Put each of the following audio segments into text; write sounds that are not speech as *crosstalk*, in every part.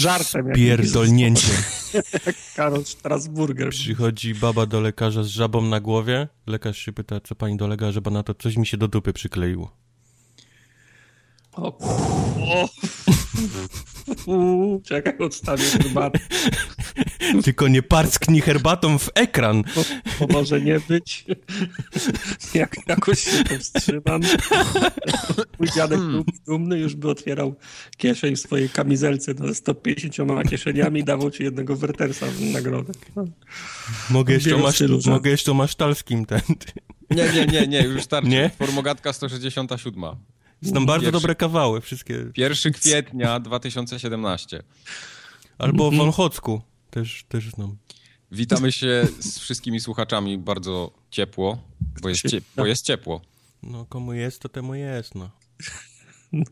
żartem. Pierdolnięcie. Jak *laughs* Karol Strasburger. Przychodzi baba do lekarza z żabą na głowie. Lekarz się pyta, co pani dolega, żeby na to coś mi się do dupy przykleiło. O, o. *laughs* Uuu, Czekaj, odstawię herbatę. *laughs* Tylko nie parsknij herbatą w ekran. Bo, bo może nie być. *laughs* Jak, jakoś się powstrzymam. Mój dziadek był dumny, już by otwierał kieszeń w swojej kamizelce no, z 150 kieszeniami i dawał ci jednego wertersa w nagrodę. Mogę jeszcze, masz, mogę jeszcze masztalskim ten. Nie, nie, nie, nie, już starczy. Nie? Formogatka 167. Znam bardzo Pierwszy- dobre kawały, wszystkie. 1 kwietnia 2017. Albo Mhm. w Wąchocku też, też znam. Witamy się z wszystkimi słuchaczami bardzo ciepło, bo jest, cie, bo jest ciepło. No komu jest, to temu jest, no.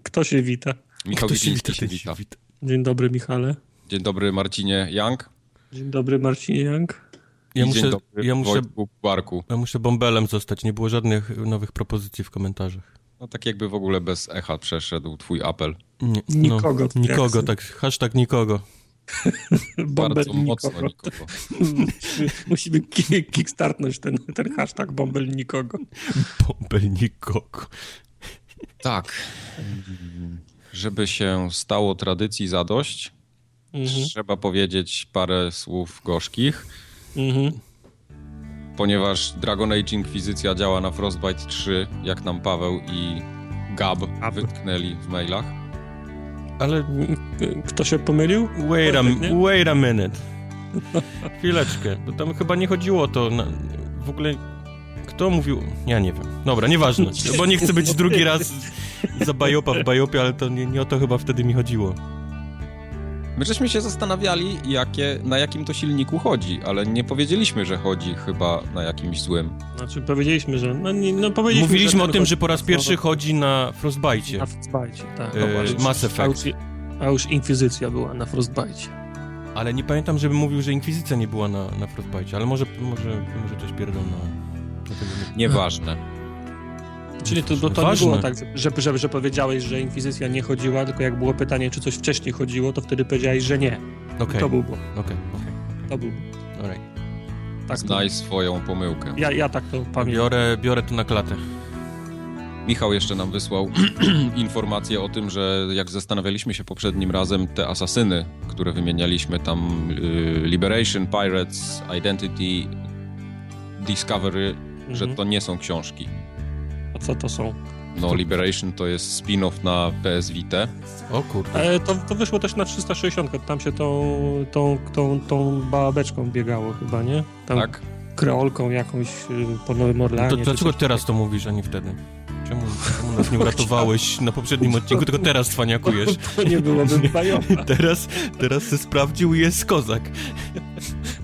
Kto się wita? Michał Kto się wita, się wita. się wita. Dzień dobry, Michale. Dzień dobry Marcinie Young Dzień dobry, Marcinie Young. Ja i muszę, dzień dobry ja, muszę, Wojtku Barku. ja muszę bąbelem zostać, nie było żadnych nowych propozycji w komentarzach. No tak jakby w ogóle bez echa przeszedł twój apel. Nie, Nikogo, No, nikogo, sobie. tak, hashtag nikogo. *laughs* Bardzo nikogo. mocno nikogo. *laughs* Musimy, musimy ki- kickstartnąć ten, ten hashtag bombel nikogo. *laughs* Bąbel nikogo. Tak. Żeby się stało tradycji zadość, Mhm. trzeba powiedzieć parę słów gorzkich. Mhm. Ponieważ Dragon Age Inkwizycja działa na Frostbite 3, jak nam Paweł i Gab Gab. wytknęli w mailach. Ale Kto się pomylił? wait a, wait a minute. *laughs* Chwileczkę, bo tam chyba nie chodziło o to, na, w ogóle kto mówił, ja nie wiem. Dobra, nieważne, bo nie chcę być drugi raz za bajopa w bajopie, ale to nie, nie o to chyba wtedy mi chodziło. My żeśmy się zastanawiali, jakie, na jakim to silniku chodzi, ale nie powiedzieliśmy, że chodzi chyba na jakimś złym. Znaczy powiedzieliśmy, że... No, nie, no powiedzieliśmy, Mówiliśmy że o tym, że po raz na pierwszy chodzi na Frostbite. Na Frostbite, tak. E, No właśnie. Mass A Effect. już, a już Inkwizycja była na Frostbite. Ale nie pamiętam, żeby mówił, że Inkwizycja nie była na, na Frostbite, ale może, może, może coś pierdolna. Nieważne. Czyli to, to, to nie było tak, że, że, że powiedziałeś, że Inkwizycja nie chodziła, tylko jak było pytanie, czy coś wcześniej chodziło, to wtedy powiedziałeś, że nie. Okej, To był błąd. okej, okej. To był Alright. tak. To, Znaj swoją pomyłkę. ja, ja tak to pamiętam. Biorę, biorę to na klatę. Michał jeszcze nam wysłał *clears throat* informację o tym, że jak zastanawialiśmy się poprzednim razem, te asasyny, które wymienialiśmy tam, y, Liberation, Pirates, Identity, Discovery, że Mhm. to nie są książki. A co to są? No, Liberation to jest spin-off na PS Vita. O kurde. E, to, to wyszło też na 360, tam się tą, tą, tą, tą babeczką biegało chyba, nie? Tam Tak? kreolką jakąś y, po Nowym Orleanie. To czy dlaczego teraz to mówisz, a nie wtedy? Czemu, czemu nas nie uratowałeś na poprzednim odcinku, tylko teraz cwaniakujesz? *laughs* To nie byłoby bajowa. Teraz, teraz se sprawdził i jest kozak.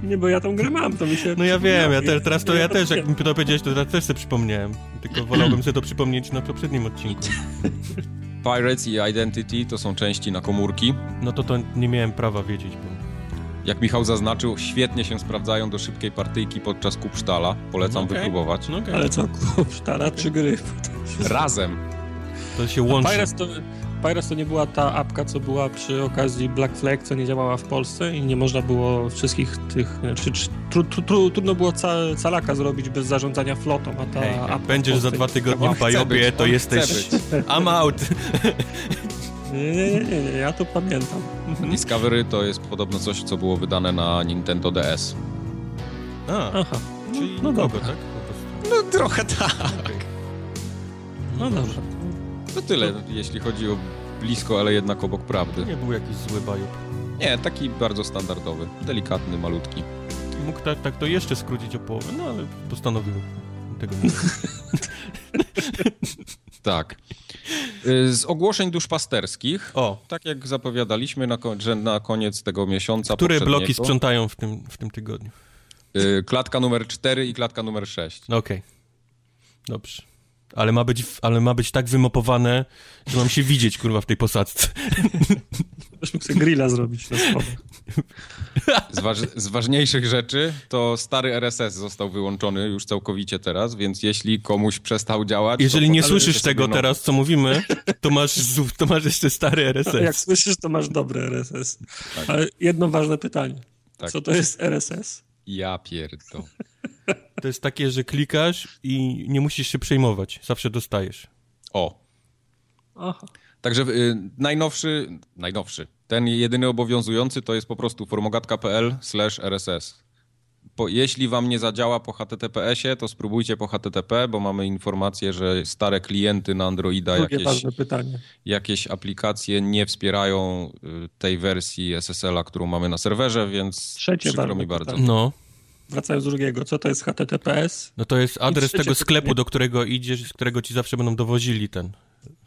Nie, bo ja tą grę mam, to mi się... No ja wiem, ja te, teraz to Nie, ja też, jak mi to powiedziałeś, to teraz też sobie przypomniałem. Tylko wolałbym sobie to przypomnieć na poprzednim odcinku. Pirates i Identity to są części na komórki. No to to nie miałem prawa wiedzieć, bo... Jak Michał zaznaczył, świetnie się sprawdzają do szybkiej partyjki podczas kupsztala. Polecam Okej. wypróbować. No okej. Ale co, kupsztala czy gry? *laughs* Razem. To się łączy. Pirates to, Pirates to nie była ta apka, co była przy okazji Black Flag, co nie działała w Polsce i nie można było wszystkich tych... Znaczy, czy, tru, tru, tru, trudno było ca, calaka zrobić bez zarządzania flotą, a ta Hej, jak apka... będziesz za dwa tygodnie w Bajobie, to jesteś... I'm out. *laughs* Nie, nie, nie, nie, ja to pamiętam. *laughs* Discovery to jest podobno coś, co było wydane na Nintendo DS. A, Aha, czyli no nikogo, dobra. tak? No trochę tak. no dobrze. To tyle, jeśli chodzi o blisko, ale jednak obok prawdy. Nie był jakiś zły Bajob. Nie, taki bardzo standardowy. Delikatny, malutki. Mógł tak, tak to jeszcze skrócić o połowę, no ale postanowił tego nie *laughs* Tak. Y, Z ogłoszeń duszpasterskich, O, tak jak zapowiadaliśmy, na, że na koniec tego miesiąca które bloki sprzątają w tym, w tym tygodniu? y, Klatka numer 4 i klatka numer 6. No Okej. Dobrze. ale ma być, ale ma być tak wymopowane, że mam się widzieć, kurwa, w tej posadzce. *laughs* Też mógł sobie grilla zrobić na schodach. Z, waż, z, ważniejszych rzeczy to stary RSS został wyłączony już całkowicie teraz, więc jeśli komuś przestał działać... Jeżeli nie słyszysz tego nowy. teraz, co mówimy, to masz, to masz jeszcze stary Jak RSS. słyszysz, to masz dobre RSS. Ale jedno ważne pytanie. Tak. Co to jest RSS? Ja pierdol. To jest takie, że klikasz i nie musisz się przejmować. Zawsze dostajesz. O, Aha. Także y, najnowszy, najnowszy, ten jedyny obowiązujący to jest po prostu formogatka.pl slash RSS. Po, jeśli wam nie zadziała po HTTPS-ie, to spróbujcie po HTTP, bo mamy informację, że stare klienty na Androida, jakieś, jakieś aplikacje nie wspierają y, tej wersji SSL-a, którą mamy na serwerze, więc Trzecie przykro ważne mi bardzo. pytanie. No. Wracając do drugiego, co to jest HTTPS? No to jest adres tego sklepu, pytanie. do którego idziesz, z którego ci zawsze będą dowozili ten,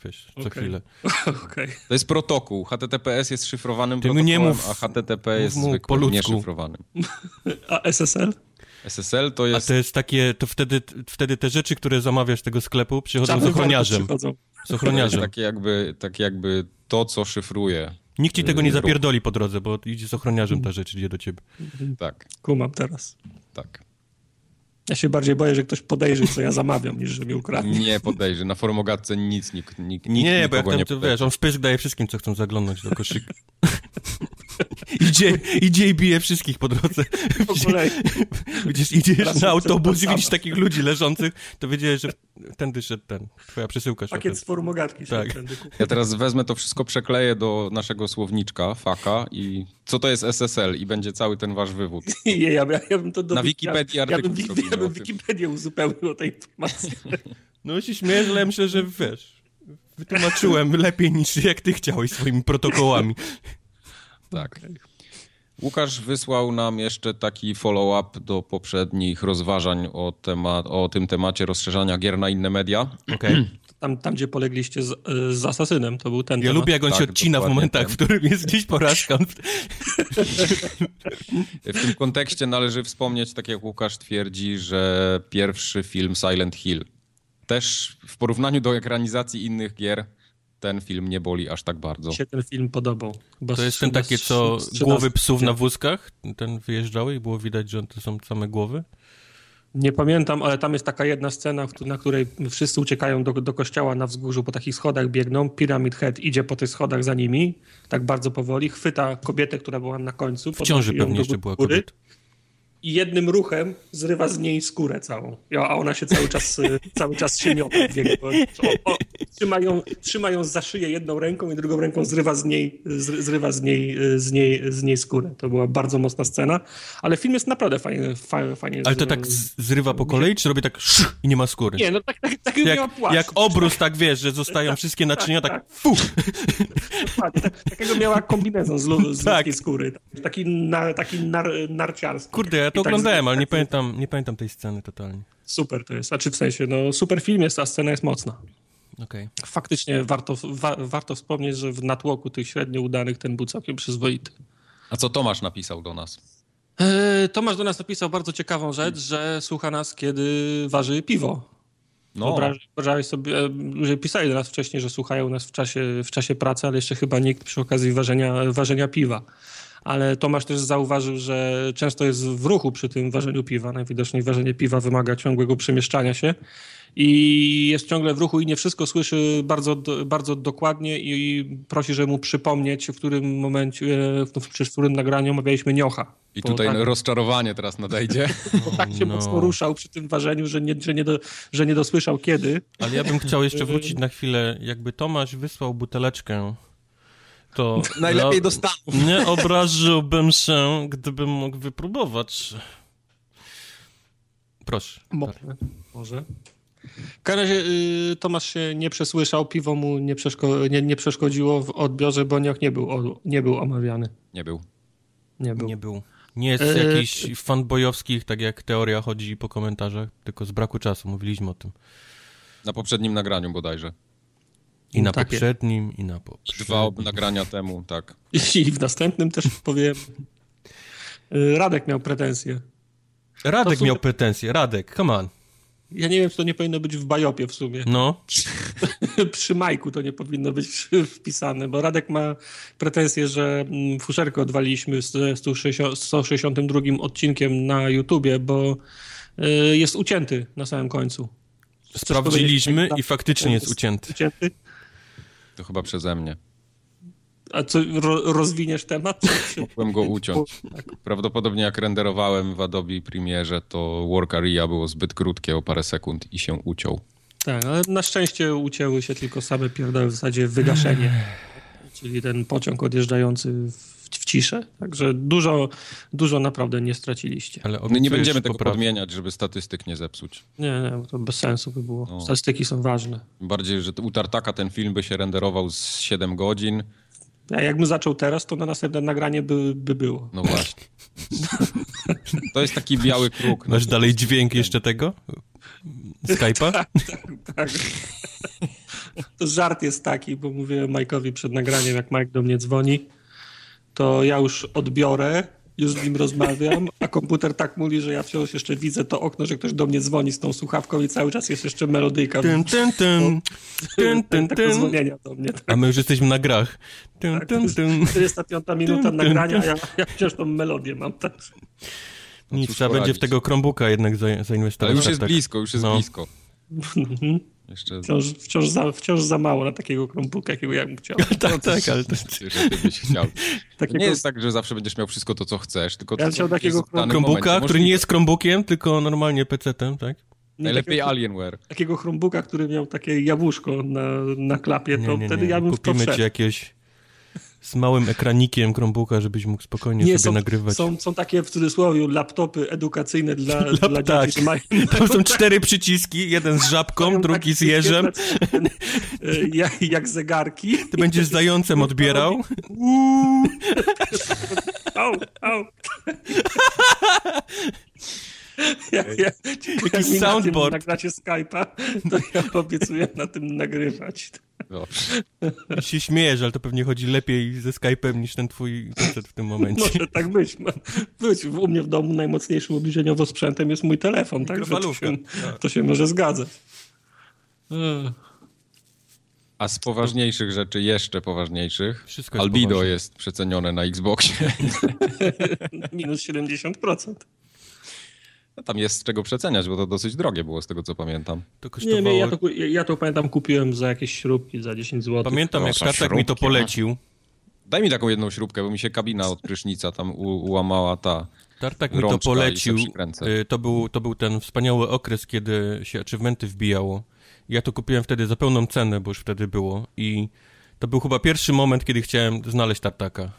wiesz, co Okej. chwilę. *laughs* Okej. To jest protokół. HTTPS jest szyfrowanym Ty protokołem, nie mów- a HTTP mów jest po ludzku. nieszyfrowanym. *laughs* A SSL? SSL to A jest... to jest takie, to wtedy, wtedy te rzeczy, które zamawiasz tego sklepu, przychodzą z ochroniarzem. przychodzą. Z To jest ochroniarzem. takie jakby, tak jakby to, co szyfruje. Nikt ci tego nie Yy, ruch. zapierdoli po drodze, bo idzie z ochroniarzem ta rzecz, idzie do ciebie. Tak, Kumam teraz. tak. Ja się bardziej boję, że ktoś podejrzy, co ja zamawiam, niż że mi ukradnie. Nie podejrzy. Na formogatce nic, nikt, nikt, nikt Nie, bo jak tam, nie to podejrzy. wiesz, on wpysk daje wszystkim, co chcą zaglądnąć do koszyka. *laughs* *laughs* idzie, idzie i bije wszystkich po drodze. Po kolei. Widzisz, idziesz na autobus i widzisz takich ludzi leżących, to wiedziałeś, że tędy szedł ten, twoja przesyłka szła. Pakiet z formogatki się Tak. tędy. Ja teraz wezmę to wszystko, przekleję do naszego słowniczka, faka i co to jest SSL i będzie cały ten wasz wywód. *laughs* Nie, ja, ja, ja bym to do Na Wikipedii ja, ja, bym, artykuł ja bym. Wikipedię uzupełnił o tej informacji. *laughs* No się śmiejesz, ale myślę, że wiesz, wytłumaczyłem lepiej niż jak ty chciałeś swoimi protokołami. Tak. Łukasz wysłał nam jeszcze taki follow-up do poprzednich rozważań o, temat, o tym temacie rozszerzania gier na inne media. Okej. *clears throat* Tam, tam, gdzie polegliście z, z Asasynem, to był ten Ja temat. lubię, jak on się Tak, odcina w momentach, ten. w którym jest gdzieś porażka. *laughs* W tym kontekście należy wspomnieć, tak jak Łukasz twierdzi, że pierwszy film Silent Hill też w porównaniu do ekranizacji innych gier ten film nie boli aż tak bardzo. Mi się ten film podobał. Bo To jest ten takie, co głowy psów na wózkach, ten wyjeżdżały i było widać, że to są same głowy. Nie pamiętam, ale tam jest taka jedna scena, na której wszyscy uciekają do, do kościoła na wzgórzu, po takich schodach biegną. Pyramid Head idzie po tych schodach za nimi, tak bardzo powoli, chwyta kobietę, która była na końcu. W ciąży pewnie jeszcze była kobieta. I jednym ruchem zrywa z niej skórę całą. A ona się cały czas, y, cały czas się miota. trzyma, ją, trzyma ją za szyję jedną ręką i drugą ręką zrywa z niej, zry- zrywa z niej, y, z niej, z niej skórę. To była bardzo mocna scena, ale film jest naprawdę fajnie, fajnie, fajnie Ale to tak zrywa po kolei, czy robi tak i nie ma skóry? Nie, no tak, tak, tak miała Jak, płaszcz. jak obrus, tak wiesz, że zostają wszystkie naczynia, tak fu! Dokładnie, tak, takiego miała kombinezon z, lu, z Tak. ludzkiej skóry. Taki, na, taki nar, narciarski. Kurde, ja to I tak oglądałem, z- ale nie tak- pamiętam, nie pamiętam tej sceny totalnie. Super to jest. Znaczy w sensie, no super film jest, a scena jest mocna. Okej. Faktycznie warto, wa, warto wspomnieć, że w natłoku tych średnio udanych ten był całkiem przyzwoity. A co Tomasz napisał do nas? Eee, Tomasz do nas napisał bardzo ciekawą rzecz, że słucha nas, kiedy waży piwo. No, Wyobrażałeś sobie, e, ludzie pisali do nas wcześniej, że słuchają nas w czasie, w czasie pracy, ale jeszcze chyba nikt przy okazji ważenia, ważenia piwa. Ale Tomasz też zauważył, że często jest w ruchu przy tym ważeniu piwa. Najwidoczniej ważenie piwa wymaga ciągłego przemieszczania się i jest ciągle w ruchu i nie wszystko słyszy bardzo, bardzo dokładnie i prosi, żeby mu przypomnieć, w którym momencie, e, w, którym nagraniu omawialiśmy niocha. i tutaj tak, rozczarowanie teraz nadejdzie. *laughs* tak się No. mocno ruszał przy tym ważeniu, że nie, że nie, do, że nie dosłyszał kiedy. Ale ja bym chciał jeszcze wrócić na chwilę, jakby Tomasz wysłał buteleczkę, to... Najlepiej do Stanów. Nie obraziłbym się, gdybym mógł wypróbować. Proszę. Może. Może. W każdym razie y, Tomasz się nie przesłyszał, piwo mu nie, przeszko- nie, nie przeszkodziło w odbiorze, bo Nioch nie był, o, nie był omawiany. Nie był. Nie był. Nie był. Nie jest E, jakiś fanboyowskich, tak jak teoria chodzi po komentarzach, tylko z braku czasu, mówiliśmy o tym. Na poprzednim nagraniu bodajże. I na Tak poprzednim, i na Dwa poprzednim. nagrania temu, tak. *laughs* I w następnym też powiem. y, Radek miał pretensje. Radek To miał pretensje, Radek, come on. Ja nie wiem, czy to nie powinno być w bajopie w sumie. No. *laughs* Przy Majku to nie powinno być *laughs* wpisane, bo Radek ma pretensję, że mm, fuszerkę odwaliliśmy z 162 odcinkiem na YouTubie, bo y, jest ucięty na samym końcu. Sprawdziliśmy i faktycznie jest ucięty. ucięty. To chyba przeze mnie. A co, ro, rozwiniesz temat? Mogłem go uciąć. Prawdopodobnie jak renderowałem w Adobe Premierze, to work area było zbyt krótkie o parę sekund i się uciął. Tak, ale na szczęście ucięły się tylko same pierdoły w zasadzie wygaszenie. Czyli ten pociąg odjeżdżający w, w ciszę. Także dużo, dużo naprawdę nie straciliście. Ale My nie będziemy tego poprawić. podmieniać, żeby statystyk nie zepsuć. Nie, nie, to bez sensu by było. No. Statystyki są ważne. Bardziej, że u Tartaka ten film by się renderował z 7 godzin, a jakbym zaczął teraz, to na następne nagranie by, by było. No właśnie. *laughs* To jest taki biały kruk. Masz dalej dźwięk jeszcze tego? Skype'a? tak, tak, tak. To żart jest taki, bo mówiłem Majkowi przed nagraniem, jak Mike do mnie dzwoni, to ja już odbiorę już z nim rozmawiam, a komputer tak mówi, że ja wciąż jeszcze widzę to okno, że ktoś do mnie dzwoni z tą słuchawką i cały czas jest jeszcze melodyjka. Tyn, tyn, tyn. Tyn, tyn, tyn. do mnie. Tak. A my już jesteśmy na grach. Tyn, tak, tyn, tyn. 45 minuta nagrania, a ja, ja wciąż tą melodię mam. Tak. Nic, trzeba będzie w tego Chromebooka jednak zainwestować. Ale już jest tak. blisko, już jest no. blisko. Jeszcze... Wciąż, wciąż, za, wciąż za mało na takiego Chromebooka, jakiego ja bym chciał. *laughs* tak, tak, ale to... że ty byś chciał. *laughs* Takiego... nie jest tak, że zawsze będziesz miał wszystko to, co chcesz, tylko ja to, chciał takiego Chromebooka, który nie jest Chromebookiem, tylko normalnie PC-tem, tak? Najlepiej takiego, Alienware. Takiego Chromebooka, który miał takie jabłuszko na, na klapie, to nie, nie, wtedy ja bym Kupimy ci jakieś z małym ekranikiem Chromebooka, żebyś mógł spokojnie nie, sobie są, nagrywać. Są, są takie w cudzysłowie laptopy edukacyjne dla, *laughs* Lap, dla tak. dzieci. Mają, Tam są *laughs* cztery przyciski, jeden z żabką, drugi z jeżem. Jak, jak zegarki. Ty będziesz zającem *laughs* odbierał. au, au. Jak, jak, jak soundboard. nagracie Skype'a, to ja obiecuję na tym nagrywać. Dobrze. się śmiejesz, ale to pewnie chodzi lepiej ze Skype'em niż ten twój w tym momencie. Może tak być. być. U mnie w domu najmocniejszym obliczeniowo sprzętem jest mój telefon, tak? To się, tak. to się może zgadzać. A z poważniejszych rzeczy, jeszcze poważniejszych, jest Albido poważne. jest przecenione na Xboxie. *laughs* Minus 70%. No tam jest z czego przeceniać, bo to dosyć drogie było z tego, co pamiętam. To kosztowało... Nie, nie ja, to, ja to pamiętam, kupiłem za jakieś śrubki za 10 zł. Pamiętam, jak Tartak mi to polecił. Daj mi taką jedną śrubkę, bo mi się kabina od prysznica tam ułamała ta Tartak mi to polecił. Y, to był, to był ten wspaniały okres, kiedy się achievementy wbijało. Ja to kupiłem wtedy za pełną cenę, bo już wtedy było. I to był chyba pierwszy moment, kiedy chciałem znaleźć Tartaka.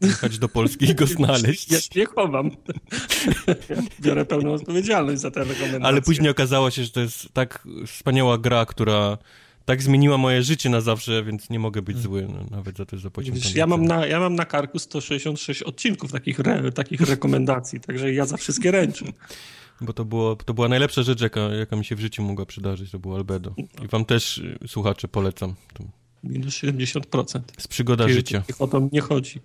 Jechać do Polski i go znaleźć. Ja nie chowam. Ja biorę pełną odpowiedzialność za te rekomendacje. Ale później okazało się, że to jest tak wspaniała gra, która tak zmieniła moje życie na zawsze, więc nie mogę być zły no, nawet za to, że zapłaciłem. ja mam, na, ja mam na karku 166 odcinków takich, re, takich rekomendacji, także ja za wszystkie ręczę. Bo to, było, to była najlepsza rzecz, jaka, jaka mi się w życiu mogła przydarzyć, to było Albedo. I wam też, y, słuchacze, polecam. Minus 70%. Z przygoda Czyli życia. O to nie chodzi.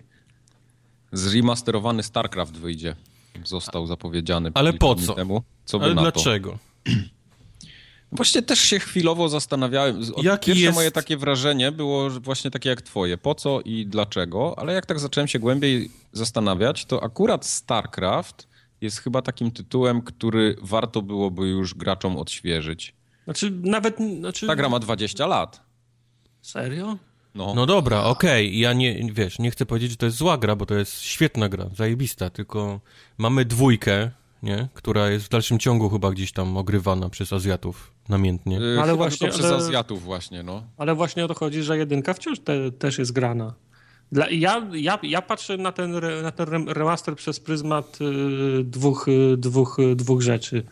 Zremasterowany StarCraft wyjdzie. Został zapowiedziany. Ale po co? Temu. Co Ale dlaczego? *clears throat* Właśnie też się chwilowo zastanawiałem. Jaki Pierwsze jest... moje takie wrażenie było właśnie takie jak twoje. Po co i dlaczego? Ale jak tak zacząłem się głębiej zastanawiać, to akurat StarCraft jest chyba takim tytułem, który warto byłoby już graczom odświeżyć. Znaczy nawet... Znaczy... Ta gra ma 20 lat. Serio? No, no dobra, okej, okay. ja nie, wiesz, nie chcę powiedzieć, że to jest zła gra, bo to jest świetna gra, zajebista, tylko mamy dwójkę, nie, która jest w dalszym ciągu chyba gdzieś tam ogrywana przez Azjatów namiętnie. Yy, ale właśnie przez ale, Azjatów właśnie, no. Ale właśnie o to chodzi, że jedynka wciąż te, też jest grana. Dla, ja, ja, ja patrzę na ten, na ten remaster przez pryzmat y, dwóch, y, dwóch, y, dwóch rzeczy.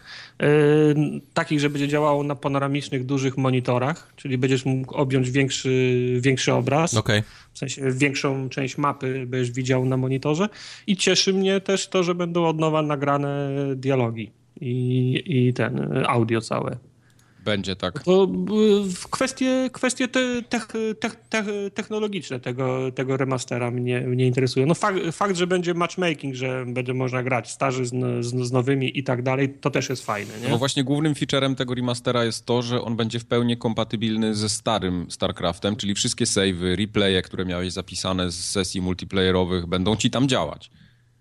Takich, że będzie działało na panoramicznych, dużych monitorach, czyli będziesz mógł objąć większy, większy obraz. Okay. W sensie większą część mapy będziesz widział na monitorze. I cieszy mnie też to, że będą od nowa nagrane dialogi i, i ten audio całe. Będzie tak. To kwestie, kwestie te, te, te, technologiczne tego, tego remastera mnie, mnie interesują. No fakt, fakt, że będzie matchmaking, że będzie można grać starzy z, z, z nowymi i tak dalej, to też jest fajne. Nie? No właśnie głównym featurem tego remastera jest to, że on będzie w pełni kompatybilny ze starym StarCraftem, czyli wszystkie savey, replaye, które miałeś zapisane z sesji multiplayerowych będą ci tam działać.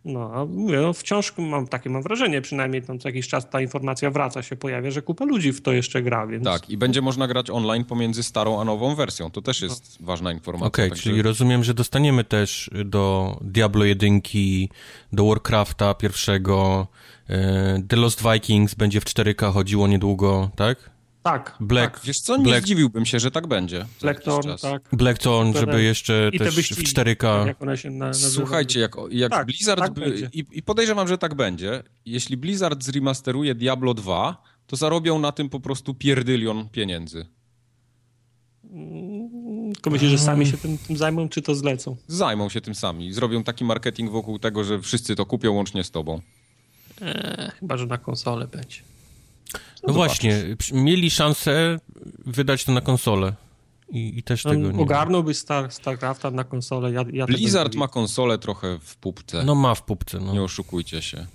No, a mówię, no wciąż mam takie mam wrażenie, przynajmniej tam co jakiś czas ta informacja wraca, się pojawia, że kupa ludzi w to jeszcze gra, więc... Tak, i będzie można grać online pomiędzy starą a nową wersją. To też jest no. ważna informacja. Okej, okay, czyli rozumiem, że dostaniemy też do Diablo 1, do Warcrafta pierwszego, e, The Lost Vikings będzie w 4K chodziło niedługo, tak? Tak. Black, tak. Wiesz co, nie Black... zdziwiłbym się, że tak będzie. Blackthorn, tak. Blackthorn, żeby jeszcze I też wyścigi, w 4K. Jak one się na, Słuchajcie, jak, jak tak, Blizzard... Tak by, i, I podejrzewam, że tak będzie. Jeśli Blizzard zremasteruje Diablo 2, to zarobią na tym po prostu pierdylion pieniędzy. Mm, tylko myślisz, że sami się tym, tym, zajmą, czy to zlecą? Zajmą się tym sami. Zrobią taki marketing wokół tego, że wszyscy to kupią łącznie z tobą. Eee, chyba, że na konsolę będzie. No, właśnie, mieli szansę wydać to na konsolę. I, i też no, tego nie Ogarnąłby Star, StarCrafta na konsolę. Ja, ja Blizzard ma konsolę trochę w pupce. No ma w pupce, no. Nie oszukujcie się.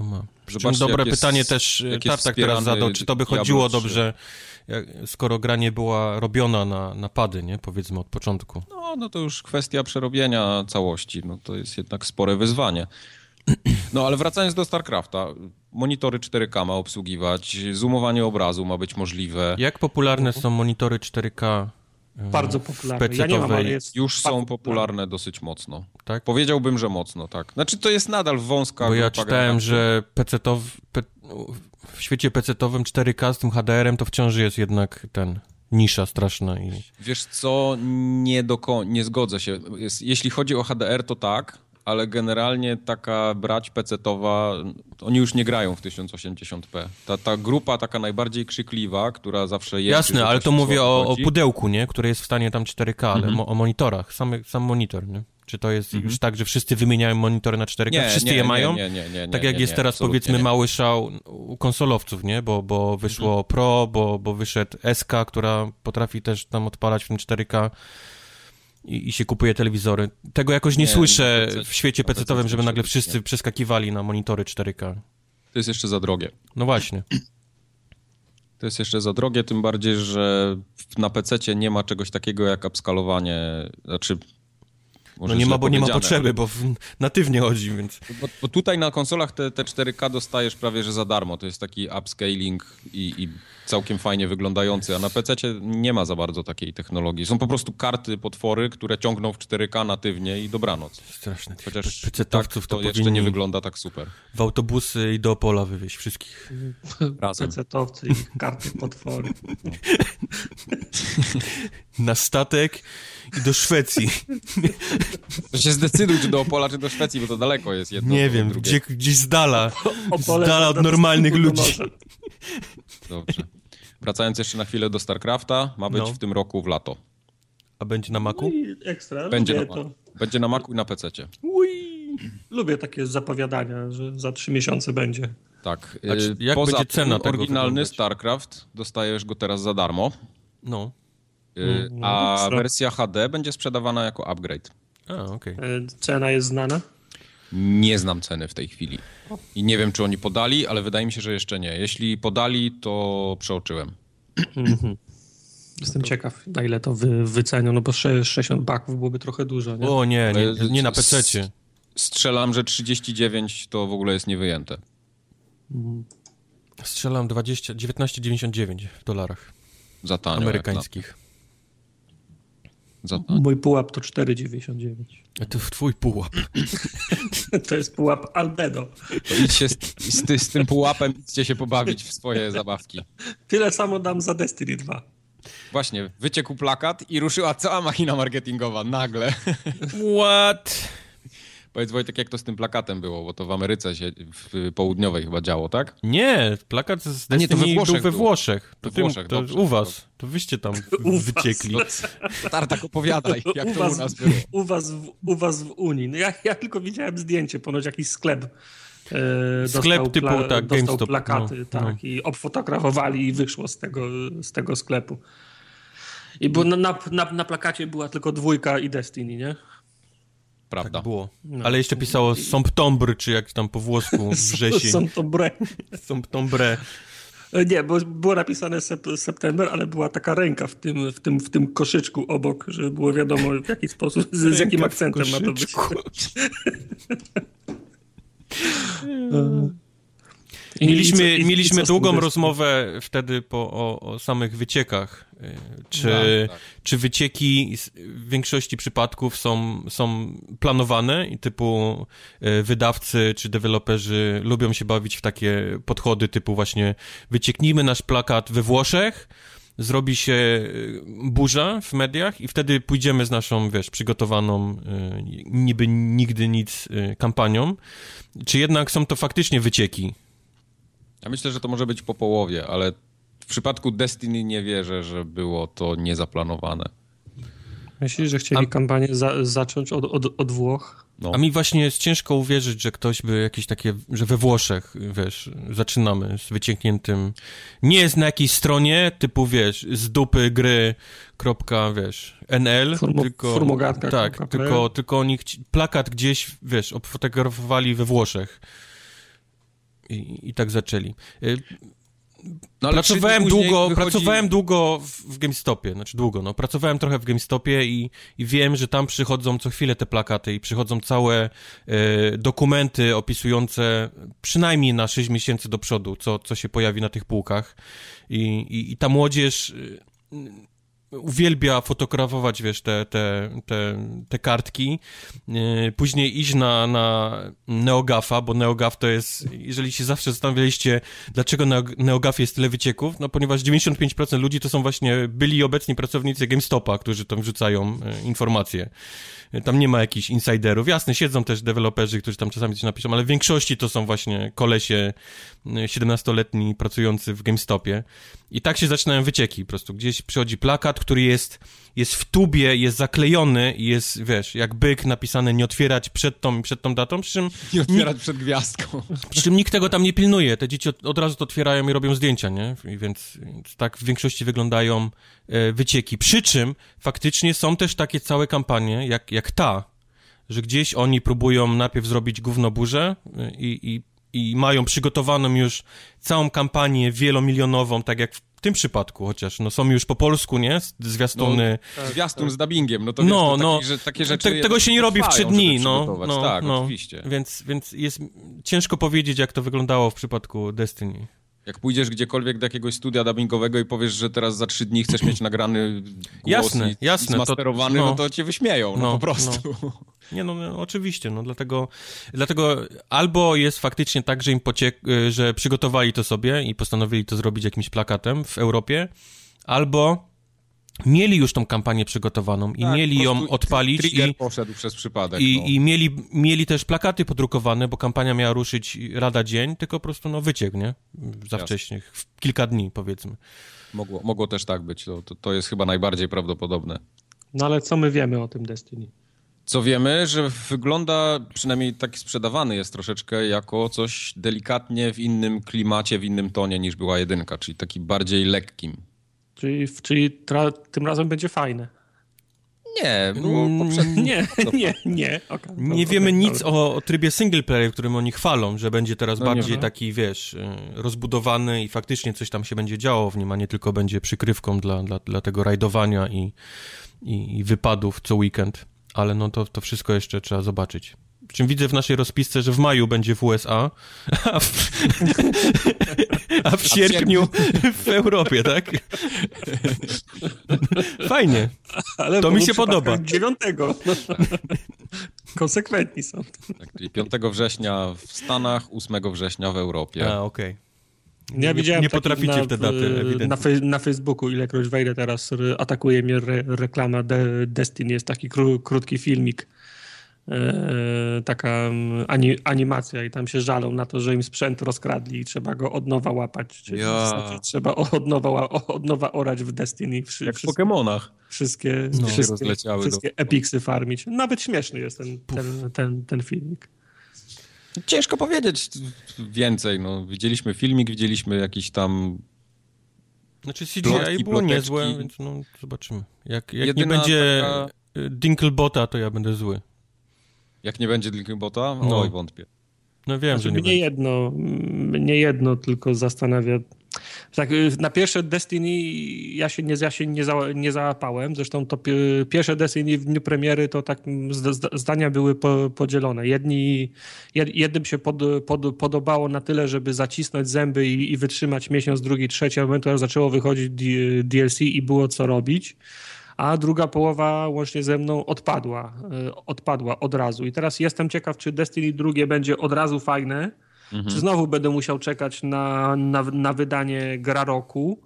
No ma. Zobaczcie, dobre pytanie jest, też Tartak teraz zadał, czy to by chodziło dobrze, jak, skoro gra nie była robiona na, na pady, nie? Powiedzmy od początku. No, no to już kwestia przerobienia całości. No to jest jednak spore wyzwanie. No ale wracając do StarCrafta, monitory 4K ma obsługiwać, zoomowanie obrazu ma być możliwe. Jak popularne są monitory 4K? E, bardzo popularne. Ja nie mam, ale jest Już są popularne dosyć mocno. Tak? Powiedziałbym, że mocno, tak. Znaczy to jest nadal wąska Bo ja czytałem, że PC to w, świecie PC-owym 4K z tym HDR-em to wciąż jest jednak ten nisza straszna. I... Wiesz co, nie, do, nie zgodzę się. Jest, jeśli chodzi o HDR, to tak, ale generalnie taka brać pecetowa, oni już nie grają w 1080p. Ta, ta grupa taka najbardziej krzykliwa, która zawsze jest... Jasne, ale to mówię o, o, pudełku, nie? Które jest w stanie tam 4K, ale mhm. mo, o monitorach, samy, sam monitor, nie? Czy to jest mhm. już tak, że wszyscy wymieniają monitory na 4K? Nie, Wszyscy nie, je mają? Nie, nie, nie, tak jak jest teraz powiedzmy mały szał u konsolowców, nie? Bo, bo wyszło mhm. Pro, bo, bo wyszedł SK, która potrafi też tam odpalać w tym 4K i, i się kupuje telewizory. Tego jakoś nie, nie słyszę w świecie PC-owym, żeby nagle wszyscy nie. przeskakiwali na monitory 4K. To jest jeszcze za drogie. No właśnie. *clears throat* To jest jeszcze za drogie, tym bardziej, że na PC nie ma czegoś takiego jak upskalowanie, znaczy może no nie ma, bo nie ma potrzeby, bo w, natywnie chodzi, więc... Bo, bo, tutaj na konsolach te, te 4K dostajesz prawie, że za darmo. To jest taki upscaling i, i całkiem fajnie wyglądający, a na PC nie ma za bardzo takiej technologii. Są po prostu karty, potwory, które ciągną w 4K natywnie i dobranoc. Straszne. Chociaż tak, to, to jeszcze nie wygląda tak super. W autobusy i do Opola wywieźć wszystkich. Razem. PC-towcy i karty, potwory. No. *laughs* na statek i do Szwecji. To się zdecyduj, czy do Opola, czy do Szwecji, bo to daleko jest jedno. Nie wiem, gdzie, gdzieś z dala. Z dala od normalnych ludzi. Dobrze. Wracając jeszcze na chwilę do StarCrafta, ma być no. w tym roku w lato. A będzie na Macu? No ekstra, będzie na, to. Będzie na Macu i na PC. Lubię takie zapowiadania, że za trzy miesiące będzie. Tak. jak Poza będzie cena tego oryginalny StarCraft dostajesz go teraz za darmo. No. Y, no a wersja HD będzie sprzedawana jako upgrade. A, okej. Okay. Cena jest znana? Nie znam ceny w tej chwili. I nie wiem, czy oni podali, ale wydaje mi się, że jeszcze nie. Jeśli podali, to przeoczyłem. Mhm. Jestem to... ciekaw, na ile to wy, wycenią, no bo 60 baków byłoby trochę dużo, nie? O nie, nie, nie na PC-cie. Strzelam, że 39 to w ogóle jest niewyjęte. Mhm. Strzelam 20, 19,99 w dolarach. Za tanio. Amerykańskich. Za Mój pułap to 4,99. A to twój pułap. *laughs* to jest pułap albedo. To idźcie z, z, z, tym pułapem, idźcie się pobawić w swoje zabawki. Tyle samo dam za Destiny 2. Właśnie, wyciekł plakat i ruszyła cała machina marketingowa nagle. What? Powiedz Wojtek, jak to z tym plakatem było, bo to w Ameryce się, w południowej chyba działo, tak? Nie, plakat z A nie, to we Włoszech był we Włoszech. To, we Włoszech, tym, to dobrze, u was, to wyście tam *laughs* u wyciekli. Tartak, opowiadaj, *laughs* jak u to was, u nas było. U was, w, u was w Unii. No ja, ja tylko widziałem zdjęcie, ponoć jakiś sklep e, Sklep typu, tak, dostał GameStop, plakaty, no, tak, no. i obfotografowali i wyszło z tego, z tego sklepu. I bo na, na, na plakacie była tylko dwójka i Destiny, nie? Prawda. Tak było. No. Ale jeszcze pisało Somptombre, czy jak tam po włosku, wrzesień. Są to bre. Somptombre. Nie, bo było napisane sep September, ale była taka ręka w tym, w, tym, w tym koszyczku obok, żeby było wiadomo w jaki sposób, z, z jakim akcentem ma to być. *laughs* *laughs* I- i Mieliśmy, i- i mieliśmy tym długą rozmowę wtedy po, o, o samych wyciekach. Y, Czy, Tak, tak. czy wycieki w większości przypadków są, są planowane i typu y, wydawcy czy deweloperzy lubią się bawić w takie podchody typu właśnie wycieknijmy nasz plakat we Włoszech, zrobi się y, burza w mediach i wtedy pójdziemy z naszą, wiesz, przygotowaną niby nigdy nic kampanią. Czy jednak są to faktycznie wycieki? Ja myślę, że to może być po połowie, ale w przypadku Destiny nie wierzę, że było to niezaplanowane. Myślisz, że chcieli A- kampanię za, zacząć od, od, od Włoch? No. A mi właśnie jest ciężko uwierzyć, że ktoś by jakieś takie, że we Włoszech, wiesz, zaczynamy z wyciągniętym, nie jest na jakiejś stronie typu, wiesz, z dupy gry, kropka, wiesz, NL, Formo- tylko, formogatka tak, tylko, tylko oni plakat gdzieś, wiesz, obfotografowali we Włoszech. I, I tak zaczęli. Y, No, pracowałem długo, wychodzi- pracowałem długo w, w GameStopie, znaczy długo, no, pracowałem trochę w GameStopie i, i wiem, że tam przychodzą co chwilę te plakaty i przychodzą całe e, dokumenty opisujące przynajmniej na 6 miesięcy do przodu, co, co się pojawi na tych półkach i, i, i ta młodzież y, uwielbia fotografować, wiesz, te, te, te, te kartki, yy, później iść na, na NeoGafa, bo NeoGaf to jest, jeżeli się zawsze zastanawialiście, dlaczego na NeoGaf jest tyle wycieków, no ponieważ 95% ludzi to są właśnie byli obecni pracownicy GameStopa, którzy tam wrzucają yy, informacje. Yy, Tam nie ma jakichś insiderów. Jasne, siedzą też deweloperzy, którzy tam czasami coś napiszą, ale w większości to są właśnie kolesie yy, 17-letni pracujący w GameStopie. I tak się zaczynają wycieki. Po prostu gdzieś przychodzi plakat, który jest, jest w tubie, jest zaklejony i jest, wiesz, jak byk napisane nie otwierać przed tą, przed tą datą, przy czym, Nie otwierać przed gwiazdką. przy czym nikt tego tam nie pilnuje. Te dzieci od, od razu to otwierają i robią zdjęcia, nie? I więc, więc tak w większości wyglądają e, wycieki. Przy czym faktycznie są też takie całe kampanie, jak, jak ta, że gdzieś oni próbują najpierw zrobić gównoburzę e, i, i, i mają przygotowaną już całą kampanię wielomilionową, tak jak w tym przypadku, chociaż no są już po polsku, nie? Zwiastuny. Zwiastun z dubbingiem, no to No, wiesz, to no. taki, że takie Te- rzeczy tego się nie robi w trzy dni, no, no, Tak, no. oczywiście. Więc, więc jest ciężko powiedzieć, jak to wyglądało w przypadku Destiny. Jak pójdziesz gdziekolwiek do jakiegoś studia dubbingowego i powiesz, że teraz za trzy dni chcesz mieć nagrany głos Jasne, i, jasne, i to- zmasterowany, no, no. to cię wyśmieją, no, No, po prostu. Nie, no, no oczywiście, no dlatego, dlatego albo jest faktycznie tak, że im pociek, y, że przygotowali to sobie i postanowili to zrobić jakimś plakatem w Europie, albo mieli już tą kampanię przygotowaną i Tak, mieli ją odpalić i, poszedł przez przypadek. no. i, i mieli, mieli też plakaty podrukowane, bo kampania miała ruszyć lada dzień, tylko po prostu no wyciek, nie? Za Jasne. wcześnie, w kilka dni powiedzmy. Mogło, mogło też tak być, to, to, to jest chyba najbardziej prawdopodobne. No ale co my wiemy o tym Destiny? Co wiemy, że wygląda, przynajmniej taki sprzedawany jest troszeczkę jako coś delikatnie w innym klimacie, w innym tonie niż była jedynka, czyli taki bardziej lekkim. Czyli, czyli tra- tym razem będzie fajne. Nie, było Mm, poprzednie... *laughs* Nie, *laughs* nie, nie. Okay, Nie wiemy dobra. nic o, o trybie single player, którym oni chwalą, że będzie teraz No bardziej taki, wiesz, y, rozbudowany i faktycznie coś tam się będzie działo w nim, a nie tylko będzie przykrywką dla, dla, dla tego rajdowania i, i, i wypadów co weekend. Ale no to, to wszystko jeszcze trzeba zobaczyć. Przy czym widzę w naszej rozpisce, że w maju będzie w USA, *laughs* a w, a w sierpniu w Europie, tak? Fajnie. Ale To mi się podoba. przypadkach Dziewiątego. *laughs* Konsekwentni są. Tak, czyli 5 września w Stanach, 8 września w Europie. A, okej. Ja Nie- widziałem nie potraficie na, w te daty, ewidentnie. Na, fej, na Facebooku, ilekroć wejdę teraz, re, atakuje mnie re, reklama De, Destiny. Jest taki kró, krótki filmik. E, taka mm, ani, animacja i tam się żalą na to, że im sprzęt rozkradli i trzeba go od nowa łapać. Czyli Ja. w trzeba od nowa, od nowa orać w Destiny. Wszy, Jak w Pokemonach. wszystkie, No. wszystkie, wszystkie epiksy farmić. Nawet śmieszny jest ten, ten, ten, ten filmik. Ciężko powiedzieć więcej. No. Widzieliśmy filmik, widzieliśmy jakiś tam Znaczy CGI było ploteczki. niezłe, więc no zobaczymy. Jak, jak nie będzie taka- y, Dinklebota, to ja będę zły. Jak nie będzie Dinklebota? No. Oj, wątpię. No wiem, Znaczy, że nie mnie będzie. jedno, mnie jedno tylko zastanawia. Tak, y, na pierwsze Destiny ja się nie, ja się nie, za, nie załapałem. Zresztą to pi- pierwsze Destiny w dniu premiery to tak zda- zda- zdania były po, podzielone. Jedni, jed, jednym się pod, pod, podobało na tyle, żeby zacisnąć zęby i, i wytrzymać miesiąc, drugi, trzeci, a ewentualnie zaczęło wychodzić DLC i było co robić. A druga połowa łącznie ze mną odpadła, y, odpadła od razu. I teraz jestem ciekaw, czy Destiny drugie będzie od razu fajne, czy znowu będę musiał czekać na, na, na wydanie gra roku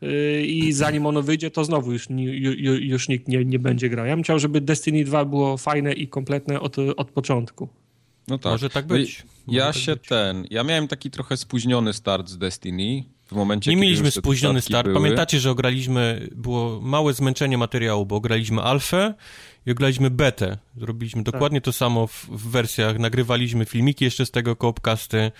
yy, i zanim ono wyjdzie, to znowu już, ni- ju, ju, już nikt nie, nie będzie grał. Ja bym chciał, żeby Destiny 2 było fajne i kompletne od, od początku. No tak. Może tak No być. Może Ja tak się być. ten. Ja miałem taki trochę spóźniony start z Destiny. W momencie, Nie kiedy mieliśmy te spóźniony start. były. Pamiętacie, że ograliśmy, było małe zmęczenie materiału, bo ograliśmy alfę i ograliśmy betę. Zrobiliśmy Tak. dokładnie to samo w, w wersjach. Nagrywaliśmy filmiki jeszcze z tego koopcasty,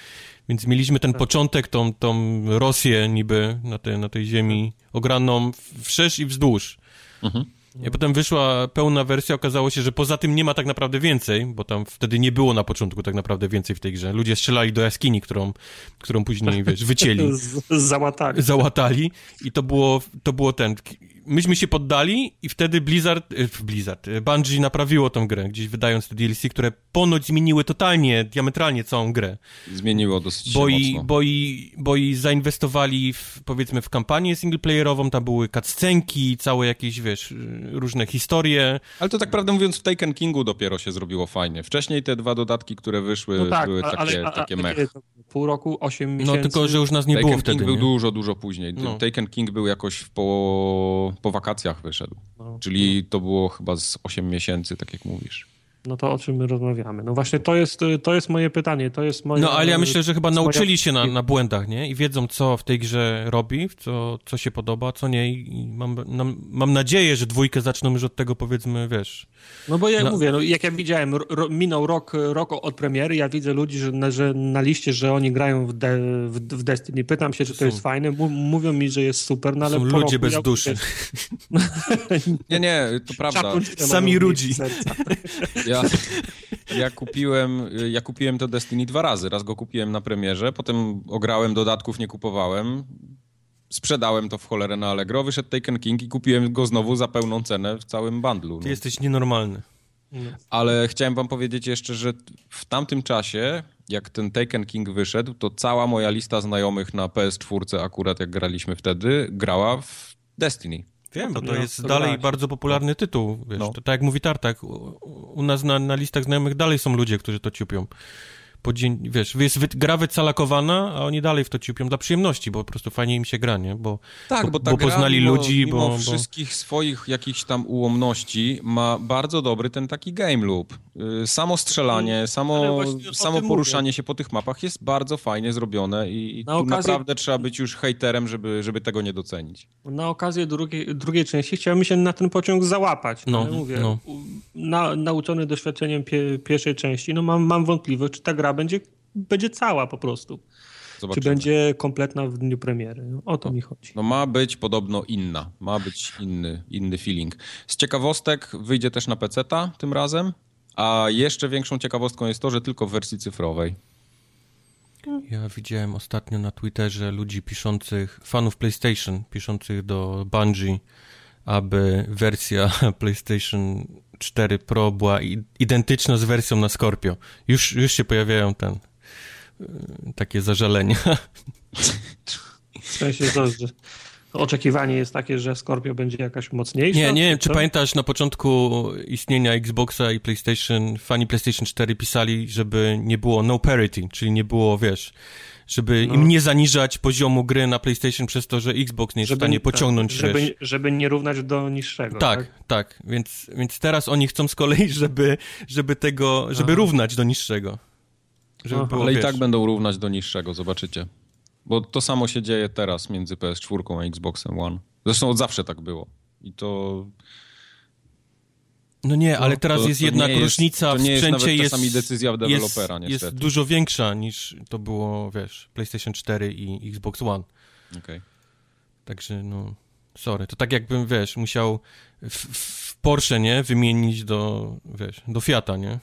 więc mieliśmy Tak. ten początek, tą, tą Rosję niby na, tej na tej ziemi ograną wszerz i wzdłuż. Mhm. I potem wyszła pełna wersja, okazało się, że poza tym nie ma tak naprawdę więcej, bo tam wtedy nie było na początku tak naprawdę więcej w tej grze. Ludzie strzelali do jaskini, którą, którą później, wiesz, wycięli *laughs* Z, z załatami. załatali i to było, to było ten... Myśmy się poddali i wtedy Blizzard, e, Blizzard, e, Bungie naprawiło tą grę, gdzieś wydając te DLC, które ponoć zmieniły totalnie, diametralnie całą grę. Zmieniło dosyć Bo się i, mocno. bo, i, bo i zainwestowali w, powiedzmy w kampanię singleplayerową, tam były cutscenki, całe jakieś, wiesz, różne historie. Ale to tak prawdę mówiąc, w Taken Kingu dopiero się zrobiło fajnie. Wcześniej te dwa dodatki, które wyszły, No tak, były a- takie, ale takie mech. pół roku, 8 No miesięcy. tylko, że już nas nie Taken było King wtedy, był nie? dużo, dużo później. No. Taken King był jakoś w po, po wakacjach wyszedł. No. Czyli to było chyba z 8 miesięcy, tak jak mówisz. No to o czym my rozmawiamy? No właśnie to jest, to jest moje pytanie, to jest moje... No, ale ja myślę, że chyba moja- nauczyli się na, na błędach, nie? I wiedzą, co w tej grze robi, co, co się podoba, co nie. I mam, nam, mam nadzieję, że dwójkę zaczną już od tego, powiedzmy, wiesz. No bo ja No. mówię, no jak ja widziałem, ro, minął rok, rok od premiery, ja widzę ludzi, że na, że na liście, że oni grają w, de, w, w Destiny. Pytam się, czy to Są- jest fajne. M- mówią mi, że jest super, no ale Są po ludzie roku bez ja, duszy. *laughs* Nie, nie, to prawda. Sami ludzi. *laughs* Ja, ja, kupiłem, ja kupiłem to Destiny dwa razy. Raz go kupiłem na premierze, potem ograłem dodatków, nie kupowałem. Sprzedałem to w cholerę na Allegro, wyszedł Taken King i kupiłem go znowu za pełną cenę w całym bundlu. Ty No. jesteś nienormalny. Ale chciałem wam powiedzieć jeszcze, że w tamtym czasie, jak ten Taken King wyszedł, to cała moja lista znajomych na PS4 akurat, jak graliśmy wtedy, grała w Destiny. Wiem, bo to No, jest to dalej bardzo popularny tytuł, wiesz, No. to tak jak mówi Tartak, u, u nas na, na listach znajomych dalej są ludzie, którzy to ciupią. Po dzień, wiesz, jest wy, gra wycalakowana, a oni dalej w to ciupią dla przyjemności, bo po prostu fajnie im się gra, nie? Bo, Tak, bo, ta bo gra, poznali mimo, ludzi, mimo bo, bo... wszystkich swoich jakichś tam ułomności ma bardzo dobry ten taki game loop. Y, Samo strzelanie, Ale samo, samo poruszanie mówię. się po tych mapach jest bardzo fajnie zrobione i, i Na tu okazję- naprawdę trzeba być już hejterem, żeby, żeby tego nie docenić. Na okazję drugiej, drugiej części chciałem się na ten pociąg załapać. No, mówię, no. na, nauczony doświadczeniem pie, pierwszej części, no mam, mam wątpliwość, czy ta gra będzie, będzie cała po prostu. Zobaczymy. Czy będzie kompletna w dniu premiery. No, o to mi chodzi. No ma być podobno inna, ma być inny, inny feeling. Z ciekawostek wyjdzie też na PC-ta tym razem, a jeszcze większą ciekawostką jest to, że tylko w wersji cyfrowej. Ja widziałem ostatnio na Twitterze ludzi piszących, fanów PlayStation, piszących do Bungie, aby wersja *laughs* PlayStation 4 Pro była identyczna z wersją na Scorpio. Już, już się pojawiają ten, y, takie zażalenia. W sensie, to, że oczekiwanie jest takie, że Scorpio będzie jakaś mocniejsza. Nie, nie wiem, czy pamiętasz na początku istnienia Xboxa i PlayStation, fani PlayStation 4 pisali, żeby nie było no parity, czyli nie było, wiesz, żeby No. im nie zaniżać poziomu gry na PlayStation przez to, że Xbox nie jest w stanie pociągnąć, tak, żeby, żeby nie równać do niższego. Tak, tak, Więc, więc teraz oni chcą z kolei, *laughs* żeby, żeby tego, żeby Aha. równać do niższego. Żeby było, Ale i wiesz, tak będą równać do niższego, zobaczycie. Bo to samo się dzieje teraz między PS4 a Xboxem One. Zresztą od zawsze tak było. I to No nie, ale teraz To- jest to jednak jest- różnica to w nie jest sprzęcie nawet jest, czasami decyzja dewelopera, jest, niestety. jest dużo większa niż to było, wiesz, PlayStation 4 i Xbox One. Okej. Także no, sorry. To tak jakbym, wiesz, musiał w, w Porsche, nie, wymienić do, wiesz, do Fiata, nie?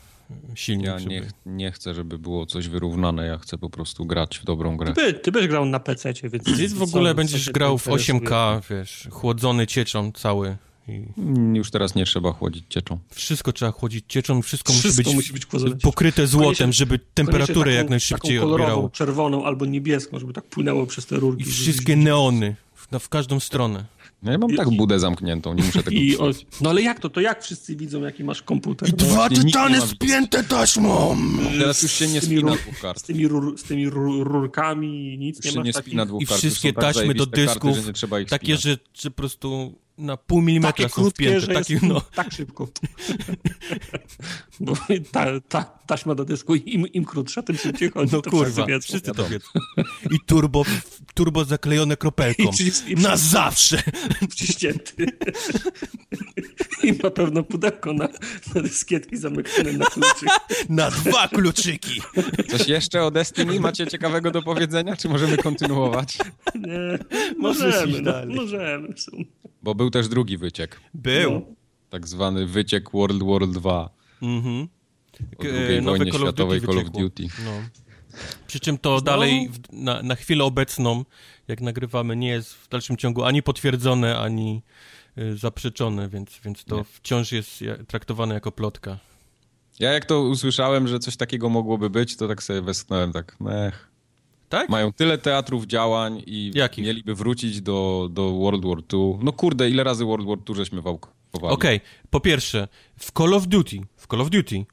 Silnik, Ja żeby... nie, ch- nie chcę, żeby było coś wyrównane, ja chcę po prostu grać w dobrą grę. Ty, by, ty byś grał na PC, więc. Ty w ogóle będziesz grał w interesuje? 8K, wiesz, chłodzony cieczą cały i Mm, Już teraz nie trzeba chłodzić cieczą. wszystko trzeba chłodzić cieczą, wszystko, Wszystko musi być, musi być chłodzone. pokryte złotem, Koniecznie- żeby temperaturę jak najszybciej taką kolorową, odbierało. czerwoną albo niebieską, żeby tak płynęło przez te rurki. I żeby- wszystkie neony w, na, w każdą stronę. No ja mam I- tak budę zamkniętą, nie muszę tego I o, no ale jak to? To jak wszyscy widzą, jaki masz komputer? No, dwa tytany spięte taśmą! Teraz już się nie z tymi spina dwóch kart. Z tymi, rur, z tymi rur, rurkami nic Już nie się masz nie takich... spina dwóch I wszystkie tak taśmy do dysków, karty, że nie trzeba ich Takie, że, że po prostu na pół milimetra Takie są krótkie, wpięte. Takie, no. tak szybko. *laughs* Bo ta, ta taśma do dysku, im, im krótsza, tym szybciej chodzi. No to kurwa, wiedzą. wszyscy to wiedzą. I turbo, turbo zaklejone kropelką. I i Na zawsze! Przyścięty. I na pewno pudełko na, na dyskietki zamykane na kluczyk. Na dwa kluczyki! Coś jeszcze o Destiny macie ciekawego do powiedzenia, czy możemy kontynuować? Nie, możemy, no, możemy. Bo był też drugi wyciek, Był. No. tak zwany wyciek World War 2 Mhm. Nowe Call of światowej Duty Call of. Duty. No. Przy czym to dalej w, na, na chwilę obecną, jak nagrywamy, nie jest w dalszym ciągu ani potwierdzone, ani y, zaprzeczone, więc, więc to Nie. wciąż jest traktowane jako plotka. Ja jak to usłyszałem, że coś takiego mogłoby być, to tak sobie westchnąłem, tak mech. Tak? Mają tyle teatrów działań i Jakich? mieliby wrócić do, do World War II. No kurde, ile razy World War II żeśmy wałkowali? Okej, po pierwsze, w Call of Duty, w Call of Duty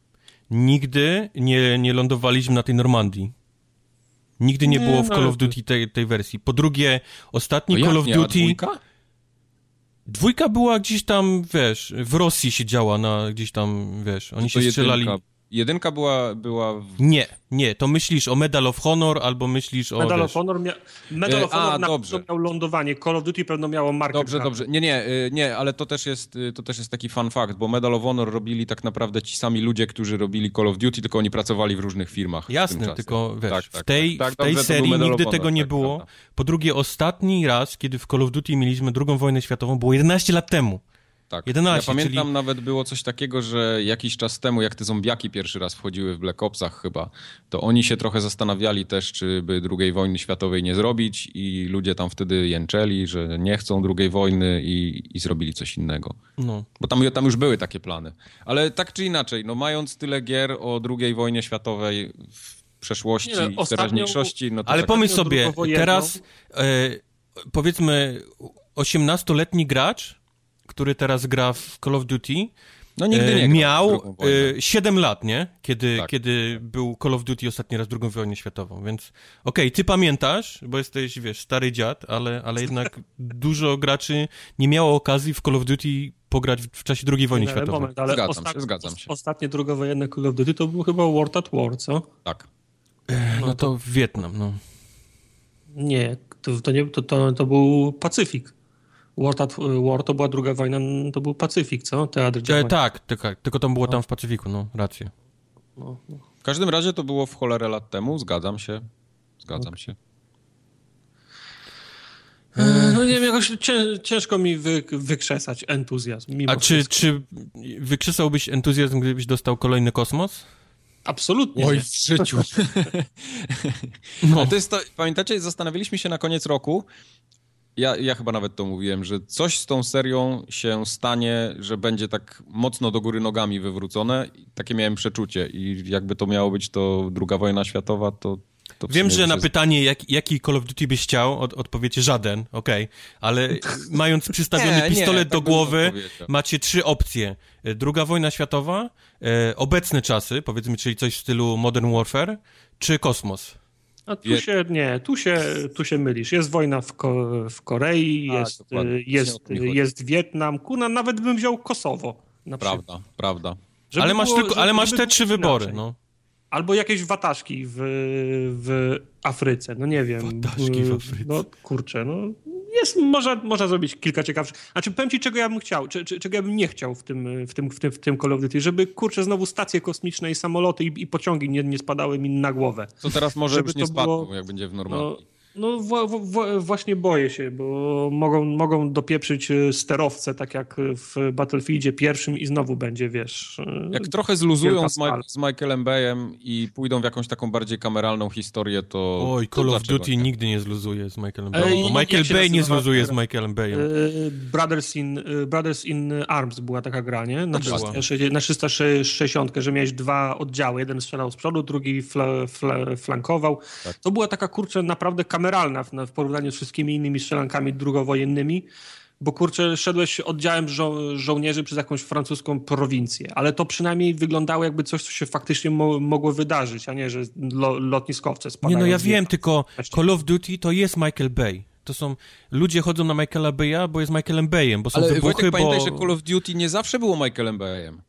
nigdy nie, nie lądowaliśmy na tej Normandii. Nigdy nie, Nie, było w no, Call of to- Duty tej, tej wersji. Po drugie, ostatni No jak Call of nie, Duty... dwójka? Dwójka była gdzieś tam, wiesz, w Rosji się działa na gdzieś tam, wiesz, oni To się strzelali... jedynka, jedynka była, była w... Nie, nie, to myślisz o Medal of Honor albo myślisz o... Medal of Honor, mia... Medal E, of Honor a, na dobrze. miał lądowanie. Call of Duty pewno miało markę. Dobrze, dobrze. Nie, nie, y, nie, ale to też, jest, y, to też jest taki fun fact, bo Medal of Honor robili tak naprawdę ci sami ludzie, którzy robili Call of Duty, tylko oni pracowali w różnych firmach. w tym Jasne, tylko wiesz, Tak, w tak, tej, tak, w tej dobrze, serii nigdy Honor, tego nie tak, było. prawda. Po drugie, ostatni raz, kiedy w Call of Duty mieliśmy drugą wojnę światową, było 11 lat temu. Tak. 11, ja pamiętam czyli- nawet było coś takiego, że jakiś czas temu, jak te zombiaki pierwszy raz wchodziły w Black Opsach chyba, to oni się trochę zastanawiali też, czy by II wojny światowej nie zrobić i ludzie tam wtedy jęczeli, że nie chcą II wojny i, i zrobili coś innego. No. Bo tam, tam już były takie plany. Ale tak czy inaczej, no mając tyle gier o II wojnie światowej w przeszłości, Nie, no, w ostatnią- teraźniejszości, no to Ale tak, pomyśl sobie, teraz e, powiedzmy 18-letni gracz, który teraz gra w Call of Duty, no nigdy e, nie w miał drugą e, 7 lat, nie? Kiedy, Tak. kiedy był Call of Duty ostatni raz II wojnę światową, więc okej, ty pamiętasz, bo jesteś, wiesz, stary dziad, ale, ale jednak *laughs* dużo graczy nie miało okazji w Call of Duty pograć w, w czasie II wojny Nie, światowej. moment, ale Zgadzam ostat- się, zgadzam się. Ostatnie drugowojenne Call of Duty to był chyba World at War, co? Tak. No to Wietnam, no. Nie, to, to, nie, to, to, to był Pacyfik. World at War to była druga wojna, to był Pacyfik, co? Teatr E, działań. tak, tak, tylko to było tam w Pacyfiku, no, rację. No, no. W każdym razie to było w cholerę lat temu, zgadzam się. Zgadzam się. No nie wiem, jakoś cię, ciężko mi wy, wykrzesać entuzjazm. Mimo A czy, wszystko. czy wykrzesałbyś entuzjazm, gdybyś dostał kolejny kosmos? Absolutnie nie. w życiu. No. *laughs* Ale to jest to, pamiętacie, zastanawialiśmy się na koniec roku, ja, ja chyba nawet to mówiłem, że coś z tą serią się stanie, że będzie tak mocno do góry nogami wywrócone. Takie miałem przeczucie i jakby to miało być to druga wojna światowa, to... Wiem, że na jest- pytanie, jak, jaki Call of Duty byś chciał, od, odpowiecie żaden, okej, ale *laughs* mając przystawiony Nie, nie, pistolet tak do głowy, macie trzy opcje. E, Druga wojna światowa, e, obecne czasy, powiedzmy, czyli coś w stylu Modern Warfare, czy kosmos. A tu się, nie, tu się, tu się mylisz. Jest wojna w, Ko w Korei, Tak, jest, jest, jest Wietnam, kuna, nawet bym wziął Kosowo. Prawda, prawda. Żeby ale masz, było- tylko, ale masz te trzy wybory, inaczej. no. Albo jakieś wataszki w, w Afryce, no nie wiem. Wataszki w Afryce. No kurczę, no jest, można, można zrobić kilka ciekawszych. Znaczy, powiem ci, czego ja bym chciał, czy, czy, czego ja bym nie chciał w tym, w tym, w tym, w tym Call of Duty, żeby, kurczę, znowu stacje kosmiczne i samoloty i, i pociągi nie, nie spadały mi na głowę. Co teraz może Żeby już nie to spadło, było- jak będzie w No, Normandii. no wa- właśnie boję się, bo mogą, mogą dopieprzyć e, sterowce, tak jak w Battlefieldzie pierwszym i znowu będzie, wiesz... e, Jak trochę zluzują z, Ma- z Michaelem Bayem i pójdą w jakąś taką bardziej kameralną historię, to... Oj, to Call of Duty nie? nigdy nie zluzuje z Michaelem Bayem, bo Michael Bay nie zluzuje z? Michaelem Bayem. E, Brothers in, e, Brothers in Arms była taka gra, nie? Na, była. 360, na 360, że miałeś dwa oddziały. Jeden strzelał z przodu, drugi fla, fla, flankował. Tak. To była taka, kurczę, naprawdę kameralna w, w porównaniu z wszystkimi innymi strzelankami drugowojennymi, bo, kurczę, szedłeś oddziałem żo żołnierzy przez jakąś francuską prowincję, ale to przynajmniej wyglądało jakby coś, co się faktycznie mo mogło wydarzyć, a nie, że lo lotniskowce Nie spadają. no, ja wiem, tylko. Call of Duty to jest Michael Bay. To są, ludzie chodzą na Michaela Baya, bo jest Michaelem Bayem, bo są Ale wybuchy, Wojtek, bo... pamiętaj, że Call of Duty nie zawsze było Michaelem Bayem.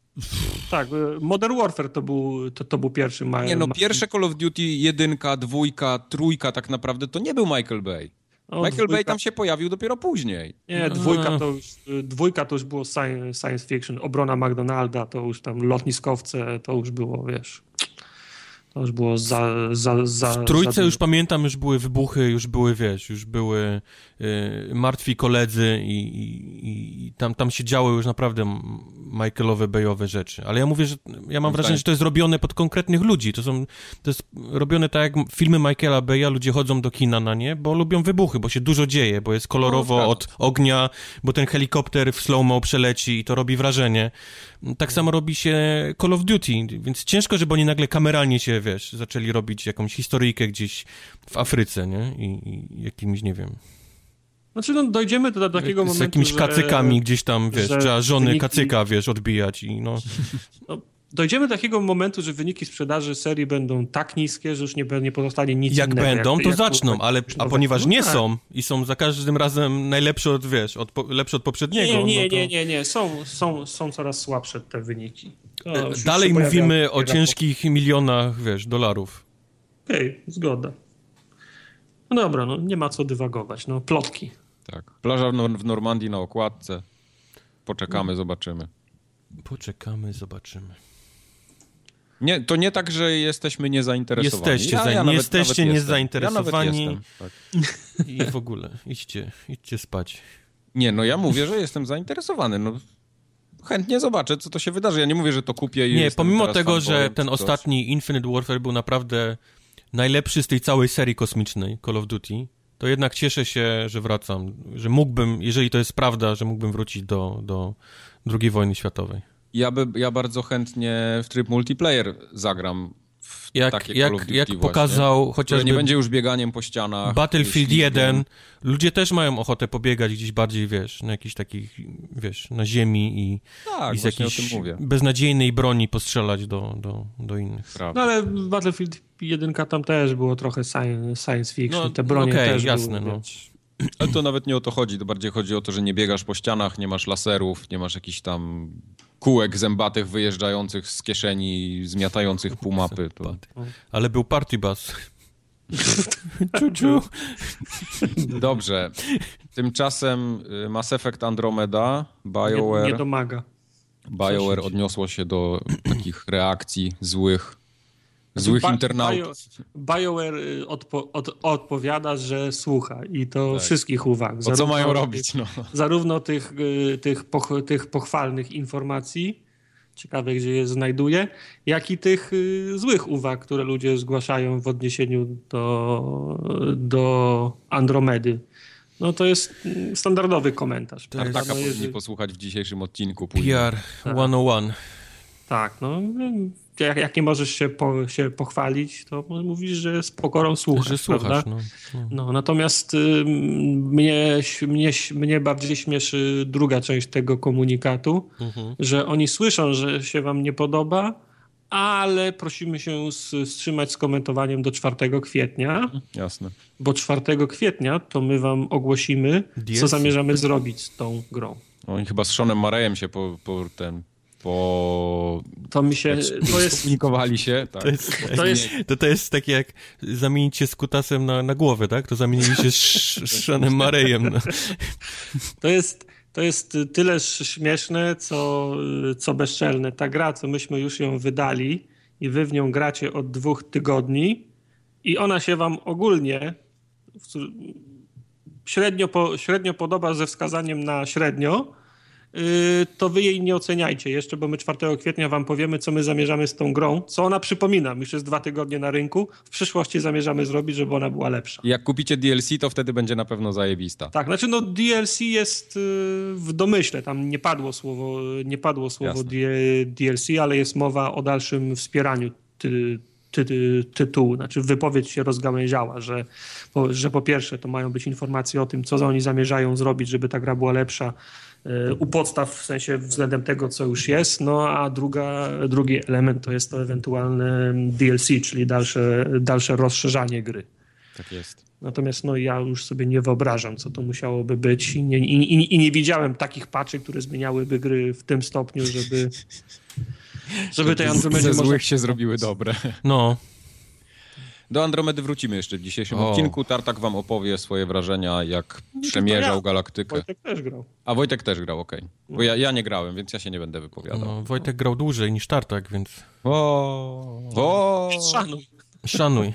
Tak, e, Modern Warfare to był, to, to był pierwszy ma Nie no, pierwsze Call of Duty, jedynka, dwójka, trójka tak naprawdę to nie był Michael Bay. O, Michael Bay dwójka- tam się pojawił dopiero później. Nie, dwójka to już, dwójka to już było sci- science fiction, obrona McDonalda, to już tam lotniskowce, to już było, wiesz, to już było za... za, za W trójce za już pamiętam, już były wybuchy, już były, wiesz, już były martwi koledzy i, i, i tam, tam się działy już naprawdę Michaelowe, Bayowe rzeczy. Ale ja mówię, że ja mam wrażenie, że to jest robione pod konkretnych ludzi. To są, to jest robione tak jak filmy Michaela Baya, ludzie chodzą do kina na nie, bo lubią wybuchy, bo się dużo dzieje, bo jest kolorowo No, od ognia, bo ten helikopter w slow-mo przeleci i to robi wrażenie. Tak samo robi się Call of Duty, więc ciężko, żeby oni nagle kameralnie się, wiesz, zaczęli robić jakąś historyjkę gdzieś w Afryce, nie? I, i jakimś, nie wiem, Znaczy, no, dojdziemy do, do takiego z momentu, jakimiś że- kacykami gdzieś tam, wiesz, że trzeba żony wyniki- kacyka, wiesz, odbijać i no... *laughs* No, dojdziemy do takiego momentu, że wyniki sprzedaży serii będą tak niskie, że już nie, nie pozostanie nic Jak innego. będą, to jak- zaczną, ale a no, ponieważ no nie tak. są i są za każdym razem najlepsze od, wiesz, od, lepsze od poprzedniego, Nie, nie, no to... nie, nie, nie, są, są, są coraz słabsze te wyniki. To już Dalej mówimy o ciężkich milionach, wiesz, dolarów. Okej, zgoda. No dobra, no nie ma co dywagować, no plotki. Tak. Plaża w Nor- w Normandii na okładce. Poczekamy, zobaczymy. Poczekamy, zobaczymy. Nie, to nie tak, że jesteśmy niezainteresowani. Jesteście za- nawet- jesteście nawet niezainteresowani. Ja. Tak. I w ogóle, idźcie, idźcie spać. Nie, no ja mówię, że jestem zainteresowany. No, chętnie zobaczę, co to się wydarzy. Ja nie mówię, że to kupię i Nie, pomimo tego, że ten ostatni Infinite Warfare był naprawdę najlepszy z tej całej serii kosmicznej Call of Duty, to jednak cieszę się, że wracam, że mógłbym, jeżeli to jest prawda, że mógłbym wrócić do, do II wojny światowej. Ja, by, ja bardzo chętnie w tryb multiplayer zagram Jak, takie jak, Call of Duty jak właśnie, pokazał które chociażby nie będzie już bieganiem po ścianach. Battlefield ślizgiem. 1, ludzie też mają ochotę pobiegać gdzieś bardziej, wiesz, na jakichś takich, wiesz, na ziemi i, Tak, i z właśnie jakiejś beznadziejnej broni postrzelać do, do, do innych. Prawda. No ale Battlefield 1 tam też było trochę science, science fiction, No, te bronie okej, też jasne, były, no. Ale to nawet nie o to chodzi, to bardziej chodzi o to, że nie biegasz po ścianach, nie masz laserów, nie masz jakichś tam kółek zębatych wyjeżdżających z kieszeni, zmiatających pół mapy. To... Ale był party bus. *laughs* Czuciu. Dobrze. Tymczasem y, Mass Effect Andromeda, Nie, BioWare, nie domaga. BioWare odniosło się do takich reakcji złych, złych Ba- internautów. Bio, BioWare y, odpo, od, odpowiada, że słucha i to Tak. wszystkich uwag. Bo co Zarówno mają robić? No. Zarówno tych, y, tych, poch, tych pochwalnych informacji, ciekawe gdzie je znajduje, jak i tych y, złych uwag, które ludzie zgłaszają w odniesieniu do, do Andromedy. No to jest mm, standardowy komentarz. To prawda? Tartaka No, powinni jeżeli- posłuchać w dzisiejszym odcinku. później. PR 101. Tak, no. Jak, jak nie możesz się, po, się pochwalić, to mówisz, że z pokorą słuchasz. Że słuchasz, prawda? no. no. No, natomiast y, mnie, mnie, mnie bardziej śmieszy druga część tego komunikatu, Mhm. że oni słyszą, że się wam nie podoba, ale prosimy się wstrzymać z komentowaniem do 4 kwietnia, Jasne. bo 4 kwietnia to my wam ogłosimy, co zamierzamy zrobić z tą grą. Oni chyba z Seanem Marejem się po, po ten po... To mi się... To jest... Komunikowali się, tak. To jest, to, jest, to, to jest takie jak zamienić się z kutasem na, na głowę, tak? To zamienili się z, *laughs* z Seanem Marejem. No. *laughs* To jest... To jest tyle śmieszne, co, co bezczelne. Ta gra, co myśmy już ją wydali i wy w nią gracie od dwóch tygodni i ona się wam ogólnie średnio, po, średnio podoba ze wskazaniem na średnio, to wy jej nie oceniajcie jeszcze, bo my 4 kwietnia wam powiemy, co my zamierzamy z tą grą, co ona przypomina. Już jest dwa tygodnie na rynku. W przyszłości zamierzamy zrobić, żeby ona była lepsza. Jak kupicie DLC, to wtedy będzie na pewno zajebista. Tak, znaczy no DLC jest yy, w domyśle, tam nie padło słowo, nie padło słowo DLC, ale jest mowa o dalszym wspieraniu ty, ty, tytułu, znaczy wypowiedź się rozgałęziała, że po, że po pierwsze to mają być informacje o tym, co oni zamierzają zrobić, żeby ta gra była lepsza y, u podstaw, w sensie względem tego, co już jest, no a druga, drugi element to jest to ewentualne DLC, czyli dalsze, dalsze rozszerzanie gry. Tak jest. Natomiast no, ja już sobie nie wyobrażam, co to musiałoby być i nie, i, i, i nie widziałem takich patchy, które zmieniałyby gry w tym stopniu, żeby żeby tej Andromedzie Ze złych się zrobiły dobre. No. Do Andromedy wrócimy jeszcze w dzisiejszym o. odcinku. Tartak wam opowie swoje wrażenia, jak przemierzał ja. galaktykę. Wojtek też grał. A Wojtek też grał, okej. Okay. Bo ja, ja nie grałem, więc ja się nie będę wypowiadał. No, Wojtek grał dłużej niż Tartak, więc... O, o. Szanuj. Szanuj.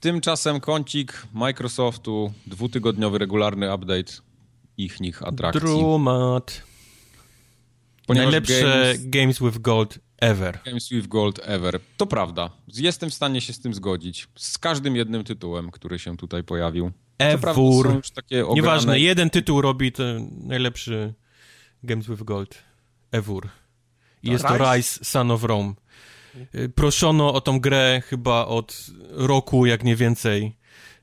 Tymczasem kącik Microsoftu, dwutygodniowy regularny update ich nich atrakcji. Drumat. Ponieważ Najlepsze games, games with Gold ever. Games with Gold ever. To prawda. Jestem w stanie się z tym zgodzić. Z każdym jednym tytułem, który się tutaj pojawił. Ewur. Nieważne, jeden tytuł robi ten najlepszy Games with Gold. Ewur. I jest Rise? to Rise Son of Rome. Y, proszono o tą grę chyba od roku, jak nie więcej.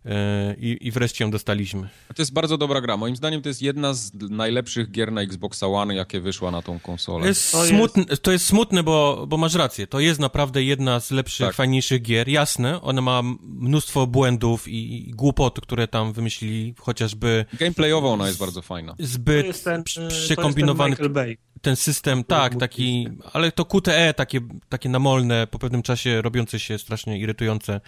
E, i, i wreszcie ją dostaliśmy. To jest bardzo dobra gra. Moim zdaniem to jest jedna z najlepszych gier na Xbox One, jakie wyszła na tą konsolę. Jest to, smutne, jest... to jest smutne, bo, bo masz rację. To jest naprawdę jedna z lepszych, tak. fajniejszych gier. Jasne, ona ma mnóstwo błędów i, i głupot, które tam wymyślili, chociażby... Gameplayowo ona jest bardzo fajna. Zbyt ten, przekombinowany... Ten, ten system, tak, taki, ale to QTE takie, takie namolne, po pewnym czasie robiące się strasznie irytujące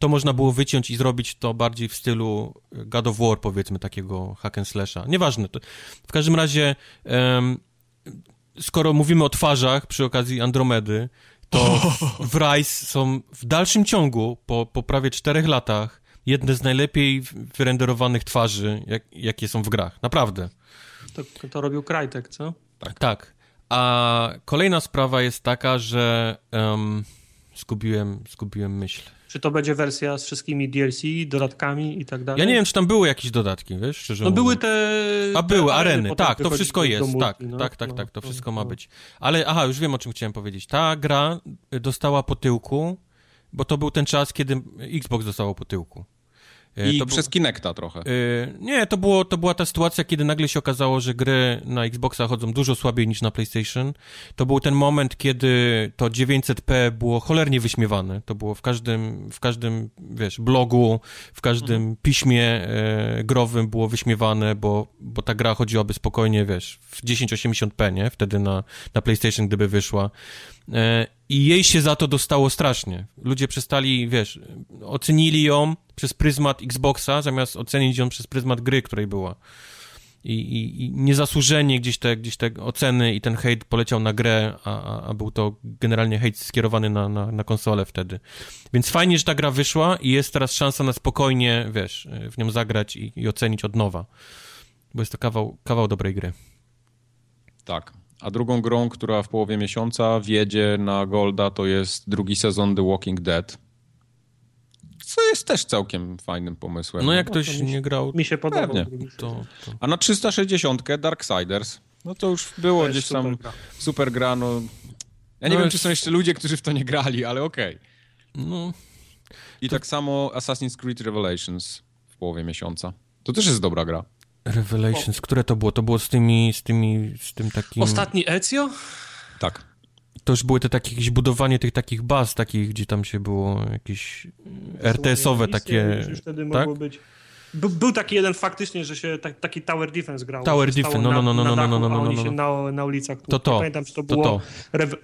to można było wyciąć i zrobić to bardziej w stylu God of War, powiedzmy, takiego hack and slasha. Nieważne. To, w każdym razie, um, skoro mówimy o twarzach przy okazji Andromedy, to *laughs* w Rise są w dalszym ciągu, po, po prawie czterech latach, jedne z najlepiej wyrenderowanych twarzy, jak, jakie są w grach. Naprawdę. To, to robił Krajtek, co? Tak. Tak. A kolejna sprawa jest taka, że um, zgubiłem, zgubiłem myśl. Czy to będzie wersja z wszystkimi DLC, dodatkami i tak dalej? Ja nie wiem, czy tam były jakieś dodatki, wiesz, szczerze No były te... A były, areny, areny tak, to wszystko jest, tak, no, tak, tak, no, tak, to no, wszystko ma no. być. Ale, aha, już wiem, o czym chciałem powiedzieć. Ta gra dostała po tyłku, bo to był ten czas, kiedy Xbox dostało po tyłku. E, I to przez Kinecta trochę. Yy, nie, to, było, to była ta sytuacja, kiedy nagle się okazało, że gry na Xboxa chodzą dużo słabiej niż na PlayStation. To był ten moment, kiedy to 900p było cholernie wyśmiewane. To było w każdym, w każdym wiesz, blogu, w każdym mhm. piśmie e, growym było wyśmiewane, bo, bo ta gra chodziłaby spokojnie, wiesz, w 1080p, nie? Wtedy na, na PlayStation, gdyby wyszła. E, I jej się za to dostało strasznie. Ludzie przestali, wiesz, ocenili ją przez pryzmat Xboxa, zamiast ocenić ją przez pryzmat gry, której była. I, i, i niezasłużenie gdzieś te, gdzieś te oceny i ten hejt poleciał na grę, a, a był to generalnie hejt skierowany na, na, na konsolę wtedy. Więc fajnie, że ta gra wyszła i jest teraz szansa na spokojnie, wiesz, w nią zagrać i, i ocenić od nowa. Bo jest to kawał, kawał dobrej gry. Tak. A drugą grą, która w połowie miesiąca wjedzie na Golda, to jest drugi sezon The Walking Dead. Co jest też całkiem fajnym pomysłem. No jak no, ktoś nie grał... Mi się podoba. To, to... A na 360 Darksiders, no to już było to gdzieś tam super gra. super gra, no... Ja nie no wiem, jest... czy są jeszcze ludzie, którzy w to nie grali, ale okej. Okay. No... I to... tak samo Assassin's Creed Revelations w połowie miesiąca. To też jest dobra gra. Revelations, o. które to było? To było z tymi, z tymi, z tym takim... Ostatni Ezio? Tak. To już były te takie jakieś budowanie tych takich baz, takich, gdzie tam się było jakieś RTS-owe takie... Już wtedy tak? mogło być... By, był taki jeden faktycznie, że się tak, taki Tower Defense grał. Tower Defense, no, no, no, no, no, no, no, no, Oni no, się no. na, na ulicach To to, Nie pamiętam, czy to to było... to.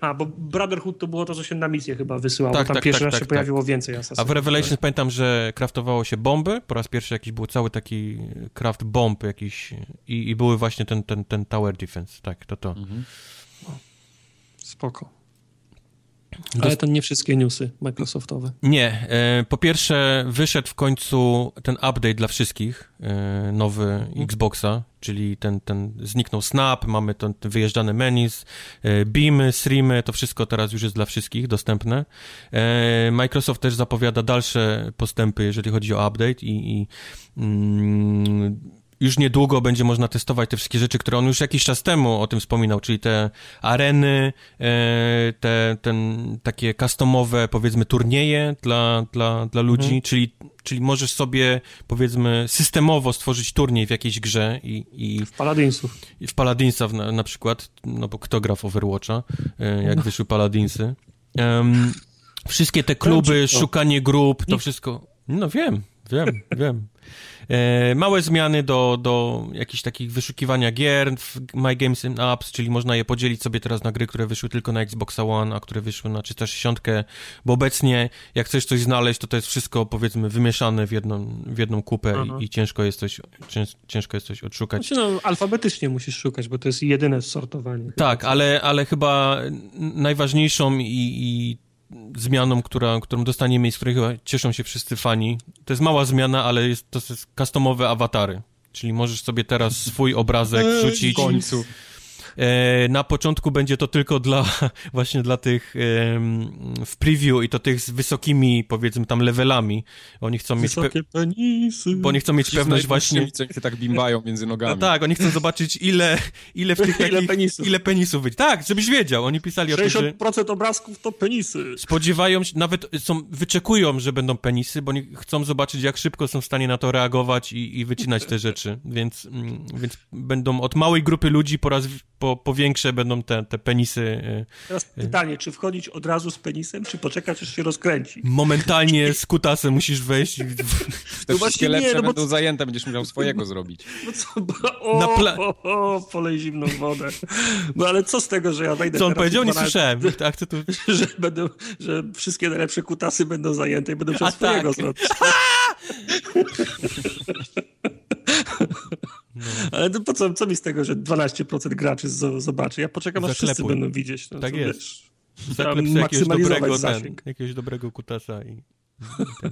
A, bo Brotherhood to było to, co się na misję chyba wysyłało. Tak, tam tak, pierwszy tak, raz tak, się tak. pojawiło więcej A asasynów. w Revelations pamiętam, że kraftowało się bomby. Po raz pierwszy jakiś był cały taki craft bomb jakiś i, i były właśnie ten, ten, ten tower defense. Tak, to to. Spoko. Ale to nie wszystkie newsy Microsoftowe. Nie, e, po pierwsze wyszedł w końcu ten update dla wszystkich, e, nowy Xboxa, czyli ten, ten zniknął Snap, mamy ten, ten wyjeżdżane menus, e, beamy, streamy, to wszystko teraz już jest dla wszystkich dostępne. Microsoft też zapowiada dalsze postępy, jeżeli chodzi o update i, i mm, już niedługo będzie można testować te wszystkie rzeczy, które on już jakiś czas temu o tym wspominał, czyli te areny, e, te ten, takie customowe, powiedzmy, turnieje dla, dla, dla ludzi, czyli, czyli możesz sobie, powiedzmy, systemowo stworzyć turniej w jakiejś grze i, i W Paladinsów. w Paladinsa na, na przykład, no bo kto gra w Overwatcha, e, jak wyszły Paladinsy. Em, wszystkie te kluby, szukanie grup, to wszystko... No wiem, wiem, wiem. E, małe zmiany do, do jakichś takich wyszukiwania gier w My Games and Apps, czyli można je podzielić sobie teraz na gry, które wyszły tylko na Xboxa One, a które wyszły na 360, bo obecnie jak chcesz coś znaleźć, to to jest wszystko powiedzmy wymieszane w jedną, w jedną kupę Aha. i, ciężko jest coś, cięż, ciężko jest coś odszukać. Znaczy, no, alfabetycznie musisz szukać, bo to jest jedyne sortowanie. Tak, ale, ale chyba najważniejszą i, i zmianą, która, którą dostaniemy i z której chyba cieszą się wszyscy fani, to jest mała zmiana, ale jest, to jest customowe awatary. Czyli możesz sobie teraz swój obrazek wrzucić. W końcu. E, na początku będzie to tylko dla *laughs* właśnie dla tych w preview i to tych z wysokimi, powiedzmy tam levelami. Oni chcą mieć, pe- Wysokie penisy. bo oni chcą mieć Ci pewność właśnie. się tak bimbają między nogami. No tak, oni chcą zobaczyć ile, ile w *laughs* tych Ile takich, penisów. ile penisów być. Tak, żebyś wiedział. Oni pisali o tym, że 60% obrazków to penisy. spodziewają się, nawet są, wyczekują, że będą penisy, bo oni chcą zobaczyć, jak szybko są w stanie na to reagować i, i wycinać te rzeczy, więc, mm, więc będą od małej grupy ludzi po raz, po, po większe będą te, te penisy y, Teraz pytanie, czy wchodzić od razu z penisem, czy poczekać, aż się rozkręci? momentalnie z kutasem musisz wejść. Te No wszystkie właśnie lepsze nie, no bo będą zajęte, będziesz musiał swojego *laughs* zrobić. No co, bo, o, Na pla- o, o, polej zimną wodę. No ale co z tego, że ja wejdę Co on powiedział? Nie 12 słyszałem. Tak, co tu... *laughs* Że, będą, że wszystkie najlepsze kutasy będą zajęte i będę A musiał swojego tak. zrobić. *laughs* *laughs* Ale to po co, co mi z tego, że 12% graczy z- zobaczy? Ja poczekam, aż wszyscy będą widzieć. No, Tak to jest. Wiesz, Zaklep sobie jakiegoś dobrego, ten, jakiegoś dobrego kutasa i... i ten.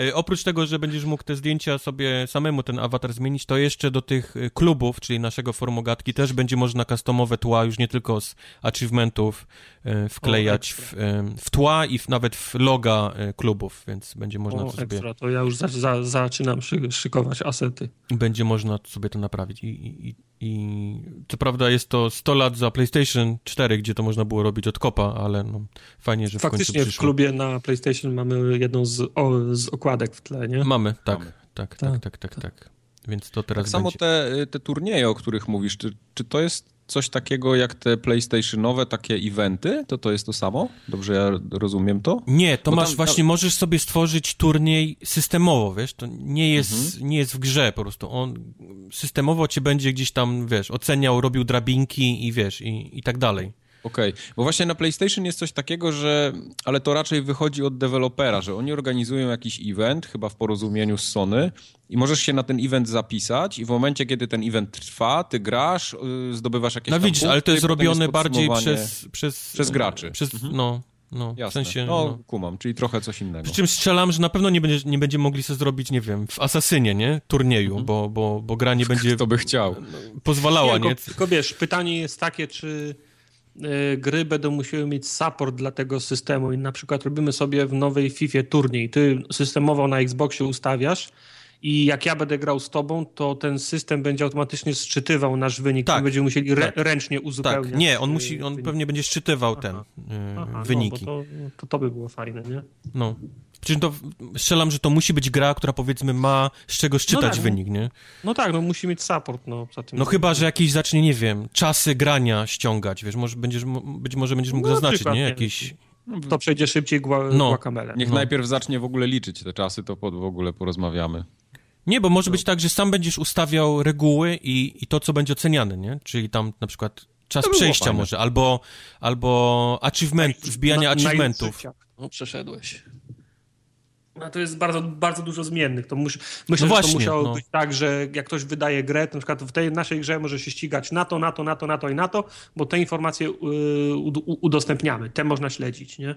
E, oprócz tego, że będziesz mógł te zdjęcia sobie samemu ten awatar zmienić, to jeszcze do tych e, klubów, czyli naszego formogatki, też będzie można customowe tła, już nie tylko z achievementów e, wklejać w, e, w tła i w, nawet w loga klubów, więc będzie można O, to sobie, ekstra, to ja już za, za, zaczynam szy, szykować asety. będzie można sobie to naprawić i, i, i, i co prawda jest to 100 lat za PlayStation 4, gdzie to można było robić od kopa, ale no, fajnie, że w Faktycznie w przyszło. klubie na PlayStation mamy jedną z, o, z okładek w tle, nie? Mamy, tak, Mamy. tak, Tak, tak, tak, tak, tak. Więc to teraz Tak samo będzie... te, te turnieje, o których mówisz, czy, czy to jest coś takiego jak te PlayStationowe takie eventy? To to jest to samo? Dobrze ja rozumiem to? Nie, to Bo masz tam- właśnie, możesz sobie stworzyć turniej systemowo, wiesz, to nie jest, Mhm. nie jest w grze po prostu, on systemowo cię będzie gdzieś tam, wiesz, oceniał, robił drabinki i wiesz, i, i tak dalej. Okej, bo właśnie na PlayStation jest coś takiego, że, ale to raczej wychodzi od dewelopera, że oni organizują jakiś event, chyba w porozumieniu z Sony i możesz się na ten event zapisać i w momencie, kiedy ten event trwa, ty grasz, yy, zdobywasz jakieś No tam widzisz, ale punkty to jest robione bardziej podsumowanie. przez, przez... Przez graczy. Przez, Mhm. no, no, w Jasne. sensie... no, No. kumam, czyli trochę coś innego. Przy czym strzelam, że na pewno nie, będzie, nie będziemy mogli sobie zrobić, nie wiem, w Asasynie, nie? Turnieju, bo, bo, bo gra nie będzie Kto by chciał? pozwalała, Nie, nie? tylko, wiesz, pytanie jest takie, czy y, gry będą musiały mieć support dla tego systemu i na przykład robimy sobie w nowej FIFA turniej. Ty systemowo na Xboxie ustawiasz i jak ja będę grał z tobą, to ten system będzie automatycznie sczytywał nasz wynik Tak, i będziemy musieli re- tak. ręcznie uzupełniać. Tak, nie, on y, musi, on wynik. pewnie będzie szczytywał Aha. ten, y, Aha, wyniki. No, to, to, to by było fajne, nie? No. Czym to strzelam, że to musi być gra, która powiedzmy ma z czego szczytać tak, wynik, nie? No tak, no musi mieć support, no poza tym. No chyba, że jakiś zacznie, nie wiem, czasy grania ściągać, wiesz, może będziesz, być może będziesz mógł No, zaznaczyć, przykład, nie? nie Jakieś... To przejdzie szybciej gła, No. guacamele. Niech No. najpierw zacznie w ogóle liczyć te czasy, to pod, w ogóle porozmawiamy. Nie, bo może być tak, że sam będziesz ustawiał reguły i, i to, co będzie oceniane, nie? Czyli tam na przykład czas przejścia fajne. może, albo, albo achievement, wbijania Na- achievementów. No, przeszedłeś. No to jest bardzo, bardzo dużo zmiennych. To mus, myślę, No że właśnie, to musiało no. być tak, że jak ktoś wydaje grę, to na przykład w tej naszej grze może się ścigać na to, na to, na to, na to i na to, bo te informacje y, udostępniamy. Te można śledzić, nie?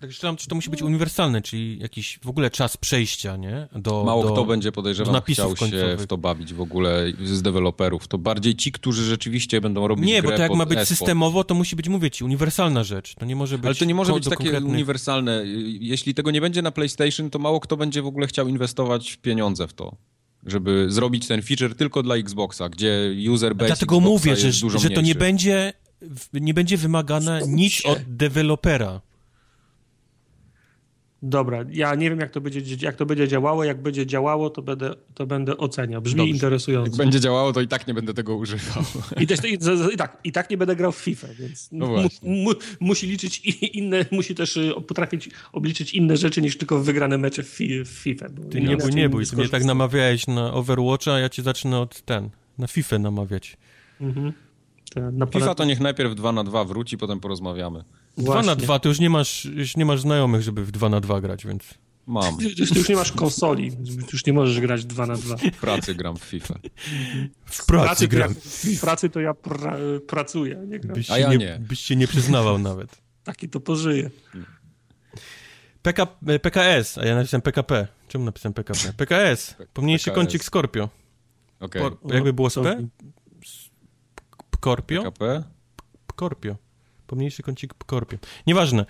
Tak czytam, czy to musi być uniwersalne, czyli jakiś w ogóle czas przejścia, nie? Do, Mało do, kto będzie, napisów chciał się końcowych. w to bawić w ogóle z deweloperów. To bardziej ci, którzy rzeczywiście będą robić Nie, bo to jak ma być systemowo, to musi być, mówię ci, uniwersalna rzecz. To nie może być Ale to nie może być takie konkretnych- uniwersalne. Jeśli tego nie będzie na PlayStation, to mało kto będzie w ogóle chciał inwestować pieniądze w to. Żeby zrobić ten feature tylko dla Xboxa, gdzie user base Dlatego Xboxa mówię, jest że, dużo że to nie będzie, nie będzie wymagane nic od dewelopera. Dobra, ja nie wiem, jak to będzie, jak to będzie działało. Jak będzie działało, to będę, to będę oceniał. Brzmi Dobrze. Jak interesująco. będzie działało, to i tak nie będę tego używał. I, też, i, i, tak, I tak nie będę grał w FIFA, więc No mu, mu, musi liczyć inne, musi też y, potrafić obliczyć inne rzeczy niż tylko wygrane mecze w, w FIFA. Bo Ty nie bój, nie bój. Ty mnie tak namawiałeś na Overwatcha, a ja cię zacznę od ten, na FIFA namawiać. Mhm. Na FIFA to niech najpierw 2 na 2 wróci, potem porozmawiamy. Dwa na dwa, to już nie masz, już nie masz znajomych, żeby w dwa na dwa grać, więc... Mam. Ty, ty już nie masz konsoli, już nie możesz grać 2 na 2. W pracy gram w FIFA. W pracy to ja, gram. w pracy to ja pra, pracuję, nie gram. Byś A ja nie, nie. byś się nie przyznawał *laughs* nawet. Taki to pożyje. PK, PKS, a ja napisałem PKP. Czemu napisałem PKP? PKS, pomniejszy PKS. kącik Scorpio. Por, jakby było z P? Scorpio? KP? Scorpio. Pomniejszy kącik Scorpio. Nieważne.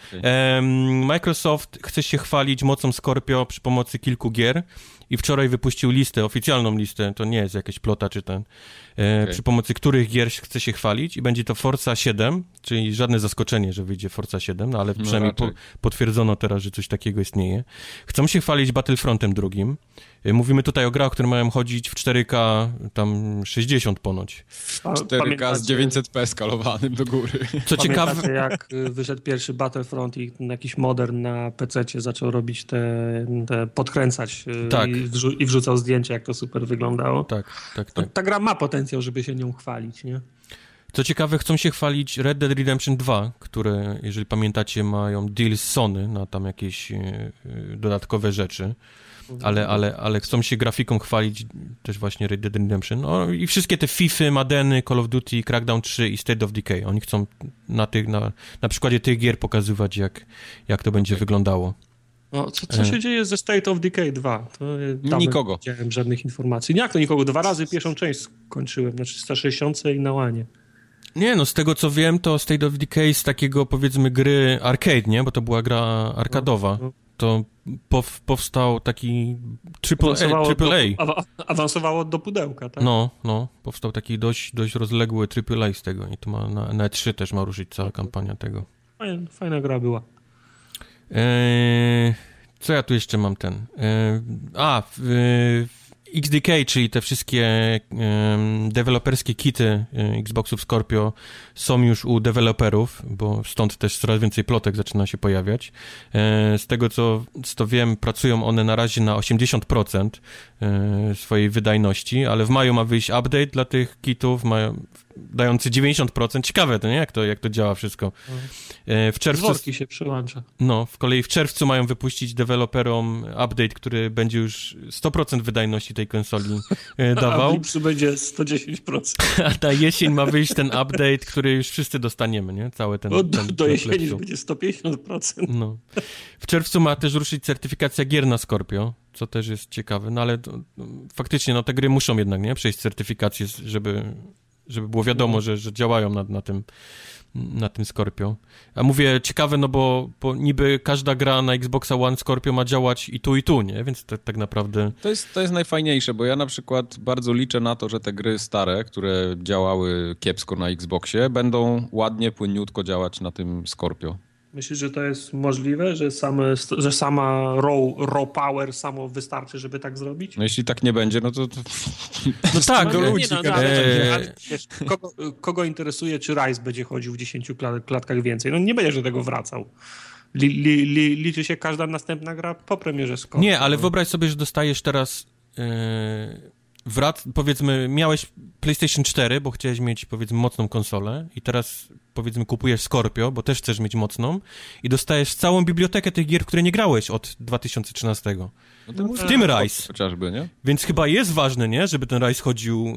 Microsoft chce się chwalić mocą Scorpio przy pomocy kilku gier i wczoraj wypuścił listę, oficjalną listę, to nie jest jakaś plota czy ten, e, Okej. przy pomocy których gier chce się chwalić i będzie to Forza 7, czyli żadne zaskoczenie, że wyjdzie Forza 7, no ale No przynajmniej po, potwierdzono teraz, że coś takiego istnieje. Chcą się chwalić Battlefrontem drugim. E, Mówimy tutaj o grach, które mają chodzić w 4K, tam 60 ponoć. A 4K z pamiętacie- 900p skalowanym do góry. Co ciekawe... Jak y, wyszedł pierwszy Battlefront i jakiś modern na PC zaczął robić te, te podkręcać y, Tak. I, wrzu- i wrzucał zdjęcia, jak to super wyglądało. Tak, tak, To, tak. ta gra ma potencjał, żeby się nią chwalić, nie? Co ciekawe, chcą się chwalić Red Dead Redemption 2, które, jeżeli pamiętacie, mają deal z Sony na tam jakieś e, e, dodatkowe rzeczy, ale, ale, ale chcą się grafiką chwalić też właśnie Red Dead Redemption. No i wszystkie te FIFA, Madeny, Call of Duty, Crackdown 3 i State of Decay. Oni chcą na, tych, na, na przykładzie tych gier pokazywać, jak, jak to będzie wyglądało. No, co, co E. się dzieje ze State of Decay 2? To y, dawno Nikogo. Nie widziałem żadnych informacji. Jak to nikogo? Dwa razy pierwszą część skończyłem na 360 i na łanie. Nie, no z tego co wiem, to State of Decay z takiego powiedzmy gry arcade, nie? Bo to była gra arkadowa. No. To pow, powstał taki triple A, triple do, A. awa- awansowało do pudełka, tak? No, no, powstał taki dość, dość rozległy AAA z tego i to ma na, na E3 też ma ruszyć cała kampania tego. Fajna, fajna gra była. Eee, co ja tu jeszcze mam ten? Eee, a, XDK, czyli te wszystkie deweloperskie kity e, Xboxów Scorpio są już u deweloperów, bo stąd też coraz więcej plotek zaczyna się pojawiać. E, z tego co, co wiem, pracują one na razie na 80% e, swojej wydajności, ale w maju ma wyjść update dla tych kitów, mają, dający 90%. Ciekawe to, nie? Jak to, jak to działa wszystko. E, w czerwcu... worki się przyłącza. No, w kolei w czerwcu mają wypuścić deweloperom update, który będzie już 100% wydajności tej konsoli e, *laughs* A w dawał, lipcu będzie 110%. a ta jesień ma wyjść ten update, który już wszyscy dostaniemy, nie? Cały ten, No, do, ten do jesieni plepsu. będzie 150%. No. W czerwcu ma też ruszyć certyfikacja gier na Scorpio, co też jest ciekawe, no ale to, faktycznie, no te gry muszą jednak, nie? Przejść certyfikację, żeby, żeby było wiadomo, No. że, że działają na, na tym na tym Scorpio. A mówię ciekawe, no bo, bo niby każda gra na Xboxa One Scorpio ma działać i tu, i tu, nie? Więc tak, tak naprawdę... To jest, to jest najfajniejsze, bo ja na przykład bardzo liczę na to, że te gry stare, które działały kiepsko na Xboxie, będą ładnie, płynniutko działać na tym Scorpio. Myślisz, że to jest możliwe, że, same, że sama raw, raw power samo wystarczy, żeby tak zrobić? No jeśli tak nie będzie, no to... to... No tak, do no, ludzi, no, Eee. kogo, kogo interesuje, czy Rise będzie chodził w 10 kla- klatkach więcej? No nie będziesz do tego wracał. Li, li, li, liczy się każda następna gra po premierze Scorpio. Nie, ale wyobraź sobie, że dostajesz teraz Yy, wrac, powiedzmy, miałeś PlayStation 4, bo chciałeś mieć, powiedzmy, mocną konsolę i teraz, powiedzmy, kupujesz Scorpio, bo też chcesz mieć mocną i dostajesz całą bibliotekę tych gier, w które nie grałeś od 2013. No w tym Rise. Chociażby, nie? Więc chyba jest ważne, nie, żeby ten Rise chodził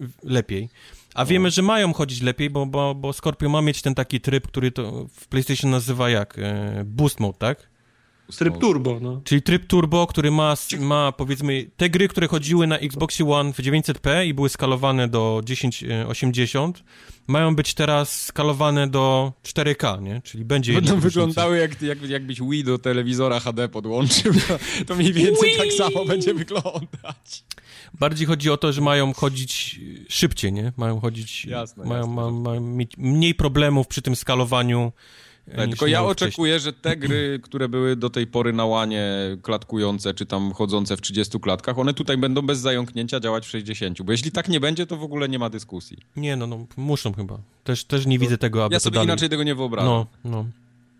y, lepiej. A no. wiemy, że mają chodzić lepiej, bo, bo, bo Scorpio ma mieć ten taki tryb, który to w PlayStation nazywa jak? E, boost mode, tak? Tryb turbo, no. Czyli tryb turbo, który ma, ma powiedzmy te gry, które chodziły na Xboxie One w 900p i były skalowane do 1080, mają być teraz skalowane do 4K, nie? Czyli będzie Będą wyglądały jak, jak, jakbyś Wii do telewizora HD podłączył, to, to mniej więcej Wii! tak samo będzie wyglądać. Bardziej chodzi o to, że mają chodzić szybciej, nie? Mają chodzić, jasne, mają, jasne, mają, mają mieć mniej problemów przy tym skalowaniu tak, tylko ja oczekuję, że te gry, które były do tej pory na łanie klatkujące, czy tam chodzące w 30 klatkach, one tutaj będą bez zająknięcia działać w 60, bo jeśli tak nie będzie, to w ogóle nie ma dyskusji. Nie, no, no muszą chyba. Też, też nie widzę tego, aby Ja sobie dalej... inaczej tego nie wyobrażam. No, no.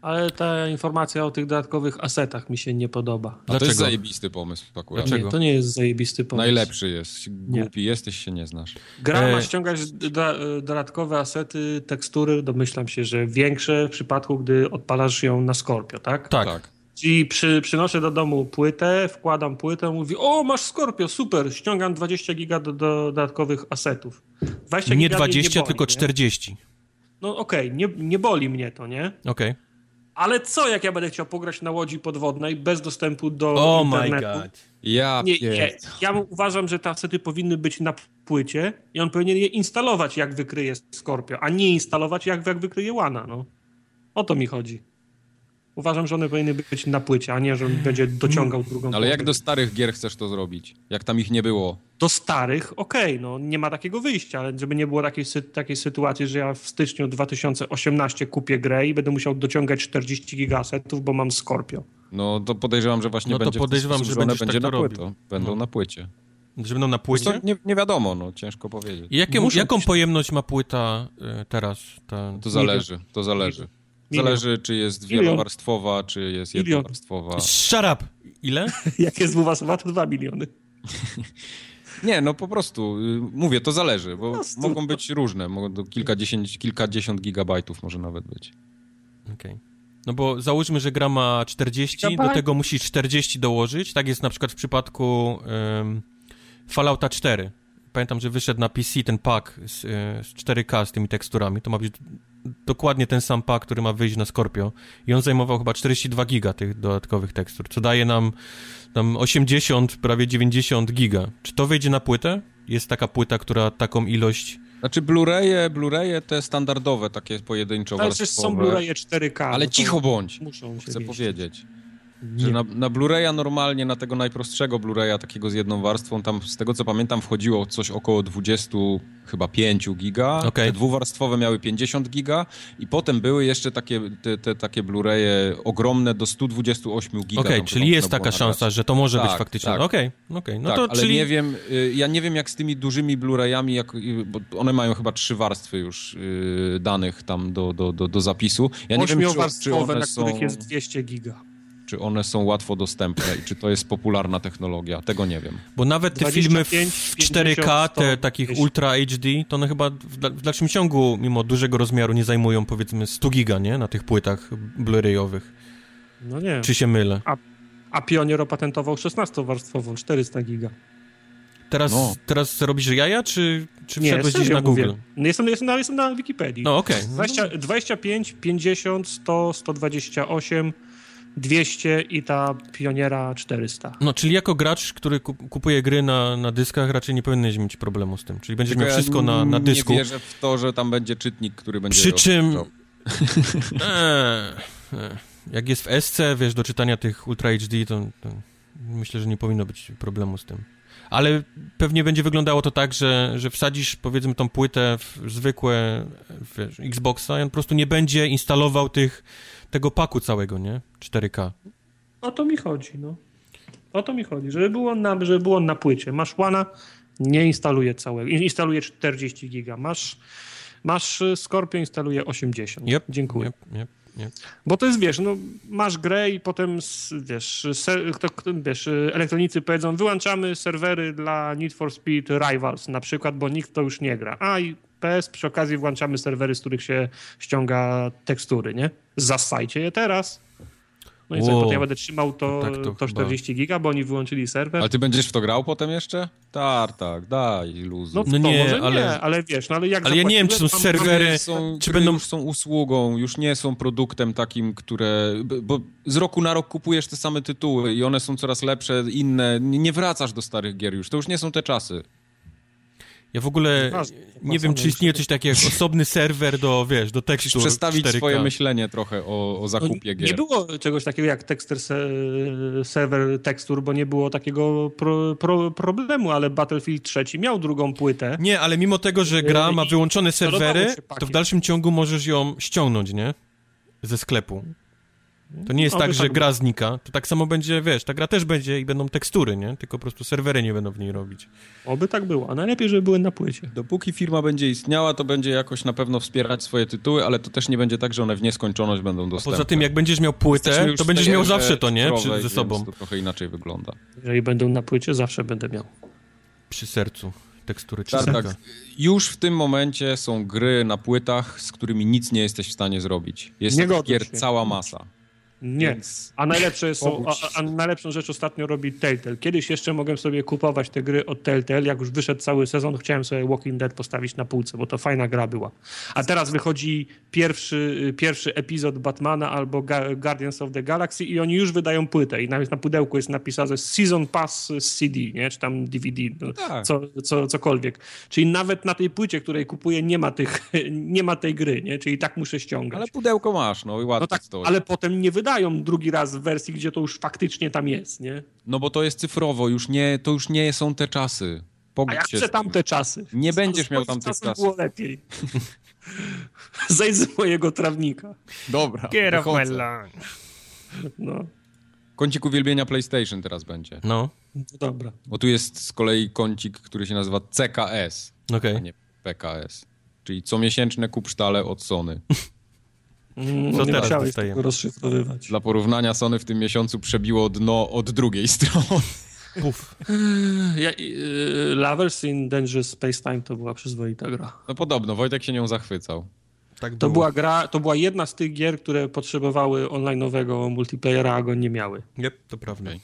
Ale ta informacja o tych dodatkowych asetach mi się nie podoba. A Dlaczego? to jest zajebisty pomysł akurat. Dlaczego? Nie, to nie jest zajebisty pomysł. Najlepszy jest. Głupi nie. jesteś, się nie znasz. Gra ma e... ściągać dodatkowe asety, tekstury, domyślam się, że większe w przypadku, gdy odpalasz ją na Scorpio, tak? Tak. tak. Czyli przy, przynoszę do domu płytę, wkładam płytę, mówi, o masz Scorpio, super, ściągam 20 giga do, do dodatkowych asetów. 20 nie 20, nie boli, tylko 40. Nie? No okej, okay, nie, nie boli mnie to, nie? Okej. Okay. Ale co, jak ja będę chciał pograć na łodzi podwodnej bez dostępu do oh internetu? Oh my god. Ja, nie, nie, ja uważam, że te asety powinny być na płycie i on powinien je instalować, jak wykryje Scorpio, a nie instalować, jak, jak wykryje Łana. No. O to mi chodzi. Uważam, że one powinny być na płycie, a nie, że on będzie dociągał drugą. No, ale jak do starych gier chcesz to zrobić? Jak tam ich nie było? Do starych, okej, okay, no nie ma takiego wyjścia, ale żeby nie było takiej, takiej sytuacji, że ja w styczniu 2018 kupię grę i będę musiał dociągać 40 gigasetów, bo mam Scorpio. No to podejrzewam, że właśnie no to będzie podejrzewam, sposób, że, że będzie tak na płycie. Będą no. na płycie. Że będą na płycie? Nie, nie, wiadomo, no ciężko powiedzieć. Jaką, jaką pojemność ma płyta y, teraz? Ta... To zależy, to zależy. Zależy, czy jest wielowarstwowa, czy jest jednowarstwowa. Shut up! Ile? *laughs* Jak jest dwuwarstwowa, to dwa miliony. *laughs* Nie, no po prostu, y, mówię, to zależy, bo mogą być różne, mogą kilkadziesiąt, kilkadziesiąt gigabajtów może nawet być. Okej. Okay. No bo załóżmy, że gra ma 40, Gigabajt? do tego musisz 40 dołożyć, tak jest na przykład w przypadku um, Fallouta 4. Pamiętam, że wyszedł na PC ten pack z, z 4K z tymi teksturami, to ma być dokładnie ten sam pack, który ma wyjść na Scorpio i on zajmował chyba 42 giga tych dodatkowych tekstur, co daje nam tam 80, prawie 90 giga. Czy to wejdzie na płytę? Jest taka płyta, która taką ilość... Znaczy Blu-raye, Blu-raye te standardowe, takie pojedynczo Ale przecież są Blu-raye 4K. Ale no cicho bądź, muszą chcę powiedzieć. Że na, na Blu-raya normalnie, na tego najprostszego Blu-raya, takiego z jedną warstwą, tam z tego co pamiętam wchodziło coś około 20, chyba 5 giga. Okay. Te dwuwarstwowe miały 50 giga i potem były jeszcze takie, te, te takie Blu-raye ogromne do 128 giga. Okej, okay, czyli jest taka szansa, że to może tak, być faktycznie. Tak. Okej, okay, okay. no tak, to ale czyli... nie wiem, y, ja nie wiem jak z tymi dużymi Blu-rayami, jak, y, bo one mają chyba trzy warstwy już yy, danych tam do, do, do, do zapisu. Ja nie wiem, czy, czy one na są... których jest 200 giga czy one są łatwo dostępne i czy to jest popularna technologia. Tego nie wiem. Bo nawet te 25, filmy w 4K, te takich Ultra HD, to one chyba w, dalszym ciągu, mimo dużego rozmiaru, nie zajmują powiedzmy 100 giga, nie? Na tych płytach Blu-rayowych. No nie. Czy się mylę? A, a Pionier opatentował 16-warstwową, 400 giga. Teraz, no. teraz robisz jaja, czy, czy nie, wszedłeś gdzieś na Google? No jestem, jestem, na, jestem na Wikipedii. No okej. Okay. 25, 50, 100, 128, 200 i ta Pioniera 400. No, czyli jako gracz, który kupuje gry na, na dyskach, raczej nie powinieneś mieć problemu z tym. Czyli będziesz Tylko miał wszystko ja na, na dysku. Nie wierzę w to, że tam będzie czytnik, który będzie... Przy czym... eee, *laughs* jak jest w SC, wiesz, do czytania tych Ultra HD, to, to myślę, że nie powinno być problemu z tym. Ale pewnie będzie wyglądało to tak, że, że wsadzisz powiedzmy tą płytę w zwykłe wiesz, Xboxa i on po prostu nie będzie instalował tych tego paku całego, nie? 4K. O to mi chodzi, no. O to mi chodzi, żeby było na, żeby było na płycie. Masz Łana, nie instaluje całego, instaluje 40 giga. Masz, masz y, Scorpio, instaluje 80. Yep, Dziękuję. Yep, yep. Nie? Bo to jest, wiesz, no, masz grę i potem, wiesz, ser, kto, wiesz, elektronicy powiedzą, wyłączamy serwery dla Need for Speed Rivals na przykład, bo nikt to już nie gra. A i PS przy okazji włączamy serwery, z których się ściąga tekstury, nie? Zassajcie je teraz. No i co, Wow. potem ja będę trzymał to, To tak to to, chyba- 40 giga, bo oni wyłączyli serwer. Ale ty będziesz w to grał potem jeszcze? Tartak, daj luzu. No, No nie, może ale- nie, ale wiesz, no ale jak Ale ja nie wiem, czy są serwery- są, czy będą- już są usługą, już nie są produktem takim, które... Bo z roku na rok kupujesz te same tytuły i one są coraz lepsze, inne. Nie nie wracasz do starych gier już. To już nie są te czasy. Ja w ogóle Ważne, nie wiem, czy istnieje coś takiego jak osobny serwer do, wiesz, do Musisz tekstur przestawić 4K. swoje myślenie trochę o, o No, zakupie gier. nie było czegoś takiego jak tekster se, serwer tekstur, bo nie było takiego pro, pro, problemu, ale Battlefield 3 miał drugą płytę. Nie, ale mimo tego, że gra ma I wyłączone serwery, to w dalszym ciągu możesz ją ściągnąć, nie? Ze sklepu. To nie jest Oby tak, że tak gra znika. To tak samo będzie, wiesz, ta gra też będzie i będą tekstury, nie? Tylko po prostu serwery nie będą w niej robić. Oby tak było, a najlepiej, żeby były na płycie. Dopóki firma będzie istniała, to będzie jakoś na pewno wspierać swoje tytuły, ale to też nie będzie tak, że one w nieskończoność będą dostępne. Poza tym, jak będziesz miał płytę, to będziesz miał zawsze to, nie? Przy, ze sobą. To trochę inaczej wygląda. Jeżeli będą na płycie, zawsze będę miał. Przy sercu. Tekstury Tak, 4K. tak. Już w tym momencie są gry na płytach, z którymi nic nie jesteś w stanie zrobić. Jest gier cała masa. Nie. Więc A najlepsze są, a, a najlepszą rzecz ostatnio robi Telltale. Kiedyś jeszcze mogłem sobie kupować te gry od Telltale. Jak już wyszedł cały sezon, chciałem sobie Walking Dead postawić na półce, bo to fajna gra była. A teraz wychodzi pierwszy, pierwszy epizod Batmana albo Ga- Guardians of the Galaxy i oni już wydają płytę. I nawet na pudełku jest napisane Season Pass CD, nie? czy tam DVD, no, Tak. co, co, cokolwiek. Czyli nawet na tej płycie, której kupuję, nie ma, tych, *laughs* nie ma tej gry, nie? czyli tak muszę ściągać. Ale pudełko masz, no i ładnie No tak, stoi. ale potem nie wydają drugi raz w wersji, gdzie to już faktycznie tam jest, nie? No bo to jest cyfrowo, już nie, to już nie są te czasy. A Pogódź ja się chcę tamte czasy. Nie Z- będziesz z miał tamtych czasów było lepiej. *laughs* Zejdź z mojego trawnika. Dobra, Get off my. No, Kącik uwielbienia PlayStation teraz będzie. No, no dobra. Bo tu jest z kolei kącik, który się nazywa CKS, okej. a nie PKS. Czyli comiesięczne kupsztale od Sony. *laughs* Mm, Co nie teraz dostajemy? rozszyfrowywać. Dla porównania Sony w tym miesiącu przebiło dno od drugiej *laughs* strony. Puf. Ja, y, Lovers in Dangerous Space Time to była przyzwoita gra. No podobno, Wojtek się nią zachwycał. Tak To było. była gra, to była jedna z tych gier, które potrzebowały online'owego multiplayera, a go nie miały. Yep, to prawda. Okej.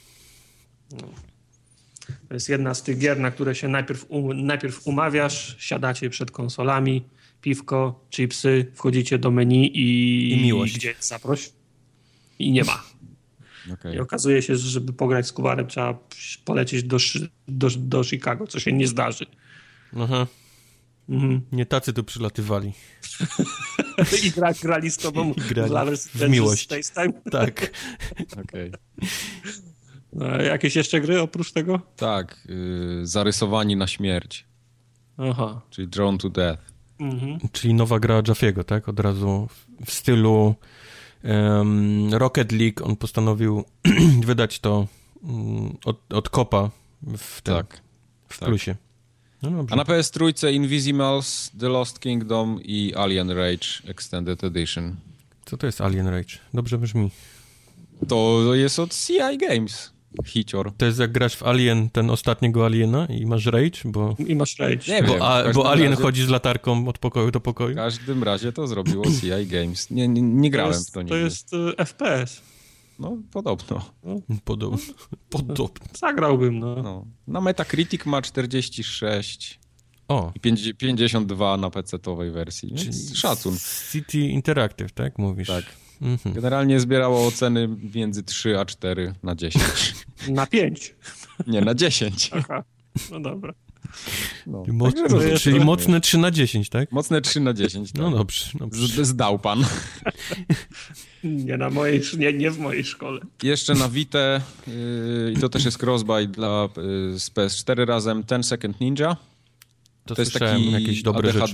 To jest jedna z tych gier, na które się najpierw, um, najpierw umawiasz, siadacie przed konsolami, piwko, chipsy, wchodzicie do menu i... I miłość. Gdzie zaproś? I nie ma. *laughs* Okej. I okazuje się, że żeby pograć z Kubarem trzeba polecieć do, do, do Chicago, co się nie zdarzy. Aha. Mhm. Nie tacy tu przylatywali. *laughs* I gra, grali z tobą *laughs* I grali w Lovers w Dangerous miłość. Tak. Okej. A jakieś jeszcze gry oprócz tego? Tak, yy, zarysowani na śmierć, Aha. czyli Drawn to Death. Mhm. Czyli nowa gra Jaffiego, tak? Od razu w- stylu em, Rocket League on postanowił *clears throat* wydać to mm, od, od kopa w, tym, Tak. w tak. plusie. No. A na PS trójce Invisimals, The Lost Kingdom i Alien Rage Extended Edition. Co to jest Alien Rage? Dobrze brzmi. To jest od CI Games. Hicior. To jest jak grasz w Alien, ten ostatniego Aliena i masz Rage, bo, I masz rage. Nie wiem. bo, w a, bo Alien razie- chodzi z latarką od pokoju do W pokoju. każdym razie to zrobiło *clears throat* CI Games. Nie, nie, nie To grałem jest, w to to nigdy. jest y, FPS. No, podobno. Podobno. *laughs* Podobno. Zagrałbym, no. No. Na Metacritic ma 46 O, i 50 52 na PC-towej wersji. Czyli szacun. City Interactive, tak mówisz? Tak. Mhm. Generalnie zbierało oceny między 3 a 4 na 10. *laughs* Na 5. Nie, na 10. Aha. No dobra. No. Czyli, moc, rozumiem. czyli mocne 3 na 10, tak? Mocne 3 na 10. Tak. No dobrze, dobrze. Zdał pan. *laughs* Nie na mojej, nie, nie w mojej szkole. Jeszcze na Vita yy, i to też jest crossbuy dla yy, z PS4 razem Ten Second Ninja. To, To jest taki jakieś dobre rzeczy.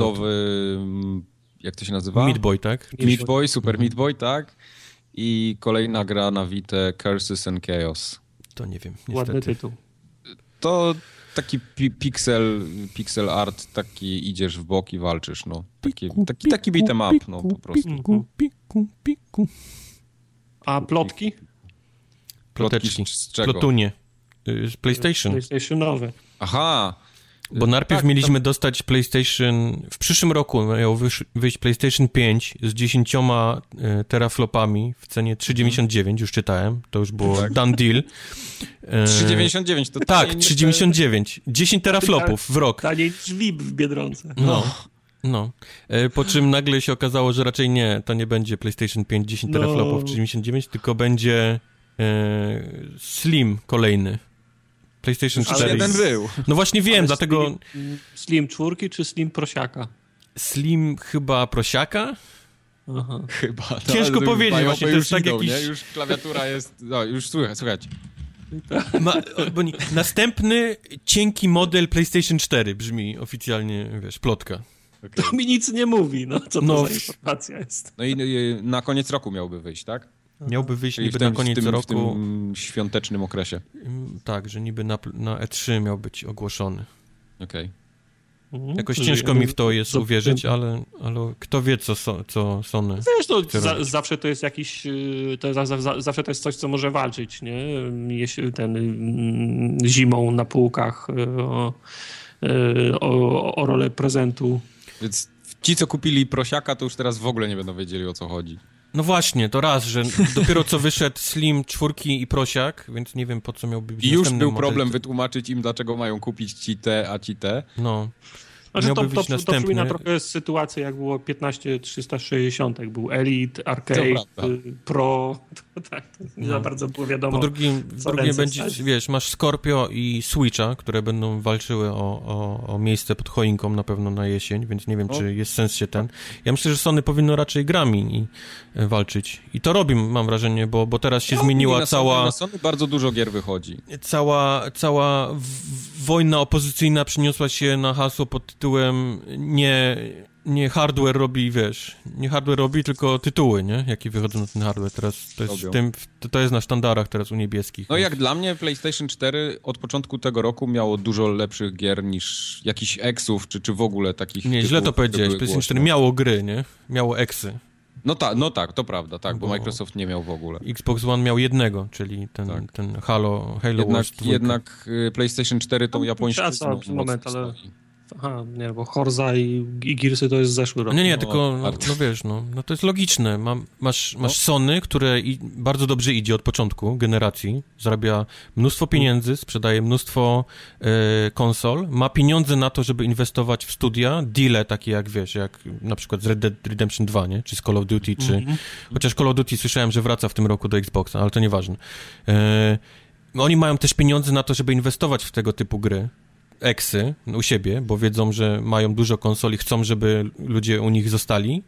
Jak to się nazywa? Meat Boy, tak? Meat Boy, Super Meat Boy, tak. I kolejna gra na Vita Curses and Chaos. To nie wiem, Ładny niestety. tytuł. To taki pi pixel, pixel art, taki idziesz w bok i walczysz, no. Taki, taki, taki beat'em up, no po prostu. Piku, piku, piku. A plotki? Ploteczki. Plotki z czego? Plotunie. Y, PlayStation. PlayStationowe. Aha, Bo najpierw tak, mieliśmy dostać PlayStation. W przyszłym roku miał wyjść PlayStation 5 z 10 y, teraflopami w cenie 3,99. Już czytałem. To już było Tak. done deal. E, 3,99 to Tak, taniej niż 3,99. 10 teraflopów w rok. Taniej VIP w Biedronce. No. No. E, Po czym nagle się okazało, że raczej nie, to nie będzie PlayStation 5 10 No. teraflopów 399, tylko będzie e, Slim kolejny. PlayStation Ale 4. jeden był. No właśnie wiem, Ale dlatego Slim, slim czwórki czy Slim prosiaka? Slim chyba prosiaka? Aha. Chyba. Ciężko No, powiedzieć, Bajopy właśnie, to już jest tak idą, jakiś- Nie? Już klawiatura jest... No, już słuchaj, słuchajcie. Ma, bo nie, następny cienki model PlayStation 4 brzmi oficjalnie, wiesz, plotka. To mi nic nie mówi, no co to No. za informacja jest. No i y, na koniec roku miałby wyjść, tak? Miałby wyjść niby na koniec w tym, roku. w tym świątecznym okresie. Mm, Tak, że niby na, na E3 miał być ogłoszony. Okej. Mhm. Jakoś ciężko mi w to jest co- uwierzyć, ale, ale kto wie, co, co Sony. Wiesz, to chce za, robić. zawsze to jest jakiś, y, to za, za, zawsze to jest coś, co może walczyć, nie? Jeśli ten mm, zimą na półkach y, o, y, o, o rolę prezentu. Więc ci, co kupili prosiaka, to już teraz w ogóle nie będą wiedzieli, o co chodzi. No właśnie, to raz, że dopiero co wyszedł Slim, czwórki i prosiak, więc nie wiem po co miałby być I już był model. problem wytłumaczyć im, dlaczego mają kupić ci te, a ci te. No, Znaczy, to, to, to następny. przypomina trochę sytuację, jak było 15360, jak był Elite, Arcade, To Pro, to, *laughs* tak, to nie za No. bardzo było wiadomo. po drugim, co drugie będzie, wiesz, masz Scorpio i Switcha, które będą walczyły o, o, o miejsce pod choinką na pewno na jesień, więc nie wiem, No. czy jest sens się ten... Ja myślę, że Sony powinno raczej grami i, e, walczyć. I to robi, mam wrażenie, bo, bo teraz się No, zmieniła na cała... Sony, na Sony bardzo dużo gier wychodzi. cała, cała w- wojna opozycyjna przyniosła się na hasło pod tytułem nie, nie hardware robi, wiesz, nie hardware robi, tylko tytuły, nie? Jakie wychodzą na ten hardware. Teraz to jest, tym, to, to jest na sztandarach teraz u niebieskich. No jak dla mnie PlayStation 4 od początku tego roku miało dużo lepszych gier niż jakichś eksów, czy, czy w ogóle takich Nie, źle to powiedziałeś. PlayStation 4 głośne. miało gry, nie? Miało eksy. No tak, no tak, to prawda, tak, bo Bo- Microsoft nie miał w ogóle. Xbox One miał jednego, czyli ten, Tak. ten Halo, Halo Jednak, Wars 2. jednak y, PlayStation 4 tą No, japońszczyzną czas, moment, ale- stoi. Aha, nie, bo Horza i, i Gearsy to jest zeszły rok. Nie, nie, No, tylko, no, no wiesz, no, no to jest logiczne. Mam, masz, No. masz Sony, które i bardzo dobrze idzie od początku generacji, zarabia mnóstwo pieniędzy, sprzedaje mnóstwo e, konsol, ma pieniądze na to, żeby inwestować w studia, deale takie jak, wiesz, jak na przykład z Red Dead Redemption 2, nie? Czy z Call of Duty, czy... Mhm. Chociaż Call of Duty słyszałem, że wraca w tym roku do Xboxa, ale to nieważne. E, oni mają też pieniądze na to, żeby inwestować w tego typu gry. Eksy u siebie, bo wiedzą, że mają dużo konsol i chcą, żeby ludzie u nich zostali.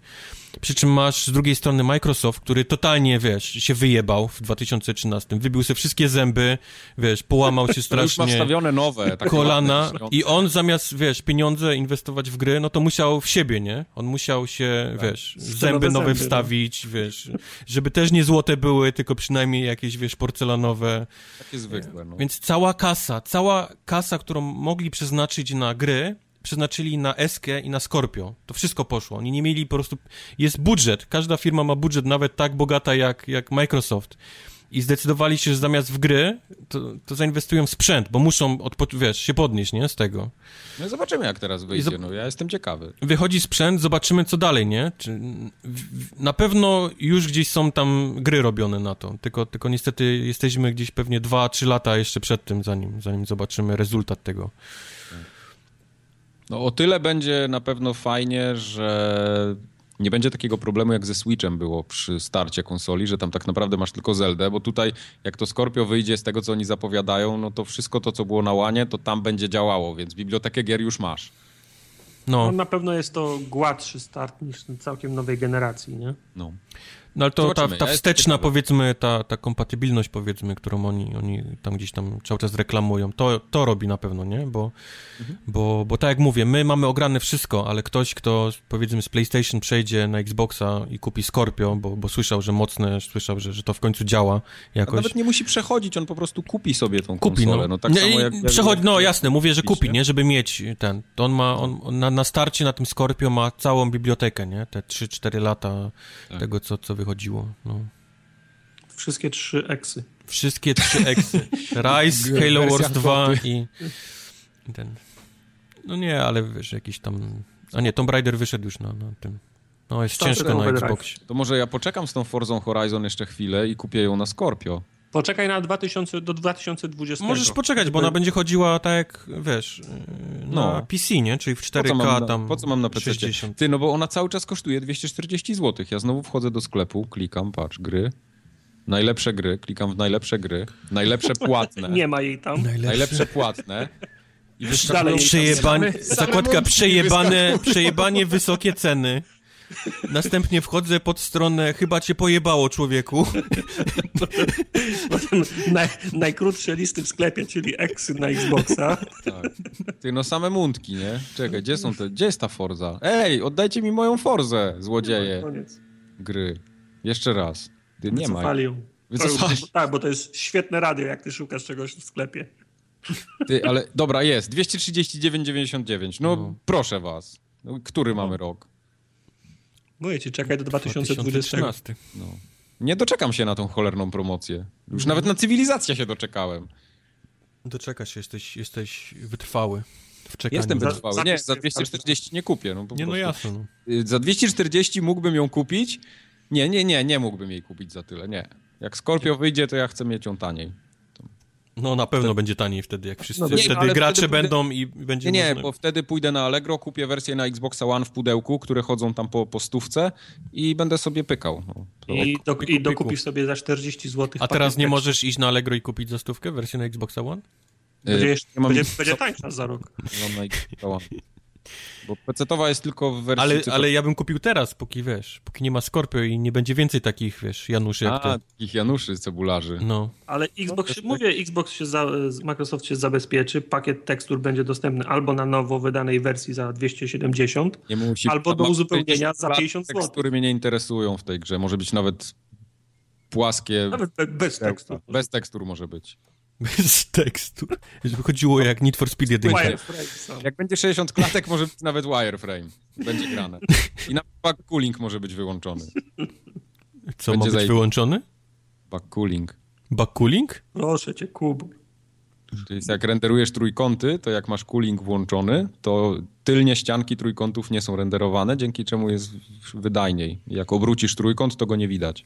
Przy czym masz z drugiej strony Microsoft, który totalnie, wiesz, się wyjebał w 2013, wybił sobie wszystkie zęby, wiesz, połamał się *laughs* To już ma strasznie wstawione nowe. takie kolana i on zamiast, wiesz, pieniądze inwestować w gry, no to musiał w siebie, nie? On musiał się, Tak. wiesz, zęby nowe nowe zęby, no. wstawić, wiesz, żeby też nie złote były, tylko przynajmniej jakieś, wiesz, porcelanowe. Takie zwykłe, no. Więc cała kasa, cała kasa, którą mogli przeznaczyć na gry, przeznaczyli na Eskę i na Scorpio. To wszystko poszło. Oni nie mieli po prostu... Jest budżet. Każda firma ma budżet nawet tak bogata jak, jak Microsoft. I zdecydowali się, że zamiast w gry, to, to zainwestują w sprzęt, bo muszą, odpo- wiesz, się podnieść, nie? Z tego. No zobaczymy, jak teraz wyjdzie, no ja jestem ciekawy. Wychodzi sprzęt, zobaczymy co dalej, nie? Czy, w, na pewno już gdzieś są tam gry robione na to, tylko, tylko niestety jesteśmy gdzieś pewnie 2-3 lata jeszcze przed tym, zanim, zanim zobaczymy rezultat tego. No o tyle będzie na pewno fajnie, że nie będzie takiego problemu jak ze Switchem było przy starcie konsoli, że tam tak naprawdę masz tylko Zeldę, bo tutaj jak to Scorpio wyjdzie z tego, co oni zapowiadają, no to wszystko to, co było na łanie, to tam będzie działało, więc bibliotekę gier już masz. No, No, na pewno jest to gładszy start niż całkiem nowej generacji, nie? No. No ale to ta, Zobaczymy. ta Ja wsteczna, jestem powiedzmy, ta, ta kompatybilność, powiedzmy, którą oni, oni tam gdzieś tam cały czas reklamują, to, to robi na pewno, nie? Bo, Mhm. bo, bo tak jak mówię, my mamy ograne wszystko, ale ktoś, kto powiedzmy z PlayStation przejdzie na Xboxa i kupi Scorpio, bo, bo słyszał, że mocne, słyszał, że, że to w końcu działa A jakoś. nawet nie musi przechodzić, on po prostu kupi sobie tą Kupi, konsolę. no. No, tak nie, samo jak... przechodzi, no jasne, mówię, że kupi, nie? Żeby mieć ten. To on ma, on, on na, na starcie na tym Scorpio ma całą bibliotekę, nie? Te 3-4 lata Tak. tego, co, co wychodziło, no. Wszystkie trzy eksy. Wszystkie trzy eksy. Rise, Halo Wars 2 kopy. i i ten. No nie, ale wiesz, jakiś tam... A nie, Tomb Raider wyszedł już na, na tym. No, jest Starszy ciężko na. Xboxie. To może ja poczekam z tą Forzą Horizon jeszcze chwilę i kupię ją na Scorpio. Poczekaj na 2000, do 2020. Możesz poczekać, bo ona będzie chodziła tak jak, wiesz, No. PC, nie? Czyli w Po co 4K mam na, tam po co mam na PC? 60. Ty, no bo ona cały czas kosztuje 240 zł. Ja znowu wchodzę do sklepu, klikam, patrz, gry. Najlepsze gry, klikam w najlepsze gry. Najlepsze *laughs* płatne. Nie ma jej tam. Najlepsze płatne. I same- same zakładka przejebane, przejebanie wysokie ceny. Następnie wchodzę pod stronę, chyba cię pojebało człowieku. Potem naj, najkrótsze listy w sklepie, czyli eksy na Xboxa. Tak. Ty, no same mundki, nie? Czekaj, gdzie są te, gdzie jest ta Forza? Ej, oddajcie mi moją Forzę, złodzieje Koniec. gry. Jeszcze raz. Ty, nie ma. Wycofali. Tak, bo to jest świetne radio, jak ty szukasz czegoś w sklepie. Ty, ale dobra, jest. 239,99. No, No. proszę was. No, który mamy rok? Mówię ci, czekaj do 2020. 2013. No. Nie doczekam się na tą cholerną promocję. Już nawet na cywilizację się doczekałem. Doczekasz się, jesteś, jesteś wytrwały w czekaniu. Jestem wytrwały. Nie, za 240 nie kupię. No, po Nie, no jasne. No. Za 240 mógłbym ją kupić. Nie, nie, nie, nie mógłbym jej kupić za tyle, nie. Jak Scorpio wyjdzie, to ja chcę mieć ją taniej. No na pewno będzie taniej wtedy, jak wszyscy. No, nie, wtedy gracze wtedy pójdę- będą i będzie Nie, nie, można... bo wtedy pójdę na Allegro, kupię wersję na Xboxa One w pudełku, które chodzą tam po, po stówce i będę sobie pykał. No, to- I, do, Piku, I dokupisz piku. sobie za 40 zł. A teraz nie możesz iść na Allegro i kupić za stówkę wersję na Xboxa One? Będzie, Y, jeszcze, ja mam- będzie, będzie tańsza za rok. mam na Xboxa One. Bo PC-towa jest tylko w wersji... Ale, cyfrowej. ale ja bym kupił teraz, póki wiesz, póki nie ma Scorpio i nie będzie więcej takich, wiesz, Januszy jak A, ty. takich Januszy, cebularzy. No. Ale Xbox, też się, tak. mówię, Xbox się za, Microsoft się zabezpieczy, pakiet tekstur będzie dostępny albo na nowo wydanej wersji za 270, Nie musi, Albo do uzupełnienia za 50 zł. Tekstury mnie nie interesują w tej grze. Może być nawet płaskie. nawet be- bez tekstur. Bez tekstur może być. Bez tekstur. Żeby chodziło jak Need for Speed 1. Wireframe są. Jak będzie 60 klatek, może być nawet wireframe. Będzie grane. I na back cooling może być wyłączony. Co, ma Będzie być zajebiste. wyłączony? Back cooling. Backcooling? Proszę cię, Kubu. To jest jak renderujesz trójkąty, to jak masz cooling włączony, to tylnie ścianki trójkątów nie są renderowane, dzięki czemu jest wydajniej. Jak obrócisz trójkąt, to go nie widać.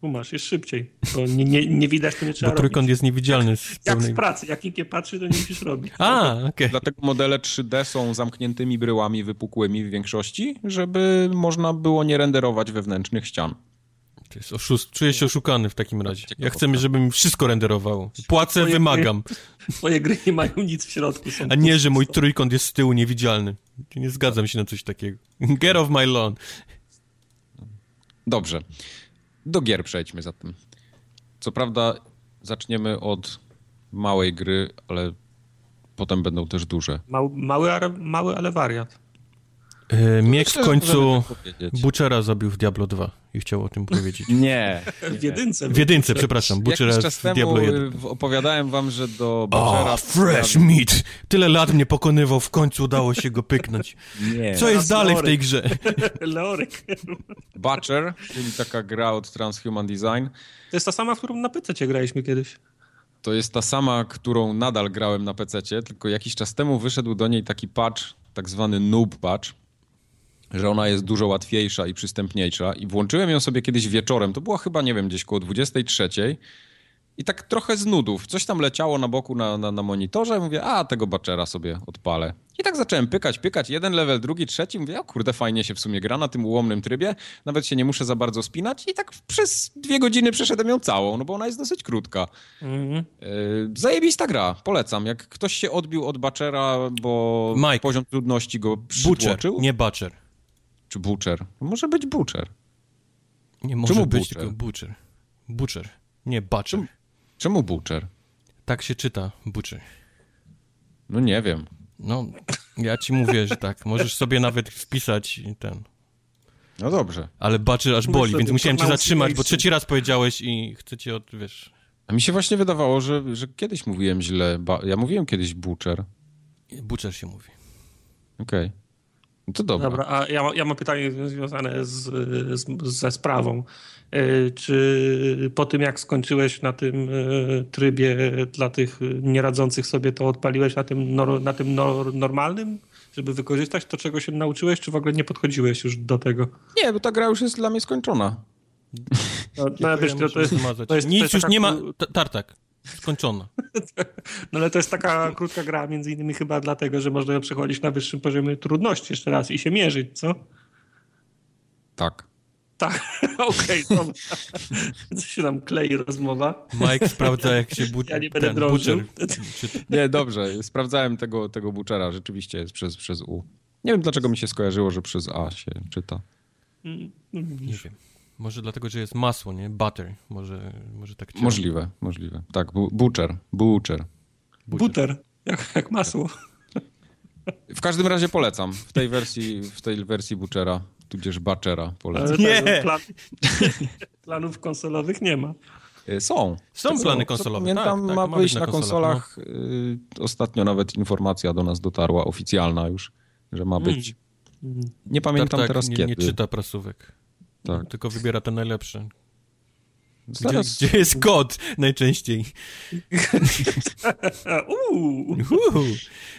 Tu masz, jest szybciej. Bo nie, nie, nie widać, to nie trzeba Bo trójkąt robić. jest niewidzialny z Jak w pracy, jak nikt nie patrzy, to nie musisz robić. A, okej. Dlatego modele 3D są zamkniętymi bryłami wypukłymi w większości, żeby można było nie renderować wewnętrznych ścian. To jest oszust... Czuję się oszukany w takim razie. Ja chcę, żeby mi wszystko renderowało. Płacę, Twoje wymagam. Twoje gry nie mają nic w środku. Są A nie, że mój trójkąt jest z tyłu niewidzialny. Nie zgadzam się na coś takiego. Get off my lawn. Dobrze. Do gier przejdźmy zatem. Co prawda zaczniemy od małej gry, ale potem będą też duże. Mały, mały, ale- wariat. E, Miek w końcu tak. Butchera zabił w Diablo 2 i chciał o tym powiedzieć. *laughs* Nie. W jedynce. W jedynce, przepraszam. Butchera czas w Diablo 1. y, opowiadałem wam, że do Butchera... O, fresh meat! Tyle lat mnie pokonywał, w końcu udało się go pyknąć. Nie. Co jest Teraz dalej w tej grze? *laughs* Leorek. Butcher, czyli taka gra od Transhuman Design. To jest ta sama, w którą na PC graliśmy kiedyś. To jest ta sama, którą nadal grałem na PC, tylko jakiś czas temu wyszedł do niej taki patch, tak zwany noob patch, że ona jest dużo łatwiejsza i przystępniejsza. I włączyłem ją sobie kiedyś wieczorem, to było chyba, nie wiem, gdzieś koło 23. I tak trochę z nudów. Coś tam leciało na boku na, na, na monitorze. Mówię, a tego baczera sobie odpalę. I tak zacząłem pykać, pykać. Jeden level, drugi, trzeci. Mówię, o kurde, fajnie się w sumie gra na tym ułomnym trybie. Nawet się nie muszę za bardzo spinać. I tak przez dwie godziny przeszedłem ją całą, no bo ona jest dosyć krótka. Mhm. Yy, Zajebista gra, polecam. Jak ktoś się odbił od Butchera, bo Mike. poziom trudności go Butcher, przytłoczył. nie Butcher. Czy Butcher? Może być Butcher. Nie może Czemu być Butcher? tylko Butcher. Butcher. Nie, Butcher. Czemu- Butcher? Tak się czyta, Butcher. No nie wiem. No, ja ci mówię, że tak. Możesz sobie nawet wpisać ten. No dobrze. Ale Butcher aż boli, więc musiałem cię zatrzymać, bo trzeci raz powiedziałeś i chcę cię od, wiesz... A mi się właśnie wydawało, że, że kiedyś mówiłem źle. Ba- ja mówiłem kiedyś Butcher. Butcher się mówi. Okej. No to dobra. Dobra, a ja, ja mam pytanie związane z, z, ze sprawą. E, Czy po tym, jak skończyłeś na tym e, trybie dla tych nieradzących sobie, to odpaliłeś na tym, nor, na tym nor, normalnym, żeby wykorzystać to, czego się nauczyłeś, czy w ogóle nie podchodziłeś już do tego? Nie, bo ta gra już jest dla mnie skończona. No, no, wiesz, to, to, jest, to jest, to Nic jest już taka nie ma... Tartak. Skończona. *laughs* No ale to jest taka krótka gra, między innymi chyba dlatego, że można ją przechodzić na wyższym poziomie trudności jeszcze raz i się mierzyć, co? Tak. Tak, *laughs* okej, dobra. Co się nam klei rozmowa? Mike sprawdza, jak się but... Ja nie będę drążył. Nie, dobrze. Sprawdzałem tego, tego Butchera. Rzeczywiście jest przez, przez U. Nie wiem, dlaczego mi się skojarzyło, że przez A się czyta. Nie wiem. Może dlatego, że jest masło, nie? Butter. Może, może tak cię- Możliwe, możliwe. Tak, bu- Butcher. Butcher. Buter, jak, jak masło. W każdym razie polecam. W tej wersji, w tej wersji Butchera, tudzież Butchera polecam. Nie. tak, Plan, *laughs* planów konsolowych nie ma. Y, Są. Są plany konsolowe, Pamiętam, tak, tak, ma wyjść być na na konsolach. y, ostatnio nawet informacja do nas dotarła, oficjalna już, że ma być. Nie pamiętam Tartak teraz nie, kiedy. nie czyta prasówek. Tak. Tylko wybiera te najlepsze. Gdzie, Zaraz, gdzie jest kod najczęściej? *laughs* Uuu.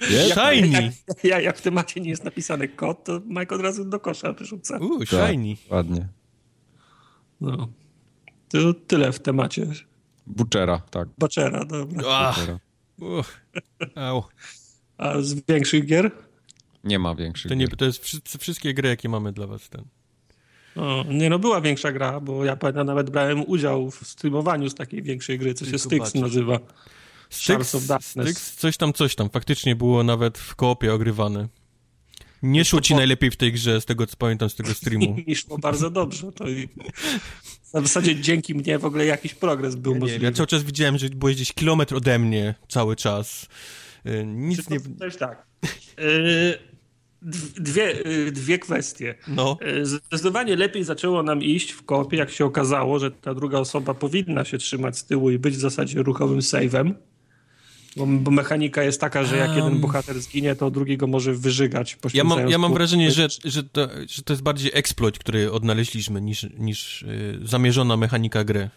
Jest? Shiny! Jak, jak, jak w temacie nie jest napisany kod, to Mike od razu do kosza wyrzuca. Uuu, Tak, shiny. ładnie. No. To tyle w temacie. Butchera, tak. Dobra. Butchera. uch. Au. A z większych gier? Nie ma większych. To, nie, gier. to jest wszystkie gry, jakie mamy dla was. Ten. O, nie no, była większa gra, bo ja pamiętam, nawet brałem udział w streamowaniu z takiej większej gry, co się Styx nazywa. Styx. Styx, coś tam, coś tam. Faktycznie było nawet w koopie ogrywane. Nie szło ci najlepiej w tej grze, z tego co pamiętam z tego streamu. *laughs* I szło bardzo dobrze. To i... *laughs* Na zasadzie dzięki mnie w ogóle jakiś progres był Nie, możliwy. ja cały czas widziałem, że byłeś gdzieś kilometr ode mnie cały czas. Y, Nic Czy nie... jest tak. Yy, *laughs* d- Dwie, yy, dwie kwestie. No. Yy, Zdecydowanie lepiej zaczęło nam iść w kopie, jak się okazało, że ta druga osoba powinna się trzymać z tyłu i być w zasadzie ruchowym save'em. Bo, bo mechanika jest taka, że jak Um. jeden bohater zginie, to drugiego może wyżygać. Ja mam, ja mam wrażenie, że, że, to, że to jest bardziej exploit, który odnaleźliśmy, niż, niż y, zamierzona mechanika gry.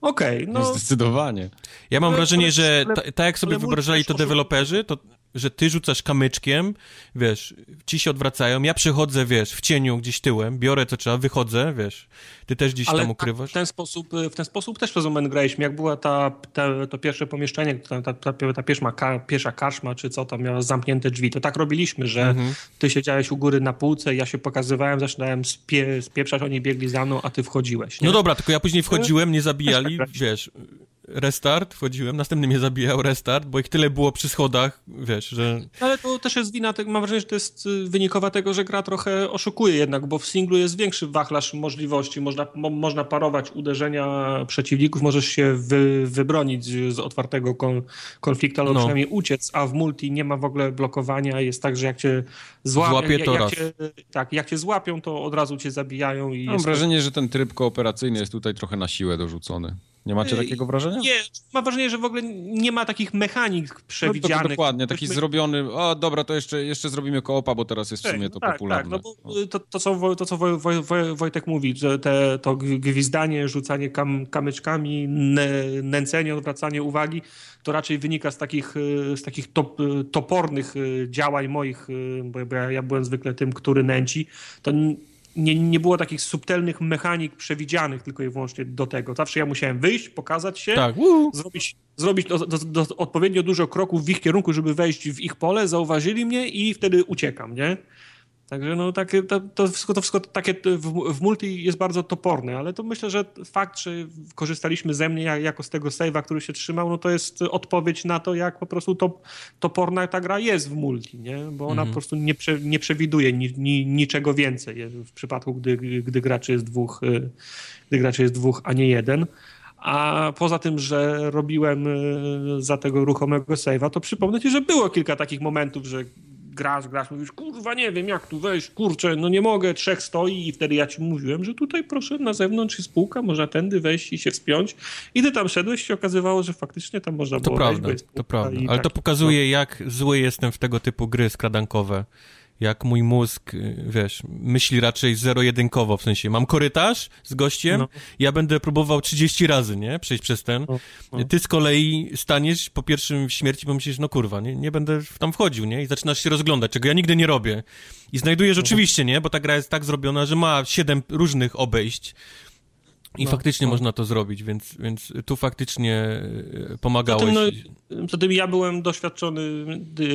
Okej, No, no zdecydowanie. Ja mam Ale- wrażenie, ale- że ale- ta, tak jak sobie wyobrażali to deweloperzy, to że ty rzucasz kamyczkiem, wiesz, ci się odwracają, ja przychodzę, wiesz, w cieniu gdzieś tyłem, biorę co trzeba, wychodzę, wiesz, ty też gdzieś Ale tam ukrywasz. w ten sposób, w ten sposób też przez moment graliśmy. Jak była ta, ta, to pierwsze pomieszczenie, ta, ta, ta, pierwsza, ka, pierwsza karczma, czy co tam miała zamknięte drzwi, to tak robiliśmy, że Mhm. ty siedziałeś u góry na półce, ja się pokazywałem, zaczynałem spie, spieprzać, oni biegli za mną, a ty wchodziłeś. Nie? No dobra, tylko ja później wchodziłem, mnie zabijali, tak wiesz, restart, wchodziłem, następny mnie zabijał, restart, bo ich tyle było przy schodach, wiesz, że... Ale to też jest wina, mam wrażenie, że to jest y, wynikowa tego, że gra trochę oszukuje jednak, bo w singlu jest większy wachlarz możliwości. Można, mo, można parować uderzenia przeciwników, możesz się wy, wybronić z, otwartego kon, konfliktu, albo No. przynajmniej uciec, a w multi nie ma w ogóle blokowania. Jest tak, że jak cię zła... Złapie, to jak raz. Cię, tak, jak cię złapią, to od razu cię zabijają. I Mam jest wrażenie, że ten tryb kooperacyjny jest tutaj trochę na siłę dorzucony. Nie macie Ej, takiego wrażenia? Nie, mam wrażenie, że w ogóle nie ma takich mechanik No przewidzianych. dokładnie, taki zrobiony, o dobra, to jeszcze, jeszcze zrobimy koopa, bo teraz jest w sumie to tak, popularne. Tak, no bo y, to, to, co, to, co Woj, Woj, Woj, Wojtek mówi, że te, to gwi- gwizdanie, rzucanie kam, kamyczkami, nę, nęcenie, odwracanie uwagi, to raczej wynika z takich, y, z takich top, y, topornych y, działań moich, y, bo ja, byłem zwykle tym, który nęci. To nie, nie było takich subtelnych mechanik przewidzianych tylko i wyłącznie do tego. Zawsze ja musiałem wyjść, pokazać się, Tak, zrobić, zrobić do, do, do, odpowiednio dużo kroków w ich kierunku, żeby wejść w ich pole, zauważyli mnie i wtedy uciekam, nie? Także no takie, to, to, wszystko, to wszystko takie w, w, multi jest bardzo toporne, ale to myślę, że fakt, że korzystaliśmy ze mnie jako z tego save'a, który się trzymał, no to jest odpowiedź na to, jak po prostu to, toporna ta gra jest w multi, nie? Bo ona mhm. po prostu nie, prze, nie przewiduje ni, ni, niczego więcej w przypadku, gdy, gdy graczy jest dwóch, y, gdy graczy jest dwóch, a nie jeden. A poza tym, że robiłem y, za tego ruchomego save'a, to przypomnę ci, że było kilka takich momentów, że grasz, grasz, mówisz, kurwa, nie wiem, jak tu wejść, kurczę, no nie mogę, trzech stoi i wtedy ja ci mówiłem, że tutaj proszę na zewnątrz jest spółka, można tędy wejść i się wspiąć. I ty tam szedłeś i się okazywało, że faktycznie tam można to było prawda, wejść, To prawda, ale tak, to pokazuje, no. jak zły jestem w tego typu gry skradankowe jak mój mózg, y, wiesz, myśli raczej zero-jedynkowo, w sensie mam korytarz z gościem, no. ja będę próbował 30 razy, nie, przejść przez ten. No, no. Ty z kolei staniesz po pierwszym śmierci, bo myślisz, no kurwa, nie, nie będę tam wchodził, nie, i zaczynasz się rozglądać, czego ja nigdy nie robię. I znajdujesz no. oczywiście, nie, bo ta gra jest tak zrobiona, że ma siedem różnych obejść, i no, faktycznie no. można to zrobić, więc, więc tu faktycznie e, pomagałeś. Zatem, no, zatem ja byłem doświadczony.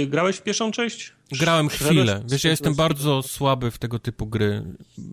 Grałeś w pierwszą część? Grałem chwilę. Wiesz, ja jestem bardzo słaby w tego typu gry.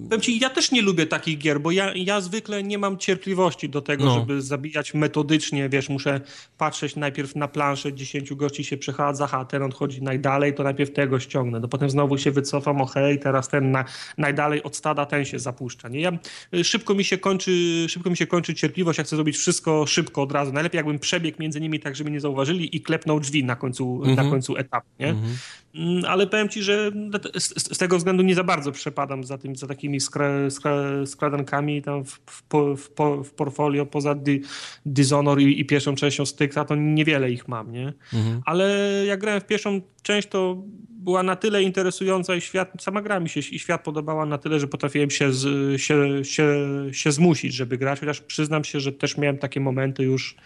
Powiem ci, ja też nie lubię takich gier, bo ja, ja zwykle nie mam cierpliwości do tego, no. żeby zabijać metodycznie, wiesz, muszę patrzeć najpierw na planszę, 10 gości się przechadza, a ten odchodzi najdalej, to najpierw tego ściągnę, no potem znowu się wycofam, o hej, teraz ten na, najdalej od stada, ten się zapuszcza, nie? Ja, y, szybko mi się kończy, szybko mi się kończy cierpliwość, ja chcę zrobić wszystko szybko od razu, najlepiej jakbym przebiegł między nimi tak, żeby nie zauważyli i klepnął drzwi na końcu, mm -hmm. na mhm. końcu etapu, nie? Mm -hmm. Mm, ale powiem ci, że z, z, tego względu nie za bardzo przepadam za, tym, za takimi skra, skra, skradankami tam w, w, w, w portfolio poza Di, Dishonor i, i, pierwszą częścią Styksa, to niewiele ich mam, nie? Mhm. Ale jak grałem w pierwszą część, to była na tyle interesująca i świat, sama gra mi się i świat podobała na tyle, że potrafiłem się, z, się, się, się zmusić, żeby grać, chociaż przyznam się, że też miałem takie momenty już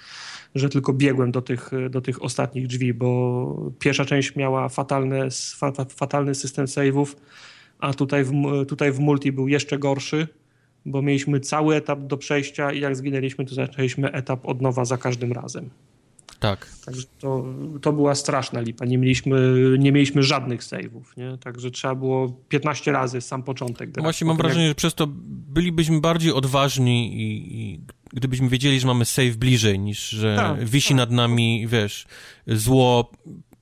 że tylko biegłem do tych, do tych ostatnich drzwi, bo pierwsza część miała fatalne, fatalny system saveów, a tutaj w, tutaj w multi był jeszcze gorszy, bo mieliśmy cały etap do przejścia i jak zginęliśmy, to zaczęliśmy etap od nowa za każdym razem. Tak. Także to, to była straszna lipa. Nie mieliśmy, nie mieliśmy żadnych save'ów, nie? Także trzeba było 15 razy sam początek grać. Właśnie mam wrażenie, jak... że przez to bylibyśmy bardziej odważni i, i gdybyśmy wiedzieli, że mamy save bliżej, niż że tak, wisi tak. nad nami, wiesz, zło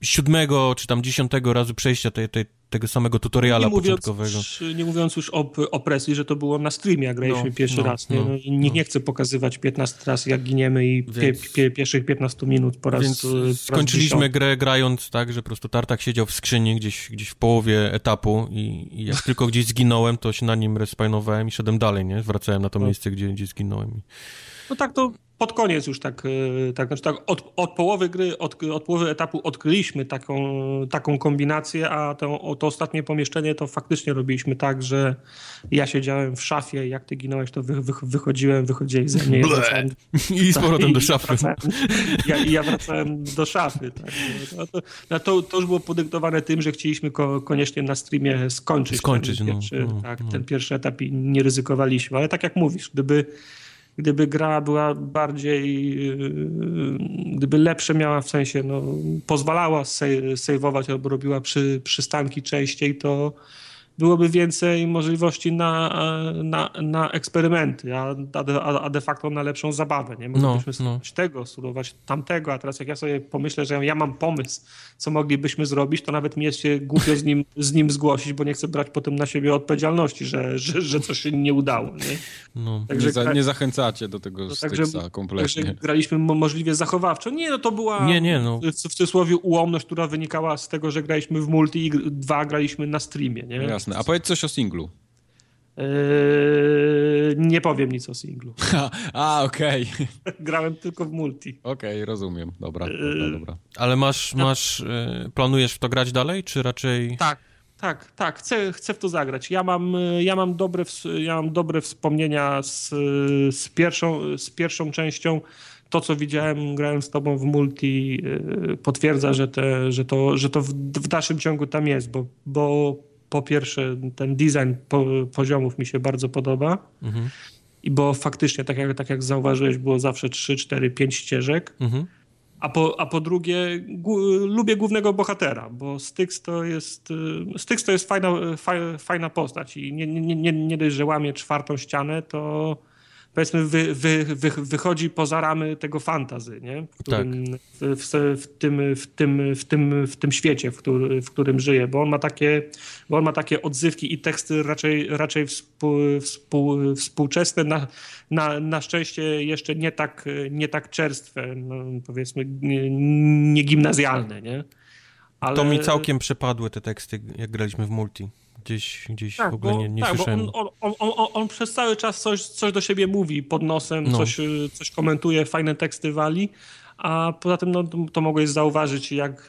siódmego czy tam dziesiątego razu przejścia tej, tej, tego samego tutoriala nie początkowego. Mówiąc, nie mówiąc już o, o presji, że to było na streamie, jak graliśmy no, pierwszy no, raz. Nie? No, no, nikt nie chce pokazywać 15 raz, jak giniemy i Więc... pie, pie, pierwszych 15 minut po raz Więc po raz skończyliśmy grę grając tak, że po prostu Tartak siedział w skrzyni gdzieś, gdzieś w połowie etapu i, i jak tylko gdzieś zginąłem, to się na nim respawnowałem i szedłem dalej, nie? Wracałem na to no. miejsce, gdzie, gdzie zginąłem. No tak to pod koniec już tak, e, tak, znaczy tak od, od połowy gry, od, od połowy etapu odkryliśmy taką, taką kombinację, a to, to ostatnie pomieszczenie to faktycznie robiliśmy tak, że ja siedziałem w szafie, jak ty ginąłeś, to wy, wy, wychodziłem, wychodziłeś ze mnie. Wracałem, *laughs* I z powrotem do *laughs* szafy. Wracałem, ja, ja wracałem do szafy. Tak. No to, no to, to, już było podyktowane tym, że chcieliśmy ko, koniecznie na streamie skończyć, skończyć ten, no, pierwszy, no, tak, no. ten pierwszy etap i nie ryzykowaliśmy, ale tak jak mówisz, gdyby gdyby gra była bardziej, yy, gdyby lepsze miała w sensie, no, pozwalała sejwować albo robiła przy, przystanki częściej, to byłoby więcej możliwości na, na, na eksperymenty, a, a, a de facto na lepszą zabawę. Nie? Moglibyśmy no, spróbować no. tego, spróbować tamtego, a teraz jak ja sobie pomyślę, że ja mam pomysł, co moglibyśmy zrobić, to nawet mi jest się głupio z nim, z nim zgłosić, bo nie chcę brać potem na siebie odpowiedzialności, że, że, że coś się nie udało. Nie, no. także, nie, za, nie zachęcacie do tego no, także, kompletnie. Także graliśmy możliwie zachowawczo. Nie, no to była nie, nie, no. w, w cudzysłowie ułomność, która wynikała z tego, że graliśmy w multi i dwa graliśmy na streamie. Nie? Jasne. Jasne. A powiedz coś o singlu. Yy, nie powiem nic o singlu. *laughs* A, okej. Okay. *laughs* Grałem tylko w multi. Okej, okay, rozumiem. Dobra, dobra, dobra. Ale masz, masz, yy, planujesz w to grać dalej, czy raczej... Tak, tak, tak. Chcę, chcę w to zagrać. Ja mam, ja mam, dobre, ja mam dobre wspomnienia z, z, pierwszą, z pierwszą częścią. To, co widziałem, grałem z tobą w multi, yy, potwierdza, że, te, że, to, że to w, w dalszym ciągu tam jest, bo, bo po pierwsze ten design po, poziomów mi się bardzo podoba. Mhm. I bo faktycznie, tak jak, tak jak zauważyłeś, było zawsze 3, 4, 5 ścieżek. Mhm. A po, a po drugie, lubię głównego bohatera, bo Styx to jest, y, Styx to jest fajna, fajna postać i nie, nie, nie, nie dość, że łamie czwartą ścianę, to powiedzmy wy, wy, wy, wychodzi poza ramy tego fantazy, nie? W, którym, tak. w, w, w, tym, w, tym, w, tym, w tym świecie, w, który, w którym żyje, bo on ma takie, bo on ma takie odzywki i teksty raczej, raczej współ, współ, współczesne, na, na, na szczęście jeszcze nie tak, nie tak czerstwe, no, powiedzmy nie gimnazjalne, nie? Ale... To mi całkiem przepadły te teksty, jak graliśmy w multi gdzieś, gdzieś tak, w ogóle bo, nie, nie tak, słyszałem. On, on, on, on, przez cały czas coś, coś do siebie mówi pod nosem, no. coś, coś komentuje, fajne teksty wali, a poza tym no, to mogłeś zauważyć, jak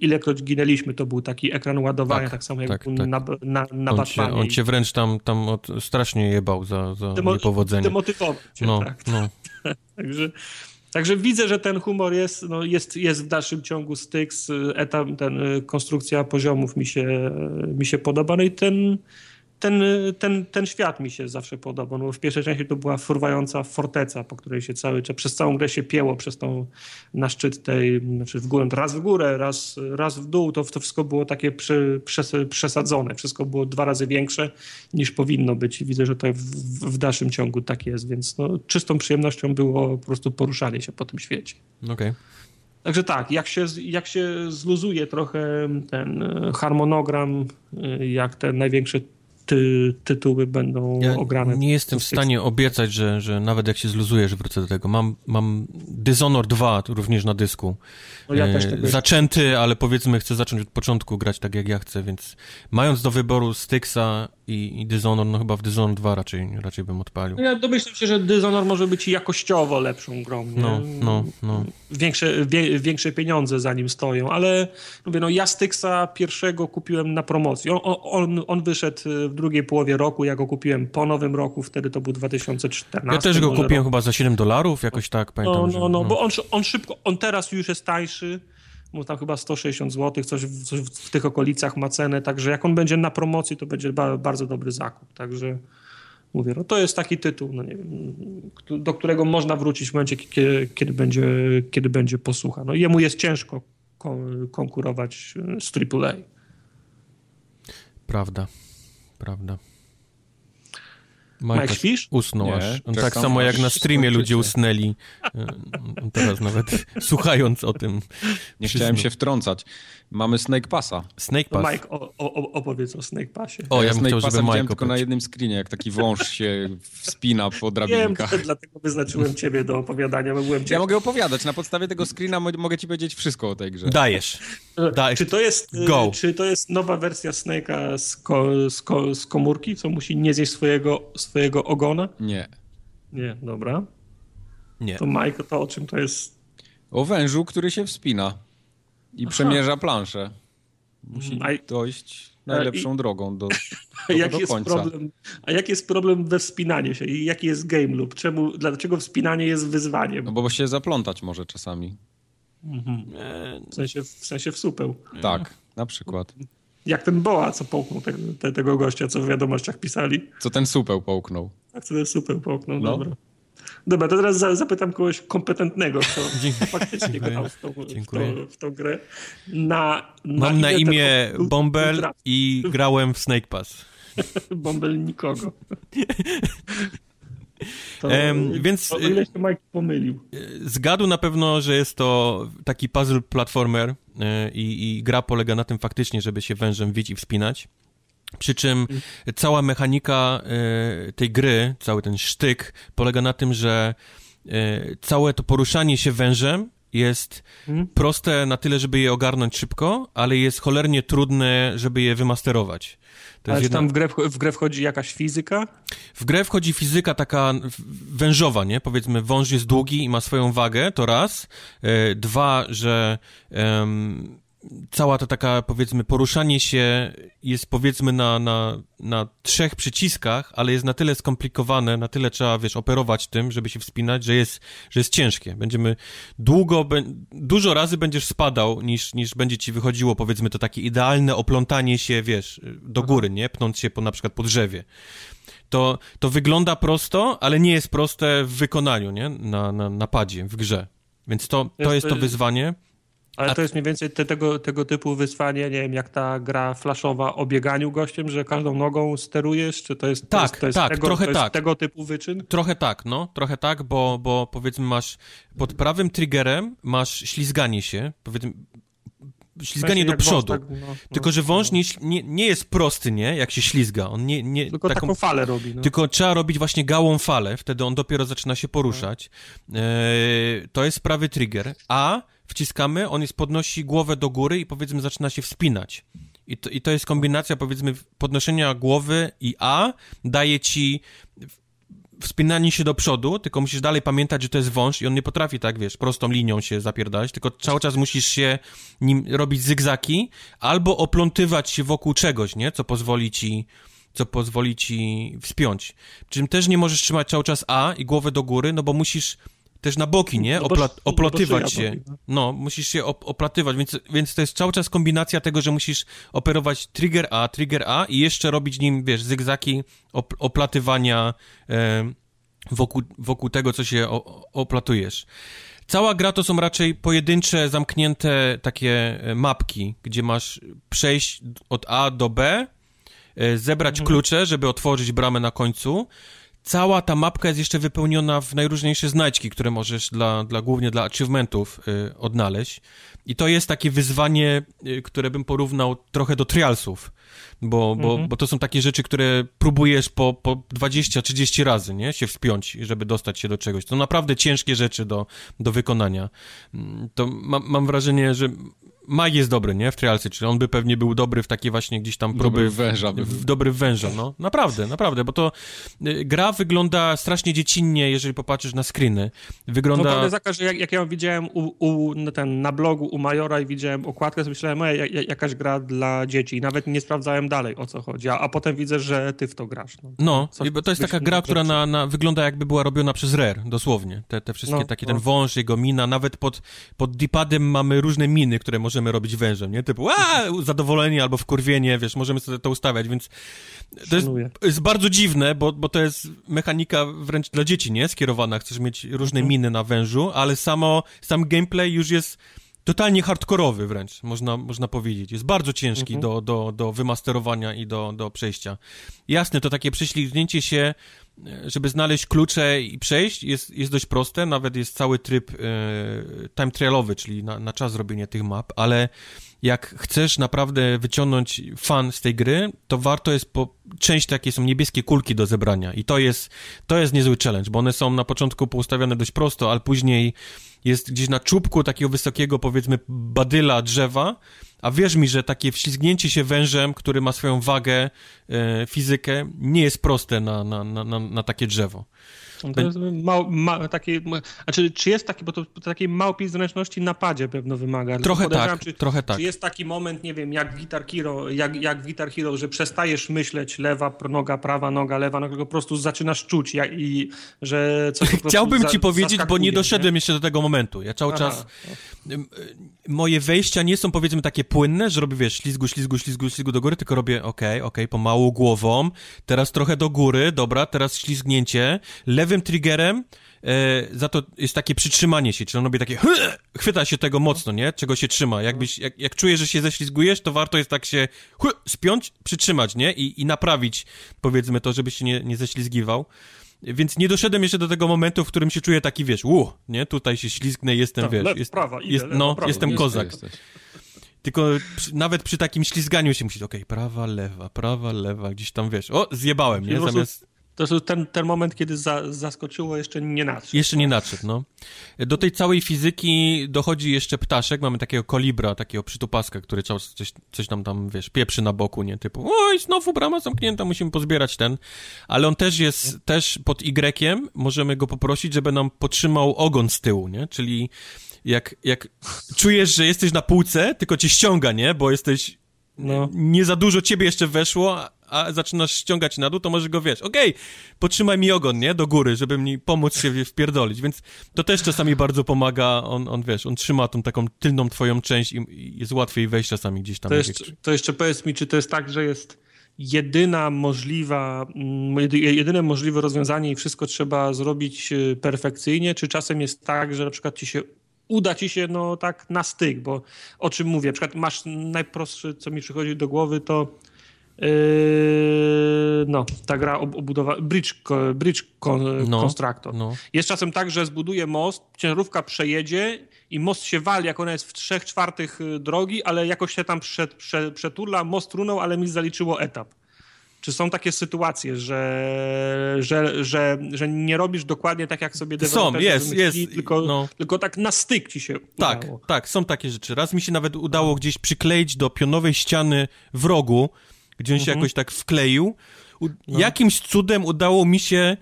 ilekroć ginęliśmy, to był taki ekran ładowania, tak, tak samo jak tak, tak. na, na, na on cię, on cię wręcz tam, tam od, strasznie jebał za, za Demo, niepowodzenie. Demotywował cię, no, tak. No. *laughs* Także Także widzę, że ten humor jest, no jest, jest w dalszym ciągu Styx, etap, ten, konstrukcja poziomów mi się, mi się podoba. No i ten, ten, ten, ten świat mi się zawsze podobał. No w pierwszej części to była furwająca forteca, po której się cały czas, przez całą grę się pieło, przez tą na szczyt tej, znaczy w górę, raz w górę, raz, raz w dół, to, to wszystko było takie przy, przes, przesadzone, wszystko było dwa razy większe niż powinno być i widzę, że to w, w dalszym ciągu tak jest, więc no, czystą przyjemnością było po prostu poruszanie się po tym świecie. Okej. Okay. Także tak, jak się, jak się zluzuje trochę ten harmonogram, jak te największe ty, tytuły będą ja ograne. Nie jestem w stanie obiecać, że, że nawet jak się zluzuje, że wrócę do tego. Mam, mam Dishonor 2 również na dysku. No ja też e, Zaczęty, ale powiedzmy chcę zacząć od początku grać tak jak ja chcę, więc mając do wyboru Styxa i, i Dishonor, no chyba w Dishonor 2 raczej, raczej bym odpalił. Ja domyślam się, że Dishonor może być jakościowo lepszą grą. Nie? No, no, no. Większe, wie, większe pieniądze za nim stoją, ale mówię, no ja Styxa pierwszego kupiłem na promocji. On, on, on wyszedł w drugiej połowie roku, ja go kupiłem po nowym roku, wtedy to był 2014. Ja też go kupiłem rok. chyba za 7 dolarów, jakoś tak, pamiętam. No, no, no, no, bo on, on szybko, on teraz już jest tańszy, mu tam chyba 160 zł, coś, w, coś w tych okolicach ma cenę, także jak on będzie na promocji, to będzie ba, bardzo dobry zakup, także mówię, no to jest taki tytuł, no nie wiem, do którego można wrócić w momencie, kiedy, kiedy, będzie, kiedy będzie posłucha. No jemu jest ciężko konkurować z AAA. Prawda, prawda. Mike Fish? Usnął nie, aż. On tak samo jak na streamie ludzie usnęli. On teraz nawet *laughs* słuchając o tym. Nie chciałem się wtrącać. Mamy Snake Passa. Snake Pass. No Mike, o, o, opowiedz o Snake Passie. O, ja, ja Snake chciał, Passa Mike tylko na jednym screenie, jak taki wąż się wspina po drabinkach. Wiem, dlatego wyznaczyłem ciebie do opowiadania, bo byłem Ja mogę opowiadać. Na podstawie tego screena mogę ci powiedzieć wszystko o tej grze. Dajesz. Dajesz. Czy to jest, Go. Czy to jest nowa wersja Snake'a z, ko, z, ko, z komórki, co musi nie zjeść swojego, swojego ogona? Nie. Nie, dobra. Nie. To Mike, to o czym to jest? O wężu, który się wspina. I Aha. przemierza planszę. Musi a, dojść najlepszą i, drogą do, *laughs* do, jak do jest końca. Problem, a jaki jest problem we wspinaniu się i jaki jest game loop? Czemu, dlaczego wspinanie jest wyzwaniem? No bo się zaplątać może czasami. Mhm. W, sensie, w sensie w supeł. Tak, na przykład. Jak ten Boa, co połknął te, te, tego gościa, co w wiadomościach pisali. Co ten supeł połknął. Tak, co ten supeł połknął, no. dobra. Dobra, to teraz zapytam kogoś kompetentnego, kto *laughs* faktycznie grał w tą, w, tą, w tą grę. Na, na Mam na imię Bombel i grałem w Snake Pass. *laughs* Bombel nikogo. *laughs* To, um, więc o ile się Mike pomylił. Zgadł na pewno, że jest to taki puzzle platformer e, i, i gra polega na tym faktycznie, żeby się wężem wić i wspinać. Przy czym cała mechanika y, tej gry, cały ten sztyk polega na tym, że y, całe to poruszanie się wężem jest hmm. proste na tyle, żeby je ogarnąć szybko, ale jest cholernie trudne, żeby je wymasterować. To ale jedna... tam w grę, w grę wchodzi jakaś fizyka? W grę wchodzi fizyka taka wężowa, nie? Powiedzmy, wąż jest długi i ma swoją wagę, to raz. E, dwa, że cała ta taka, powiedzmy, poruszanie się jest, powiedzmy, na, na, na trzech przyciskach, ale jest na tyle skomplikowane, na tyle trzeba, wiesz, operować tym, żeby się wspinać, że jest, że jest ciężkie. Będziemy długo, be, dużo razy będziesz spadał, niż, niż będzie ci wychodziło, powiedzmy, to takie idealne oplątanie się, wiesz, do góry, nie? Pnąc się po, na przykład po drzewie. To, to wygląda prosto, ale nie jest proste w wykonaniu, nie? Na, na, na padzie, w grze. Więc to, to jest, jest to wyzwanie. Ale A... to jest mniej więcej te, tego, tego typu wyzwanie, nie wiem, jak ta gra flaszowa o bieganiu gościem, że każdą nogą sterujesz, czy to jest, tak, to jest, tak, tak tego, trochę tak. tego typu wyczyn? Trochę tak, no, trochę tak, bo, bo powiedzmy masz pod prawym triggerem masz ślizganie się, powiedzmy ślizganie do przodu. Wąż, tak, no, no, tylko, że wąż no. nie, nie, nie jest prosty, nie? Jak się ślizga. On nie, nie, tylko taką, taką falę robi. No. Tylko trzeba robić właśnie gałą falę, wtedy on dopiero zaczyna się poruszać. E, to jest prawy trigger. A wciskamy, on jest podnosi głowę do góry i powiedzmy zaczyna się wspinać. I to, I to jest kombinacja, powiedzmy, podnoszenia głowy i A daje ci wspinanie się do przodu, tylko musisz dalej pamiętać, że to jest wąż i on nie potrafi tak, wiesz, prostą linią się zapierdać, tylko cały czas musisz się nim robić zygzaki albo oplątywać się wokół czegoś, nie? Co pozwoli ci co pozwoli ci wspiąć. Czym też nie możesz trzymać cały czas A i głowę do góry, no bo musisz też na boki, nie? No Opla oplatywać się. No. no, musisz się op oplatywać, więc, więc to jest cały czas kombinacja tego, że musisz operować trigger A, trigger A i jeszcze robić nim, wiesz, zygzaki op oplatywania e, wokół, wokół tego, co się oplatujesz. Cała gra to są raczej pojedyncze, zamknięte takie e, mapki, gdzie masz przejść od A do B, e, zebrać mhm. klucze, żeby otworzyć bramę na końcu, cała ta mapka jest jeszcze wypełniona w najróżniejsze znajdźki, które możesz dla, dla głównie dla achievementów y, odnaleźć. I to jest takie wyzwanie, y, które bym porównał trochę do trialsów, bo, bo, mhm. bo to są takie rzeczy, które próbujesz po, po 20-30 razy, nie? Się wspiąć, żeby dostać się do czegoś. To naprawdę ciężkie rzeczy do, do wykonania. Mm, to ma, mam wrażenie, że Mag jest dobry, nie? W Trialsy, czyli on by pewnie był dobry w takie właśnie gdzieś tam próby... Dobry węża. W, w dobry węża, no. Naprawdę, naprawdę, bo to y, gra wygląda strasznie dziecinnie, jeżeli popatrzysz na screeny. Wygląda... No, prawda jest że jak, jak ja widziałem u, u, ten, na blogu u Majora i widziałem okładkę, to myślałem, o, jakaś gra dla dzieci. Nawet nie sprawdzałem dalej, o co chodzi, a, a potem widzę, że ty w to grasz. No, no bo to jest taka gra, która na, na, wygląda jakby była robiona przez Rare, dosłownie. Te, te wszystkie no, takie, no. ten wąż, jego mina, nawet pod, pod D-padem mamy różne miny, które możemy możemy robić wężem, nie? Typu, a, zadowolenie albo wkurwienie, wiesz, możemy sobie to ustawiać, więc to jest, jest, bardzo dziwne, bo, bo to jest mechanika wręcz dla dzieci, nie? Skierowana, chcesz mieć różne mhm. miny na wężu, ale samo, sam gameplay już jest totalnie hardkorowy wręcz, można, można powiedzieć. Jest bardzo ciężki mhm. do, do, do wymasterowania i do, do przejścia. Jasne, to takie prześlizgnięcie się, żeby znaleźć klucze i przejść, jest, jest dość proste. Nawet jest cały tryb e, time trialowy, czyli na, na czas zrobienia tych map, ale jak chcesz naprawdę wyciągnąć fan z tej gry, to warto jest po część takie są niebieskie kulki do zebrania i to jest, to jest niezły challenge, bo one są na początku poustawione dość prosto, ale później jest gdzieś na czubku takiego wysokiego, powiedzmy, badyla drzewa, a wierz mi, że takie wślizgnięcie się wężem, który ma swoją wagę, e, fizykę, nie jest proste na, na, na, na takie drzewo. To jest mał, ma, taki, znaczy, czy jest taki, bo to, to takiej małpiej zręczności na padzie pewno wymaga. Trochę tak, czy, trochę tak. Czy jest taki moment, nie wiem, jak w Guitar Hero, jak, jak w Guitar Hero, że przestajesz myśleć lewa noga, prawa noga, lewa noga, tylko po prostu zaczynasz czuć jak, i że coś *laughs* Chciałbym ci powiedzieć, bo nie doszedłem nie? jeszcze do tego momentu. Ja cały Aha. czas... Moje wejścia nie są powiedzmy takie płynne, że robię, wiesz, ślizgu, ślizgu, ślizgu, ślizgu do góry, tylko robię ok, ok, pomału głową, teraz trochę do góry, dobra, teraz ślizgnięcie, lewym triggerem e, za to jest takie przytrzymanie się, czyli on robi takie chwyta się tego mocno, nie? Czego się trzyma. Jakbyś, jak, jak czujesz, że się ześlizgujesz, to warto jest tak się spiąć, przytrzymać, nie? I, i naprawić, powiedzmy to, żebyś się nie, nie ześlizgiwał. Więc nie doszedłem jeszcze do tego momentu, w którym się czuję taki, wiesz, u, nie? Tutaj się ślizgnę, jestem, tak, wiesz, lew, jest, prawa, idę, jest, lewa, no, prawa, jestem kozak. Tylko przy, nawet przy takim ślizganiu się musisz, okej, okay, prawa, lewa, prawa, lewa, gdzieś tam, wiesz, o, zjebałem, nie? Zamiast... To ten, ten moment, kiedy za, zaskoczyło, jeszcze nie nadszedł. Jeszcze nie nadszedł, no. Do tej całej fizyki dochodzi jeszcze ptaszek. Mamy takiego kolibra, takiego przytupaska, który coś, coś nam tam, wiesz, pieprzy na boku, nie? Typu, oj, znowu brama zamknięta, musimy pozbierać ten. Ale on też jest, nie? też pod Y, możemy go poprosić, żeby nam potrzymał ogon z tyłu, nie? Czyli jak, jak czujesz, że jesteś na półce, tylko cię ściąga, nie? Bo jesteś no. nie za dużo ciebie jeszcze weszło, a zaczynasz ściągać na dół, to może go wiesz, okej, okay, potrzymaj mi ogon, nie, do góry, żeby mi pomóc się wpierdolić, więc to też czasami bardzo pomaga, on, on wiesz, on trzyma tą taką tylną twoją część i, i jest łatwiej wejść czasami gdzieś tam. To jeszcze, to jeszcze powiedz mi, czy to jest tak, że jest jedyna możliwa, mm, jedyne możliwe rozwiązanie i wszystko trzeba zrobić y, perfekcyjnie, czy czasem jest tak, że na przykład ci się uda ci się no tak na styk, bo o czym mówię, na przykład masz najprostszy, co mi przychodzi do głowy, to yy, no, ta gra obudowa, Bridge, bridge no, Constructor. No. Jest czasem tak, że zbuduje most, ciężarówka przejedzie i most się wali, jak ona jest w trzech czwartych y, drogi, ale jakoś się tam przetula, most runął, ale mi zaliczyło etap. Czy są takie sytuacje, że, że, że, że nie robisz dokładnie tak, jak sobie Są, jest, jest. Tylko, no. tylko tak na styk ci się Tak, udało. tak, są takie rzeczy. Raz mi się nawet udało gdzieś przykleić do pionowej ściany w rogu, gdzie on się mhm. jakoś tak wkleił. U no. Jakimś cudem udało mi się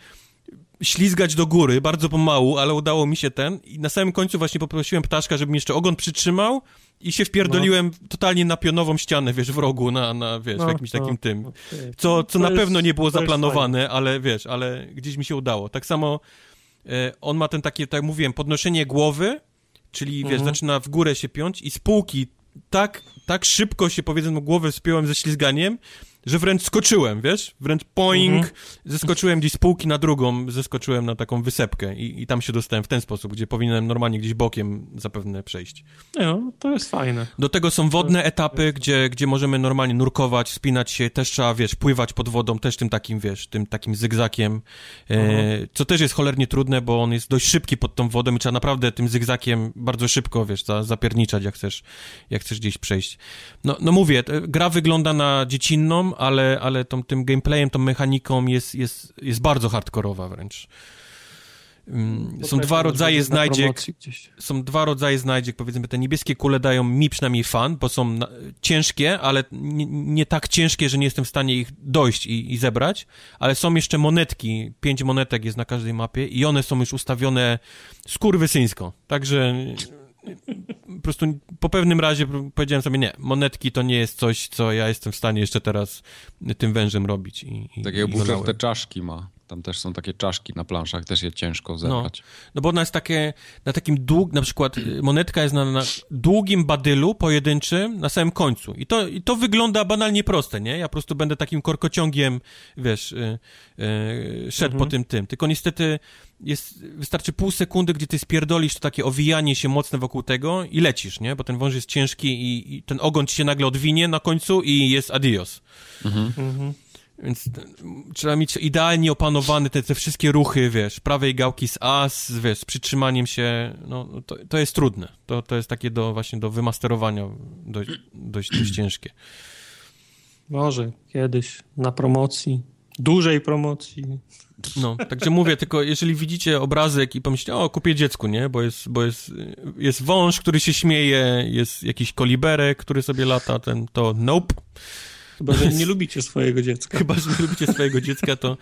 ślizgać do góry, bardzo pomału, ale udało mi się ten. I na samym końcu właśnie poprosiłem ptaszka, żeby mi jeszcze ogon przytrzymał i się wpierdoliłem no. totalnie na pionową ścianę, wiesz, w rogu, na, na wiesz, no, jakimś takim no, tym. Okay. Co, co na jest, pewno nie było zaplanowane, ale wiesz, ale gdzieś mi się udało. Tak samo e, on ma ten takie, tak jak mówiłem, podnoszenie głowy, czyli wiesz, mhm. zaczyna w górę się piąć i z półki tak, tak szybko się, powiedzmy, głowę spiąłem ze ślizganiem, że wręcz skoczyłem, wiesz? Wręcz poing, mhm. zeskoczyłem gdzieś z półki na drugą, zeskoczyłem na taką wysepkę i, i tam się dostałem w ten sposób, gdzie powinienem normalnie gdzieś bokiem zapewne przejść. No, to jest fajne. Do tego są wodne etapy, gdzie, gdzie możemy normalnie nurkować, spinać się, też trzeba, wiesz, pływać pod wodą, też tym takim, wiesz, tym takim zygzakiem, e, co też jest cholernie trudne, bo on jest dość szybki pod tą wodą i trzeba naprawdę tym zygzakiem bardzo szybko, wiesz, za, zapierniczać, jak chcesz, jak chcesz gdzieś przejść. No, no mówię, gra wygląda na dziecinną, ale, ale tą, tym gameplayem, tą mechaniką jest, jest, jest bardzo hardkorowa wręcz. Mm, są dwa rodzaje znajdziek. Są dwa rodzaje znajdziek, powiedzmy, te niebieskie kule dają mi przynajmniej fan, bo są na, ciężkie, ale nie, nie, tak ciężkie, że nie jestem w stanie ich dojść i, i, zebrać, ale są jeszcze monetki, pięć monetek jest na każdej mapie i one są już ustawione skurwysyńsko, także po prostu po pewnym razie powiedziałem sobie, nie, monetki to nie jest coś, co ja jestem w stanie jeszcze teraz tym wężem robić. I, i Takiego Butcher te czaszki ma. Tam też są takie czaszki na planszach, też je ciężko zebrać. No, no bo ona jest takie, na takim dług, na przykład y, monetka jest na, na, długim badylu pojedynczym na samym końcu. I to, I to wygląda banalnie proste, nie? Ja po prostu będę takim korkociągiem, wiesz, yy, yy, szedł mhm. po tym tym. Tylko niestety jest, wystarczy pół sekundy, gdzie ty spierdolisz to takie owijanie się mocne wokół tego i lecisz, nie? Bo ten wąż jest ciężki i, i ten ogon ci się nagle odwinie na końcu i jest adios. Mhm. mhm. Więc trzeba mieć idealnie opanowane te, te wszystkie ruchy, wiesz, prawej gałki z A, z, wiesz, z przytrzymaniem się, no, to, to jest trudne. To, to jest takie do, właśnie do wymasterowania dość, dość, dość ciężkie. Może kiedyś na promocji, dużej promocji. No, także mówię, tylko jeżeli widzicie obrazek i pomyślicie, o, kupię dziecku, nie? Bo jest, bo jest, jest wąż, który się śmieje, jest jakiś koliberek, który sobie lata, ten, to nope. Chyba, że nie lubicie swojego dziecka. Chyba, że nie lubicie swojego dziecka, to...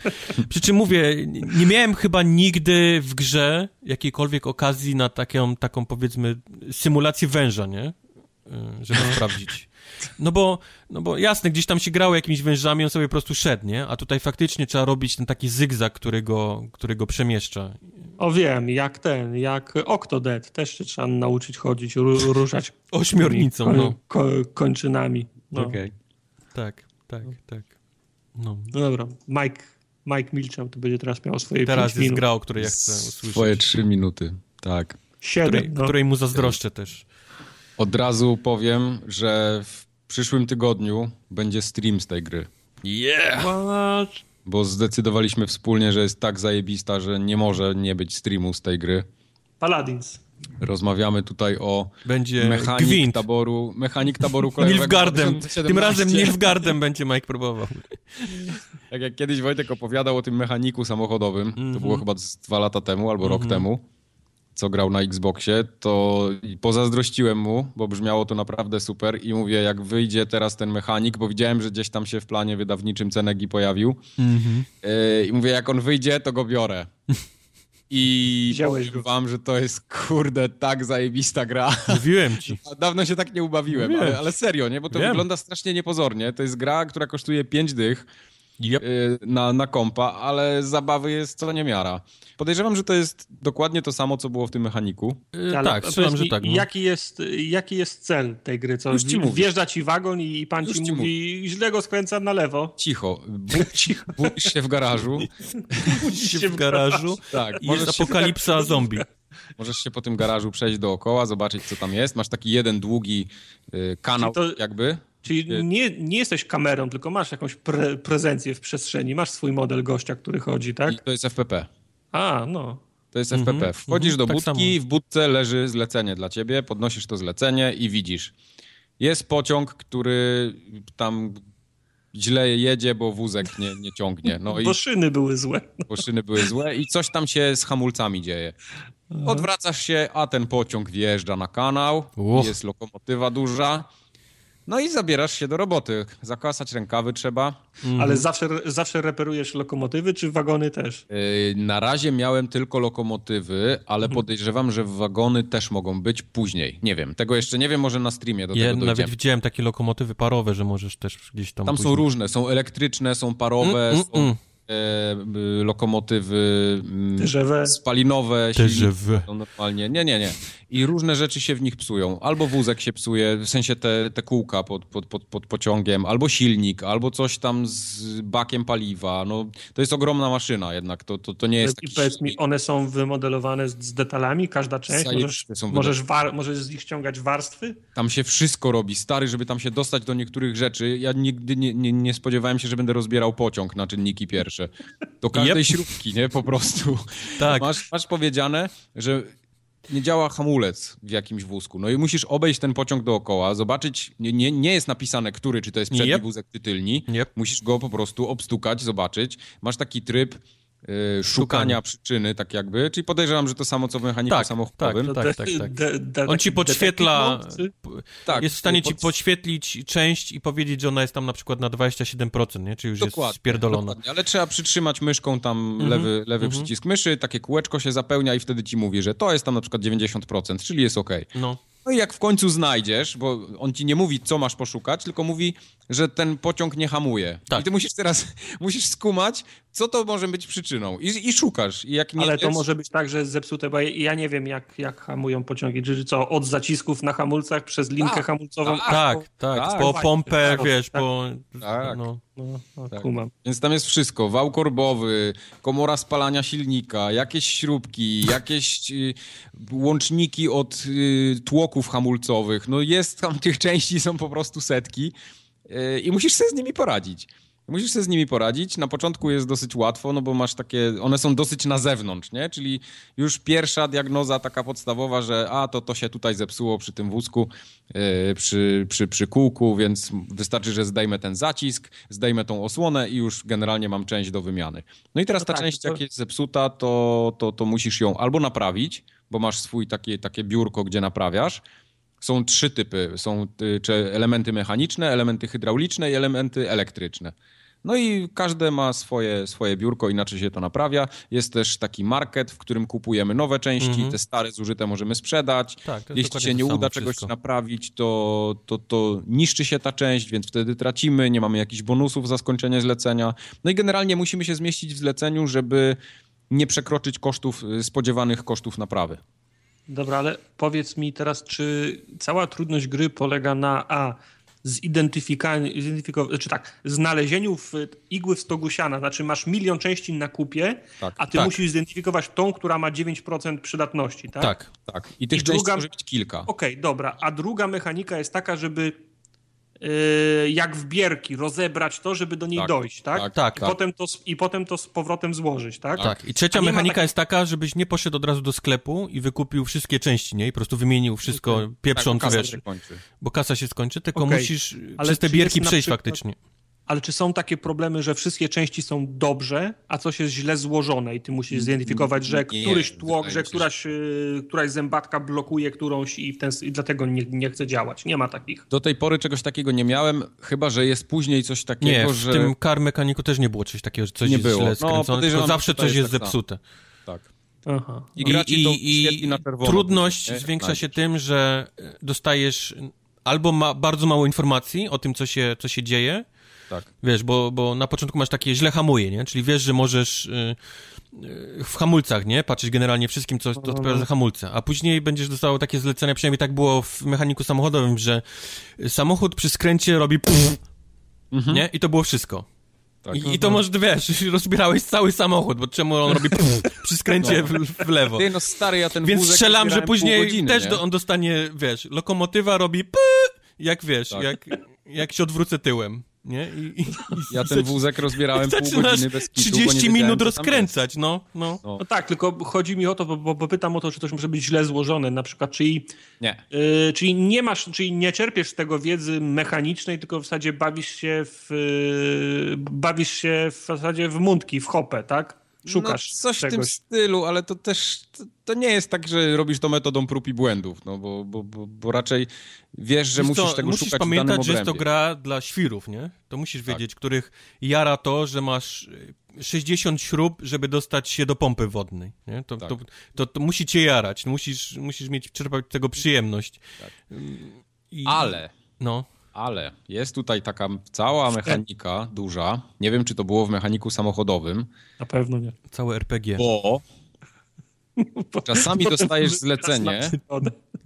Przy czym mówię, nie miałem chyba nigdy w grze jakiejkolwiek okazji na taką, taką powiedzmy, symulację węża, nie? Y, żeby sprawdzić. No bo, no bo jasne, gdzieś tam się grało jakimiś wężami, on sobie po prostu szedł, nie? A tutaj faktycznie trzeba robić ten taki zygzak, który go, który go przemieszcza. O wiem, jak ten, jak Octodad, też się trzeba nauczyć chodzić, ruszać ośmiornicą, koń, no. Ko, kończynami. No. Okej. Okay. Tak, tak, no. tak. No. no dobra, Mike, Mike milczał, to będzie teraz miał swoje Teraz jest gra, o której ja chcę usłyszeć. Swoje trzy minuty, tak. Siedem, której, no. której mu zazdroszczę też. Od razu powiem, że w przyszłym tygodniu będzie stream z tej gry. Yeah! What? Bo zdecydowaliśmy wspólnie, że jest tak zajebista, że nie może nie być streamu z tej gry. Paladins. Rozmawiamy tutaj o będzie mechanik gwint. taboru, mechanik taboru kolejowego. Nilfgaardem. Tym razem Nilfgaardem będzie Mike próbował. Tak jak kiedyś Wojtek opowiadał o tym mechaniku samochodowym, mm -hmm. to mhm. było chyba dwa lata temu albo mm -hmm. rok mhm. temu, co grał na Xboxie, to pozazdrościłem mu, bo brzmiało to naprawdę super i mówię, jak wyjdzie teraz ten mechanik, bo widziałem, że gdzieś tam się w planie wydawniczym Cenegi pojawił mm -hmm. i mówię, jak on wyjdzie, to go biorę. I Wziąłeś powiem wam, że to jest kurde tak zajebista gra. Mówiłem ci. *laughs* Dawno się tak nie ubawiłem, ale, ale, serio, nie? Bo to Wiem. wygląda strasznie niepozornie. To jest gra, która kosztuje 5 dych yep. Y, na, na kompa, ale zabawy jest co niemiara. Podejrzewam, że to jest dokładnie to samo, co było w tym mechaniku. Yy, tak, strzelam, że tak. No. Jaki, jest, jaki jest cel tej gry? Co, Już ci wjeżdża ci wagon i pan Już ci, mówi, źle go skręca na lewo. Cicho. *laughs* Budzisz się w garażu. *laughs* Budzisz się w garażu. Tak. I jest apokalipsa zombie. *laughs* Możesz się po tym garażu przejść dookoła, zobaczyć co tam jest. Masz taki jeden długi y, kanał to- jakby. Czyli nie, nie jesteś kamerą, tylko masz jakąś pre prezencję w przestrzeni, masz swój model gościa, który chodzi, tak? I to jest FPP. A, no. To jest Mhm, FPP. Wchodzisz mhm, do tak budki, samo. w budce leży zlecenie dla ciebie, podnosisz to zlecenie i widzisz. Jest pociąg, który tam źle jedzie, bo wózek nie, nie ciągnie. No i Bo szyny były złe. bo szyny były złe i coś tam się z hamulcami dzieje. Odwracasz się, a ten pociąg wjeżdża na kanał, Uch. jest lokomotywa duża. No i zabierasz się do roboty. Zakasać rękawy trzeba. Mhm. Ale zawsze, zawsze reperujesz lokomotywy, czy wagony też? Yy, Na razie miałem tylko lokomotywy, ale Mhm. podejrzewam, że wagony też mogą być później. Nie wiem, tego jeszcze nie wiem, może na streamie do Ja tego nawet dojdziemy. widziałem takie lokomotywy parowe, że możesz też gdzieś tam Tam są później- różne, są elektryczne, są parowe, Mm, mm, są mm. e, lokomotywy mm, TGV. spalinowe, są normalnie. Nie, nie, nie. I różne rzeczy się w nich psują. Albo wózek się psuje, w sensie te, te kółka pod, pod, pod, pod pociągiem, albo silnik, albo coś tam z bakiem paliwa. No, to jest ogromna maszyna jednak, to, to, to nie jest I taki powiedz mi, one są wymodelowane z, z detalami, każda część? Możesz, są możesz, war, możesz z nich ściągać warstwy? Tam się wszystko robi, stary, żeby tam się dostać do niektórych rzeczy. Ja nigdy nie, nie, nie spodziewałem się, że będę rozbierał pociąg na czynniki pierwsze. Do każdej Yep. śrubki, nie? Po prostu. Tak. Masz, masz powiedziane, że nie działa hamulec w jakimś wózku. No i musisz obejść ten pociąg dookoła, zobaczyć, nie, nie, nie jest napisane, który, czy to jest przedni Yep. wózek, czy tylni. Yep. Musisz go po prostu obstukać, zobaczyć. Masz taki tryb y, szukania przyczyny, tak jakby, czyli podejrzewam, że to samo, co w mechaniku Tak, samochodowym. tak, To tak, de- tak, tak. de- de- On ci podświetla, Tak, jest w stanie ci pod- podświetlić część i powiedzieć, że ona jest tam na przykład na 27%, nie? Czy już jest Dokładnie, spierdolona. dokładnie, ale trzeba przytrzymać myszką tam Mhm, lewy, lewy przycisk myszy, takie kółeczko się zapełnia i wtedy ci mówi, że to jest tam na przykład 90%, czyli jest ok. No. No i jak w końcu znajdziesz, bo on ci nie mówi, co masz poszukać, tylko mówi, że ten pociąg nie hamuje. Tak. I ty musisz teraz, *laughs* musisz skumać, co to może być przyczyną. I, i szukasz. I jak nie Ale to jest, może być tak, że jest zepsute, bo ja- ja nie wiem, jak, jak hamują pociągi. Czy co, od zacisków na hamulcach przez linkę Tak, hamulcową? tak. Tak, tak, tak, po właśnie, pompę, tak, wiesz, tak. po... Tak. No. No, no Tak. Więc tam jest wszystko. Wał korbowy, komora spalania silnika, jakieś śrubki, jakieś y, łączniki od y, tłoków hamulcowych. No jest tam, *laughs* tych części są po prostu setki y, i musisz sobie z nimi poradzić. Musisz sobie z nimi poradzić. Na początku jest dosyć łatwo, no bo masz takie, one są dosyć na zewnątrz, nie? Czyli już pierwsza diagnoza taka podstawowa, że a, to to się tutaj zepsuło przy tym wózku, yy, przy, przy, przy kółku, więc wystarczy, że zdejmę ten zacisk, zdejmę tą osłonę i już generalnie mam część do wymiany. No i teraz No ta tak, część, to- jak jest zepsuta, to, to, to musisz ją albo naprawić, bo masz swój takie, takie biurko, gdzie naprawiasz, są trzy typy. Są y, elementy mechaniczne, elementy hydrauliczne i elementy elektryczne. No i każde ma swoje, swoje biurko, inaczej się to naprawia. Jest też taki market, w którym kupujemy nowe części, Mhm. te stare zużyte możemy sprzedać. Tak, Jeśli się nie uda czegoś wszystko. naprawić, to, to, to niszczy się ta część, więc wtedy tracimy, nie mamy jakichś bonusów za skończenie zlecenia. No i generalnie musimy się zmieścić w zleceniu, żeby nie przekroczyć kosztów, y, spodziewanych kosztów naprawy. Dobra, ale powiedz mi teraz, czy cała trudność gry polega na A. Zidentyfikowaniu, zidentyfikow- czy tak, znalezieniu w igły w stogu siana, znaczy masz milion części na kupie, Tak, a ty tak. musisz zidentyfikować tą, która ma 9% przydatności, tak? Tak. Tak. I tych I części druga- może być kilka. Okej, dobra. A druga mechanika jest taka, żeby jak w bierki rozebrać to, żeby do niej Tak, dojść, tak? tak, tak. I, Potem to, z- I potem to z powrotem złożyć, tak? Tak. I trzecia mechanika takiej- jest taka, żebyś nie poszedł od razu do sklepu i wykupił wszystkie części, nie? I po prostu wymienił wszystko pieprząc, kasa wiesz, się kończy. bo kasa się skończy, tylko Okej, musisz ale przez te bierki przejść przykład- faktycznie. Ale czy są takie problemy, że wszystkie części są dobrze, a coś jest źle złożone i ty musisz zidentyfikować, że Nie, któryś tłok, że któraś, yy, któraś zębatka blokuje którąś i, w ten, i dlatego nie, nie chce działać. Nie ma takich. Do tej pory czegoś takiego nie miałem, chyba że jest później coś takiego, Nie, w że... tym car mechaniku też nie było czegoś takiego, że coś Nie jest było. źle No, skręcone, podejrzewam, zawsze coś jest jest tak samo. zepsute. Tak. Aha. I to świetli na czerwono. trudność nie? zwiększa się tym, że e, dostajesz albo ma bardzo mało informacji o tym, co się, co się dzieje, Tak. Wiesz, bo, bo na początku masz takie źle hamuje, nie? Czyli wiesz, że możesz y, y, w hamulcach, nie? Patrzeć generalnie wszystkim, co to odpowiada za hamulce. A później będziesz dostawał takie zlecenia, przynajmniej tak było w mechaniku samochodowym, że samochód przy skręcie robi pff, nie? I to było wszystko. tak. I, I to może, wiesz, *laughs* rozbierałeś cały samochód, bo czemu on robi pff, przy skręcie w, w lewo. Ty, no stary, ja ten Więc strzelam, że później godziny, też do, on dostanie, wiesz, lokomotywa robi py, jak wiesz, Tak. jak, jak się odwrócę tyłem, nie? I, i, i Ja ten wózek rozbierałem pół godziny bez kitu, bo nie 30 wiedziałem, minut rozkręcać, no, no. No. No tak, tylko chodzi mi o to, bo, bo, bo pytam o to, czy coś może być źle złożone, na przykład, czyli, Nie. yy, czyli nie masz, czyli nie czerpiesz z tego wiedzy mechanicznej, tylko w zasadzie bawisz się w, yy, bawisz się w zasadzie w mundki, w hopę, tak? Szukasz no, coś w tym czegoś. stylu, ale to też to, to nie jest tak, że robisz to metodą prób i błędów, no bo, bo, bo, bo raczej wiesz, że musisz co, tego musisz szukać w danym pamiętać, że jest to gra dla świrów, nie? To musisz Tak. wiedzieć, których jara to, że masz y, 60 śrub, żeby dostać się do pompy wodnej, nie? To, Tak. to, to, to musi cię jarać, musisz, musisz mieć, czerpać z tego przyjemność. Ym, I, Ale, No, ale jest tutaj taka cała mechanika duża, nie wiem, czy to było w mechaniku samochodowym, Na pewno nie. całe RPG. bo *laughs* czasami dostajesz zlecenie.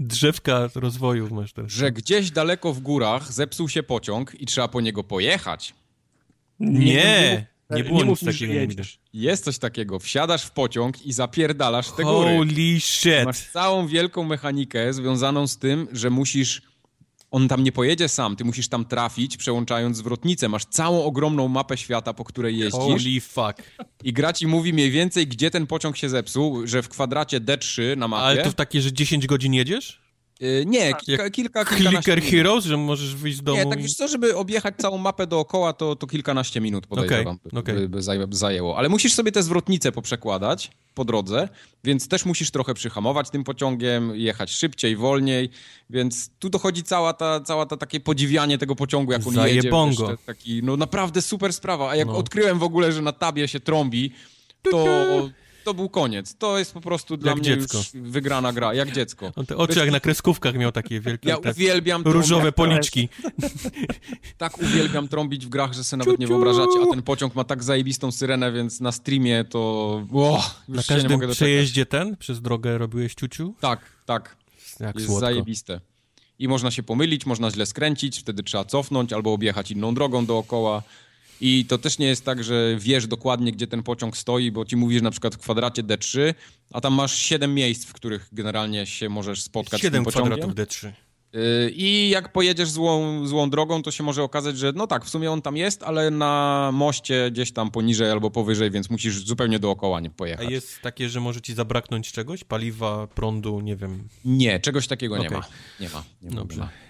Drzewka rozwoju masz teraz. że gdzieś daleko w górach zepsuł się pociąg i trzeba po niego pojechać. Nie, nie było nic mi, że takiego. Jest coś takiego, wsiadasz w pociąg i zapierdalasz te góry. Holy shit. Masz całą wielką mechanikę związaną z tym, że musisz. On tam nie pojedzie sam, ty musisz tam trafić, przełączając zwrotnicę. Masz całą ogromną mapę świata, po której jeździsz. Holy fuck. I gra ci mówi mniej więcej, gdzie ten pociąg się zepsuł, że w kwadracie D3 na mapie. Ale to takie, że 10 godzin jedziesz? Y, nie, kilka, kilka kilkanaście Clicker minut. Heroes, że możesz wyjść z domu? Nie, tak wiesz co, żeby objechać całą mapę dookoła, to, to kilkanaście minut podejrzewam, Okej, by, okej. by, by zaj- zajęło. Ale musisz sobie te zwrotnice poprzekładać po drodze, więc też musisz trochę przyhamować tym pociągiem, jechać szybciej, wolniej, więc tu dochodzi cała ta, cała ta takie podziwianie tego pociągu, jak on jedzie. Wiesz, Taki, no naprawdę super sprawa. A jak No. odkryłem w ogóle, że na tabie się trąbi, to... To był koniec. To jest po prostu dla Jak mnie dziecko. już wygrana gra, jak dziecko. On te oczy jak na kreskówkach miał takie wielkie, Ja tak, uwielbiam różowe policzki. *laughs* Tak uwielbiam trąbić w grach, że sobie nawet nie wyobrażacie, a ten pociąg ma tak zajebistą syrenę, więc na streamie to... O, już Na się nie mogę każdym przejeździe ten, przez drogę robiłeś ciuciu? Tak, tak. Jak jest słodko. zajebiste. I można się pomylić, można źle skręcić, wtedy trzeba cofnąć albo objechać inną drogą dookoła. I to też nie jest tak, że wiesz dokładnie, gdzie ten pociąg stoi, bo ci mówisz na przykład w kwadracie D3, a tam masz 7 miejsc, w których generalnie się możesz spotkać z tym 7 pociągiem. kwadratów D3. Yy, I jak pojedziesz złą, złą drogą, to się może okazać, że no tak, w sumie on tam jest, ale na moście gdzieś tam poniżej albo powyżej, więc musisz zupełnie dookoła nie A pojechać. jest takie, że może ci zabraknąć czegoś? Paliwa, prądu, nie wiem. Nie, czegoś takiego nie Okej. ma. Nie ma. Nie ma, Dobrze. nie ma.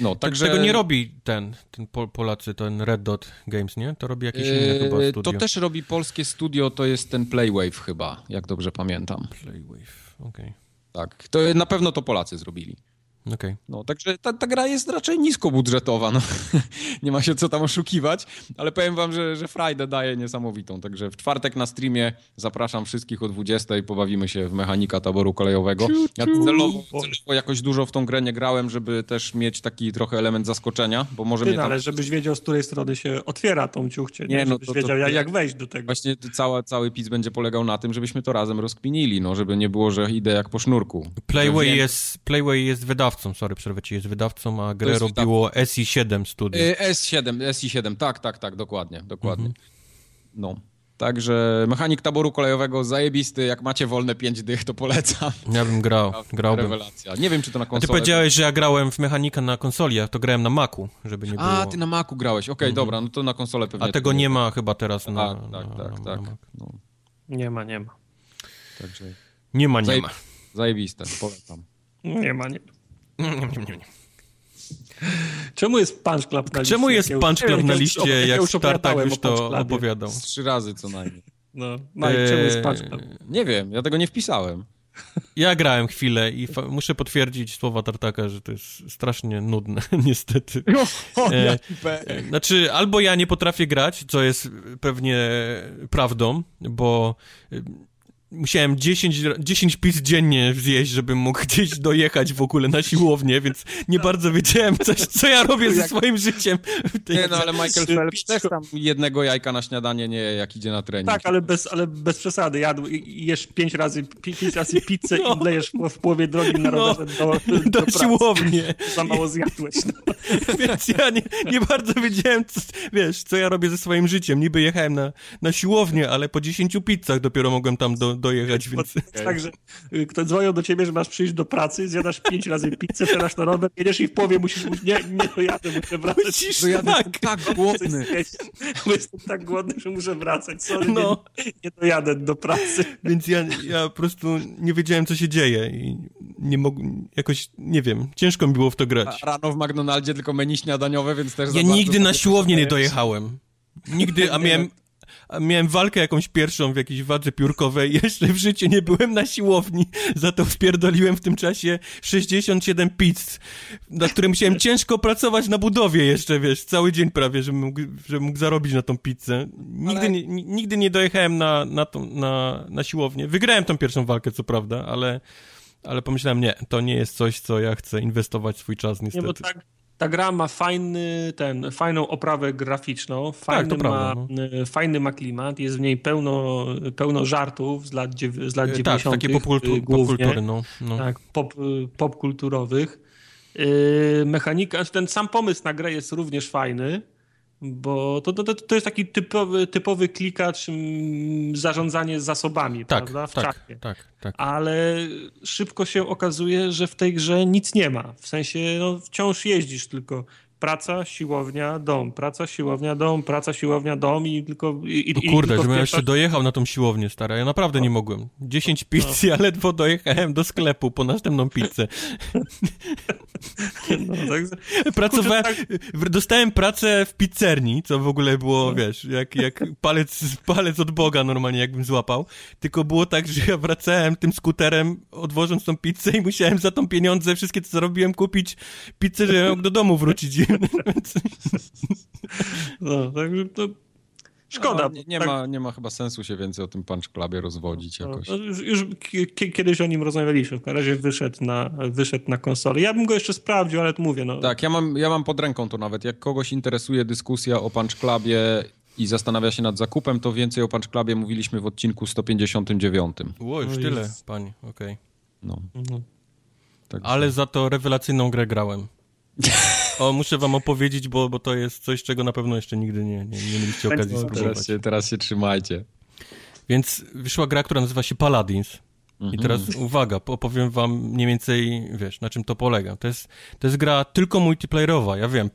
No, Także... także... Tego nie robi ten, ten Pol Polacy, ten Red Dot Games, nie? To robi jakieś inne chyba Yy, studio. To też robi polskie studio, to jest ten Playwave chyba, jak dobrze pamiętam. Playwave, okej. Tak, to na pewno to Polacy zrobili. Okej. No, także ta, ta gra jest raczej niskobudżetowa, no. *laughs* nie ma się co tam oszukiwać, ale powiem wam, że, że Friday daje niesamowitą, także w czwartek na streamie zapraszam wszystkich o 20, pobawimy się w mechanika taboru kolejowego. Ja celowo, celowo jakoś dużo w tą grę nie grałem, żeby też mieć taki trochę element zaskoczenia, bo może Ty, mnie no, tam... ale żebyś wiedział, z której strony się otwiera tą ciuchcię, nie? Nie, no żebyś to- to- wiedział, jak, jak wejść do tego. Właśnie cała, cały pizz będzie polegał na tym, żebyśmy to razem rozkminili, no, żeby nie było, że idę jak po sznurku. Playway, jest, Playway jest wydawcą, sorry, przerwę ci, jest wydawcą, a grę jest robiło SI7 Studio. Y, S7, SI7, tak, tak, tak, dokładnie, dokładnie. Mhm. No. Także mechanik taboru kolejowego zajebisty, jak macie wolne 5 dych, to polecam. Ja bym grał, grałbym. Rewelacja. Nie wiem, czy to na A ty konsolę... powiedziałeś, że ja grałem w mechanika na konsoli, a to grałem na Macu, żeby nie było. A, ty na Macu grałeś, okej, dobra, no to na konsolę pewnie... A tego nie ma chyba teraz na, A, tak, na, tak, na, tak. na Mac. No, Nie ma, nie ma. także Nie ma, nie Zajeb- ma. zajebiste, polecam. Nie ma, nie ma. Czemu jest Punch Club na liście? Czemu jest Punch Club na liście, ja jak opowiadałem już to opowiadał? Z trzy razy co najmniej. No, Mike, czemu jest Punch Club? Eee, Nie wiem, ja tego nie wpisałem. Ja grałem chwilę i muszę potwierdzić słowa Tartaka, że to jest strasznie nudne, *laughs* niestety. *laughs* O, E, jaki pe... Znaczy, albo ja nie potrafię grać, co jest pewnie prawdą, bo musiałem 10, 10 pizz dziennie zjeść, żebym mógł gdzieś dojechać w ogóle na siłownię, więc nie bardzo wiedziałem, coś, co ja robię ze swoim życiem. Nie, no ale Michael Phelps też tam jednego jajka na śniadanie nie jak idzie na trening. Tak, ale bez, ale bez przesady. Jadł, jesz pięć razy, pięć razy pizzę no. i lejesz w, w połowie drogi na rowerze no, do, do, do siłowni. Za mało zjadłeś. No. *laughs* Więc ja nie, nie bardzo wiedziałem, co, wiesz, co ja robię ze swoim życiem. Niby jechałem na, na siłownię, ale po 10 pizzach dopiero mogłem tam do, dojechać, więc... Okay. Tak, że y, ktoś dzwonił do ciebie, że masz przyjść do pracy, zjadasz pięć razy pizzę, teraz na rower, jedziesz i w połowie musisz mówić, nie, nie dojadę, muszę wracać. Musisz, dojadę, tak. tak głodny. Bo jestem tak głodny, że muszę wracać. Sorry, no. nie, nie dojadę do pracy. Więc ja, ja po prostu nie wiedziałem, co się dzieje i nie mogłem, jakoś, nie wiem, ciężko mi było w to grać. A rano w McDonaldzie tylko menu śniadaniowe, więc też... Ja nigdy na siłownię nie dojechałem. Nigdy, a miałem, miałem walkę jakąś pierwszą w jakiejś wadze piórkowej. *laughs* Jeszcze w życiu nie byłem na siłowni. Za to wpierdoliłem w tym czasie 67 pizz, na które musiałem ciężko pracować na budowie jeszcze, wiesz, cały dzień prawie, żebym mógł, żebym mógł zarobić na tą pizzę. Nigdy, ale... nie, nigdy nie dojechałem na, na, tą, na, na siłownię. Wygrałem tą pierwszą walkę, co prawda, ale ale pomyślałem, nie, to nie jest coś, co ja chcę inwestować swój czas, niestety. Nie, bo tak, ta gra ma fajny, ten, fajną oprawę graficzną, tak, fajny, tak, ma, prawda, no. fajny ma klimat, jest w niej pełno, pełno żartów z lat, z lat 90. Tak, takie popkultu, popkultury, no, no. Tak, pop, popkulturowych. Mechanika, ten sam pomysł na grę jest również fajny. Bo to, to, to jest taki typowy, typowy klikacz mm, zarządzanie zasobami, tak, prawda? W tak, czacie. Tak, tak. Ale szybko się okazuje, że w tej grze nic nie ma. W sensie no, wciąż jeździsz tylko praca, siłownia, dom, praca, siłownia, dom, praca, siłownia, dom i tylko... I, no kurde, żebym ja jeszcze dojechał na tą siłownię, stara, ja naprawdę no. nie mogłem. 10 pizz, no. ja ledwo dojechałem do sklepu po następną pizzę. *laughs* No, tak. *laughs* Pracowałem, tak... dostałem pracę w pizzerni, co w ogóle było, no. wiesz, jak, jak palec, palec od Boga normalnie jakbym złapał, tylko było tak, że ja wracałem tym skuterem, odwożąc tą pizzę i musiałem za tą pieniądze, wszystkie co zarobiłem, kupić pizzę, żeby *laughs* mógł do domu wrócić. *laughs* no, także to Szkoda. No, nie, nie tak... ma, nie ma chyba sensu się więcej o tym Punch Clubie rozwodzić no, jakoś. No, już, już kiedyś o nim rozmawialiśmy. W razie wyszedł na, wyszedł na konsolę. Ja bym go jeszcze sprawdził, ale to mówię. No. Tak, ja mam, ja mam pod ręką to nawet. Jak kogoś interesuje dyskusja o Punch Clubie i zastanawia się nad zakupem, to więcej o Punch Clubie mówiliśmy w odcinku 159. Ło, już tyle, pani, okej. Okay. No. Mhm. Ale za to rewelacyjną grę grałem. *laughs* O, muszę wam opowiedzieć, bo, bo to jest coś, czego na pewno jeszcze nigdy nie, nie, nie mieliście okazji spróbować. Teraz się, teraz się trzymajcie. Więc wyszła gra, która nazywa się Paladins. I teraz mhm. uwaga, opowiem wam mniej więcej, wiesz, na czym to polega. To jest, to jest gra tylko multiplayerowa, ja wiem.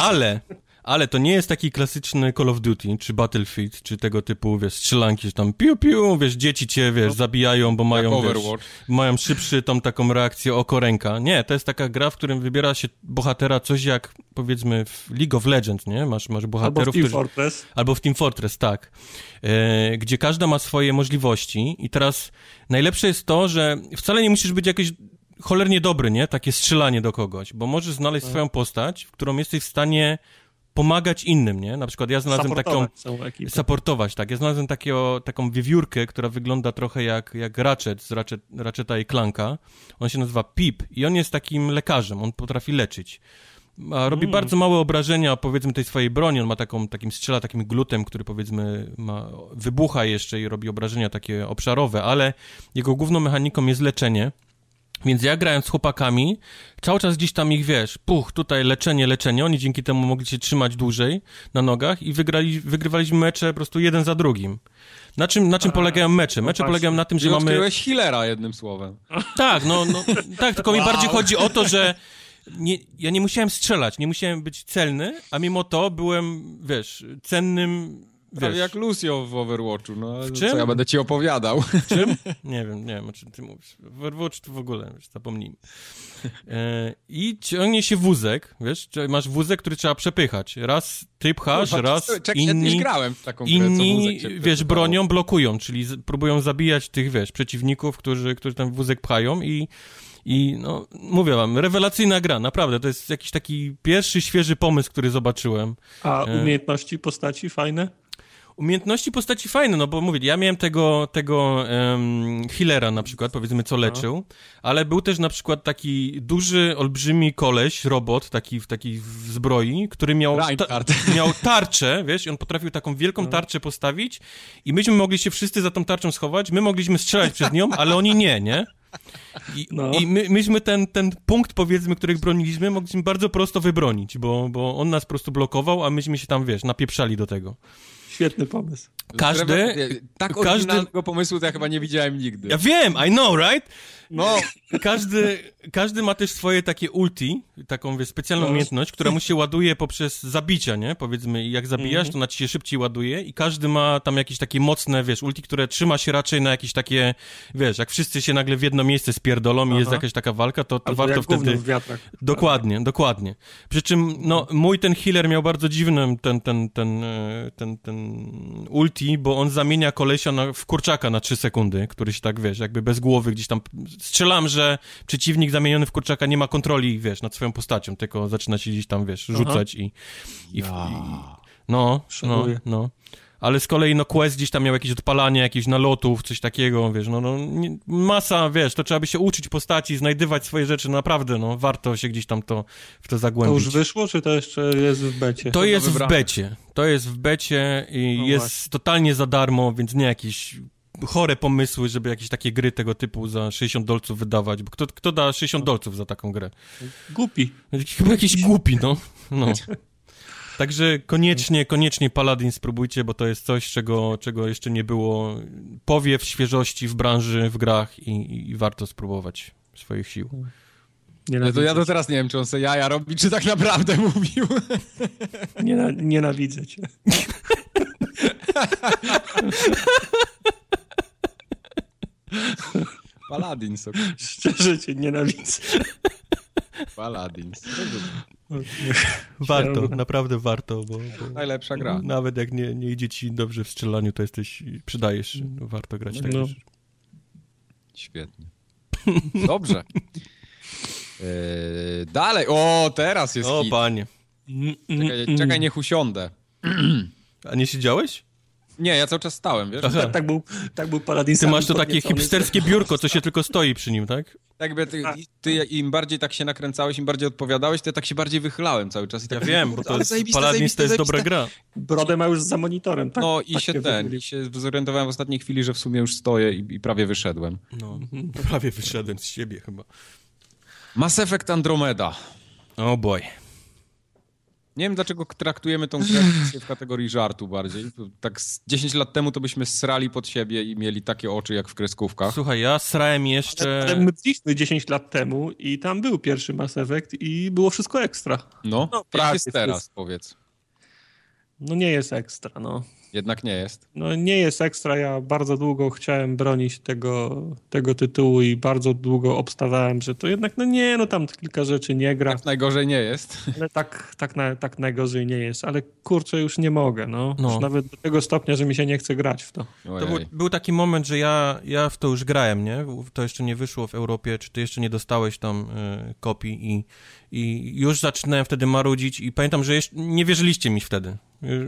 Ale ale to nie jest taki klasyczny Call of Duty, czy Battlefield, czy tego typu, wiesz, strzelanki, że tam piu, piu, wiesz, dzieci cię, wiesz, no. zabijają, bo mają, wiesz, mają szybszy tą taką reakcję oko ręka. Nie, to jest taka gra, w którym wybiera się bohatera coś jak, powiedzmy, w League of Legends, nie? Masz, masz bohaterów, Albo w Team którzy... Fortress. Albo w Team Fortress, tak. E, gdzie każda ma swoje możliwości i teraz najlepsze jest to, że wcale nie musisz być jakiś cholernie dobry, nie? Takie strzelanie do kogoś, bo możesz znaleźć no. swoją postać, w którą jesteś w stanie pomagać innym, nie? Na przykład ja znalazłem taką... Supportować, tak. Ja znalazłem takiego, taką wiewiórkę, która wygląda trochę jak, jak Ratchet z Ratchet, Ratcheta i Clanka. On się nazywa Pip i on jest takim lekarzem, on potrafi leczyć. A robi mm. bardzo małe obrażenia, powiedzmy, tej swojej broni. On ma taką, takim strzela takim glutem, który powiedzmy ma, wybucha jeszcze i robi obrażenia takie obszarowe, ale jego główną mechaniką jest leczenie. Więc ja grając z chłopakami, cały czas gdzieś tam ich, wiesz, puch, tutaj leczenie, leczenie, oni dzięki temu mogli się trzymać dłużej na nogach i wygrali, wygrywaliśmy mecze po prostu jeden za drugim. Na czym, na czym polegają mecze? Mecze no polegają na tym, że mamy... Odkryłeś healera jednym słowem. *laughs* Tak, no, no tak, tylko wow. mi bardziej chodzi o to, że nie, ja nie musiałem strzelać, nie musiałem być celny, a mimo to byłem, wiesz, cennym Prawie jak Lucio w Overwatchu, no w czym? co ja będę ci opowiadał. W czym? *laughs* Nie wiem, nie wiem o czym ty mówisz. W Overwatch to w ogóle, wiesz, zapomnijmy. E, I ciągnie się wózek, wiesz, masz wózek, który trzeba przepychać. Raz ty pchasz, no, raz czek, inni, grałem w taką inni grę, wiesz, bronią blokują, czyli z, próbują zabijać tych, wiesz, przeciwników, którzy, którzy ten wózek pchają i i no, mówię wam, rewelacyjna gra, naprawdę. To jest jakiś taki pierwszy, świeży pomysł, który zobaczyłem. A e, umiejętności postaci fajne? Umiejętności postaci fajne, no bo mówię, ja miałem tego, tego um, healera na przykład, powiedzmy, co leczył, ale był też na przykład taki duży, olbrzymi koleś, robot, taki w takiej zbroi, który miał, ta, *laughs* miał tarczę, wiesz, i on potrafił taką wielką no. tarczę postawić i myśmy mogli się wszyscy za tą tarczą schować, my mogliśmy strzelać przez nią, ale oni nie, nie? I, no. i my, myśmy ten, ten punkt, powiedzmy, których broniliśmy, mogliśmy bardzo prosto wybronić, bo, bo on nas po prostu blokował, a myśmy się tam, wiesz, napieprzali do tego. Świetny pomysł. Każdy... Tak każdy... pomysłu to ja chyba nie widziałem nigdy. Ja wiem, I know, right? No. Każdy, każdy ma też swoje takie ulti, taką wiesz, specjalną no. umiejętność, która mu się ładuje poprzez zabicia, nie? Powiedzmy, jak zabijasz, -hmm. to na ci się szybciej ładuje i każdy ma tam jakieś takie mocne, wiesz, ulti, które trzyma się raczej na jakieś takie, wiesz, jak wszyscy się nagle w jedno miejsce spierdolą Aha. i jest jakaś taka walka, to, to warto wtedy... Dokładnie, dokładnie. Przy czym, no, mój ten healer miał bardzo dziwny ten, ten, ten, e, ten, ten ulti, bo on zamienia kolesia na, w kurczaka na 3 sekundy, który się tak, wiesz, jakby bez głowy gdzieś tam strzelam, że przeciwnik zamieniony w kurczaka nie ma kontroli, wiesz, nad swoją postacią, tylko zaczyna się gdzieś tam, wiesz, rzucać i, i, ja. i, no, no, no. Ale z kolei, no, Quest gdzieś tam miał jakieś odpalanie jakichś nalotów, coś takiego, wiesz, no, no, nie, masa, wiesz, to trzeba by się uczyć postaci, znajdywać swoje rzeczy, no, naprawdę, no, warto się gdzieś tam to, w to zagłębić. To już wyszło, czy to jeszcze jest w becie? To, to jest w becie, to jest w becie i no jest właśnie. totalnie za darmo, więc nie jakiś chore pomysły, żeby jakieś takie gry tego typu za 60 dolców wydawać, bo kto, kto da 60 dolców za taką grę? Głupi. Chyba jakiś głupi, no. no. *laughs* Także koniecznie, koniecznie Paladin spróbujcie, bo to jest coś, czego, czego jeszcze nie było. Powiew świeżości w branży, w grach i, i warto spróbować swoich sił. No to ja to teraz nie wiem, czy on se jaja robi, czy tak naprawdę *laughs* mówił. nienawidzę cię. *laughs* Paladins. Szczerze cię nienawidzę. Paladins. Warto, naprawdę warto, bo, bo, Najlepsza gra. Nawet jak nie, nie idzie ci dobrze w strzelaniu, to jesteś, przydajesz, no, warto grać tak. No. Świetnie. Dobrze. Yy, dalej, o, teraz jest O, hit. panie. Czekaj, czekaj niech usiądę. A nie siedziałeś? Nie, ja cały czas stałem, wiesz? Tak, tak, był, tak był Paladin. Ty masz to takie hipsterskie biurko, co się tylko stoi przy nim, tak? Tak, ty, ty, im bardziej tak się nakręcałeś, im bardziej odpowiadałeś, to ja tak się bardziej wychylałem cały czas. I tak ja wiem, bo to jest, Paladin to jest dobra gra. Brodę ma już za monitorem, tak? No i tak się ten, i się zorientowałem w ostatniej chwili, że w sumie już stoję i, i prawie wyszedłem. No, prawie wyszedłem z siebie chyba. Mass Effect Andromeda. Oh boy. Nie wiem, dlaczego traktujemy tą grę *laughs* w kategorii żartu bardziej. Tak 10 lat temu to byśmy srali pod siebie i mieli takie oczy jak w kreskówkach. Słuchaj, ja srałem jeszcze... Ale my byliśmy 10 lat temu i tam był pierwszy Mass Effect i było wszystko ekstra. No, no jak jest teraz, powiedz. No nie jest ekstra, no. Jednak nie jest. No nie jest ekstra. Ja bardzo długo chciałem bronić tego, tego tytułu i bardzo długo obstawałem, że to jednak, no nie, no tam kilka rzeczy nie gra. Tak najgorzej nie jest. *laughs* Ale tak, tak, na, tak najgorzej nie jest. Ale kurczę, już nie mogę, no. no. Już nawet do tego stopnia, że mi się nie chce grać w to. To był, był, taki moment, że ja, ja w to już grałem, nie? To jeszcze nie wyszło w Europie, czy ty jeszcze nie dostałeś tam y, kopii i, i już zaczynałem wtedy marudzić i pamiętam, że jeszcze nie wierzyliście mi wtedy.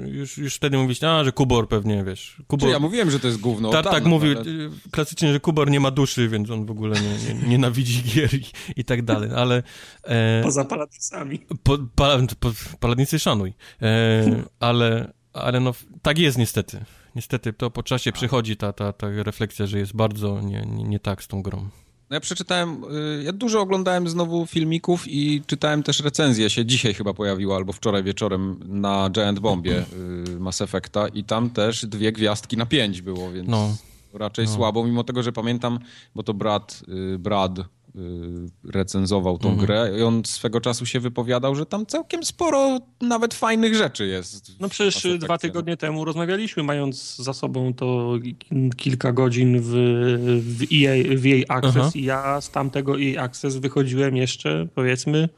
Już, już wtedy mówiliście, a, że Kubor pewnie, wiesz. Kubor... Czy ja mówiłem, że to jest gówno. Tak, tak, mówił ale... klasycznie, że Kubor nie ma duszy, więc on w ogóle nie, nie, nienawidzi *laughs* gier i, i, tak dalej, ale... E... Poza Paladinsami. Po, pa, po, Paladincy szanuj. E, ale, ale no, tak jest niestety. Niestety to po czasie przychodzi ta, ta, ta refleksja, że jest bardzo nie, nie, nie tak z tą grą. No ja przeczytałem, y, ja dużo oglądałem znowu filmików i czytałem też recenzję, się dzisiaj chyba pojawiła, albo wczoraj wieczorem na Giant Bombie y, Mass Effecta i tam też dwie gwiazdki na pięć było, więc no. raczej no. słabo, mimo tego, że pamiętam, bo to brat, y, Brad recenzował tą mhm. grę i on swego czasu się wypowiadał, że tam całkiem sporo nawet fajnych rzeczy jest. No przecież dwa tygodnie temu rozmawialiśmy, mając za sobą to kilka godzin w, w, EA, w EA Access Aha. i ja z tamtego EA Access wychodziłem jeszcze, powiedzmy,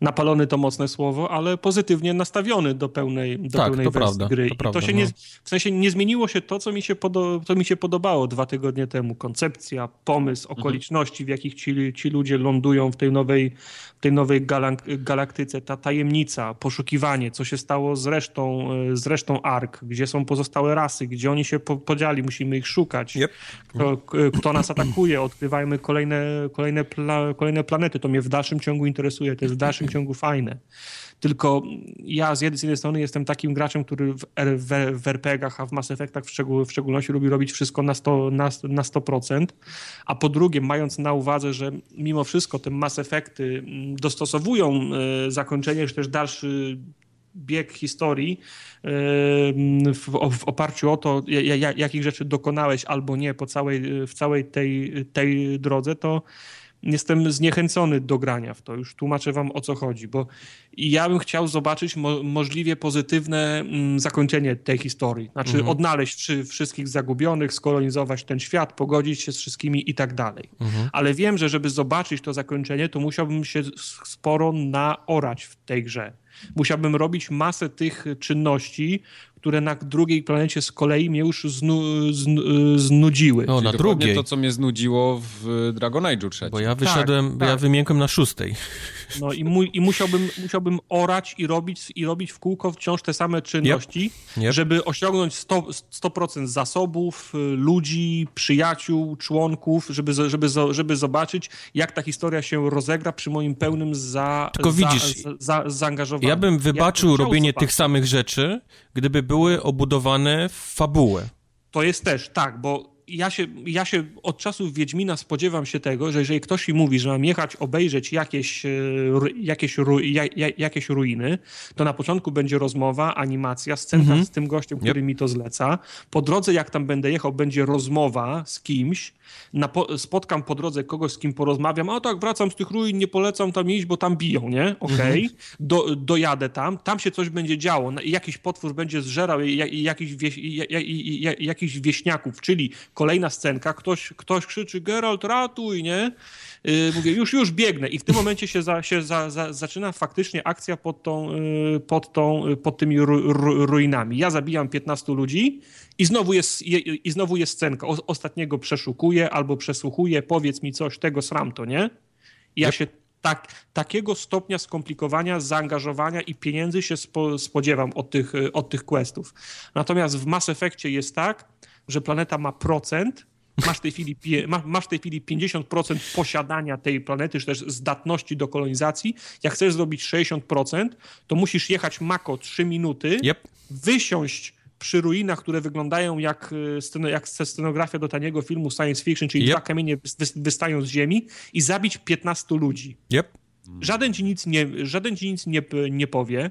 napalony to mocne słowo, ale pozytywnie nastawiony do pełnej, do tak, pełnej to wersji prawda, gry. To, prawda, to się no. nie, w sensie nie zmieniło się to, co mi się, podo, co mi się podobało dwa tygodnie temu. Koncepcja, pomysł, Mhm. okoliczności, w jakich ci, ci ludzie lądują w tej nowej, w tej nowej galak galaktyce, ta tajemnica, poszukiwanie, co się stało z resztą, e, z resztą Ark, gdzie są pozostałe rasy, gdzie oni się po, podzieli, musimy ich szukać. Yep. Kto, kto nas atakuje, odkrywajmy kolejne, kolejne, pla, kolejne planety. To mnie w dalszym ciągu interesuje, to jest w dalszym ciągu fajne. Tylko ja z jednej, strony jestem takim graczem, który w, w, w RPG-ach, a w Mass Effectach w, szczegół, w szczególności lubi robić wszystko na 100%, na, na 100%, a po drugie mając na uwadze, że mimo wszystko te Mass Effecty mm, dostosowują e, zakończenie, czy też dalszy bieg historii e, w, o- w oparciu o to, ja- ja- jakich rzeczy dokonałeś albo nie po całej, w całej tej, tej drodze, to jestem zniechęcony do grania w to. Już tłumaczę wam o co chodzi, bo ja bym chciał zobaczyć mo możliwie pozytywne mm, zakończenie tej historii. Znaczy Mhm. odnaleźć wszy wszystkich zagubionych, skolonizować ten świat, pogodzić się z wszystkimi i tak dalej. Mhm. Ale wiem, że żeby zobaczyć to zakończenie, to musiałbym się sporo naorać w tej grze. Musiałbym robić masę tych czynności, które na drugiej planecie z kolei mnie już znu znu znudziły. No, Czyli na drugiej. to, co mnie znudziło w Dragon Age'u trzecim. Bo ja wyszedłem, bo ja tak. wymiękłem na szóstej. No i, mój, i musiałbym, musiałbym orać i robić, i robić w kółko wciąż te same czynności, Yep. żeby osiągnąć 100%, 100% zasobów, y, ludzi, przyjaciół, członków, żeby, żeby, żeby zobaczyć, jak ta historia się rozegra przy moim pełnym za, Tylko za, widzisz, za, za, zaangażowaniu. Ja bym wybaczył chciał robienie zobaczyć. tych samych rzeczy, gdyby były obudowane w fabułę. To jest też, tak, bo ja się, ja się od czasów Wiedźmina spodziewam się tego, że jeżeli ktoś mi mówi, że mam jechać obejrzeć jakieś, e, jakieś, ru, ja, ja, jakieś ruiny, to na początku będzie rozmowa, animacja, scenka Mhm. z tym gościem, który mi to zleca. Po drodze, jak tam będę jechał, będzie rozmowa z kimś. Na po, spotkam po drodze kogoś, z kim porozmawiam. A tak, wracam z tych ruin, nie polecam tam iść, bo tam biją, nie? Okej. Do, dojadę tam, tam się coś będzie działo. Jakiś potwór będzie zżerał ja- jakiś, wieś, ja- ja- ja- jakichś wieśniaków, czyli kolejna scenka, ktoś, ktoś krzyczy Geralt ratuj, nie? Yy, mówię, już, już biegnę i w tym momencie się, za, się za, za, zaczyna faktycznie akcja pod, tą, yy, pod, tą, yy, pod tymi ru, ru, ruinami. Ja zabijam 15 ludzi i znowu jest, je, i znowu jest scenka. O, ostatniego przeszukuję albo przesłuchuję, powiedz mi coś, tego sram to, nie? I ja się tak, takiego stopnia skomplikowania, zaangażowania i pieniędzy się spo, spodziewam od tych, y, od tych questów. Natomiast w Mass Effectie jest tak, że planeta ma procent, masz w tej chwili, masz w tej chwili 50% posiadania tej planety, czy też zdatności do kolonizacji. Jak chcesz zrobić 60%, to musisz jechać mako 3 minuty, Yep. wysiąść przy ruinach, które wyglądają jak, y, jak scenografia do taniego filmu science fiction, czyli Yep. dwa kamienie wys- wystają z ziemi i zabić 15 ludzi. Yep. Żaden ci nic, nie, żaden ci nic nie, nie powie,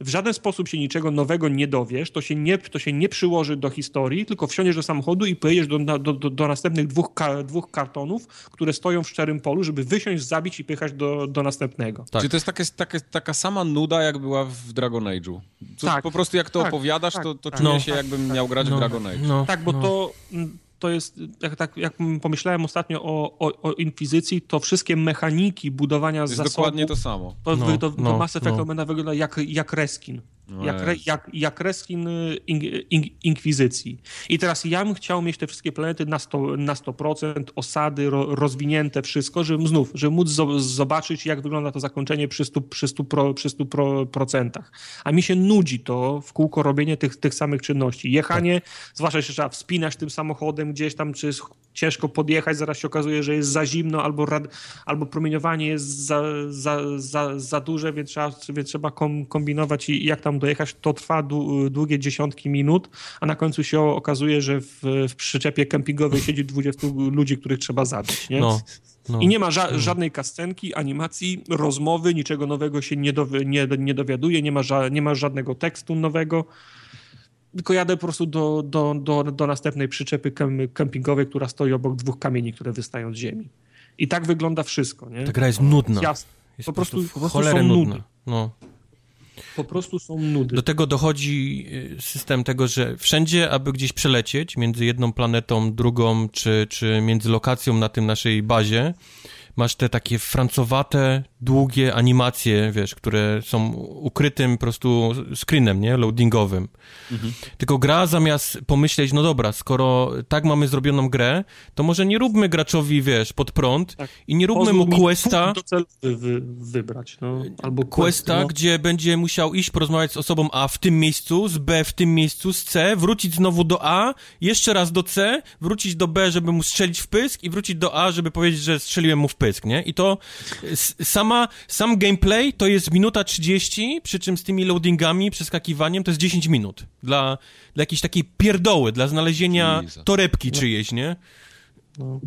w żaden sposób się niczego nowego nie dowiesz, to się nie, to się nie przyłoży do historii, tylko wsiądziesz do samochodu i pojedziesz do, do, do, do następnych dwóch, ka, dwóch kartonów, które stoją w szczerym polu, żeby wysiąść, zabić i pychać do, do następnego. Tak. Czy to jest takie, takie, taka sama nuda, jak była w Dragon Age'u? Tak. Po prostu jak to Tak, opowiadasz, tak, to, to tak. czuję No. się, jakbym miał grać w Dragon Age. no, Tak, bo no. to, mm, to jest, jak, tak, jak pomyślałem ostatnio o, o, o Inkwizycji, to wszystkie mechaniki budowania jest zasobów, dokładnie to samo. to, No, to, to no, Mass Effect no. będą wyglądać jak, jak reskin. No Jak, jak, jak reskin y, in, in, Inkwizycji. I teraz ja bym chciał mieć te wszystkie planety na 100%, na 100% osady ro, rozwinięte, wszystko, żebym znów, żeby móc zo, zobaczyć, jak wygląda to zakończenie przy 100%. Przy 100, pro, przy 100 pro, procentach. A mi się nudzi to w kółko robienie tych, tych samych czynności. Jechanie, zwłaszcza jeśli trzeba wspinać tym samochodem gdzieś tam, czy ciężko podjechać, zaraz się okazuje, że jest za zimno, albo, albo promieniowanie jest za, za, za, za duże, więc trzeba, więc trzeba kom, kombinować i jak tam dojechać. To trwa dłu- długie dziesiątki minut, a na końcu się okazuje, że w, w przyczepie kempingowej siedzi 20 ludzi, których trzeba zabić. Nie? No, no. I nie ma ża- żadnej kascenki, animacji, rozmowy, niczego nowego się nie, dowi- nie, nie dowiaduje, nie ma, nie ma żadnego tekstu nowego. Tylko jadę po prostu do, do, do, do następnej przyczepy kem- kempingowej, która stoi obok dwóch kamieni, które wystają z ziemi. I tak wygląda wszystko, nie? Ta gra jest nudna. Jasne. Jest po prostu- po prostu cholerę nudna. No. Po prostu są nudy. Do tego dochodzi y, system tego, że wszędzie, aby gdzieś przelecieć między jedną planetą, drugą, czy, czy między lokacją na tym naszej bazie, masz te takie francowate długie animacje, wiesz, które są ukrytym po prostu screenem, nie? Loadingowym. Mhm. Tylko gra zamiast pomyśleć, no dobra, skoro tak mamy zrobioną grę, to może nie róbmy graczowi, wiesz, pod prąd tak. i nie róbmy Pozwól mu questa... wy, wybrać, no. Albo questa, no. gdzie będzie musiał iść porozmawiać z osobą A w tym miejscu, z B w tym miejscu, z C, wrócić znowu do A, jeszcze raz do C, wrócić do B, żeby mu strzelić w pysk i wrócić do A, żeby powiedzieć, że strzeliłem mu w pysk, nie? I to sama, sam gameplay to jest minuta 30, przy czym z tymi loadingami, przeskakiwaniem to jest 10 minut. Dla, dla jakiejś takiej pierdoły, dla znalezienia torebki no. czyjejś, nie? No.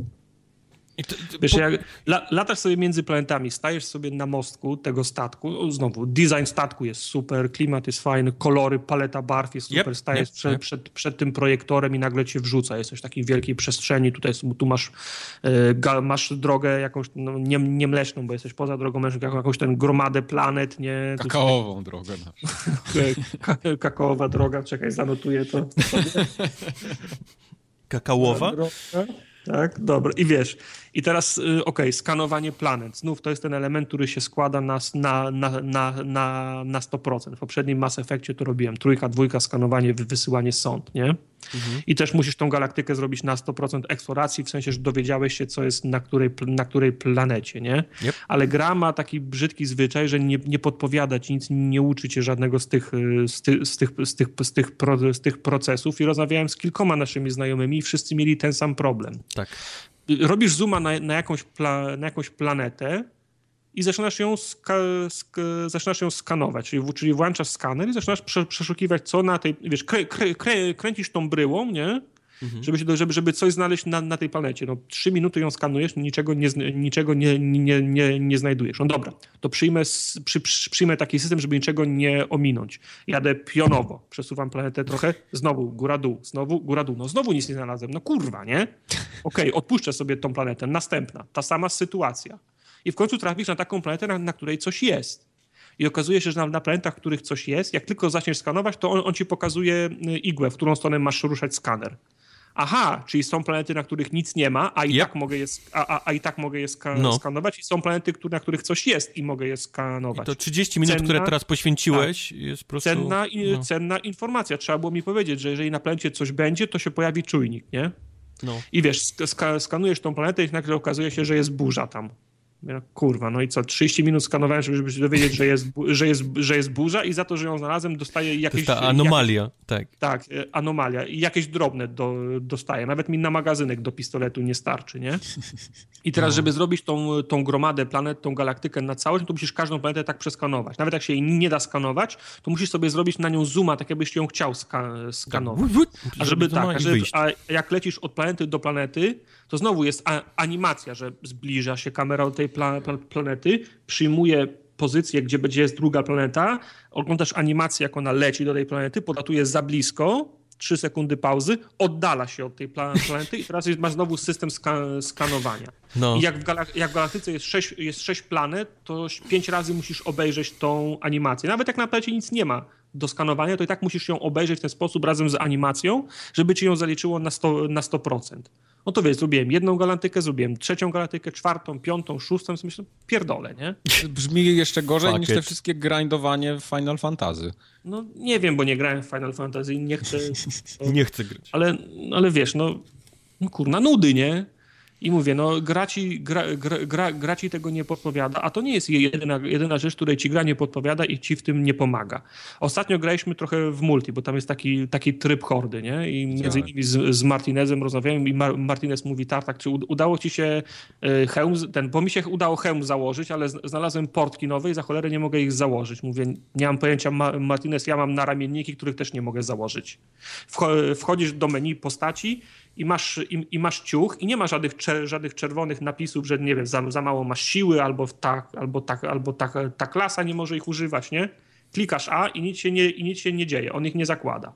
To, to, Wiesz, po... jak la, latasz sobie między planetami, stajesz sobie na mostku tego statku, znowu, design statku jest super, klimat jest fajny, kolory, paleta barw jest super, yep, stajesz yep, przed, yep. Przed, przed, tym projektorem i nagle cię wrzuca, jesteś w takiej wielkiej przestrzeni, tutaj tu masz, e, masz drogę jakąś, no, nie, nie mleczną, bo jesteś poza drogą mleczną, jakąś, jakąś ten gromadę planet, nie? Kakaową drogę. *laughs* Kakaowa droga, czekaj, zanotuję to. Kakaowa? Tak, dobra. I wiesz, i teraz, y, okej, okay, skanowanie planet. Znów to jest ten element, który się składa na, na, na, na, na, na 100%. W poprzednim Mass Effectie to robiłem. Trójka, dwójka, skanowanie, wysyłanie sąd, nie? Mhm. I też musisz tą galaktykę zrobić na 100% eksploracji, w sensie, że dowiedziałeś się, co jest na której, na której planecie, nie? Yep. Ale gra ma taki brzydki zwyczaj, że nie, nie podpowiada ci nic, nie uczy cię żadnego z tych, y, z, ty, z, tych, z, tych, z, tych, pro, z tych procesów i rozmawiałem z kilkoma naszymi znajomymi i wszyscy mieli ten sam problem. Tak robisz zooma na, na, jakąś, pla, na jakąś planetę i zaczynasz ją, ska, sk, zaczynasz ją skanować, czyli, czyli włączasz skaner i zaczynasz prze, przeszukiwać, co na tej, wiesz, krę, krę, krę, kręcisz tą bryłą, nie? Mhm. Żeby, żeby, żeby coś znaleźć na, na tej planecie. No, trzy minuty ją skanujesz, niczego nie, niczego nie, nie, nie, nie znajdujesz. No dobra, to przyjmę, przy, przy, przyjmę taki system, żeby niczego nie ominąć. Jadę pionowo, przesuwam planetę trochę, znowu góra-dół, znowu góra-dół. No znowu nic nie znalazłem. No kurwa, nie? Okej, okay, odpuszczę sobie tą planetę. Następna, ta sama sytuacja. I w końcu trafisz na taką planetę, na, na której coś jest. I okazuje się, że na, na planetach, których coś jest, jak tylko zaczniesz skanować, to on, on ci pokazuje y, igłę, w którą stronę masz ruszać skaner aha, czyli są planety, na których nic nie ma, a i, yep. tak, mogę je, a, a, a, i tak mogę je ska no. skanować i są planety, które, na których coś jest i mogę je skanować. I to 30 minut, cenna, które teraz poświęciłeś tak, jest po prostu... Cenna, no. cenna informacja. Trzeba było mi powiedzieć, że jeżeli na planecie coś będzie, to się pojawi czujnik, nie? No. I wiesz, sk skanujesz tą planetę i nagle okazuje się, że jest burza tam. No, kurwa, no i co, 30 minut skanowałem, żeby się dowiedzieć, że jest, że, jest, że jest burza i za to, że ją znalazłem, dostaję jakieś... To jest ta anomalia, jakieś, tak. Tak, e, anomalia. I jakieś drobne do, dostaję. Nawet mi na magazynek do pistoletu nie starczy, nie? I teraz, no. żeby zrobić tą, tą gromadę planet, tą galaktykę na całość, no to musisz każdą planetę tak przeskanować. Nawet jak się jej nie da skanować, to musisz sobie zrobić na nią zooma, tak jakbyś ją chciał ska skanować. Tak. A żeby tak, a, żeby, a jak lecisz od planety do planety, to znowu jest animacja, że zbliża się kamera do tej pla planety, przyjmuje pozycję, gdzie będzie jest druga planeta, oglądasz animację, jak ona leci do tej planety, podatuje za blisko, 3 sekundy pauzy, oddala się od tej planety i teraz masz znowu system ska skanowania. No. I jak w, jak w galaktyce jest 6, jest 6 planet, to 5 razy musisz obejrzeć tą animację. Nawet jak na planecie nic nie ma do skanowania, to i tak musisz ją obejrzeć w ten sposób razem z animacją, żeby ci ją zaliczyło na 100%. Na 100%. No to wiesz, zrobiłem jedną galaktykę, zrobiłem trzecią galaktykę, czwartą, piątą, szóstą, myślę, pierdolę, nie? Brzmi jeszcze gorzej niż te wszystkie grindowanie w Final Fantasy. No nie wiem, bo nie grałem w Final Fantasy i nie chcę... *laughs* Nie chcę grać. Ale, ale wiesz, no, no kurna, nudy, nie? I mówię, no gra ci, gra, gra, gra ci tego nie podpowiada, a to nie jest jedyna, jedyna rzecz, której ci gra nie podpowiada i ci w tym nie pomaga. Ostatnio graliśmy trochę w multi, bo tam jest taki, taki tryb hordy, nie? I między innymi z, z Martinezem rozmawiałem i Mar Martinez mówi, Tartak, czy udało ci się e, hełm, ten, bo mi się udało hełm założyć, ale znalazłem portki nowe i za cholerę nie mogę ich założyć. Mówię, nie mam pojęcia, Martinez, ja mam naramienniki, których też nie mogę założyć. Wchodzisz do menu postaci, i masz, i, i, masz ciuch i nie ma żadnych, żadnych czerwonych napisów, że nie wiem, za, za mało masz siły albo, ta, albo, ta, albo ta, ta klasa nie może ich używać, nie? Klikasz A i nic się nie, i nic się nie dzieje, on ich nie zakłada.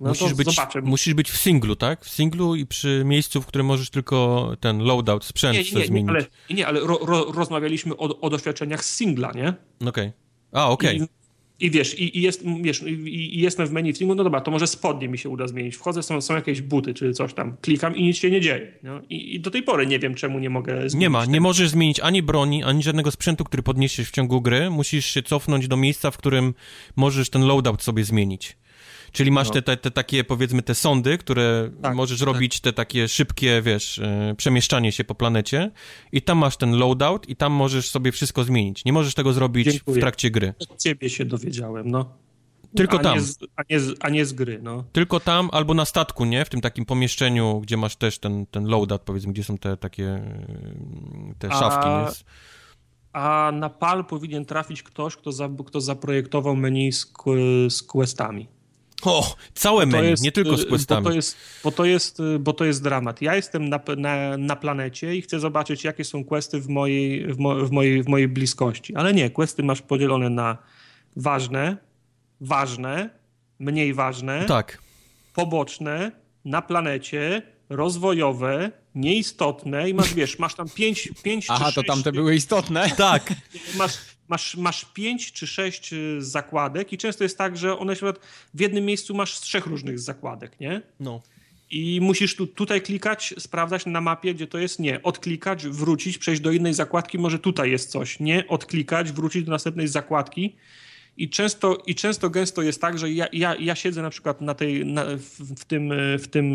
No musisz, być, musisz być w singlu, tak? W singlu i przy miejscu, w którym możesz tylko ten loadout, sprzęt nie, nie, nie, zmienić. Ale, nie, ale ro, ro, rozmawialiśmy o, o doświadczeniach z singla, nie? Okej. Okay. A, okej. Okay. I wiesz, i, i jest, wiesz, i, i, jestem w menu w no dobra, to może spodnie mi się uda zmienić. Wchodzę, są, są jakieś buty czy coś tam, klikam i nic się nie dzieje. No? I, I, do tej pory nie wiem, czemu nie mogę zmienić. Nie ma, nie możesz zmienić ani broni, ani żadnego sprzętu, który podniesiesz w ciągu gry. Musisz się cofnąć do miejsca, w którym możesz ten loadout sobie zmienić. Czyli masz no. te, te, te, takie, powiedzmy, te sądy, które tak, możesz tak. robić, te takie szybkie, wiesz, e, przemieszczanie się po planecie i tam masz ten loadout i tam możesz sobie wszystko zmienić. Nie możesz tego zrobić Dziękuję. w trakcie gry. Od ciebie się dowiedziałem, no. Tylko a tam. Nie z, a, nie z, a nie z gry, no. Tylko tam albo na statku, nie? W tym takim pomieszczeniu, gdzie masz też ten, ten loadout, powiedzmy, gdzie są te takie e, te szafki, a... nie? A na PAL powinien trafić ktoś, kto, za, kto zaprojektował menu z, z questami. O, całe menu, jest, nie tylko z questami. Bo to, jest, bo, to jest, bo to jest dramat. Ja jestem na, na, na planecie i chcę zobaczyć, jakie są questy w mojej, w, mo, w, mojej, w mojej bliskości. Ale nie, questy masz podzielone na ważne, ważne, mniej ważne, tak. poboczne, na planecie, rozwojowe, nieistotne i masz, wiesz, masz tam pięć, pięć Aha, to tamte były istotne? *laughs* Tak. Masz, masz, masz pięć czy sześć y, zakładek i często jest tak, że one się w jednym miejscu masz z trzech różnych zakładek, nie? No. I musisz tu, tutaj klikać, sprawdzać na mapie, gdzie to jest. Nie, odklikać, wrócić, przejść do innej zakładki, może tutaj jest coś. Nie, odklikać, wrócić do następnej zakładki i często, I często gęsto jest tak, że ja, ja, ja siedzę na przykład na tej, na, w, w, tym, w tym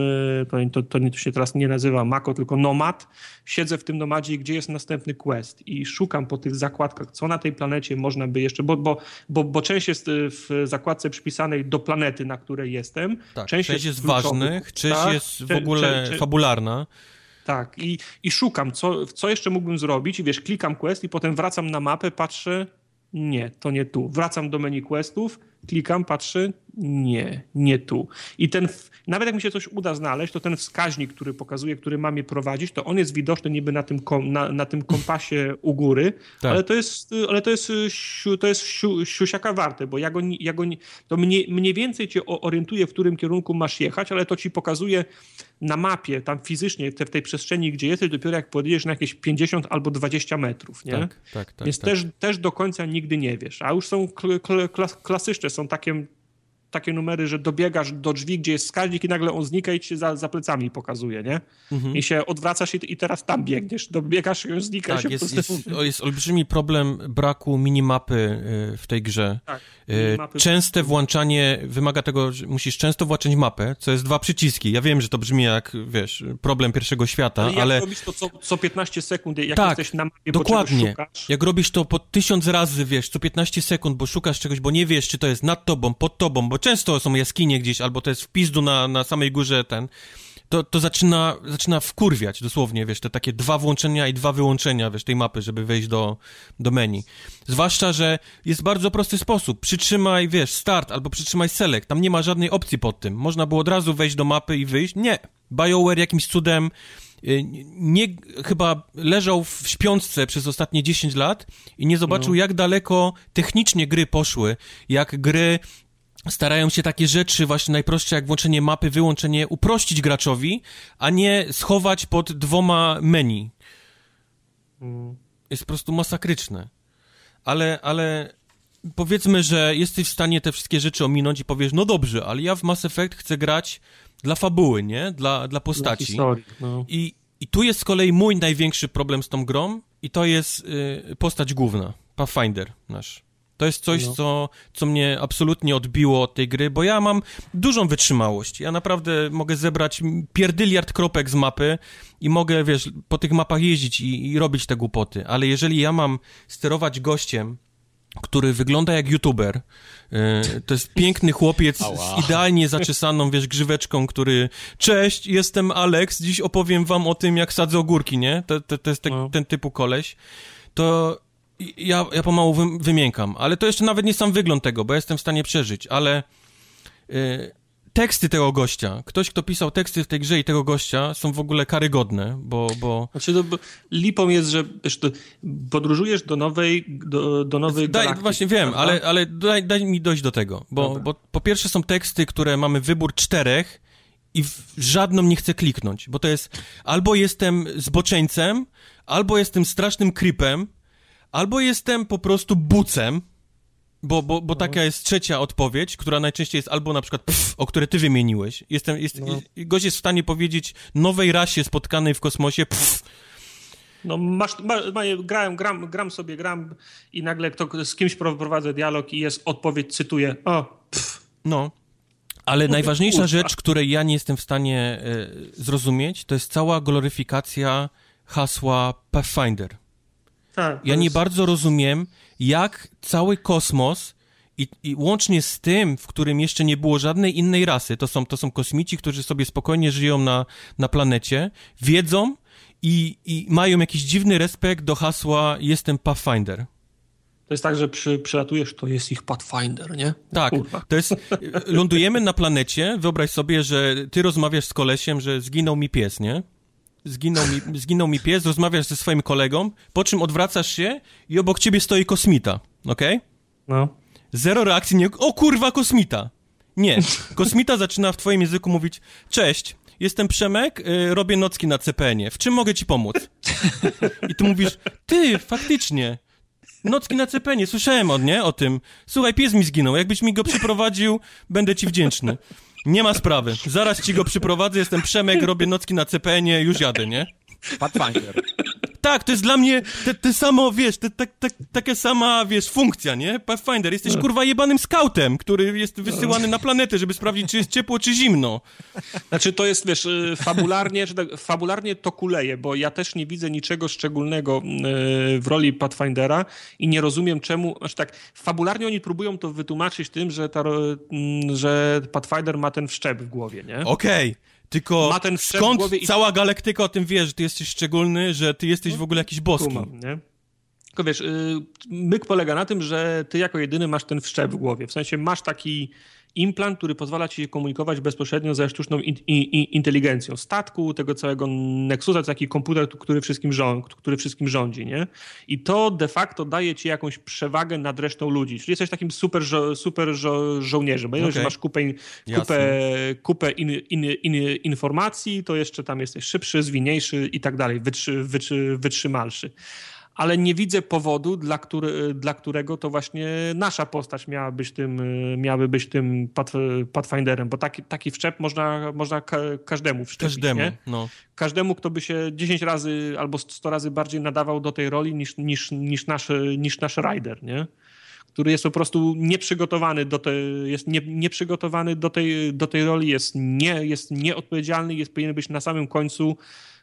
to, to, to się teraz nie nazywa Mako, tylko Nomad. Siedzę w tym Nomadzie, gdzie jest następny quest i szukam po tych zakładkach, co na tej planecie można by jeszcze, bo, bo, bo, bo część jest y, w zakładce przypisanej do planety, na której jestem. Tak, część, część jest, jest ważnych, część tak, jest w ogóle fabularna. Tak, i, i szukam, co, co jeszcze mógłbym zrobić i wiesz, klikam quest i potem wracam na mapę, patrzę, nie, to nie tu. Wracam do menu questów, klikam, patrzę, nie, nie tu. I ten, nawet jak mi się coś uda znaleźć, to ten wskaźnik, który pokazuje, który mam je prowadzić, to on jest widoczny niby na tym, kom, na, na tym kompasie u góry, tak. ale to jest, ale to jest, to jest siu, siusiaka warte, bo ja go, ja go, to mniej, mniej więcej cię orientuje, w którym kierunku masz jechać, ale to ci pokazuje na mapie, tam fizycznie, te, w tej przestrzeni, gdzie jesteś, dopiero jak podjedziesz na jakieś 50 albo 20 metrów, nie? Tak, tak, tak. Więc tak. Też, też do końca nigdy nie wiesz. A już są klasyczne, są takie takie numery, że dobiegasz do drzwi, gdzie jest wskaźnik i nagle on znika i ci się za, za plecami pokazuje, nie? Mhm. I się odwracasz i, i, teraz tam biegniesz. Dobiegasz i on znika. Tak, się jest, jest, jest, olbrzymi problem braku minimapy y, w tej grze. Tak, y, Częste włączanie wymaga tego, że musisz często włączać mapę, co jest dwa przyciski. Ja wiem, że to brzmi jak, wiesz, problem pierwszego świata, ale... ale... jak robisz to co, co 15 sekund, jak tak, jesteś na mapie, dokładnie. Jak robisz to po tysiąc razy, wiesz, co 15 sekund, bo szukasz czegoś, bo nie wiesz, czy to jest nad tobą, pod tobą, bo często są jaskinie gdzieś, albo to jest w pizdu na, na samej górze ten, to, to zaczyna, zaczyna wkurwiać dosłownie, wiesz, te takie dwa włączenia i dwa wyłączenia, wiesz, tej mapy, żeby wejść do, do menu. Zwłaszcza, że jest bardzo prosty sposób. Przytrzymaj, wiesz, start albo przytrzymaj select. Tam nie ma żadnej opcji pod tym. Można było od razu wejść do mapy i wyjść. Nie. BioWare jakimś cudem y, nie, chyba leżał w śpiączce przez ostatnie 10 lat i nie zobaczył, no. jak daleko technicznie gry poszły, jak gry starają się takie rzeczy, właśnie najprostsze jak włączenie mapy, wyłączenie, uprościć graczowi, a nie schować pod dwoma menu. Jest po prostu masakryczne. Ale, ale powiedzmy, że jesteś w stanie te wszystkie rzeczy ominąć i powiesz, no dobrze, ale ja w Mass Effect chcę grać dla fabuły, nie? Dla, dla postaci. Dla historii, no. I, I tu jest z kolei mój największy problem z tą grą i to jest y, postać główna, Pathfinder nasz. To jest coś, no. co, co mnie absolutnie odbiło od tej gry, bo ja mam dużą wytrzymałość. Ja naprawdę mogę zebrać pierdyliard kropek z mapy i mogę, wiesz, po tych mapach jeździć i, i robić te głupoty. Ale jeżeli ja mam sterować gościem, który wygląda jak youtuber. Yy, to jest piękny chłopiec z idealnie zaczesaną, wiesz, grzyweczką, który cześć, jestem Alex, dziś opowiem wam o tym, jak sadzę ogórki, nie? To, to, to jest te, no. ten typu koleś. To ja, ja pomału wy, wymiękam, ale to jeszcze nawet nie sam wygląd tego, bo jestem w stanie przeżyć, ale y, teksty tego gościa, ktoś, kto pisał teksty w tej grze i tego gościa są w ogóle karygodne, bo... bo... Znaczy, to, lipą jest, że wiesz, podróżujesz do nowej, do, do nowej daj, Właśnie wiem, prawda? ale, ale daj, daj, mi dojść do tego, bo, bo po pierwsze są teksty, które mamy wybór czterech i w żadną nie chcę kliknąć, bo to jest albo jestem zboczeńcem, albo jestem strasznym creepem, albo jestem po prostu bucem, Bo, bo, bo No. taka jest trzecia odpowiedź, która najczęściej jest albo na przykład pff, o które ty wymieniłeś. Jestem, jest, No. gość jest w stanie powiedzieć nowej rasie spotkanej w kosmosie pff, No masz, ma, ma, gram, gram, gram sobie, gram i nagle kto, z kimś prowadzę dialog i jest odpowiedź, cytuję, o, pff, No. Ale najważniejsza kurwa. rzecz, której ja nie jestem w stanie e, zrozumieć, to jest cała gloryfikacja hasła Pathfinder. Tak. Ja to nie jest- bardzo rozumiem, jak cały kosmos i, i łącznie z tym, w którym jeszcze nie było żadnej innej rasy, to są, to są kosmici, którzy sobie spokojnie żyją na, na planecie, wiedzą i, i mają jakiś dziwny respekt do hasła jestem Pathfinder. To jest tak, że przy, przylatujesz, to jest ich Pathfinder, nie? Tak, Kurwa. to jest. Lądujemy na planecie. Wyobraź sobie, że ty rozmawiasz z kolesiem, że zginął mi pies, nie? Zginął mi, zginął mi pies, rozmawiasz ze swoim kolegą, po czym odwracasz się i obok ciebie stoi kosmita, okej? No. Zero reakcji, nie. O kurwa, kosmita! Nie. *laughs* Kosmita zaczyna w twoim języku mówić: Cześć, jestem Przemek, y, robię nocki na CPN-ie. W czym mogę ci pomóc? I ty mówisz: Ty, faktycznie. Nocki na CPN-ie, słyszałem od nie o tym. Słuchaj, pies mi zginął. Jakbyś mi go przyprowadził, będę ci wdzięczny. Nie ma sprawy. Zaraz ci go przyprowadzę, jestem Przemek, robię nocki na CPN-ie, już jadę, nie? Pathfinder. Tak, to jest dla mnie te, te samo, wiesz, te, te, te, taka sama, wiesz, funkcja, nie? Pathfinder, jesteś kurwa jebanym skautem, który jest wysyłany na planetę, żeby sprawdzić, czy jest ciepło, czy zimno. Znaczy to jest, wiesz, y, fabularnie, tak, fabularnie to kuleje, bo ja też nie widzę niczego szczególnego y, w roli Pathfindera i nie rozumiem czemu, znaczy tak, fabularnie oni próbują to wytłumaczyć tym, że, ta, mm, że Pathfinder ma ten wszczep w głowie, nie? Okej, tylko Ma ten skąd i- cała galaktyka o tym wie, że ty jesteś szczególny, że ty jesteś w ogóle jakiś boski? Kumam, nie? Tylko wiesz, y, myk polega na tym, że ty jako jedyny masz ten wszczep w głowie. W sensie masz taki implant, który pozwala ci się komunikować bezpośrednio ze sztuczną in, i- i- inteligencją statku, tego całego Nexusa, to taki komputer, który wszystkim, rząd, który wszystkim rządzi, nie? I to de facto daje ci jakąś przewagę nad resztą ludzi. Czyli jesteś takim super, żo, super żo, żołnierzem. Bo okay. że Okej. masz kupę, kupę, kupę in, in, in, informacji, to jeszcze tam jesteś szybszy, zwinniejszy i tak dalej, wytrzy, wytrzy, wytrzymalszy ale nie widzę powodu, dla, który, dla którego to właśnie nasza postać miała być tym, miałaby być tym path- Pathfinderem, bo taki, taki wszczep można, można ka każdemu wszczepić. Każdemu, Nie? no. Każdemu, kto by się 10 razy albo 100 razy bardziej nadawał do tej roli niż, niż, niż, nasz, niż nasz rider, nie? który jest po prostu nieprzygotowany do tej, jest nie, nieprzygotowany do tej, do tej roli, jest, nie, jest nieodpowiedzialny, jest powinien być na samym końcu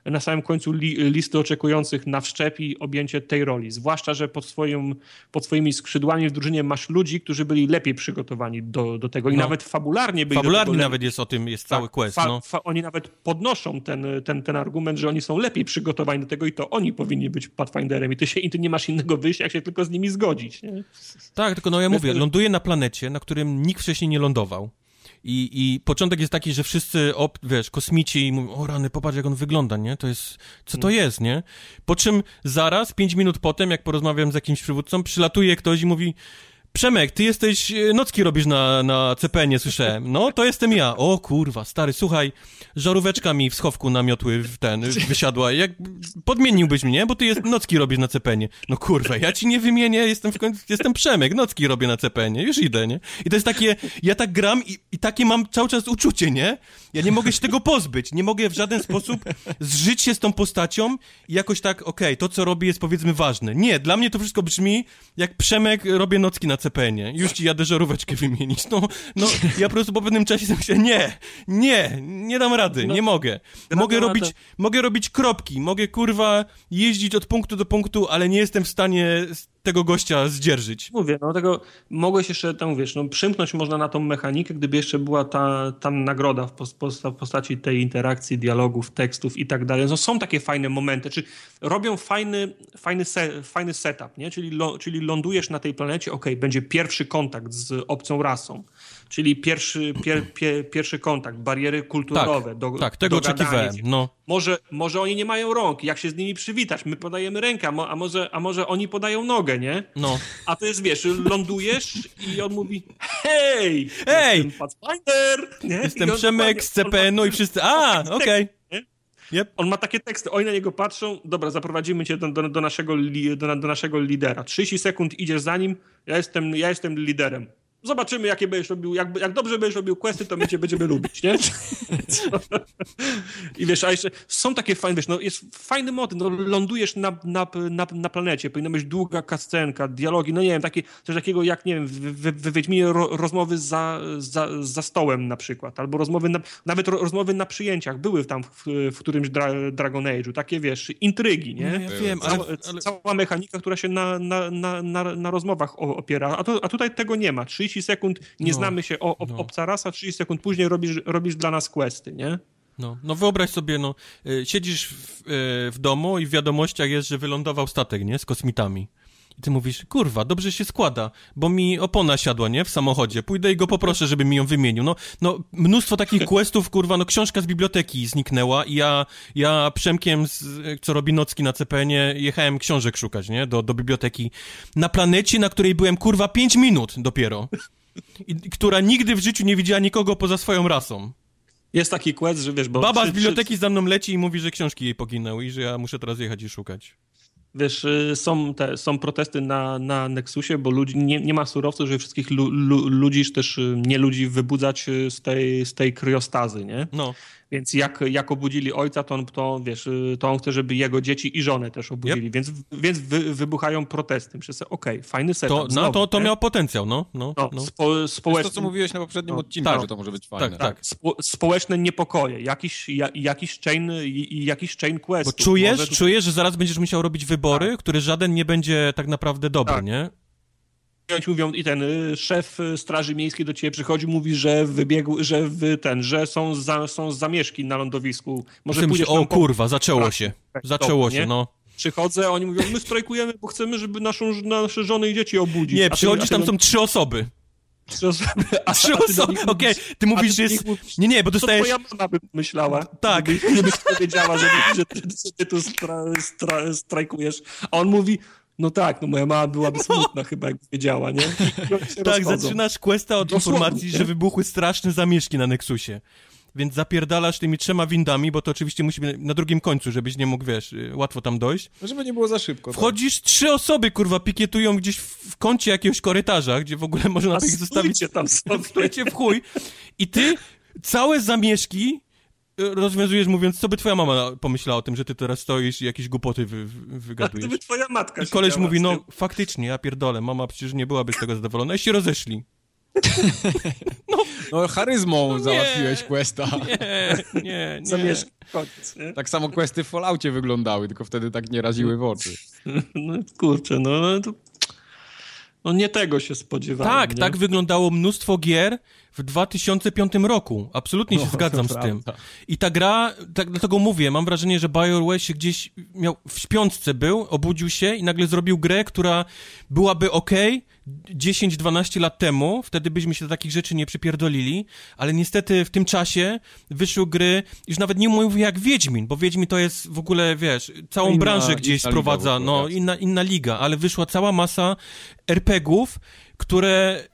na samym końcu li, listy oczekujących na wszczep i objęcie tej roli. Zwłaszcza, że pod, swoim, pod swoimi skrzydłami w drużynie masz ludzi, którzy byli lepiej przygotowani do, do tego i No. nawet fabularnie byli Fabularnie nawet jest o tym, jest cały tak, quest, fa, no. fa, oni nawet podnoszą ten, ten, ten argument, że oni są lepiej przygotowani do tego i to oni powinni być Pathfinderem i ty, się, i ty nie masz innego wyjścia, jak się tylko z nimi zgodzić. Nie? Tak, tylko no ja mówię, ląduję na planecie, na którym nikt wcześniej nie lądował. I, I początek jest taki, że wszyscy, op, wiesz, kosmici mówią, o rany, popatrz jak on wygląda, nie? To jest, co to jest, nie? Po czym zaraz, pięć minut potem, jak porozmawiam z jakimś przywódcą, przylatuje ktoś i mówi, Przemek, ty jesteś, e, nocki robisz na, na CPN-ie, słyszałem. No, to jestem ja. O kurwa, stary, słuchaj, żaróweczka mi w schowku namiotły w ten, wysiadła. Jak, podmieniłbyś mnie, bo ty jest, nocki robisz na CPN-ie. No kurwa, ja ci nie wymienię, jestem w końcu, jestem Przemek, nocki robię na CPN-ie, już idę, nie? I to jest takie, ja tak gram i, i takie mam cały czas uczucie, nie? Ja nie mogę się tego pozbyć, nie mogę w żaden sposób zżyć się z tą postacią i jakoś tak, okej, to co robię jest powiedzmy ważne. Nie, dla mnie to wszystko brzmi jak Przemek robię nocki na CPN-ie. Już ci jadę żaróweczkę wymienić. No, no, *laughs* ja po prostu po pewnym czasie sobie myślę, nie, nie, nie dam rady, nie mogę. Mogę robić, mogę robić kropki, mogę kurwa jeździć od punktu do punktu, ale nie jestem w stanie tego gościa zdzierżyć. Mówię, no tego mogłeś jeszcze tam, wiesz, no przymknąć można na tą mechanikę, gdyby jeszcze była ta, ta nagroda w, w postaci tej interakcji, dialogów, tekstów i tak dalej. No są takie fajne momenty, czy robią fajny, fajny, se, fajny setup, nie? Czyli, czyli lądujesz na tej planecie, okej, będzie pierwszy kontakt z obcą rasą, czyli pierwszy, pier, pier, pierwszy kontakt, bariery kulturowe. Tak, do, tak, tego oczekiwałem, no. Może, może oni nie mają rąk, jak się z nimi przywitać? My podajemy rękę, a, mo, a, może, a może oni podają nogę, nie? No. A to jest, wiesz, lądujesz i on mówi hej, Hej! jestem Pathfinder! Nie? Jestem Przemek z CPN-u i wszyscy, a, okej. Yep. On ma takie teksty, oni na niego patrzą, dobra, zaprowadzimy cię do, do, do naszego, li, do, do, naszego lidera. 30 sekund idziesz za nim, ja jestem, ja jestem liderem zobaczymy, jakie będziesz robił, jak, jak dobrze będziesz robił questy, to my cię będziemy lubić, nie? *laughs* I wiesz, a jeszcze są takie fajne, wiesz, no jest fajny motyw, no lądujesz na, na, na, na planecie, powinna być długa kascenka, dialogi, no nie wiem, takie, coś takiego jak, nie wiem, w, w, w Wiedźminie ro, rozmowy za, za, za stołem na przykład, albo rozmowy, na, nawet ro, rozmowy na przyjęciach, były tam w, w którymś dra, Dragon Age'u, takie, wiesz, intrygi, nie? No, ja wiem, ale, ale... Cała mechanika, która się na, na, na, na, na rozmowach opiera, a, to, a tutaj tego nie ma, 30 sekund, nie no, znamy się, o, o, no. obca rasa, 30 sekund później robisz, robisz dla nas questy, nie? No, no wyobraź sobie, no, y, siedzisz w, y, w domu i w wiadomościach jest, że wylądował statek, nie, z kosmitami. I ty mówisz, kurwa, dobrze się składa, bo mi opona siadła, nie, w samochodzie. Pójdę i go poproszę, żeby mi ją wymienił. No, no mnóstwo takich *laughs* questów, kurwa, no książka z biblioteki zniknęła i ja, ja Przemkiem, z, co robi Nocki na CPN-ie, jechałem książek szukać, nie, do, do biblioteki. Na planecie, na której byłem, kurwa, 5 minut dopiero. I, która nigdy w życiu nie widziała nikogo poza swoją rasą. Jest taki quest, że wiesz, bo... Baba z biblioteki za mną leci i mówi, że książki jej poginęły i że ja muszę teraz jechać i szukać. Wiesz, y, są, te, są protesty na, na Nexusie, bo ludzi, nie, nie ma surowców, żeby wszystkich lu, lu, ludzi, czy też y, nie ludzi wybudzać y, z tej, z tej kryostazy, nie? No. Więc jak, jak obudzili ojca, to on, to, wiesz, to on chce, żeby jego dzieci i żonę też obudzili, yep. więc, więc wy, wybuchają protesty. Myślę sobie, okej, okay, fajny setup. To, no, to, to miał potencjał, no. no, no, no. Spo, społeczne... To, co mówiłeś na poprzednim no, odcinku, tak, że to może być fajne. Tak, tak. Spo, społeczne niepokoje, jakiś, jakiś, chain, jakiś chain quest. Bo czujesz, może... czujesz, że zaraz będziesz musiał robić wybory, tak. który żaden nie będzie tak naprawdę dobry, tak. nie? Mówią i ten y, szef Straży Miejskiej do ciebie przychodzi, mówi, że wybiegł, że w ten, że są, za, są zamieszki na lądowisku. Może pójdziesz O kurwa, zaczęło się. Zaczęło się, no. Przychodzę, oni mówią, my strajkujemy, bo chcemy, żeby naszą, nasze żony i dzieci obudzić. Nie, przychodzisz, tam są trzy osoby. Trzy osoby. A, trzy osoby, okej, okay. ty mówisz, że jest... Nie, nie, bo dostajesz... To twoja mama by myślała. Tak. Gdybyś powiedziała, że, że, ty, że ty tu stra, stra, strajkujesz. A on mówi, no tak, no moja mama byłaby smutna chyba, jakby wiedziała, nie? tak, rozchodzą. zaczynasz questa od Dosłownie, informacji, nie? że wybuchły straszne zamieszki na Nexusie. Więc zapierdalasz tymi trzema windami, bo to oczywiście musi być na drugim końcu, żebyś nie mógł, wiesz, y, łatwo tam dojść. No, żeby nie było za szybko. Tak. Wchodzisz, tak. trzy osoby, kurwa, pikietują gdzieś w kącie jakiegoś korytarza, gdzie w ogóle można ich zostawić... tam sobie. w chuj. I ty całe zamieszki rozwiązujesz mówiąc, co by twoja mama pomyślała o tym, że ty teraz stoisz i jakieś głupoty wy, wy, wygadujesz. Gdyby twoja matka I koleś mówi, no faktycznie, ja pierdolę, mama przecież nie byłaby z tego zadowolona i się rozeszli. *laughs* No, no charyzmą no załatwiłeś questa. Nie, nie, nie. *laughs* Koniec, nie? Tak samo questy w Falloutie wyglądały, tylko wtedy tak nie raziły w oczy. *laughs* No kurczę, no to... No nie tego się spodziewałem. Tak, nie? tak wyglądało mnóstwo gier, w 2005 roku. Absolutnie się no, zgadzam z tym. I ta gra, tak dlatego mówię, mam wrażenie, że BioWare się gdzieś miał, w śpiączce był, obudził się i nagle zrobił grę, która byłaby ok 10-12 lat temu, wtedy byśmy się do takich rzeczy nie przypierdolili, ale niestety w tym czasie wyszły gry, już nawet nie mówię jak Wiedźmin, bo Wiedźmin to jest w ogóle, wiesz, całą inna, branżę gdzieś sprowadza, no inna, inna liga, ale wyszła cała masa RPGów, które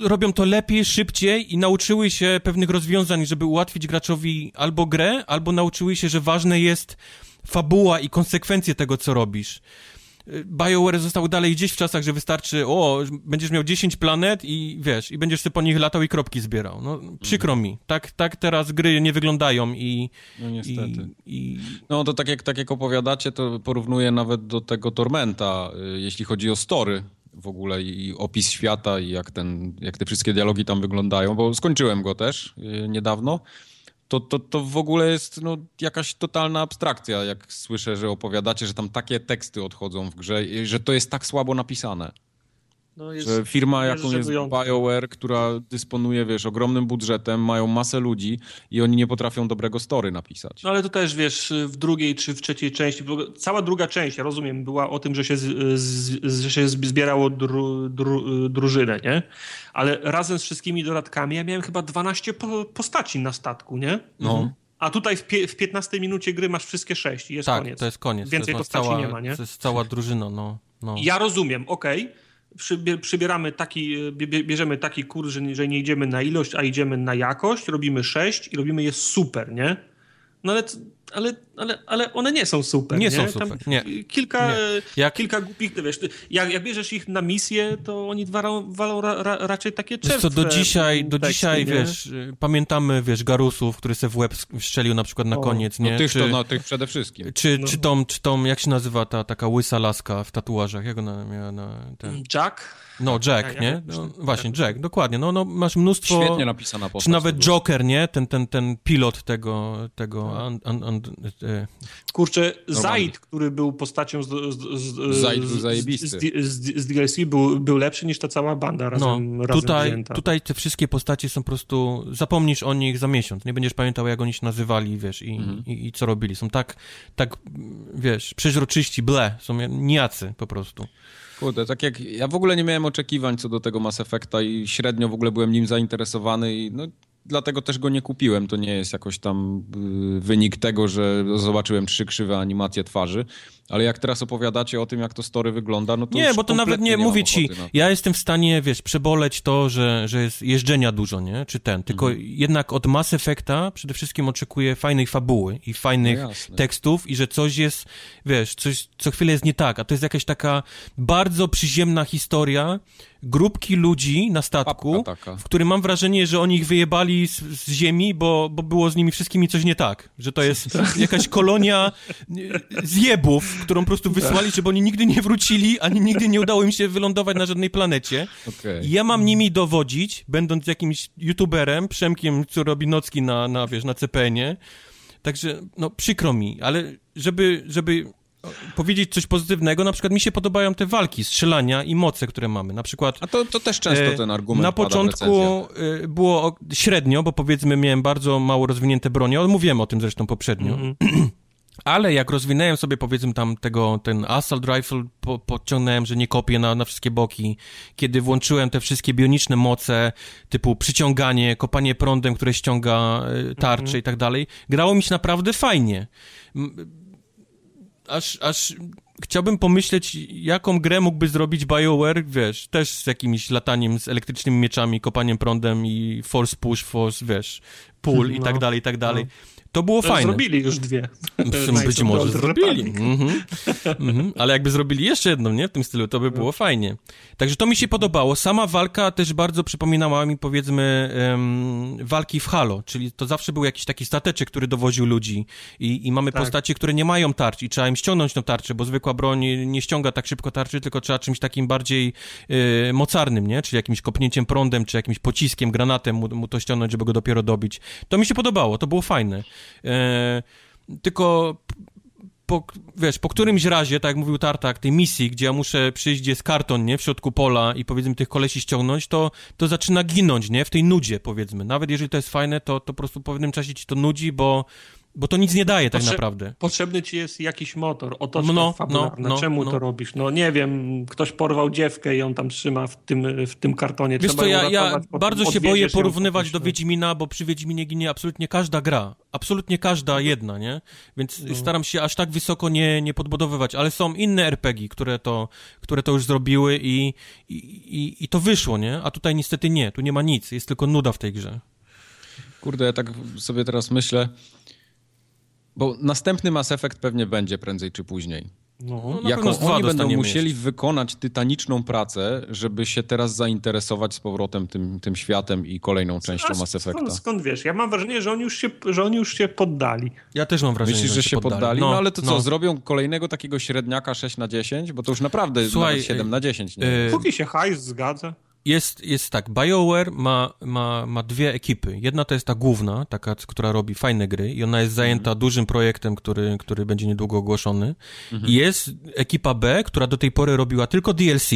robią to lepiej, szybciej i nauczyły się pewnych rozwiązań, żeby ułatwić graczowi albo grę, albo nauczyły się, że ważne jest fabuła i konsekwencje tego, co robisz. BioWare został dalej gdzieś w czasach, że wystarczy, o, będziesz miał 10 planet i wiesz, i będziesz sobie po nich latał i kropki zbierał. No, przykro mm. mi. Tak, tak teraz gry nie wyglądają i... No niestety. I, i... No to tak jak, tak jak opowiadacie, to porównuję nawet do tego Tormenta, y, jeśli chodzi o story w ogóle i opis świata i jak, ten, jak te wszystkie dialogi tam wyglądają, bo skończyłem go też yy, niedawno. To, to, to w ogóle jest no, jakaś totalna abstrakcja, jak słyszę, że opowiadacie, że tam takie teksty odchodzą w grze, że to jest tak słabo napisane. No jest, że firma, jaką jest BioWare, która dysponuje, wiesz, ogromnym budżetem, mają masę ludzi i oni nie potrafią dobrego story napisać. No ale to też, wiesz, w drugiej czy w trzeciej części, cała druga część, ja rozumiem, była o tym, że się, z, z, że się zbierało dru, dru, drużynę, nie? Ale razem z wszystkimi dodatkami ja miałem chyba 12 po, postaci na statku, nie? No. Mhm. A tutaj w, pie, w 15 minucie gry masz wszystkie sześć i jest tak, koniec. to jest koniec. Więcej to jest postaci cała, nie ma, nie? To jest cała drużyna, no. no. Ja rozumiem, okej. Okay przybieramy taki, bierzemy taki kurs, że, że nie idziemy na ilość, a idziemy na jakość, robimy sześć i robimy je super, nie? No ale ale, ale, ale one nie są super. Nie, nie? są super, Tam nie. Kilka, Nie. Jak- kilka głupich, wiesz, jak, jak bierzesz ich na misję, to oni walą, walą ra, ra, raczej takie czerwce co, do dzisiaj, do teksty, dzisiaj, nie? wiesz, pamiętamy, wiesz, Garusów, który se w łeb strzelił na przykład na O, koniec, No nie? tych, czy, to, no, tych przede wszystkim. czy, no. czy, tą, czy tą, jak się nazywa ta taka łysa laska w tatuażach, jak ona miała na ten... Jack? No, Jack, Ja- ja nie? No, właśnie. Jack, dokładnie, no, no masz mnóstwo... Świetnie napisana postać. Czy nawet. Joker, nie? Ten, ten, ten pilot tego, tego Tak. an, an, an, e, Kurczę, Zaid, który był postacią z, z, z, Zaid był z, zajebisty. z, z, z DLC, był, był lepszy niż ta cała banda No, razem, razem tutaj, wzięta. tutaj te wszystkie postacie są po prostu, zapomnisz o nich za miesiąc, nie będziesz pamiętał, jak oni się nazywali, wiesz, i, Mhm. i, i co robili. Są tak, tak, wiesz, przeźroczyści, ble, są nijacy po prostu. Kurde, tak jak ja w ogóle nie miałem oczekiwań co do tego Mass Effecta i średnio w ogóle byłem nim zainteresowany i no dlatego też go nie kupiłem. To nie jest jakoś tam y, wynik tego, że zobaczyłem trzy krzywe animacje twarzy, ale jak teraz opowiadacie o tym, jak to story wygląda, no to Nie, bo to nawet nie, mam mówię ci, ja jestem w stanie, wiesz, przeboleć to, że, że jest jeżdżenia dużo, nie, czy ten, tylko Mhm. jednak od Mass Effecta przede wszystkim oczekuję fajnej fabuły i fajnych No tekstów i że coś jest, wiesz, coś co chwilę jest nie tak, a to jest jakaś taka bardzo przyziemna historia grupki ludzi na statku, w którym mam wrażenie, że oni ich wyjebali z, z ziemi, bo, bo było z nimi wszystkimi coś nie tak. Że to jest *laughs* jakaś kolonia zjebów, którą po prostu wysłali, żeby oni nigdy nie wrócili, ani nigdy nie udało im się wylądować na żadnej planecie. I ja mam nimi dowodzić, będąc jakimś youtuberem, Przemkiem, który robi nocki na, na wiesz, na CPN-ie. Także, no, przykro mi, ale żeby, żeby powiedzieć coś pozytywnego, na przykład mi się podobają te walki, strzelania i moce, które mamy. Na przykład A to, to też często E, ten argument Na początku e, było średnio, bo powiedzmy miałem bardzo mało rozwinięte bronie, ale mówiłem o tym zresztą poprzednio. Mhm. *clears throat* Ale jak rozwinąłem sobie powiedzmy tam tego, ten assault rifle, po, podciągnąłem, że nie kopię na, na wszystkie boki. Kiedy włączyłem te wszystkie bioniczne moce, typu przyciąganie, kopanie prądem, które ściąga e, tarcze Mhm. i tak dalej, grało mi się naprawdę fajnie. Aż, aż chciałbym pomyśleć, jaką grę mógłby zrobić BioWare, wiesz, też z jakimś lataniem z elektrycznymi mieczami, kopaniem prądem i force push, force, wiesz, pull i No, tak dalej, i tak dalej. no. To było To fajne. Zrobili już dwie. Być Knights of może zrobili. Mhm. Mhm. Ale jakby zrobili jeszcze jedną, nie? W tym stylu, to by było fajnie. Także to mi się podobało. Sama walka też bardzo przypominała mi, powiedzmy, em, walki w Halo, czyli to zawsze był jakiś taki stateczek, który dowoził ludzi i, i mamy Tak. postacie, które nie mają tarcz i trzeba im ściągnąć tą tarczę, bo zwykła broń nie ściąga tak szybko tarczy, tylko trzeba czymś takim bardziej e, mocarnym, nie? Czyli jakimś kopnięciem prądem, czy jakimś pociskiem, granatem mu, mu to ściągnąć, żeby go dopiero dobić. To mi się podobało, to było fajne. E, tylko po, wiesz, po którymś razie, tak jak mówił Tartak, tej misji, gdzie ja muszę przyjść, gdzie jest karton, nie, w środku pola i powiedzmy tych kolesi ściągnąć, to, to zaczyna ginąć, nie, w tej nudzie, powiedzmy. Nawet jeżeli to jest fajne, to, to po prostu po pewnym czasie ci to nudzi, bo, bo to nic nie daje tak Potrze- naprawdę. Potrzebny ci jest jakiś motor, otoczka No, fabularna. no, no, Czemu no. to robisz? No nie wiem, ktoś porwał dziewkę i on tam trzyma w tym, w tym kartonie. Wiesz Trzeba co, ja, ja bardzo się boję porównywać do no. Wiedźmina, bo przy Wiedźminie ginie absolutnie każda gra. Absolutnie każda jedna, nie? Więc No. staram się aż tak wysoko nie, nie podbudowywać, ale są inne RPG, które to, które to już zrobiły i, i, i, i to wyszło, nie? A tutaj niestety nie, tu nie ma nic, jest tylko nuda w tej grze. Kurde, ja tak sobie teraz myślę, bo następny Mass Effect pewnie będzie prędzej czy później. No. No, Jaką oni będą musieli wykonać tytaniczną pracę, żeby się teraz zainteresować z powrotem tym, tym światem i kolejną częścią Mass Effecta. Skąd, skąd wiesz? Ja mam wrażenie, że oni już się, że oni już się poddali. Ja też mam wrażenie, Myślisz, że się poddali? No, ale to co, no. zrobią kolejnego takiego średniaka 6 na 10? Bo to już naprawdę Słuchaj, nawet 7 na 10, nie? y, Póki się hajs zgadza. Jest, jest tak, BioWare ma, ma, ma dwie ekipy. Jedna to jest ta główna, taka, która robi fajne gry i ona jest zajęta dużym projektem, który, który będzie niedługo ogłoszony. I jest ekipa B, która do tej pory robiła tylko DLC.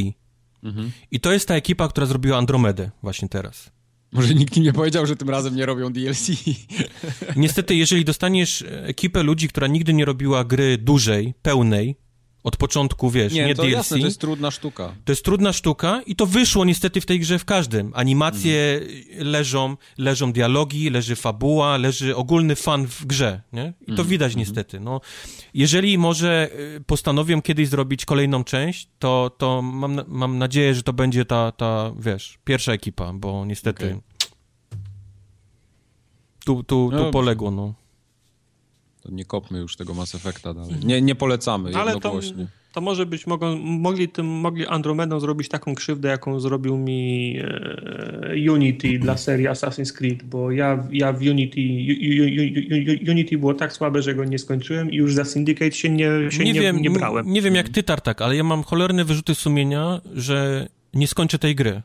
Mhm. I to jest ta ekipa, która zrobiła Andromedę właśnie teraz. Może nikt nie powiedział, że tym razem nie robią DLC. Niestety, jeżeli dostaniesz ekipę ludzi, która nigdy nie robiła gry dużej, pełnej, od początku, wiesz, nie, Nie, to DLC, jasne, to jest trudna sztuka. To jest trudna sztuka i to wyszło niestety w tej grze w każdym. Animacje leżą, leżą dialogi, leży fabuła, leży ogólny fan w grze, nie? I to widać niestety, no. Jeżeli może y, postanowią kiedyś zrobić kolejną część, to, to mam, mam nadzieję, że to będzie ta, ta, wiesz, pierwsza ekipa, bo niestety Okej. tu, tu, No tu dobrze. poległo, no. To nie kopmy już tego Mass Effecta dalej. Nie, nie polecamy Ale to, jednogłośnie. to może być, mogą, mogli, tym, mogli Andromedą zrobić taką krzywdę, jaką zrobił mi e, Unity dla serii Assassin's Creed, bo ja, ja w Unity, U- U- U- Unity było tak słabe, że go nie skończyłem i już za Syndicate się nie, się nie, wiem, nie brałem. Nie wiem jak ty, Tartak, ale ja mam cholerne wyrzuty sumienia, że nie skończę tej gry.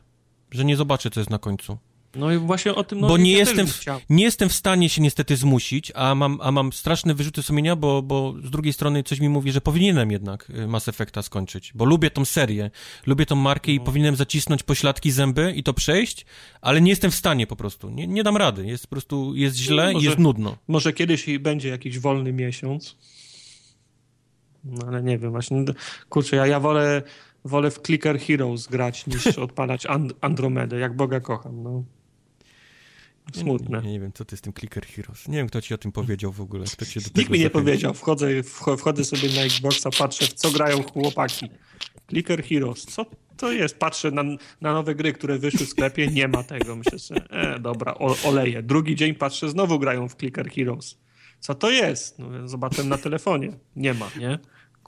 Że nie zobaczę, co jest na końcu. No i właśnie o tym... No, bo nie jestem, w, nie jestem w stanie się niestety zmusić, a mam, a mam straszne wyrzuty sumienia, bo, bo z drugiej strony coś mi mówi, że powinienem jednak y, Mass Effecta skończyć, bo lubię tą serię, lubię tą markę No. i powinienem zacisnąć pośladki zęby i to przejść, ale nie jestem w stanie po prostu, nie, nie dam rady, jest po prostu, jest źle i może- jest nudno. Może kiedyś i będzie jakiś wolny miesiąc. No ale nie wiem, właśnie. Kurczę, ja, ja wolę, wolę w Clicker Heroes grać niż *laughs* odpalać and Andromedę, jak Boga kocham, no. Smutne. Nie, nie wiem, co to jest tym Clicker Heroes. Nie wiem, kto ci o tym powiedział w ogóle. Kto cię do Nikt mi nie powiedział. Wchodzę, wch- wchodzę sobie na Xboxa, patrzę, w co grają chłopaki. Clicker Heroes. Co to jest? Patrzę na, na nowe gry, które wyszły w sklepie. Nie ma tego. Myślę sobie, e, dobra, o, oleję. Drugi dzień patrzę, znowu grają w Clicker Heroes. Co to jest? No, więc zobaczyłem na telefonie. Nie ma, nie?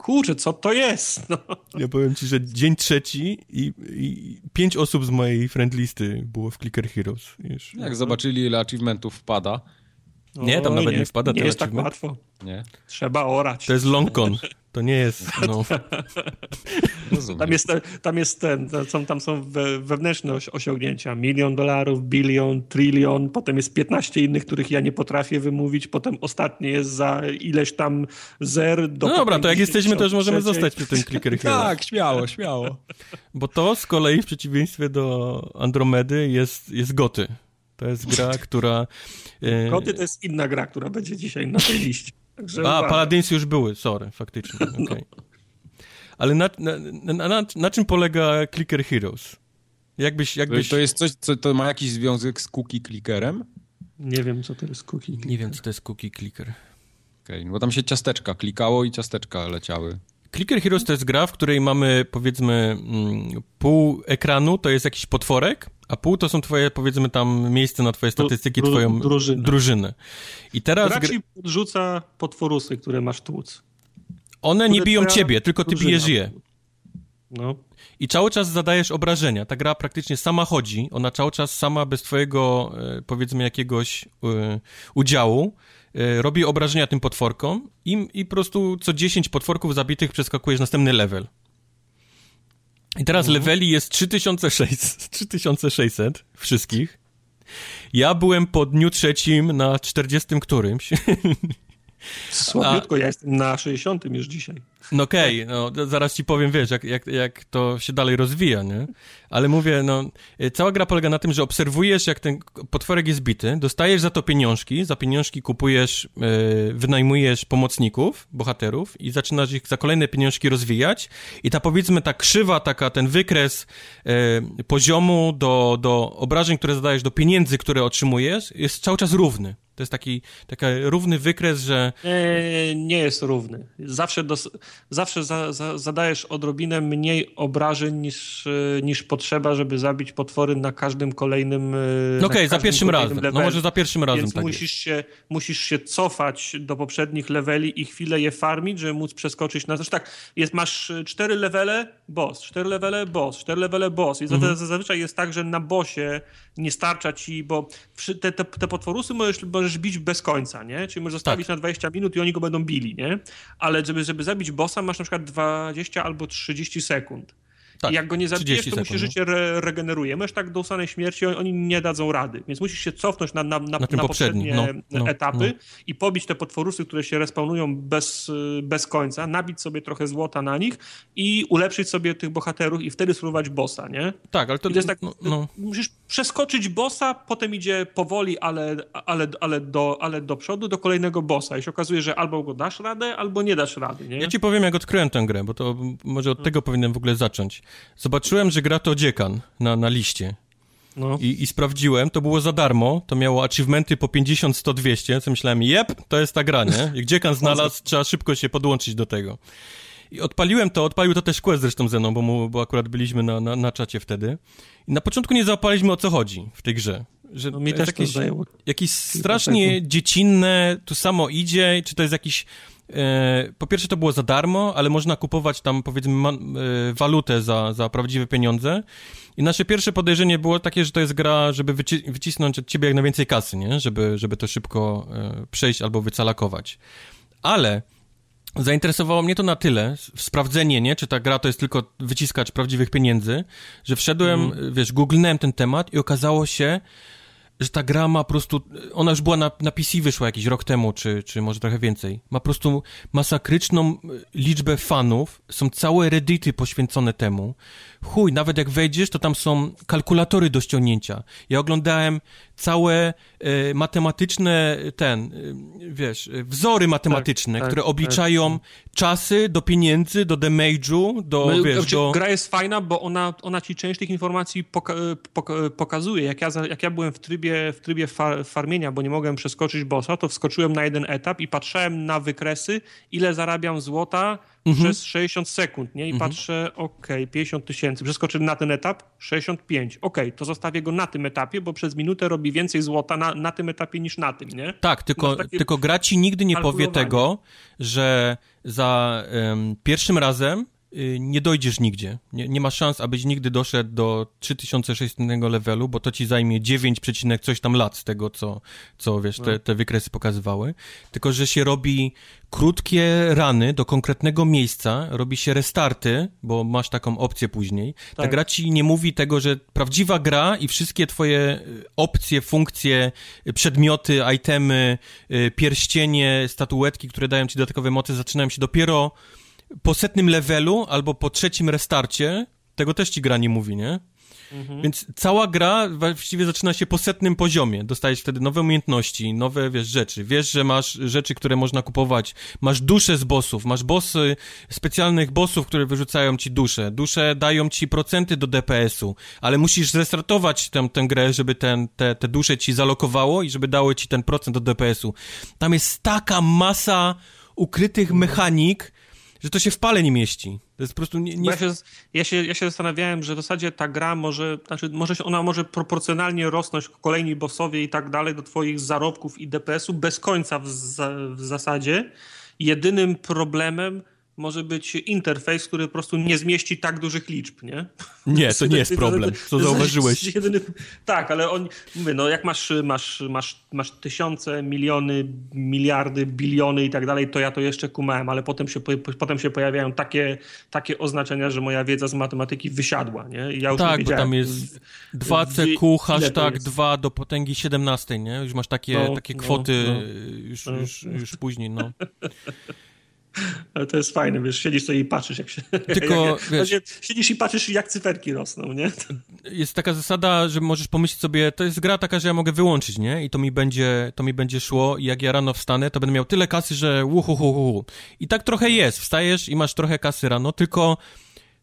Kurczę, co to jest? No. Ja powiem ci, że dzień trzeci i, i pięć osób z mojej friend listy było w Clicker Heroes. Już. Jak zobaczyli, ile achievementów wpada, Nie, tam nawet nie wpada Nie ten jest tak łatwo. nie? Trzeba orać. To jest long con. To nie jest, *laughs* no... Tam jest, tam jest ten, są, tam są we, wewnętrzne osi- osiągnięcia. Milion dolarów, bilion, trylion, potem jest 15 innych, których ja nie potrafię wymówić, potem ostatnie jest za ileś tam zer do... No dobra, to jak jesteśmy, to już możemy 53. zostać przy tym Clicker. *laughs* Tak, śmiało, śmiało. Bo to z kolei w przeciwieństwie do Andromedy jest, jest Goty. To jest gra, która... e, Koty to jest inna gra, która będzie dzisiaj na tej liście. Także A, uwaga. Paladins już były, sorry, faktycznie, *laughs* okej. Ale na, na, na, na, na czym polega Clicker Heroes? Jakbyś, jakbyś... To jest coś, co to ma jakiś związek z cookie clickerem? Nie wiem, co to jest cookie. Nie wiem, co to jest cookie clicker. Okej, no bo tam się ciasteczka klikało i ciasteczka leciały. Clicker Heroes to jest gra, w której mamy, powiedzmy, mm, pół ekranu to jest jakiś potworek, a pół to są twoje, powiedzmy, tam miejsce na twoje statystyki, dru- twoją drużynę. drużynę. I teraz Gra gr- ci podrzuca potworusy, które masz tłuc. one nie biją ciebie, tylko ty drużyna. bijesz je. No. I cały czas zadajesz obrażenia. Ta gra praktycznie sama chodzi. Ona cały czas sama bez twojego, e, powiedzmy, jakiegoś e, udziału e, robi obrażenia tym potworkom i, i po prostu co 10 potworków zabitych przeskakujesz następny level. I teraz leveli jest 3600, 3600 *laughs* wszystkich. Ja byłem po dniu trzecim na 40 którymś. *laughs* Słabiutko, ja jestem na 60 już dzisiaj. No okej, no to zaraz ci powiem, wiesz, jak, jak, jak to się dalej rozwija, nie? Ale mówię, no, y, cała gra polega na tym, że obserwujesz, jak ten potworek jest bity, dostajesz za to pieniążki, za pieniążki kupujesz, y, wynajmujesz pomocników, bohaterów i zaczynasz ich za kolejne pieniążki rozwijać i ta, powiedzmy, ta krzywa, taka, ten wykres y, poziomu do, do obrażeń, które zadajesz, do pieniędzy, które otrzymujesz, jest cały czas równy. To jest taki, taki równy wykres, że Nie, nie jest równy. Zawsze, dos, zawsze za, za, zadajesz odrobinę mniej obrażeń niż, e, niż potrzeba, żeby zabić potwory na każdym kolejnym. e, no okej, za każdym pierwszym razem. No levelu. może za pierwszym razem Więc tak musisz, jest. się, musisz się cofać do poprzednich leveli i chwilę je farmić, żeby móc przeskoczyć na... Zresztą tak, jest, masz e, cztery levele, boss, cztery levele, boss, cztery levele, boss. I Mhm. zazwy- zazwyczaj jest tak, że na bossie nie starcza ci, bo te, te, te potworusy możesz, możesz bić bez końca, nie? Czyli możesz zostawić Tak. na 20 minut i oni go będą bili, nie? Ale żeby, żeby zabić bossa masz na przykład 20 albo 30 sekund. Tak, I jak go nie zabijesz, 30 to mu się no. życie re regeneruje. Możesz tak do usanej śmierci, oni- nie dadzą rady. Więc musisz się cofnąć na, na, na, Na na poprzednie no, no, etapy no. i pobić te potworusy, które się respawnują bez, bez końca, nabić sobie trochę złota na nich i ulepszyć sobie tych bohaterów i wtedy spróbować bossa, nie? Tak, ale to, I to jest tak, no, musisz przeskoczyć bossa, potem idzie powoli, ale, ale, ale, do, ale do przodu, do kolejnego bossa. I się okazuje, że albo go dasz radę, albo nie dasz rady, nie? Ja ci powiem, jak odkryłem tę grę, bo to może od tego powinienem w ogóle zacząć. Zobaczyłem, że gra to dziekan na, na liście. No. I, I sprawdziłem, to było za darmo, to miało achievementy po 50, 100, 200, co myślałem, jep, to jest ta gra, nie? Jak dziekan znalazł, trzeba szybko się podłączyć do tego. I odpaliłem to, odpalił to też Quest zresztą ze mną, bo, mu, bo akurat byliśmy na, na, na czacie wtedy. I na początku nie załapaliśmy o co chodzi w tej grze. że No mi też jakieś, jakieś strasznie dziecinne, tu samo idzie, czy to jest jakiś... E, po pierwsze to było za darmo, ale można kupować tam powiedzmy ma, e, walutę za, za prawdziwe pieniądze. I nasze pierwsze podejrzenie było takie, że to jest gra, żeby wyci wycisnąć od ciebie jak najwięcej kasy, nie? Żeby, żeby to szybko e, przejść albo wycalakować. Ale zainteresowało mnie to na tyle, w sprawdzenie, nie, czy ta gra to jest tylko wyciskacz prawdziwych pieniędzy, że wszedłem, Mhm. wiesz, googlnąłem ten temat i okazało się, że ta gra ma po prostu, ona już była na, na PC wyszła jakiś rok temu, czy, czy może trochę więcej. Ma po prostu masakryczną liczbę fanów, są całe reddity poświęcone temu. Chuj, nawet jak wejdziesz, to tam są kalkulatory do ściągnięcia. Ja oglądałem całe y, matematyczne, ten, y, wiesz, y, wzory matematyczne, tak, które tak. obliczają czasy do pieniędzy, do damage'u, do, No, wiesz, znaczy, do... Gra jest fajna, bo ona, ona ci część tych informacji poka poka pokazuje. Jak ja, jak ja byłem w trybie, w trybie far farmienia, bo nie mogłem przeskoczyć bossa, to wskoczyłem na jeden etap i patrzyłem na wykresy, ile zarabiam złota Mhm. przez 60 sekund, nie? I patrzę, okej, 50 tysięcy. Przeskoczyłem na ten etap, 65. Okej, to zostawię go na tym etapie, bo przez minutę robi więcej złota na, na tym etapie niż na tym, nie? Tak, tylko, tylko gra ci nigdy nie powie tego, że za em, pierwszym razem y, nie dojdziesz nigdzie. Nie, nie ma szans, abyś nigdy doszedł do 3600 levelu, bo to ci zajmie 9, przecinek coś tam lat z tego, co, co wiesz, No. te, te wykresy pokazywały. Tylko, że się robi krótkie rany do konkretnego miejsca, robi się restarty, bo masz taką opcję później. Ta Tak. gra ci nie mówi tego, że prawdziwa gra i wszystkie twoje y, opcje, funkcje, y, przedmioty, itemy, y, pierścienie, statuetki, które dają ci dodatkowe mocy, zaczynają się dopiero po setnym levelu albo po trzecim restarcie. Tego też ci gra nie mówi, nie? Więc cała gra właściwie zaczyna się po setnym poziomie. Dostajesz wtedy nowe umiejętności, nowe, wiesz, rzeczy. Wiesz, że masz rzeczy, które można kupować. Masz dusze z bossów, masz bossy, specjalnych bossów, które wyrzucają ci dusze. Dusze dają ci procenty do DPS-u, ale musisz zrestartować tę, tę grę, żeby ten, te, te dusze ci zalokowało i żeby dało ci ten procent do DPS-u. Tam jest taka masa ukrytych mechanik, że to się w pale nie mieści. To jest po prostu nie... Nie... Ja, się, ja, się, ja się zastanawiałem, że w zasadzie ta gra może, znaczy może się, ona może proporcjonalnie rosnąć kolejni bossowie i tak dalej do twoich zarobków i DPS-u bez końca w, w zasadzie. Jedynym problemem może być interfejs, który po prostu nie zmieści tak dużych liczb, nie? Nie, to nie jest problem, co zauważyłeś. *laughs* Jedyny, tak, ale on, mówię, no jak masz, masz, masz, masz tysiące, miliony, miliardy, biliony i tak dalej, to ja to jeszcze kumałem, ale potem się, po- potem się pojawiają takie, takie oznaczenia, że moja wiedza z matematyki wysiadła, nie? I ja już Tak, bo tam jest 2CQ, ile to hashtag jest. 2 do potęgi 17, nie? Już masz takie, No, takie no, kwoty no. Już, No. już, już później, no. *laughs* Ale to jest fajne, wiesz, siedzisz sobie i patrzysz, jak się... *laughs* Tylko, jak, wiesz- Znaczy, siedzisz i patrzysz, jak cyferki rosną, nie? *laughs* Jest taka zasada, że możesz pomyśleć sobie, to jest gra taka, że ja mogę wyłączyć, nie? I to mi będzie, to mi będzie szło i jak ja rano wstanę, to będę miał tyle kasy, że uhuhuhu. I tak trochę jest, wstajesz i masz trochę kasy rano, tylko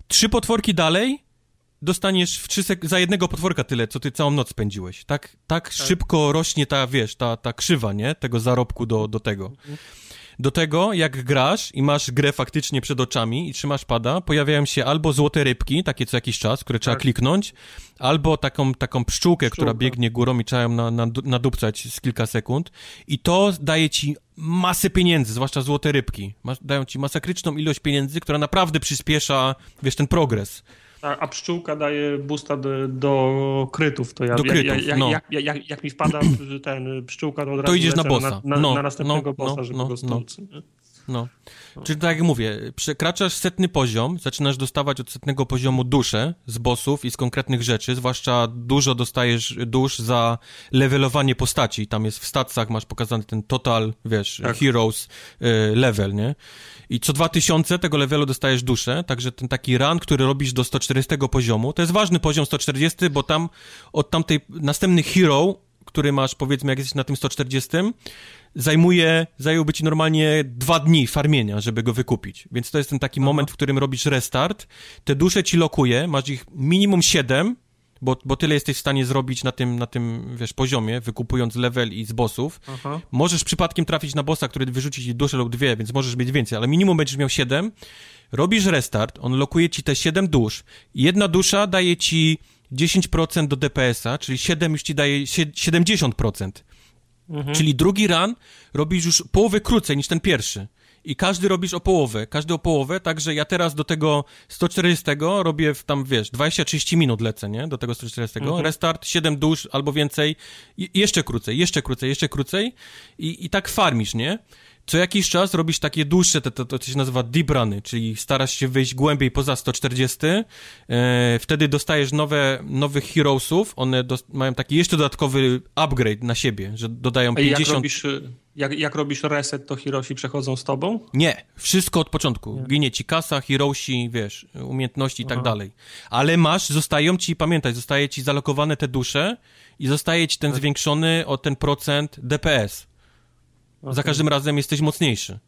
trzy potworki dalej dostaniesz w trzy sek- za jednego potworka tyle, co ty całą noc spędziłeś. Tak, tak, szybko rośnie ta, wiesz, ta, ta krzywa, nie? Tego zarobku do, do tego. Do tego, jak grasz i masz grę faktycznie przed oczami i trzymasz pada, pojawiają się albo złote rybki, takie co jakiś czas, które trzeba Tak. kliknąć, albo taką, taką pszczółkę, która Pszczółka. biegnie górą i trzeba ją na, na, nadupcać z kilka sekund. I to daje ci masę pieniędzy, zwłaszcza złote rybki. Masz, dają ci masakryczną ilość pieniędzy, która naprawdę przyspiesza, wiesz, ten progres. A, a pszczółka daje boosta do, do krytów, to ja, Do krytów, ja, ja, no. jak, jak, jak, mi wpada *clears throat* ten pszczółka, to od razu To idziesz na bossa. Na, na, No, na następnego no, bossa, no, żeby no, go no. No. Czyli tak jak mówię, przekraczasz setny poziom, zaczynasz dostawać od setnego poziomu dusze z bossów i z konkretnych rzeczy, zwłaszcza dużo dostajesz dusz za levelowanie postaci. Tam jest w stacjach, masz pokazany ten total, wiesz, Tak. heroes y, level, nie? I co 2000 tego levelu dostajesz duszę, także ten taki run, który robisz do 140 poziomu, to jest ważny poziom 140, bo tam od tamtej, następny hero, który masz, powiedzmy, jak jesteś na tym 140, zajmuje, zająłby ci normalnie dwa dni farmienia, żeby go wykupić. Więc to jest ten taki moment, w którym robisz restart, te dusze ci lokuje, masz ich minimum 7, bo, bo tyle jesteś w stanie zrobić na tym, na tym, wiesz, poziomie, wykupując level i z bossów. Aha. Możesz przypadkiem trafić na bossa, który wyrzuci ci duszę lub dwie, więc możesz mieć więcej, ale minimum będziesz miał 7. Robisz restart, on lokuje ci te 7 dusz. Jedna dusza daje ci 10% do DPS-a, czyli 7 już ci daje 70%. Mhm. Czyli drugi run robisz już połowę krócej niż ten pierwszy. I każdy robisz o połowę, każdy o połowę, także ja teraz do tego 140 robię w tam, wiesz, 20-30 minut lecę, nie? Do tego 140. Mhm. Restart, 7 dusz albo więcej, I jeszcze krócej, jeszcze krócej, jeszcze krócej i, i tak farmisz, nie? Co jakiś czas robisz takie dłuższe, to, to, to się nazywa deep runy, czyli starasz się wyjść głębiej poza 140, e, wtedy dostajesz nowe, nowych heroesów, one dos- mają taki jeszcze dodatkowy upgrade na siebie, że dodają 50... Jak robisz, jak, jak robisz reset, to heroesi przechodzą z tobą? Nie, wszystko od początku. Nie. Ginie ci kasa, heroesi, wiesz, umiejętności i tak dalej. Ale masz, zostają ci, pamiętaj, zostaje ci zalokowane te dusze i zostaje ci ten tak. zwiększony o ten procent DPS. Okay. Za każdym razem jesteś mocniejszy.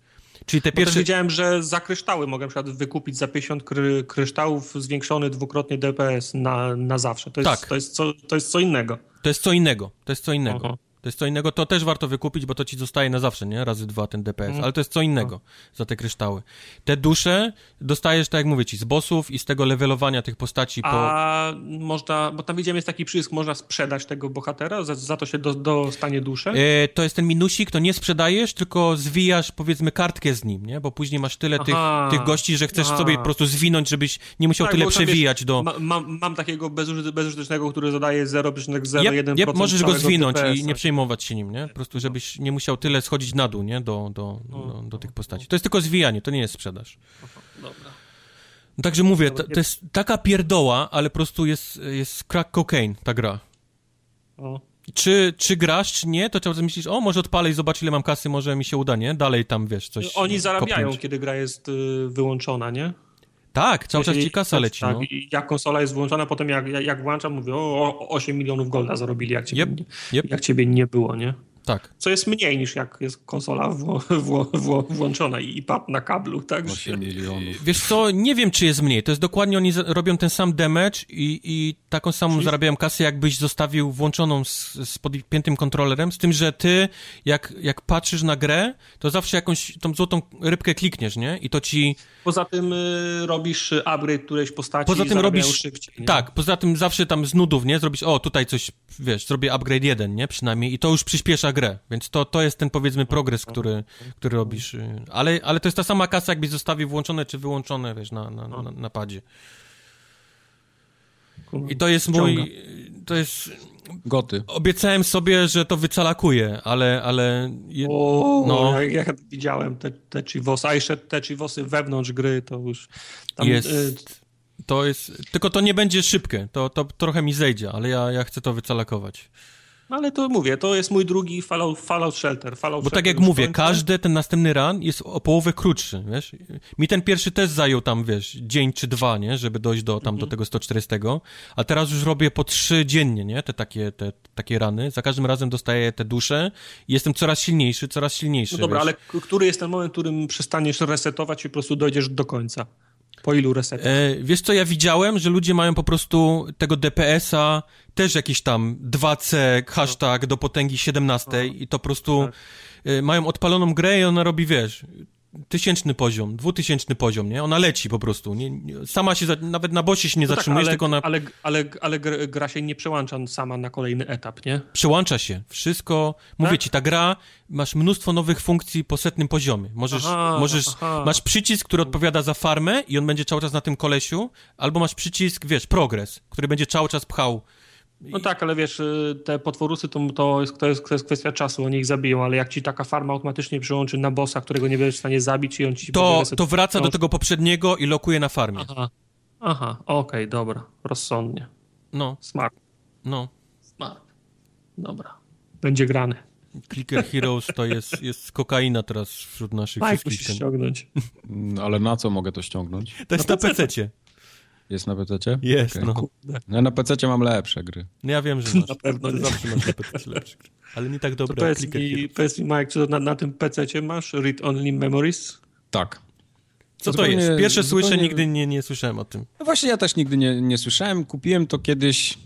Czyli te pierwsze... widziałem, że za kryształy mogę na przykład wykupić za 50 kry, kryształów zwiększony dwukrotnie DPS na, na zawsze. To jest, tak. to, jest co, to jest co innego. To jest co innego. To jest co innego. Aha. To jest co innego, to też warto wykupić, bo to ci zostaje na zawsze, nie? Razy dwa ten DPS, mm. ale to jest co innego no. za te kryształy. Te dusze dostajesz, tak jak mówię ci, z bossów i z tego levelowania tych postaci po... A można, bo tam widziałem jest taki przycisk, można sprzedać tego bohatera, za, za to się do, dostanie duszę? E, to jest ten minusik, to nie sprzedajesz, tylko zwijasz powiedzmy kartkę z nim, nie? Bo później masz tyle tych, tych gości, że chcesz Aha. sobie po prostu zwinąć, żebyś nie musiał tak, tyle przewijać wiesz, do... Ma, mam, mam takiego bezużytecznego, który zadaje 0,01% yep, yep, możesz go zwinąć i nie przejmować się nim, nie? Po prostu, żebyś nie musiał tyle schodzić na dół, nie? Do, do, do, do tych postaci. To jest tylko zwijanie, to nie jest sprzedaż. *laughs* dobra. No, także mówię, to, to, jest taka pierdoła, ale po prostu jest, jest crack cocaine ta gra. O. Czy, czy grasz, czy nie, to czasem myślisz, o, może odpalę i zobacz, ile mam kasy, może mi się uda, nie? Dalej tam, wiesz, coś Oni zarabiają, kopnąć. kiedy gra jest y, wyłączona, nie? Tak, cały czas ci kasa leci. Tak, no. jak konsola jest włączona, potem jak, jak włączam, mówię, o, 8 milionów golda zarobili, jak ciebie, yep, yep. jak ciebie nie było, nie? Tak. Co jest mniej niż jak jest konsola wło, wło, wło, włączona i pad na kablu, tak? 8 milionów. Wiesz co, nie wiem czy jest mniej. To jest dokładnie, oni robią ten sam damage i, i taką samą Czyli... zarabiają kasę, jakbyś zostawił włączoną z, z podpiętym kontrolerem, z tym, że ty, jak, jak patrzysz na grę, to zawsze jakąś tą złotą rybkę klikniesz, nie? I to ci... Poza tym y, robisz upgrade którejś postaci poza tym robisz szybciej. Nie? Tak, poza tym zawsze tam z nudów, nie? Zrobisz, o, tutaj coś, wiesz, zrobię upgrade jeden, nie? Przynajmniej i to już przyspiesza grę, więc to, to jest ten powiedzmy progres, który, który robisz. Ale, ale to jest ta sama kasa, jakbyś zostawił włączone czy wyłączone, wiesz, na, na, na, na padzie. I to jest mój, to jest... Goty. Obiecałem sobie, że to wycalakuję, ale, ale... O, no. jak, jak widziałem te, te chivosy, a jeszcze te chivosy wewnątrz gry, to już... Tam, jest... Y to jest, tylko to nie będzie szybkie, to, to trochę mi zejdzie, ale ja, ja chcę to wycalakować. Ale to mówię, to jest mój drugi Fallout, Fallout Shelter. Fallout Bo tak Shelter tak jak mówię, każdy ten następny run jest o połowę krótszy, wiesz? Mi ten pierwszy też zajął tam, wiesz, dzień czy dwa, nie? Żeby dojść do tam do mhm. tego 140, a teraz już robię po trzy dziennie, nie? Te takie, te, takie rany. Za każdym razem dostaję te dusze i jestem coraz silniejszy, coraz silniejszy. No dobra, wiesz? ale który jest ten moment, w którym przestaniesz resetować i po prostu dojdziesz do końca? Po ilu resetach? E, wiesz co, ja widziałem, że ludzie mają po prostu tego DPS-a też jakiś tam 2C, hashtag do potęgi 17 i to po prostu tak. e, mają odpaloną grę i ona robi, wiesz, tysięczny poziom, dwutysięczny poziom, nie? Ona leci po prostu. Nie, nie, sama się, za, nawet na bosie się nie no tak, zatrzymujesz, tak, ale, tylko na... Ale, ale, ale gra się nie przełącza sama na kolejny etap, nie? Przełącza się. Wszystko, mówię tak? ci, ta gra, masz mnóstwo nowych funkcji po setnym poziomie. Możesz, aha, możesz, aha. masz przycisk, który odpowiada za farmę i on będzie cały czas na tym kolesiu, albo masz przycisk, wiesz, progres, który będzie cały czas pchał no tak, ale wiesz, y, te potworusy to, to, jest, to, jest, to jest kwestia czasu, oni ich zabiją, ale jak ci taka farma automatycznie przyłączy na bossa, którego nie będziesz w stanie zabić i on ci... To, to wraca do tego poprzedniego i lokuje na farmie. Aha, Aha okej, okay, dobra, rozsądnie. No. Smart. No. Smart. Dobra, będzie grany. Clicker Heroes to jest, jest kokaina teraz wśród naszych Mike wszystkich. musisz ściągnąć. No, ale na co mogę to ściągnąć? To jest na, na PC-cie. Jest na PC? Jest, okay. no. Ja na PC mam lepsze gry. No ja wiem, że masz. Na pewno nie. zawsze masz na PC lepsze gry. Ale nie tak dobre to powiedz, mi, powiedz mi, Mike, czy na, na tym PC masz Read Only Memories? Tak. Co to, to jest? Pierwsze zupełnie... słyszę, nigdy nie, nie słyszałem o tym. No właśnie ja też nigdy nie, nie słyszałem. Kupiłem to kiedyś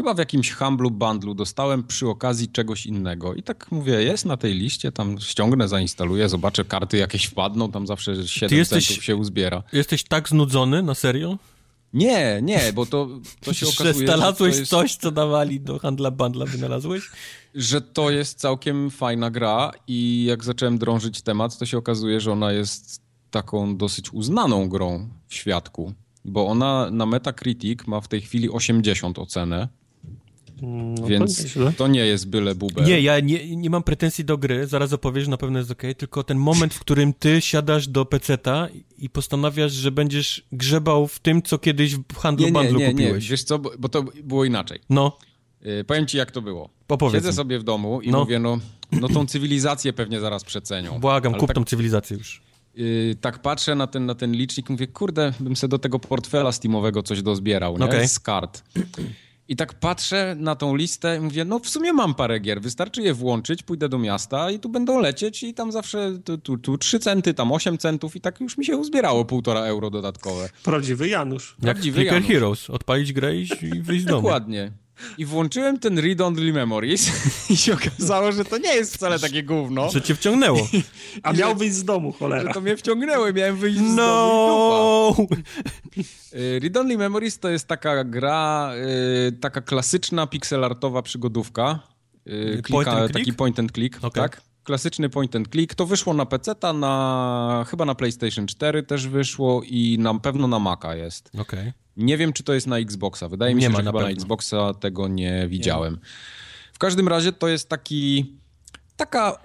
chyba w jakimś Humblu bundlu dostałem przy okazji czegoś innego. I tak mówię, jest na tej liście, tam ściągnę, zainstaluję, zobaczę, karty jakieś wpadną, tam zawsze 7 jesteś, centów się uzbiera. Jesteś tak znudzony, na serio? Nie, nie, bo to, to się okazuje, że znalazłeś jest, coś, co dawali do handla bandla, wynalazłeś? Że to jest całkiem fajna gra i jak zacząłem drążyć temat, to się okazuje, że ona jest taką dosyć uznaną grą w świadku, bo ona na Metacritic ma w tej chwili 80 ocenę. No Więc to, to, nie jest byle bubel. Nie, ja nie, nie mam pretensji do gry, zaraz opowiesz, na pewno jest ok, tylko ten moment, w którym ty siadasz do peceta i postanawiasz, że będziesz grzebał w tym, co kiedyś w handlu nie, bandlu nie, nie, kupiłeś. Nie, wiesz co, bo, bo to było inaczej. No. Yy, powiem ci, jak to było. Opowiedz Siedzę mi. sobie w domu i no. mówię, no, no tą cywilizację pewnie zaraz przecenią. Błagam, kup tak... tą cywilizację już. Yy, tak patrzę na ten, na ten licznik, mówię, kurde, bym sobie do tego portfela Steamowego coś dozbierał, nie? Okay. Z kart. I tak patrzę na tą listę i mówię, no w sumie mam parę gier, wystarczy je włączyć, pójdę do miasta i tu będą lecieć i tam zawsze tu, tu, tu 3 centy, tam 8 centów i tak już mi się uzbierało półtora euro dodatkowe. Prawdziwy Janusz. Jak Prawdziwy Janusz. Heroes, odpalić grę i, i wyjść z domu. Dokładnie. I włączyłem ten Read Only Memories *laughs* i się okazało, że to nie jest wcale takie gówno. Że cię wciągnęło. *laughs* A miał wyjść z domu, cholera. Że to mnie wciągnęło i miałem wyjść z no. domu *laughs* y, Read Only Memories to jest taka gra, y, taka klasyczna pixelartowa przygodówka. Y, klika, point taki point and click, okay. tak? Klasyczny point and click. To wyszło na PC, na chyba na PlayStation 4 też wyszło i na pewno na Maca jest. Okej. Okay. Nie wiem, czy to jest na Xboxa. Wydaje mi się, że na chyba na Xboxa tego nie widziałem. Nie. W każdym razie to jest taki, taka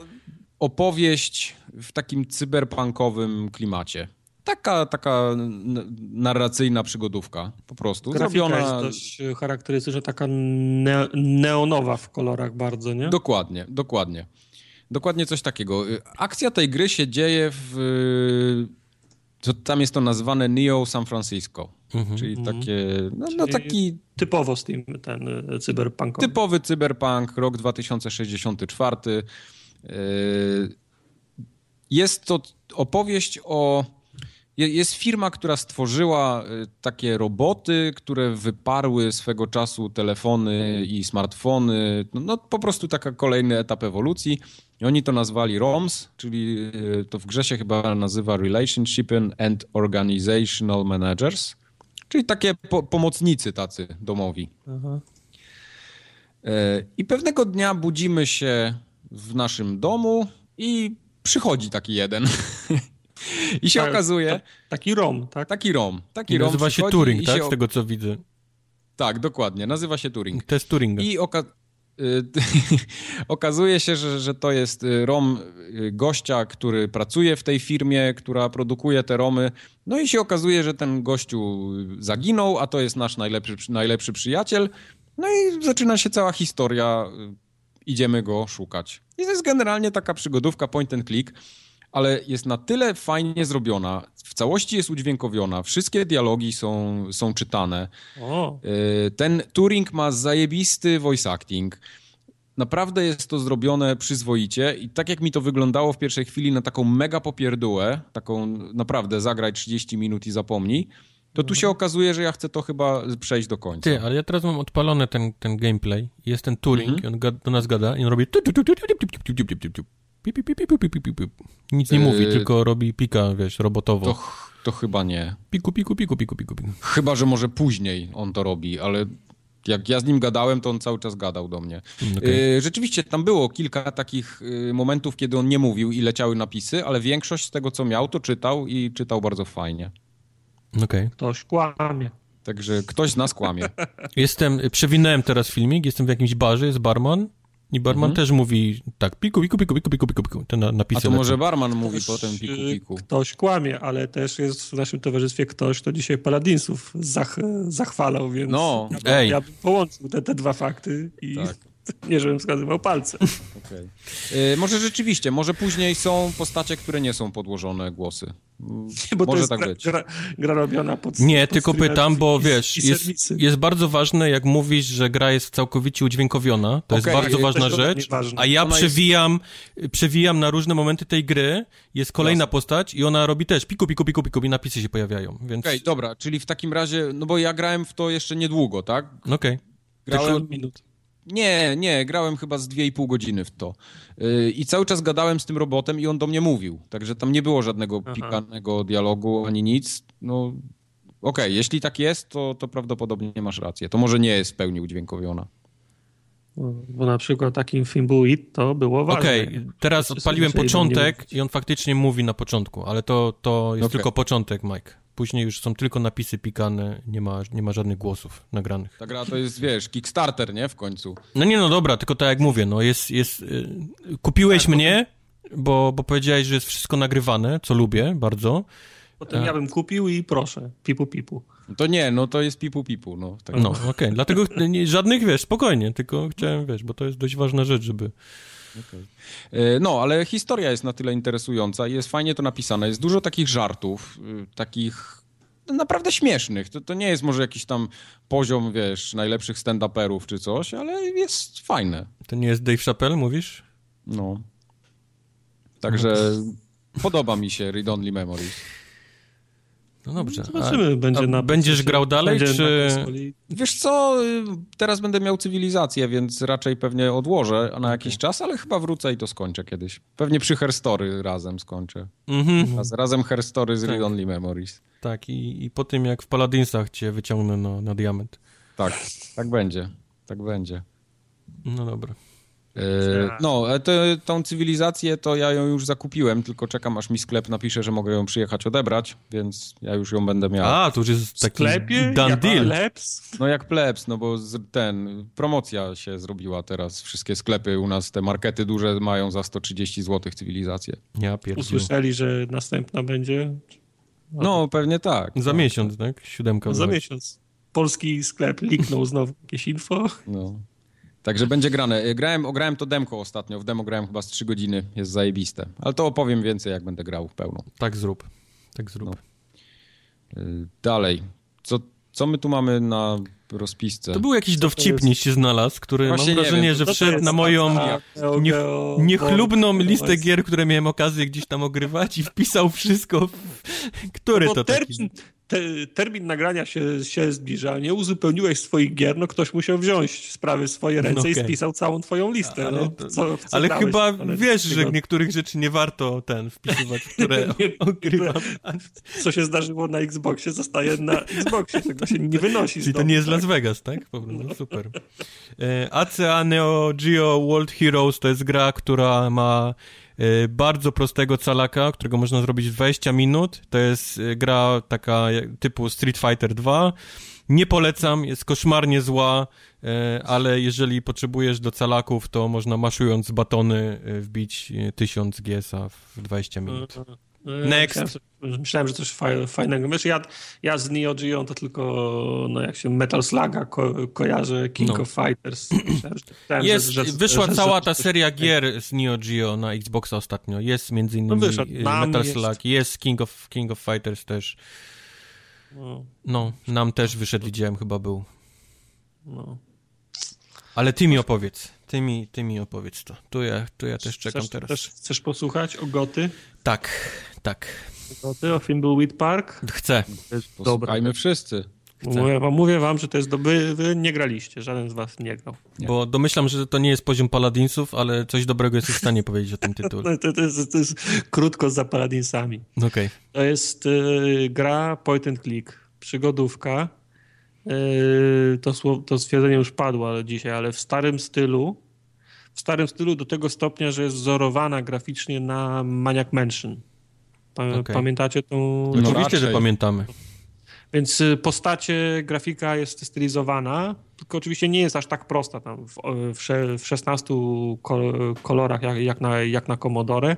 opowieść w takim cyberpunkowym klimacie. Taka, taka narracyjna przygodówka, po prostu. Grafika Zrobiona... jest dość charakterystyczna, taka ne neonowa w kolorach bardzo, nie? Dokładnie, dokładnie. Dokładnie coś takiego. Akcja tej gry się dzieje w to tam jest to nazwane Neo San Francisco, mhm. czyli mhm. takie, no, no taki... Typowo Steam, ten e, cyberpunk. Typowy cyberpunk, rok 2064. E, jest to opowieść o... Jest firma, która stworzyła e, takie roboty, które wyparły swego czasu telefony i smartfony. No, no po prostu taka kolejny etap ewolucji. I oni to nazwali ROMS, czyli y, to w grze się chyba nazywa Relationship and Organizational Managers, czyli takie po pomocnicy tacy domowi. Aha. E, I pewnego dnia budzimy się w naszym domu i przychodzi taki jeden. *laughs* I się tak, okazuje... taki ROM, tak? Taki ROM. Taki I ROM nazywa się Turing, tak? Się... Z tego co widzę. Tak, dokładnie. Nazywa się Turing. Test Turinga. I oka Y, *laughs* okazuje się, że, że to jest y, rom y, gościa, który pracuje w tej firmie, która produkuje te romy. No i się okazuje, że ten gościu zaginął, a to jest nasz najlepszy, najlepszy przyjaciel. No i zaczyna się cała historia. Idziemy go szukać. I to jest generalnie taka przygodówka point and click, ale jest na tyle fajnie zrobiona, w całości jest udźwiękowiona, wszystkie dialogi są, są czytane. O. E, ten Turing ma zajebisty voice acting. Naprawdę jest to zrobione przyzwoicie i tak jak mi to wyglądało w pierwszej chwili na taką mega popierdółę, taką naprawdę zagraj 30 minut i zapomnij, to tu się okazuje, że ja chcę to chyba przejść do końca. Ty, ale ja teraz mam odpalony ten, ten gameplay, jest ten Turing mhm. on do nas gada i on robi nic nie mówi, tylko robi pika, wiesz, robotowo. To, to chyba nie. Piku, piku, piku, piku, piku, piku. Chyba, że może później on to robi, ale jak ja z nim gadałem, to on cały czas gadał do mnie. Okay. Rzeczywiście tam było kilka takich momentów, kiedy on nie mówił i leciały napisy, ale większość z tego, co miał, to czytał i czytał bardzo fajnie. Okej. Okay. Ktoś kłamie. Także ktoś z nas kłamie. *laughs* Jestem, przewinąłem teraz filmik, jestem w jakimś barze, jest barman i barman mhm. też mówi tak, piku, piku, piku, piku, piku, piku, piku. Te napisy A to może barman mówi ktoś, potem piku, piku. Ktoś kłamie, ale też jest w naszym towarzystwie ktoś, kto dzisiaj Paladinsów zach, zachwalał, więc no. ja, ja bym połączył te, te dwa fakty i tak. *laughs* nie żebym wskazywał palce. *laughs* Okay. Yy, może rzeczywiście, może później są postacie, które nie są podłożone głosy. Nie, bo może to jest tak gra, być. Gra, gra robiona pod Nie, pod tylko pytam, bo wiesz, jest, jest, bardzo ważne, jak mówisz, że gra jest całkowicie udźwiękowiona. To okay, jest bardzo ważna rzecz. A ja przewijam, jest... przewijam na różne momenty tej gry. Jest kolejna Jasne. postać i ona robi też piku, piku, piku, piku i napisy się pojawiają. Więc... Okej, okay, dobra, czyli w takim razie, no bo ja grałem w to jeszcze niedługo, tak? Okej. Okay. Grałem... minut. Nie, nie, grałem chyba z 2,5 godziny w to. Yy, I cały czas gadałem z tym robotem i on do mnie mówił. Także tam nie było żadnego Aha. pikanego dialogu ani nic. No, Okej, jeśli tak jest, to, to prawdopodobnie masz rację. To może nie jest w pełni udźwiękowiona. No, Bo na przykład takim Fimbuit to było ważne. Okej, teraz Wszyscy odpaliłem początek i on faktycznie mówi na początku, ale to, to jest Okej. tylko początek, Mike. Później już są tylko napisy pikane, nie ma, nie ma żadnych głosów nagranych. Ta gra to jest, wiesz, Kickstarter, nie? W końcu. No nie, no dobra, tylko tak jak mówię, no jest, jest y, kupiłeś Tak, mnie, bo, bo powiedziałeś, że jest wszystko nagrywane, co lubię bardzo. Potem ja bym kupił i proszę, pipu pipu. To nie, no to jest pipu pipu, no. Tak. No, okej, dlatego *laughs* nie, żadnych, wiesz, spokojnie, tylko chciałem, wiesz, bo to jest dość ważna rzecz, żeby... E, No, ale historia jest na tyle interesująca i jest fajnie to napisane. Jest dużo takich żartów, y, takich naprawdę śmiesznych. To, to nie jest może jakiś tam poziom, wiesz, najlepszych stand-uperów czy coś, ale jest fajne. To nie jest Dave Chappelle, mówisz? No. Także podoba mi się Read Only Memories. No dobrze. a- Zobaczymy, będzie a na... będziesz grał dalej, będzie czy-. Wiesz co, y, teraz będę miał cywilizację, więc raczej pewnie odłożę na jakiś czas, ale chyba wrócę i to skończę kiedyś. Pewnie przy Herstory razem skończę. Mhm, Raz, razem Herstory z Tak. Read Only Memories. tak, i, i po tym jak w Paladinsach cię wyciągnę na, na diament. Tak, tak będzie. Tak będzie. No dobra. E, no, e, te, tą cywilizację to ja ją już zakupiłem, tylko czekam aż mi sklep napisze, że mogę ją przyjechać odebrać, więc ja już ją będę miał. A, to już jest W taki sklepie? done Jak deal. Leps? No jak plebs, no bo z, ten, promocja się zrobiła teraz. Wszystkie sklepy u nas, te markety duże mają za 130 zł cywilizację. Ja pierdolę. Usłyszeli, że następna będzie No, pewnie tak. Za no, miesiąc, tak? Siódemka. za wychodzi. miesiąc. Polski sklep liknął znowu jakieś info. No. Także będzie grane. E, Grałem, ograłem to demko ostatnio. W demo grałem chyba z 3 godziny. Jest zajebiste. Ale to opowiem więcej, jak będę grał w pełną. Tak zrób. Tak zrób. No. Y, Dalej. Co, co my tu mamy na rozpisce? To był jakiś dowcipniś się znalazł, który Właśnie mam nie wrażenie, wiem, że wszedł na moją nie- niechlubną listę gier, które miałem okazję gdzieś tam ogrywać i wpisał wszystko. W... *laughs* Który Bo to taki? Termin, te, termin nagrania się, się zbliża, nie uzupełniłeś swoich gier, no ktoś musiał wziąć sprawy w swoje ręce No i okej. spisał całą twoją listę. Ale no, co, co Ale grałeś chyba parę wiesz, że tygodni? niektórych rzeczy nie warto ten wpisywać, które *laughs* *laughs* Nie- ogrywam. Co się zdarzyło na Xboxie, zostaje na Xboxie, tego się nie wynosi Czyli to nie jest tak? Las Vegas, tak? Po prostu, no, super. E, ACA Neo Geo World Heroes to jest gra, która ma bardzo prostego calaka, którego można zrobić w 20 minut. To jest e, gra taka typu Street Fighter 2. Nie polecam, jest koszmarnie zła, e, ale jeżeli potrzebujesz do calaków, to można maszując batony wbić e, 1000 GS-a w 20 minut. E, Next. Myślałem, że, myślałem, że coś faj, fajnego. Wiesz, ja, ja z Neo Geo to tylko, no jak się Metal Sluga ko, kojarzę, King No. of Fighters. Myślałem, że, Jest, że, wyszła że, cała ta seria gier z Neo Geo na Xboxa ostatnio. Jest między innymi No wyszedł. Metal jest. Slug, jest King of, King of Fighters też. No, No, nam też wyszedł, widziałem chyba był. no. Ale ty mi opowiedz, ty mi, ty mi opowiedz to. Tu ja, tu ja też czekam chcesz, teraz. Też, chcesz posłuchać o Goty? Tak, tak, O Goty, o Thimbleweed Park? chcę. Posłuchajmy wszyscy. Mówię wam, mówię wam, że to jest dobre. Wy nie graliście, żaden z was nie grał. Nie. Bo domyślam, że to nie jest poziom Paladinsów, ale coś dobrego jesteś w stanie powiedzieć o tym *laughs* tytule. No, to, to, jest, to jest krótko za Paladinsami. Okej. To jest y, gra point and click, przygodówka. Y, to, to stwierdzenie już padło dzisiaj, ale w starym stylu. W starym stylu do tego stopnia, że jest wzorowana graficznie na Maniac Mansion. Pa, Okej. Pamiętacie tą... No Oczywiście, raczej. że pamiętamy. Więc y, postacie, grafika jest stylizowana, tylko oczywiście nie jest aż tak prosta tam w, w, w 16 kol- kolorach jak, jak, na, jak na Commodore,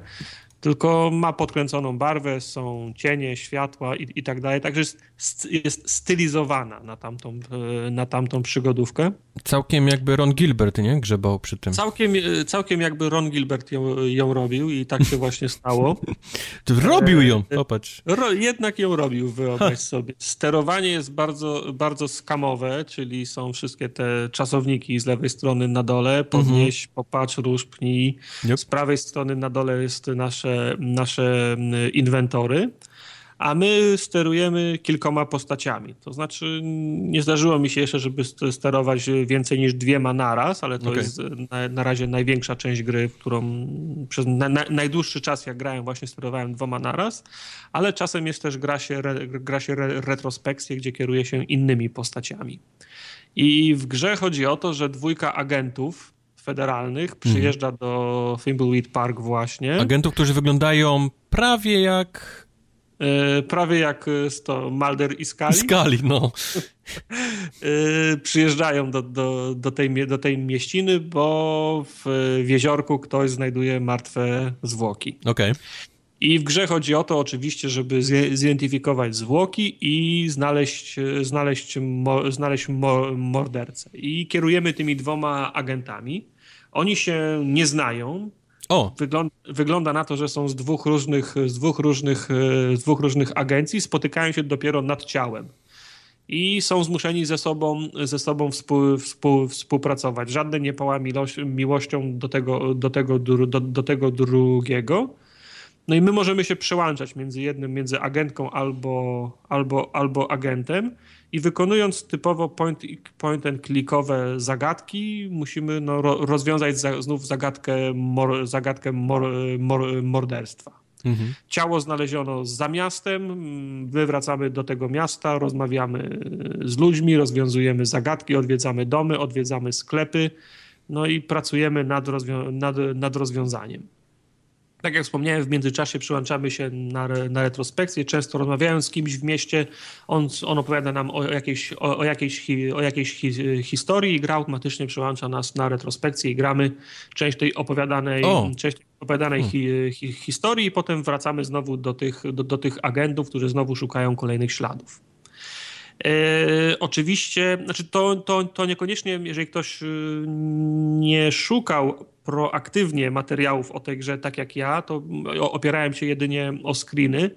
tylko ma podkręconą barwę, są cienie, światła i, i tak dalej, także jest, st- jest stylizowana na tamtą, y, na tamtą przygodówkę. Całkiem jakby Ron Gilbert, nie? Grzebał przy tym. Całkiem, y, całkiem jakby Ron Gilbert ją, ją robił i tak się właśnie stało. *laughs* Robił ją, popatrz. Ro, jednak ją robił, wyobraź sobie. Sterowanie jest bardzo, bardzo skamowe, czyli są wszystkie te czasowniki z lewej strony na dole, podnieś, popatrz, rusz, pnij. Yep. Z prawej strony na dole jest nasze, nasze inwentory. a my sterujemy kilkoma postaciami. To znaczy, nie zdarzyło mi się jeszcze, żeby sterować więcej niż dwiema naraz, ale to okay. jest na, na, razie największa część gry, którą przez na, na, najdłuższy czas, jak grałem, właśnie sterowałem dwoma naraz, ale czasem jest też gra się, re, gra się re, retrospekcje, gdzie kieruje się innymi postaciami. I w grze chodzi o to, że dwójka agentów federalnych przyjeżdża mhm. do Thimbleweed Park właśnie. Agentów, którzy wyglądają prawie jak... Yy, prawie jak to Mulder i Scully. Scully, no. yy, przyjeżdżają do, do, do, tej, do tej mieściny, bo w, w jeziorku ktoś znajduje martwe zwłoki. Okej. Okay. I w grze chodzi o to oczywiście, żeby zidentyfikować zwłoki i znaleźć, znaleźć, znaleźć mordercę. I kierujemy tymi dwoma agentami. Oni się nie znają. O. Wygląda, wygląda na to, że są z dwóch różnych, z dwóch różnych, z dwóch różnych agencji, spotykają się dopiero nad ciałem i są zmuszeni ze sobą, ze sobą współ, współ, współpracować. Żadne nie pała miłością do tego, do, tego, do, do tego drugiego. No i my możemy się przełączać między jednym, między agentką albo, albo, albo agentem i wykonując typowo point, point and clickowe zagadki, musimy no, rozwiązać za, znów zagadkę, mor, zagadkę mor, mor, morderstwa. Mhm. Ciało znaleziono za miastem, my wracamy do tego miasta, rozmawiamy z ludźmi, rozwiązujemy zagadki, odwiedzamy domy, odwiedzamy sklepy, no i pracujemy nad, rozwią nad, nad rozwiązaniem tak jak wspomniałem, w międzyczasie przyłączamy się na, na retrospekcję. Często rozmawiając z kimś w mieście, on, on opowiada nam o jakiejś, o, o jakiejś, o jakiejś hi, historii i gra automatycznie przyłącza nas na retrospekcję i gramy część tej opowiadanej, część opowiadanej hi, hi, historii i potem wracamy znowu do tych, do, do tych agentów, którzy znowu szukają kolejnych śladów. E, oczywiście, znaczy to, to, to niekoniecznie, jeżeli ktoś y, nie szukał proaktywnie materiałów o tej grze, tak jak ja, to opierałem się jedynie o screeny,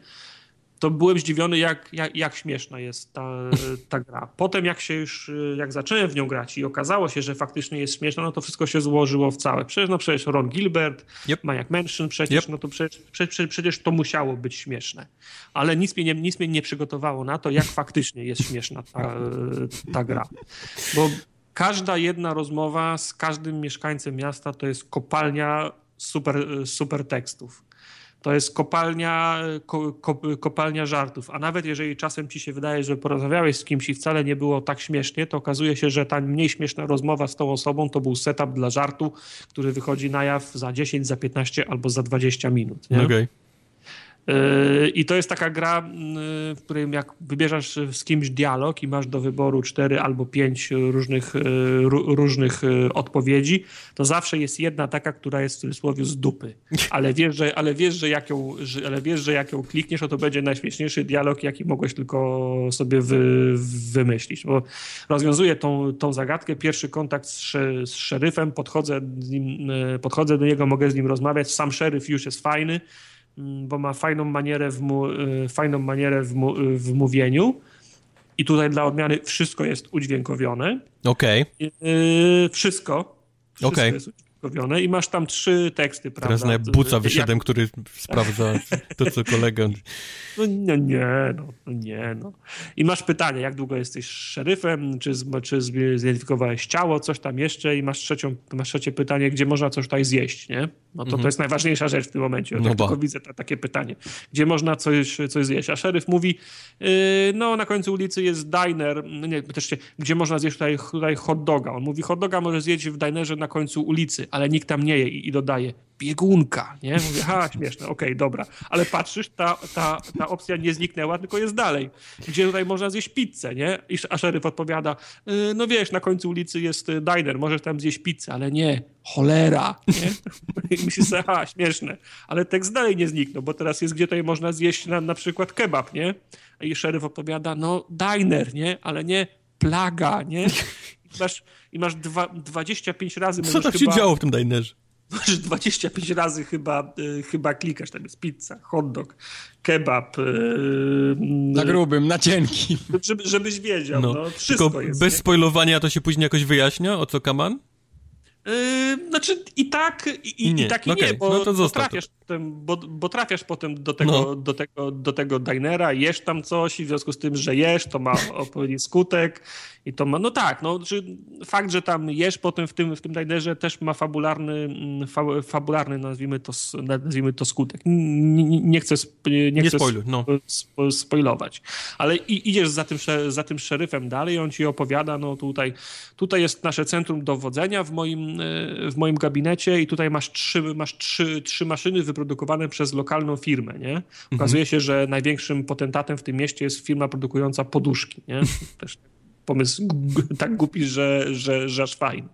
to byłem zdziwiony, jak, jak, jak śmieszna jest ta, ta gra. Potem jak się już, jak zacząłem w nią grać i okazało się, że faktycznie jest śmieszna, no to wszystko się złożyło w całe. Przecież, no przecież Ron Gilbert, yep. Maniac Mansion, przecież, yep. no to przecież, przecież, przecież to musiało być śmieszne. Ale nic mnie, nie, nic mnie nie przygotowało na to, jak faktycznie jest śmieszna ta, ta gra. Bo każda jedna rozmowa z każdym mieszkańcem miasta to jest kopalnia super, super tekstów. To jest kopalnia, ko, ko, kopalnia żartów. A nawet jeżeli czasem ci się wydaje, że porozmawiałeś z kimś i wcale nie było tak śmiesznie, to okazuje się, że ta mniej śmieszna rozmowa z tą osobą to był setup dla żartu, który wychodzi na jaw za 10, za 15 albo za 20 minut. Okej. Okay. Yy, I to jest taka gra, yy, w której jak wybierzesz z kimś dialog i masz do wyboru cztery albo pięć różnych, yy, różnych odpowiedzi, to zawsze jest jedna taka, która jest w cudzysłowie z dupy. *laughs* Ale wiesz, że, ale wiesz, że, jak ją, że, ale wiesz, że jak ją klikniesz, to, to będzie najśmieszniejszy dialog, jaki mogłeś tylko sobie wy, wymyślić. Bo rozwiązuję tą, tą zagadkę. Pierwszy kontakt z, z szeryfem, podchodzę, nim, podchodzę do niego, mogę z nim rozmawiać. Sam szeryf już jest fajny bo ma fajną manierę w, mu, y, fajną manierę w, mu, y, w mówieniu. I tutaj dla odmiany wszystko jest udźwiękowione. Okej. Okay. Yy, wszystko. Wszystko okay. jest udźwiękowione i masz tam trzy teksty, prawda? Teraz na buca wyszedłem, jak... który sprawdza to, co kolega... *laughs* No nie, nie, no, no, nie, no. I masz pytanie, jak długo jesteś szeryfem, czy, czy zidentyfikowałeś ciało, coś tam jeszcze i masz, trzecią, masz trzecie pytanie, gdzie można coś tutaj zjeść, nie? No to, to mhm. jest najważniejsza rzecz w tym momencie. Ja no tak tylko widzę ta, takie pytanie. Gdzie można coś, coś zjeść? A szeryf mówi, yy, no na końcu ulicy jest diner, no nie, też się, gdzie można zjeść tutaj, tutaj hot doga. On mówi, hot doga może zjeść w dinerze na końcu ulicy, ale nikt tam nie je i, i dodaje, biegunka, nie? Mówię, ha, śmieszne, okej, okay, dobra. Ale patrzysz, ta, ta, ta opcja nie zniknęła, tylko jest dalej. Gdzie tutaj można zjeść pizzę, nie? I, a szeryf odpowiada, yy, no wiesz, na końcu ulicy jest y, diner, możesz tam zjeść pizzę, ale nie, cholera, nie? *laughs* I myślisz ha, śmieszne. Ale tekst dalej nie zniknął, bo teraz jest, gdzie tutaj można zjeść na, na przykład kebab, nie? I szeryf odpowiada, no diner, nie? Ale nie plaga, nie? I masz, i masz dwa, 25 razy... Co tam się chyba... działo w tym dinerze? Możesz 25 razy chyba, y, chyba klikasz, tam jest pizza, hot dog, kebab. Y, na grubym, na cienkim. *laughs* Żeby, żebyś wiedział, no. no wszystko Tylko jest. bez nie? spoilowania to się później jakoś wyjaśnia, o co kaman? Yy, znaczy i tak, i, I, nie. i tak i okay. nie, bo, no to trafiasz, potem, bo, bo trafiasz potem do tego, No. do, tego, do tego dinera, jesz tam coś i w związku z tym, że jesz, to ma *laughs* odpowiedni skutek i to ma, no tak, no, że fakt, że tam jesz potem w tym, w tym dinerze też ma fabularny, mm, fa, fabularny nazwijmy, to, nazwijmy to skutek. Nie, nie, chcę, nie, Nie chcę spoiluj, no. spo- spoilować. Ale i, idziesz za tym, za tym szeryfem dalej, on ci opowiada, no tutaj, tutaj jest nasze centrum dowodzenia w moim, e, w moim gabinecie i tutaj masz trzy, masz trzy, trzy maszyny wyprodukowane przez lokalną firmę, nie? Okazuje się, że największym potentatem w tym mieście jest firma produkująca poduszki, nie? *laughs* Też pomysł tak głupi, że, że, że aż fajny.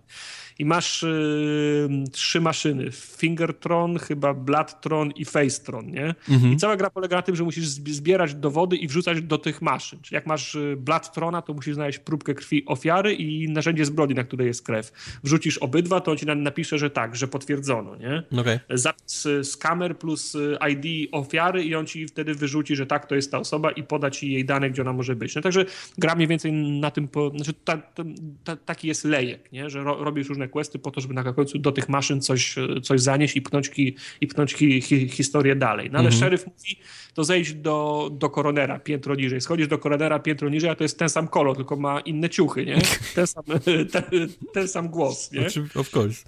I masz y, trzy maszyny. Fingertron, chyba Bloodtron i Facetron, nie? Mhm. I cała gra polega na tym, że musisz zb- zbierać dowody i wrzucać do tych maszyn. Czyli jak masz y, Bloodtrona, to musisz znaleźć próbkę krwi ofiary i narzędzie zbrodni, na której jest krew. Wrzucisz obydwa, to on ci na- napisze, że tak, że potwierdzono, nie? Okej. zapis y, z kamer plus y, ID ofiary i on ci wtedy wyrzuci, że tak, to jest ta osoba i poda ci jej dane, gdzie ona może być. No także gra mniej więcej na tym, po, znaczy ta, ta, ta, taki jest lejek, nie? że ro, robisz różne questy po to, żeby na końcu do tych maszyn coś, coś zanieść i pchnąć, ki, i pchnąć ki, hi, historię dalej. No ale Mhm. szeryf mówi, to zejdź do, do koronera piętro niżej. Schodzisz do koronera piętro niżej, a to jest ten sam kolor, tylko ma inne ciuchy, nie? Ten sam, *laughs* ten, ten sam głos, nie? Oczy- Of course.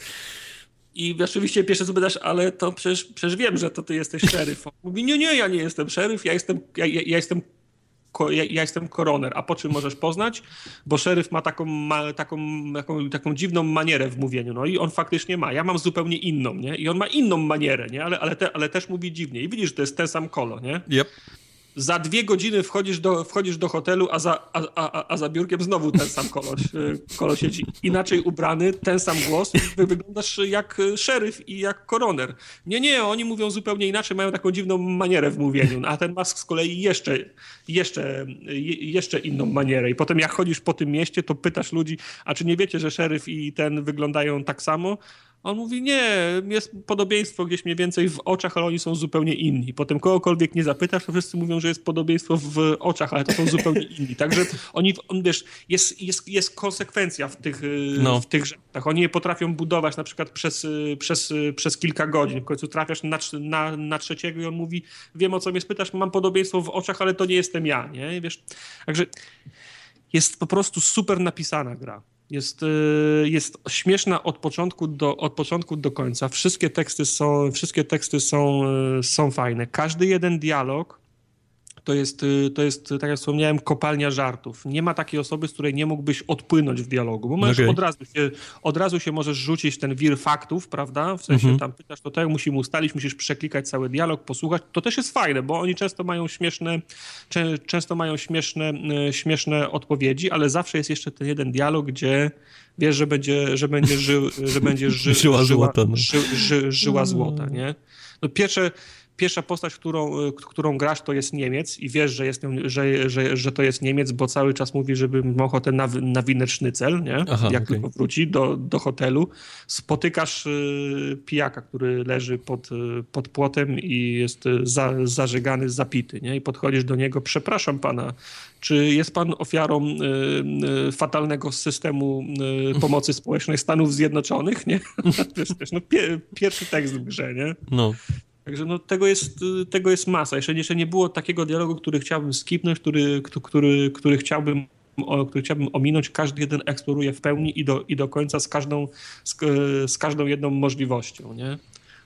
I oczywiście pierwsze co pytasz, ale to przecież, przecież wiem, że to ty jesteś szeryf. On Mówi, nie, nie, ja nie jestem szeryf, ja jestem, ja, ja jestem ja, ja jestem koroner. A po czym możesz poznać? Bo szeryf ma taką, ma taką, taką, taką dziwną manierę w mówieniu. No i on faktycznie ma. Ja mam zupełnie inną, nie? I on ma inną manierę, nie? Ale, ale, te, ale też mówi dziwnie. I widzisz, że to jest ten sam kolo, nie? Yep. Za dwie godziny wchodzisz do, wchodzisz do hotelu, a za, a, a, a za biurkiem znowu ten sam koleś, koleś siedzi. Inaczej ubrany, ten sam głos, wy- wyglądasz jak e, szeryf i jak koroner. Nie, nie, oni mówią zupełnie inaczej, mają taką dziwną manierę w mówieniu, a ten Musk z kolei jeszcze, jeszcze, je, jeszcze inną manierę. I potem jak chodzisz po tym mieście, to pytasz ludzi, a czy nie wiecie, że szeryf i ten wyglądają tak samo? On mówi, nie, jest podobieństwo gdzieś mniej więcej w oczach, ale oni są zupełnie inni. Potem kogokolwiek nie zapytasz, to wszyscy mówią, że jest podobieństwo w oczach, ale to są zupełnie *laughs* inni. Także oni, on, wiesz, jest, jest, jest konsekwencja w tych, y, No. w tych rzeczach. Oni je potrafią budować na przykład przez, y, przez, y, przez kilka godzin. W końcu trafiasz na, na, na trzeciego i on mówi, wiem o co mnie spytasz, mam podobieństwo w oczach, ale to nie jestem ja, nie? Wiesz, także jest po prostu super napisana gra. Jest, y, jest śmieszna od początku, do, od początku do końca. Wszystkie teksty są, wszystkie teksty są, y, są fajne. Każdy jeden dialog to jest, y, to jest, tak jak wspomniałem, kopalnia żartów. Nie ma takiej osoby, z której nie mógłbyś odpłynąć w dialogu, bo możesz Okej. od, razu się, od razu się możesz rzucić w ten wir faktów, prawda? W sensie Mhm. tam pytasz, to tak, musimy ustalić, musisz przeklikać cały dialog, posłuchać. To też jest fajne, bo oni często mają śmieszne, czę, często mają śmieszne, y, śmieszne odpowiedzi, ale zawsze jest jeszcze ten jeden dialog, gdzie wiesz, że będzie, że będzie, ży, że będzie ży, *laughs* Żyła złota, no. ży, ży, żyła złota, nie? No pierwsze, pierwsza postać, którą, y, którą grasz, to jest Niemiec i wiesz, że, jest, że, że, że to jest Niemiec, bo cały czas mówi, żeby miał ochotę na, na sznycel, nie? Aha, Jak okej. tylko wróci do, do hotelu. Spotykasz y, pijaka, który leży pod, y, pod płotem i jest za, zażegany, zapity, nie? I podchodzisz do niego, przepraszam pana, czy jest pan ofiarą fatalnego systemu pomocy społecznej Stanów Zjednoczonych, nie? *laughs* wiesz, no, pie, pierwszy tekst w grze, nie? No. Także no, tego, jest, tego jest masa. Jeszcze, jeszcze nie było takiego dialogu, który chciałbym skipnąć, który, który, który, chciałbym o, który chciałbym ominąć, każdy jeden eksploruje w pełni i do, i do końca z każdą, z, z każdą jedną możliwością, nie?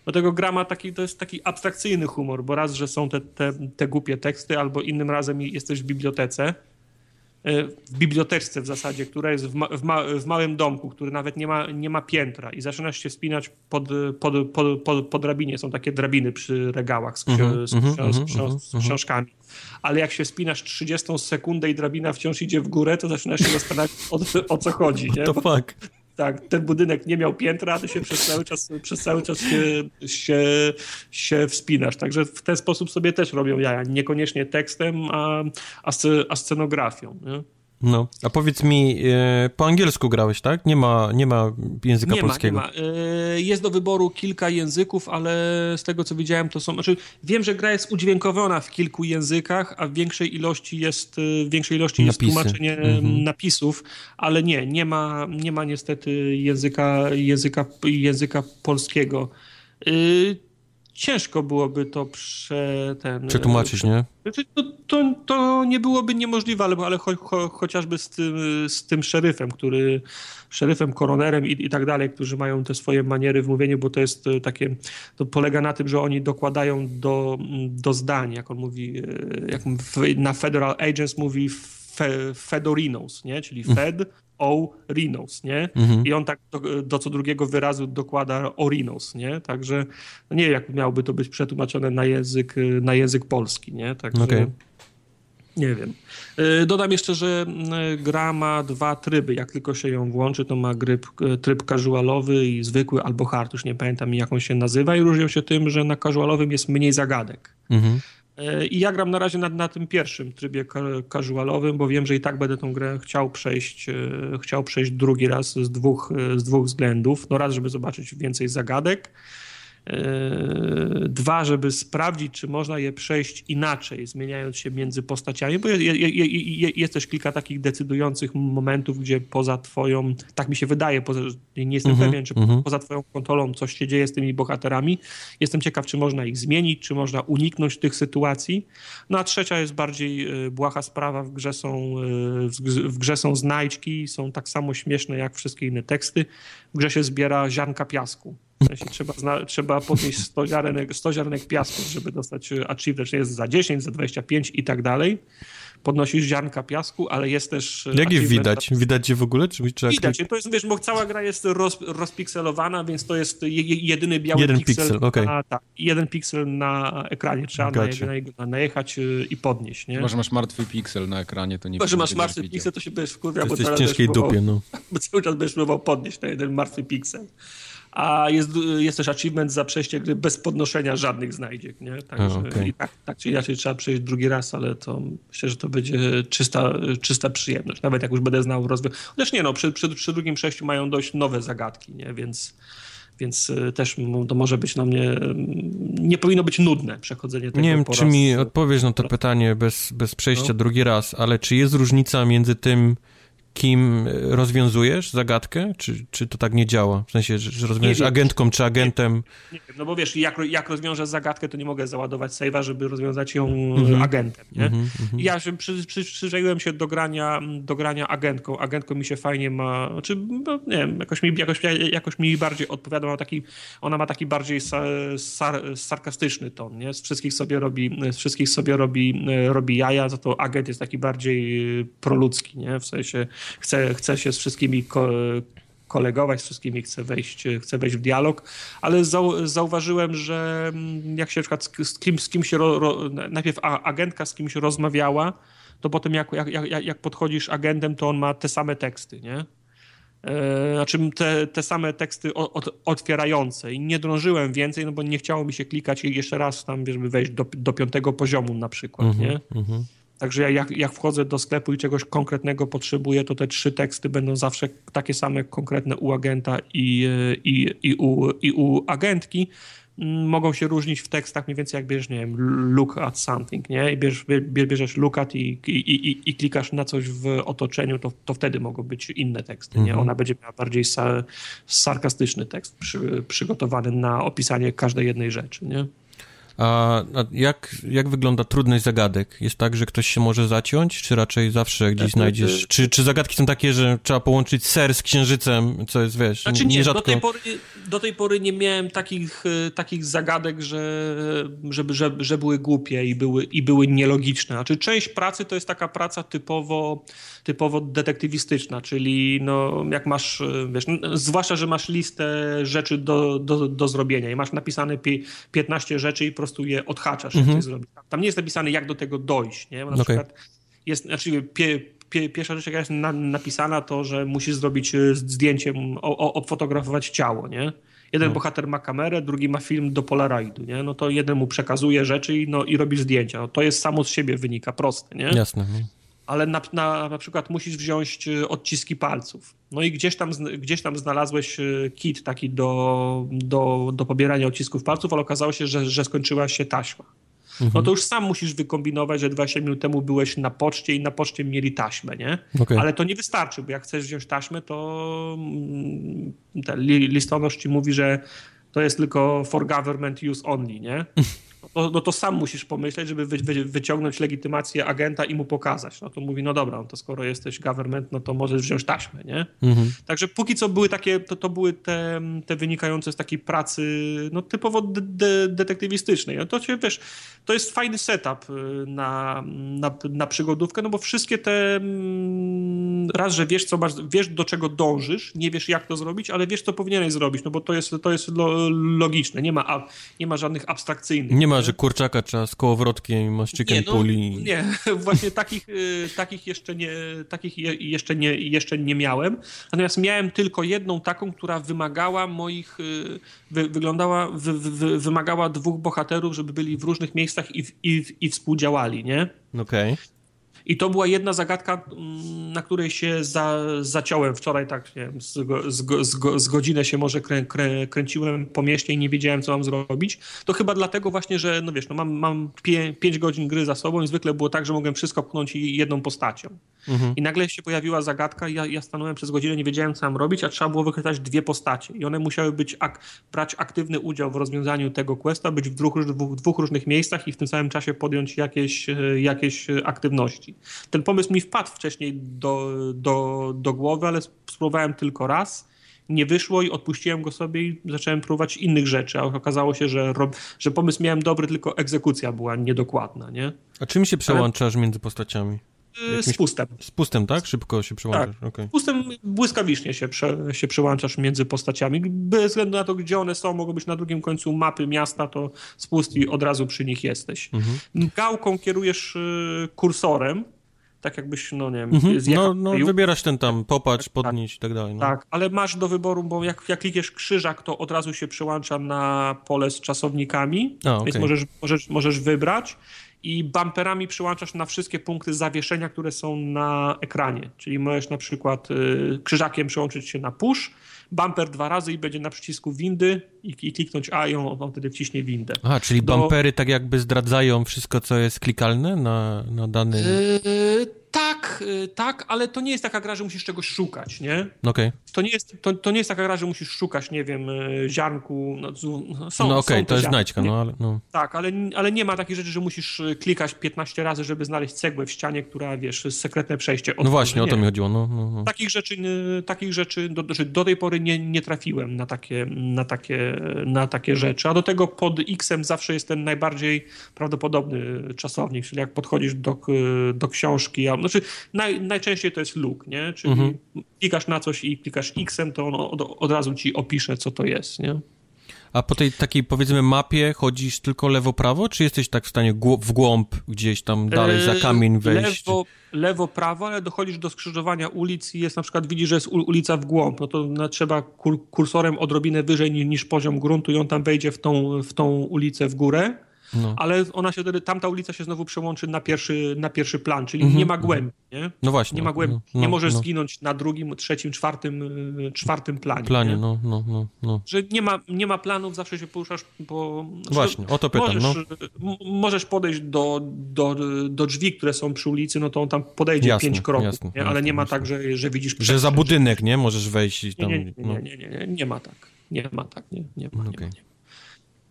Dlatego gra ma taki, to jest taki abstrakcyjny humor, bo raz, że są te, te, te głupie teksty, albo innym razem jesteś w bibliotece, w biblioteczce w zasadzie, która jest w, ma, w, ma, w małym domku, który nawet nie ma, nie ma piętra i zaczynasz się wspinać pod, pod, pod, pod, po drabinie. Są takie drabiny przy regałach z, Mhm, z, książ- mhm, książ- mhm, z książkami. Ale jak się spinasz 30 sekundę i drabina wciąż idzie w górę, to zaczynasz się zastanawiać o, o co chodzi. *laughs* Nie? To Bo. Tak, ten budynek nie miał piętra, a ty się przez cały czas, przez cały czas się, się, się wspinasz. Także w ten sposób sobie też robią jaja. Niekoniecznie tekstem, a, a, sce- a scenografią. Nie? No. A powiedz mi, e, po angielsku grałeś, tak? Nie ma, nie ma języka Nie ma, nie polskiego. ma. Jest do wyboru kilka języków, ale z tego co widziałem to są... Znaczy, wiem, że gra jest udźwiękowiona w kilku językach, a w większej ilości jest, y, w większej ilości jest tłumaczenie Mhm. napisów, ale nie, nie ma, nie ma niestety języka, języka, języka polskiego. Ciężko byłoby to prze, ten, przetłumaczyć, nie? Znaczy, to, to, to, nie byłoby niemożliwe, ale, ale cho, cho, chociażby z tym, z tym szeryfem, który, szeryfem, koronerem i, i tak dalej, którzy mają te swoje maniery w mówieniu, bo to jest e, takie, to polega na tym, że oni dokładają do, do zdań, jak on mówi, e, jak na Federal Agents mówi fe, Fedorinos, nie? czyli mm. Fed, O, Rinos, nie? Mhm. I on tak do, do, co drugiego wyrazu dokłada Orinos, nie? Także no nie jak miałoby to być przetłumaczone na język, na język polski, nie? Także okay. nie wiem. Y, dodam jeszcze, że y, gra ma dwa tryby. Jak tylko się ją włączy, to ma gryb, y, tryb casualowy i zwykły albo hard, już nie pamiętam jak on się nazywa i różnią się tym, że na casualowym jest mniej zagadek. Mhm. E, I ja gram na razie na, na tym pierwszym trybie casualowym, bo wiem, że i tak będę tą grę chciał przejść, e, chciał przejść drugi raz z dwóch, e, z dwóch względów. No raz, żeby zobaczyć więcej zagadek, Dwa, żeby sprawdzić, czy można je przejść inaczej, zmieniając się między postaciami, bo jest też kilka takich decydujących momentów, gdzie poza twoją, tak mi się wydaje, poza, nie jestem -hmm, pewien, czy -hmm. poza twoją kontrolą coś się dzieje z tymi bohaterami. Jestem ciekaw, czy można ich zmienić, czy można uniknąć tych sytuacji. No a trzecia jest bardziej e, błaha sprawa, w grze są, e, w grze są znajdźki, są tak samo śmieszne jak wszystkie inne teksty. W grze się zbiera ziarnka piasku. W sensie trzeba, zna, trzeba podnieść 100 ziarenek, 100 ziarenek piasku, żeby dostać e, achievement, że jest za 10, za 25 i tak dalej. Podnosisz ziarnka piasku, ale jest też... Jak je widać? Na... Widać je w ogóle? Czy, czy widać to jest, wiesz, bo cała gra jest roz, rozpikselowana, więc to jest jedyny biały jeden piksel. piksel okay. na, tak, jeden piksel na ekranie. Trzeba gotcha. na, niego najechać e, i podnieść, nie? Może masz martwy piksel na ekranie, to nie Może masz martwy piksel, to się będziesz wkurwiał, bo w ciężkiej dupie, no. *laughs* Bo cały czas będziesz próbował podnieść na jeden martwy piksel a jest, jest też achievement za przejście gry bez podnoszenia żadnych znajdziek, nie? Także okay. tak, tak czy inaczej trzeba przejść drugi raz, ale to myślę, że to będzie czysta, czysta przyjemność, nawet jak już będę znał rozwój. Chociaż nie, no, przy, przy, przy drugim przejściu mają dość nowe zagadki, nie? Więc więc e, też to może być na mnie, nie powinno być nudne przechodzenie tego Nie wiem, czy raz... mi odpowiesz na to pytanie bez, bez przejścia no. drugi raz, ale czy jest różnica między tym, kim rozwiązujesz zagadkę? Czy, czy to tak nie działa? W sensie, że rozwiązujesz agentką czy agentem? Nie, nie, no bo wiesz, jak, jak rozwiążę zagadkę, to nie mogę załadować save'a, żeby rozwiązać ją mm -hmm. agentem, nie? Mm -hmm. Ja się przy, przy, przyzwyczaiłem się do grania, do grania agentką. Agentką mi się fajnie ma, czy znaczy, no, nie wiem, jakoś mi, jakoś, jakoś mi bardziej odpowiada. Ma taki, ona ma taki bardziej sar, sar, sarkastyczny ton, nie? Z wszystkich sobie robi, z wszystkich sobie robi, robi jaja, za to agent jest taki bardziej proludzki, nie? W sensie chce, chce się z wszystkimi ko kolegować, z wszystkimi chce wejść, chce wejść w dialog, ale zau zauważyłem, że mm, jak się na przykład z, kim, z kim się ro, ro, najpierw agentka z kimś rozmawiała, to potem jak, jak, jak, jak podchodzisz agentem, to on ma te same teksty, nie? E, znaczy te, te same teksty od, otwierające i nie drążyłem więcej, no bo nie chciało mi się klikać jeszcze raz tam, żeby wejść do, do piątego poziomu na przykład, mm -hmm, nie? Mm -hmm. Także jak, jak wchodzę do sklepu i czegoś konkretnego potrzebuję, to te trzy teksty będą zawsze takie same konkretne u agenta i, i, i, u, i u agentki. Mm, mogą się różnić w tekstach mniej więcej jak bierzesz, nie wiem, look at something, nie? I bierzesz, bierzesz look at i, i, i, i klikasz na coś w otoczeniu, to, to wtedy mogą być inne teksty, nie? Mhm. Ona będzie miała bardziej sa, sarkastyczny tekst przy, przygotowany na opisanie każdej jednej rzeczy, nie? A, jak, jak wygląda trudność zagadek? Jest tak, że ktoś się może zaciąć, czy raczej zawsze gdzieś znaczy, znajdziesz? Czy, czy zagadki są takie, że trzeba połączyć ser z księżycem, co jest, wiesz, znaczy, nie, nierzadko... do, tej pory, do tej pory nie miałem takich, e, takich zagadek, że, żeby, że, że były głupie i były, i były nielogiczne. Znaczy część pracy to jest taka praca typowo, typowo detektywistyczna, czyli no, jak masz, e, wiesz, no, zwłaszcza, że masz listę rzeczy do, do, do zrobienia i masz napisane 15 rzeczy i prostu je odhaczasz, mhm. jak zrobić. Tam nie jest napisane, jak do tego dojść. Nie? Bo na okay. przykład jest, znaczy pie, pie, pierwsza rzecz, jaka jest na, napisana, to, że musisz zrobić e, zdjęciem, obfotografować ciało, nie? Jeden no. bohater ma kamerę, drugi ma film do Polaroidu, nie? No to jeden mu przekazuje rzeczy i, no, i robisz zdjęcia. No, to jest samo z siebie wynika, proste, nie? Jasne. No. Ale na, na, na przykład musisz wziąć e, odciski palców. No i gdzieś tam, gdzieś tam znalazłeś e, kit taki do, do, do pobierania odcisków palców, ale okazało się, że, że skończyła się taśma. Mhm. No to już sam musisz wykombinować, że 20 minut temu byłeś na poczcie i na poczcie mieli taśmę, nie? Okay. Ale to nie wystarczy, bo jak chcesz wziąć taśmę, to mm, listonosz ci mówi, że to jest tylko for government use only, nie? *laughs* no, no to sam musisz pomyśleć, żeby wy, wy, wyciągnąć legitymację agenta i mu pokazać. No to mówi, no dobra, no to skoro jesteś government, no to możesz wziąć taśmę, nie? Mhm. Także póki co były takie, to, to były te, te wynikające z takiej pracy no typowo de, de, detektywistycznej. No to się, wiesz, to jest fajny setup y, na, na, na przygodówkę, no bo wszystkie te mm, raz, że wiesz, co masz, wiesz do czego dążysz, nie wiesz jak to zrobić, ale wiesz, co powinieneś zrobić, no bo to jest, to jest logiczne, nie ma, nie ma żadnych abstrakcyjnych. Nie ma, że kurczaka trzeba z kołowrotkiem i mościkiem nie, no, puli. Nie, *laughs* właśnie takich, y, takich, jeszcze nie, takich jeszcze, nie, jeszcze nie miałem. Natomiast miałem tylko jedną taką, która wymagała moich, y, wy, wyglądała, wy, wy, wymagała dwóch bohaterów, żeby byli w różnych miejscach i, i, i współdziałali, nie? Okej. Okay. I to była jedna zagadka, mm, na której się za, zaciąłem wczoraj, tak nie wiem, z, z, z, z godzinę się może krę, krę, kręciłem po mieście i nie wiedziałem, co mam zrobić. To chyba dlatego właśnie, że no wiesz, no mam, mam 5 godzin gry za sobą i zwykle było tak, że mogłem wszystko pchnąć jedną postacią. Mhm. I nagle się pojawiła zagadka i ja, ja stanąłem przez godzinę, nie wiedziałem, co mam robić, a trzeba było wykrytać dwie postacie. I one musiały być ak brać aktywny udział w rozwiązaniu tego questa, być w dwóch, dwóch, dwóch różnych miejscach i w tym samym czasie podjąć jakieś, e, jakieś aktywności. Ten pomysł mi wpadł wcześniej do, do, do głowy, ale spróbowałem tylko raz. Nie wyszło i odpuściłem go sobie i zacząłem próbować innych rzeczy, a okazało się, że, że pomysł miałem dobry, tylko egzekucja była niedokładna, nie? A czym się przełączasz ale... między postaciami? Jakimś... Z pustem. Z pustem, tak? Szybko się przełączasz. Tak. Okay. Z pustem błyskawicznie się, prze, się przełączasz między postaciami. Bez względu na to, gdzie one są, mogą być na drugim końcu mapy miasta, to spust i od razu przy nich jesteś. Mhm. Gałką kierujesz y, kursorem, tak jakbyś, no nie wiem, mhm. No, no wybierasz ten tam, popatrz, tak, podnieść tak, i tak dalej. No. Tak, ale masz do wyboru, bo jak, jak klikniesz krzyżak, to od razu się przyłącza na pole z czasownikami, A, okay. więc możesz, możesz, możesz wybrać i bumperami przyłączasz na wszystkie punkty zawieszenia, które są na ekranie. Czyli możesz na przykład y, krzyżakiem przełączyć się na push, bumper dwa razy i będzie na przycisku windy i, i kliknąć A i on, on wtedy wciśnie windę. A, czyli Do... bumpery tak jakby zdradzają wszystko, co jest klikalne na, na dany... Yy tak, y, tak, ale to nie jest taka gra, że musisz czegoś szukać, nie? Okej. Okay. To, nie jest, to, to nie jest taka gra, że musisz szukać, nie wiem, y, ziarnku, no, no są, No okej, okay, to jest znajdźka, no ale... No. Tak, ale, ale nie ma takiej rzeczy, że musisz y, klikać 15 razy, żeby znaleźć cegłę w ścianie, która, wiesz, sekretne przejście. no właśnie, nie. o to mi chodziło, no, no, no. Takich rzeczy, takich rzeczy do, do tej pory nie, nie trafiłem na takie, na, takie, na takie rzeczy, a do tego pod X-em zawsze jest ten najbardziej prawdopodobny czasownik, czyli jak podchodzisz do, do książki, a, znaczy naj, najczęściej to jest look, nie? Czyli mhm. klikasz na coś i klikasz X-em, to ono od, od razu ci opisze, co to jest, nie? A po tej takiej powiedzmy mapie chodzisz tylko lewo-prawo, czy jesteś tak w stanie w głąb gdzieś tam dalej za kamień wejść? Lewo, lewo, prawo, ale dochodzisz do skrzyżowania ulic i jest na przykład, widzisz, że jest ulica w głąb, no to no, trzeba kur kursorem odrobinę wyżej niż, niż poziom gruntu i on tam wejdzie w tą, w tą ulicę w górę no. ale ona się wtedy, tamta ulica się znowu przełączy na pierwszy, na pierwszy plan, czyli mm -hmm. nie ma głębi, nie? No właśnie. Nie ma głębi, no, nie możesz no. zginąć na drugim, trzecim, czwartym, y, czwartym planie. Planie, no, no, no, no. Że nie ma, nie ma planów, zawsze się poruszasz, bo... Właśnie, o to pytam, możesz, no. Możesz podejść do, do, do drzwi, które są przy ulicy, no to on tam podejdzie jasne, pięć kroków, jasne, nie? ale jasne, nie ma tak, że, że widzisz... Że za budynek, nie? Możesz wejść i tam... Nie, nie, nie, nie, nie, nie, nie ma tak. Nie ma tak, nie, nie ma, okay. nie ma. Nie ma.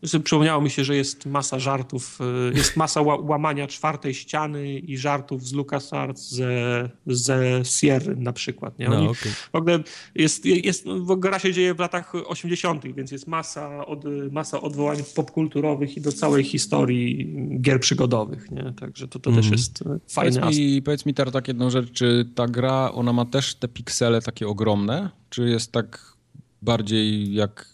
Przypomniało mi się, że jest masa żartów, y, jest masa łamania czwartej ściany i żartów z LucasArts, ze, ze Sierra na przykład. Nie? No, Oni, no, okay. W ogóle jest, jest, w gra się dzieje w latach 80., więc jest masa, od, masa odwołań popkulturowych i do całej historii gier przygodowych. Nie? Także to, to mm -hmm. też mhm. jest fajne. Powiedz mi, powiedz mi tak jedną rzecz, czy ta gra, ona ma też te piksele takie ogromne, czy jest tak bardziej jak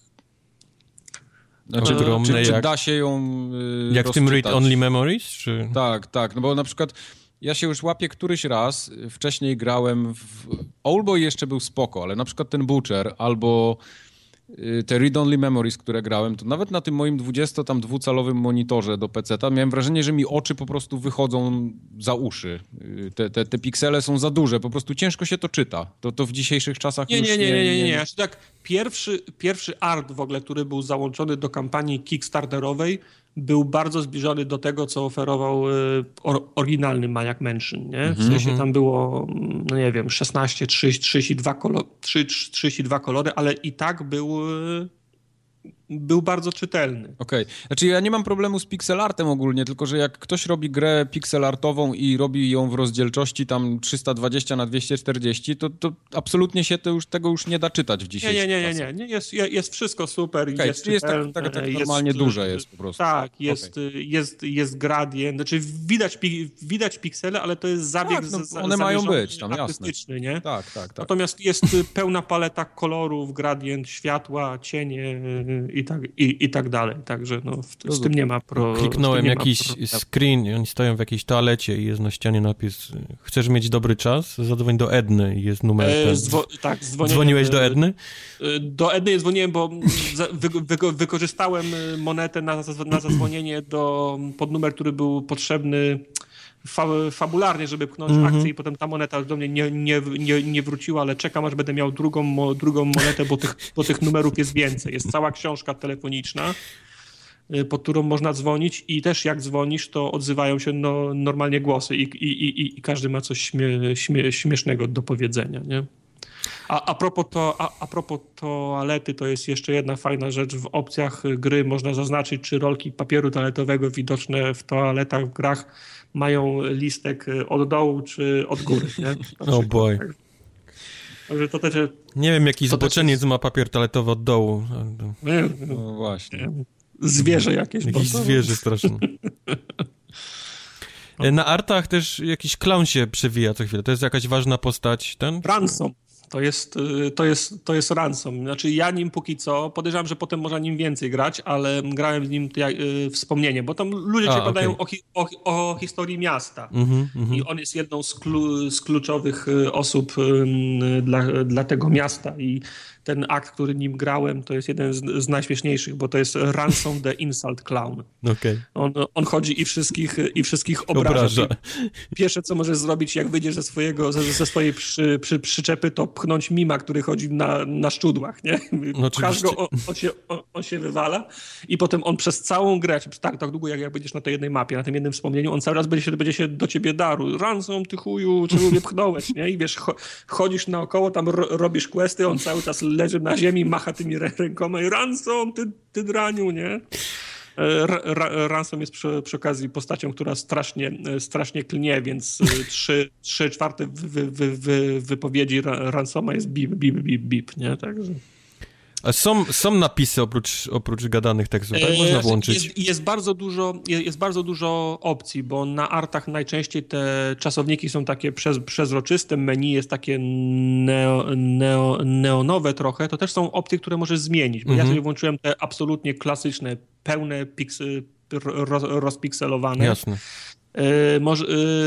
znaczy, ogromne, czy, czy jak, da się ją yy, Jak w tym Read Only Memories? Czy... Tak, tak, no bo na przykład ja się już łapię któryś raz, wcześniej grałem w... Oldboy jeszcze był spoko, ale na przykład ten Butcher albo Y, te read-only memories, które grałem, to nawet na tym moim 20 tam dwucalowym monitorze do PC-ta miałem wrażenie, że mi oczy po prostu wychodzą za uszy. Y, te, te, te piksele są za duże, po prostu ciężko się to czyta. To, to w dzisiejszych czasach nie, już nie... Nie, nie, nie, nie. nie. nie. Tak, pierwszy, pierwszy art w ogóle, który był załączony do kampanii Kickstarterowej, był bardzo zbliżony do tego, co oferował y, or, oryginalny Maniac Mansion, nie? W -hmm. sensie tam było, no nie wiem, 16, 30, 32, kolor, 32 kolory, ale i tak był y, był bardzo czytelny. Okej. Okay. Znaczy ja nie mam problemu z pixelartem ogólnie, tylko że jak ktoś robi grę pixelartową i robi ją w rozdzielczości tam 320 na 240, to, to absolutnie się to już, tego już nie da czytać w dzisiejszych Nie, nie, nie, nie, nie. Jest, jest wszystko super. Okay, jest, jest tak, tak, tak normalnie jest, duże jest po prostu. Tak, jest, okay. jest, jest gradient, znaczy widać, widać piksele, ale to jest zabieg tak, no, One mają być tam, jasne. nie? Tak, tak, tak. Natomiast jest pełna paleta kolorów, gradient, światła, cienie i tak, i, i tak dalej. Także no, w, z tym nie ma pro, Kliknąłem jakiś screen i oni stoją w jakiejś toalecie i jest na ścianie napis chcesz mieć dobry czas? Zadzwoń do Edny i jest numer e, zwo Tak, Dzwoniłeś do Edny? E, do Edny dzwoniłem, bo wy, wy, wykorzystałem monetę na, na zadzwonienie do, pod numer, który był potrzebny fa fabularnie, żeby pchnąć mm -hmm. akcję i potem ta moneta do mnie nie, nie, nie, nie wróciła, ale czekam, aż będę miał drugą, mo, drugą monetę, bo tych, bo tych numerów jest więcej. Jest cała książka telefoniczna, y, pod którą można dzwonić i też jak dzwonisz, to odzywają się no, normalnie głosy i, i, i, i każdy ma coś śmie, śmie, śmiesznego do powiedzenia, nie? A, a, propos to, a, a propos toalety, to jest jeszcze jedna fajna rzecz. W opcjach gry można zaznaczyć, czy rolki papieru toaletowego widoczne w toaletach w grach mają listek y, od dołu czy od góry. Nie? *laughs* Oh boy. Także to też... Nie wiem, jaki zboczeniec jest... ma papier toaletowy od dołu. No właśnie. Zwierzę jakieś. Jakieś zwierzę straszne. *laughs* Na artach też jakiś clown się przewija co chwilę. To jest jakaś ważna postać. Ten? Ransom. To jest, y, to, jest, to jest ransom. Znaczy ja nim póki co, podejrzewam, że potem można nim więcej grać, ale grałem z nim jak, y, wspomnienie, bo tam ludzie A, ci okay. o, o, o, historii miasta mm -hmm, i on jest jedną z, klu, z kluczowych y, osób y, dla, dla tego miasta i ten akt, który nim grałem, to jest jeden z, z najśmieszniejszych, bo to jest Ransom the Insult Clown. Okay. On, on chodzi i wszystkich, i wszystkich obraża. obraża. Pierwsze, co możesz zrobić, jak wyjdziesz ze, swojego, ze, ze swojej przy, przy, przyczepy, to pchnąć mima, który chodzi na, na szczudłach, nie? No, Pchasz go, on, on, się, on, on, się wywala i potem on przez całą grę, tak, tak długo, jak, jak będziesz na tej jednej mapie, na tym jednym wspomnieniu, on cały raz będzie się, będzie się do ciebie daru. Ransom, ty chuju, czemu mnie pchnąłeś, nie? I wiesz, chodzisz naokoło, tam ro, robisz questy, on cały czas leży na ziemi, macha tymi rękoma i Ransom, ty, ty draniu, nie? E, Ransom jest przy, przy, okazji postacią, która strasznie, e, strasznie klnie, więc e, trzy, trzy czwarte wy, wy, wy, wypowiedzi Ransoma jest bip, bip, bip, bip, nie? Także... A są, są napisy oprócz, oprócz gadanych tekstów, tak? Można włączyć. Jest, jest, bardzo dużo, jest bardzo dużo opcji, bo na artach najczęściej te czasowniki są takie przez, przezroczyste, menu jest takie neo, neo, neonowe trochę, to też są opcje, które możesz zmienić, bo ja mhm. sobie włączyłem te absolutnie klasyczne, pełne piksy, roz, rozpikselowane. Jasne. E, może,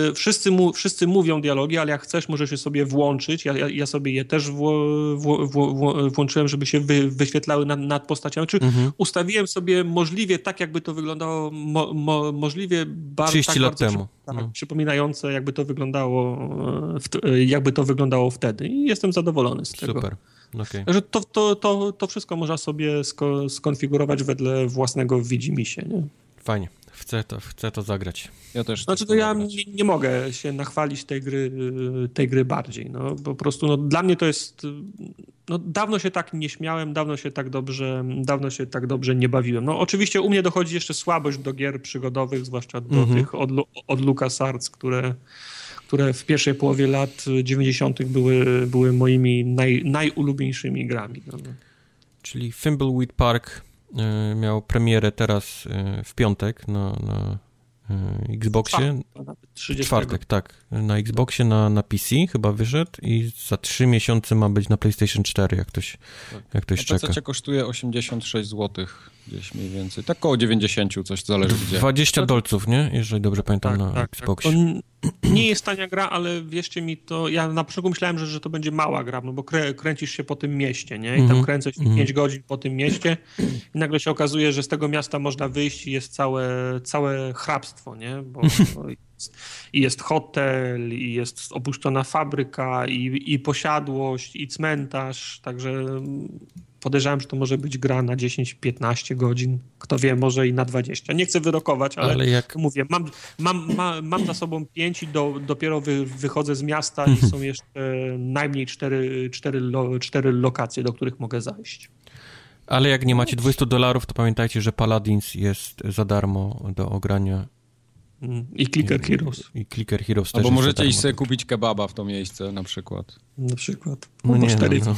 e, wszyscy, mu, wszyscy mówią dialogi, ale jak chcesz, możesz je sobie włączyć. Ja, ja, ja sobie je też włączyłem, żeby się wy, wyświetlały nad, nad postaciami. Czy mhm. ustawiłem sobie możliwie tak, jakby to wyglądało, mo, mo, możliwie bar, 30 tak lat bardzo, temu. Tak, no. Przypominające, jakby to wyglądało, w, jakby to wyglądało wtedy. I jestem zadowolony z tego. Super. Okay. Że to, to, to, to wszystko można sobie sko skonfigurować wedle własnego widzimisię. Nie? Fajnie. Chcę to, chcę to zagrać. Ja też. Znaczy, to ja nie, nie, mogę się nachwalić tej gry, tej gry bardziej. No, po prostu no, dla mnie to jest. No, dawno się tak nie śmiałem, dawno się tak dobrze, dawno się tak dobrze nie bawiłem. No, oczywiście u mnie dochodzi jeszcze słabość do gier przygodowych, zwłaszcza do mhm. tych od, od LucasArts, które które w pierwszej połowie lat 90. były, były moimi naj, najulubieńszymi grami. No. Czyli Thimbleweed Park Y, miał premierę teraz y, w piątek na, na y, Xboxie. 30. Czwartek, tak. Na Xboxie, na, na PC chyba wyszedł i za 3 miesiące ma być na PlayStation 4, jak ktoś, tak. jak ktoś e, na czeka. kosztuje 86 zł gdzieś mniej więcej. Tak koło 90 coś zależy 20 gdzie. dolców, nie? Jeżeli dobrze pamiętam tak, na tak, tak. Xboxie. Tak. nie jest tania gra, ale wierzcie mi to, ja na początku myślałem, że, że to będzie mała gra, no bo krę, kręcisz się po tym mieście, nie? I tam mhm, kręcę się mm -hmm. 5 godzin po tym mieście i nagle się okazuje, że z tego miasta można wyjść i jest całe, całe hrabstwo, nie? Bo, bo *laughs* i jest hotel, i jest opuszczona fabryka, i, i posiadłość, i cmentarz, także podejrzewam, że to może być gra na 10-15 godzin, kto wie, może i na 20. Nie chcę wyrokować, ale, ale jak... mówię, mam, mam, mam, mam za sobą 5 i do, dopiero wy, wychodzę z miasta i są jeszcze najmniej 4, 4, 4 lokacje, do których mogę zajść. Ale jak nie macie 200 dolarów, to pamiętajcie, że Paladins jest za darmo do ogrania. I Clicker Heroes I Clicker Heroes Albo możecie iść sobie kupić kebaba w to miejsce na przykład. na przykład. No No nie, no, no.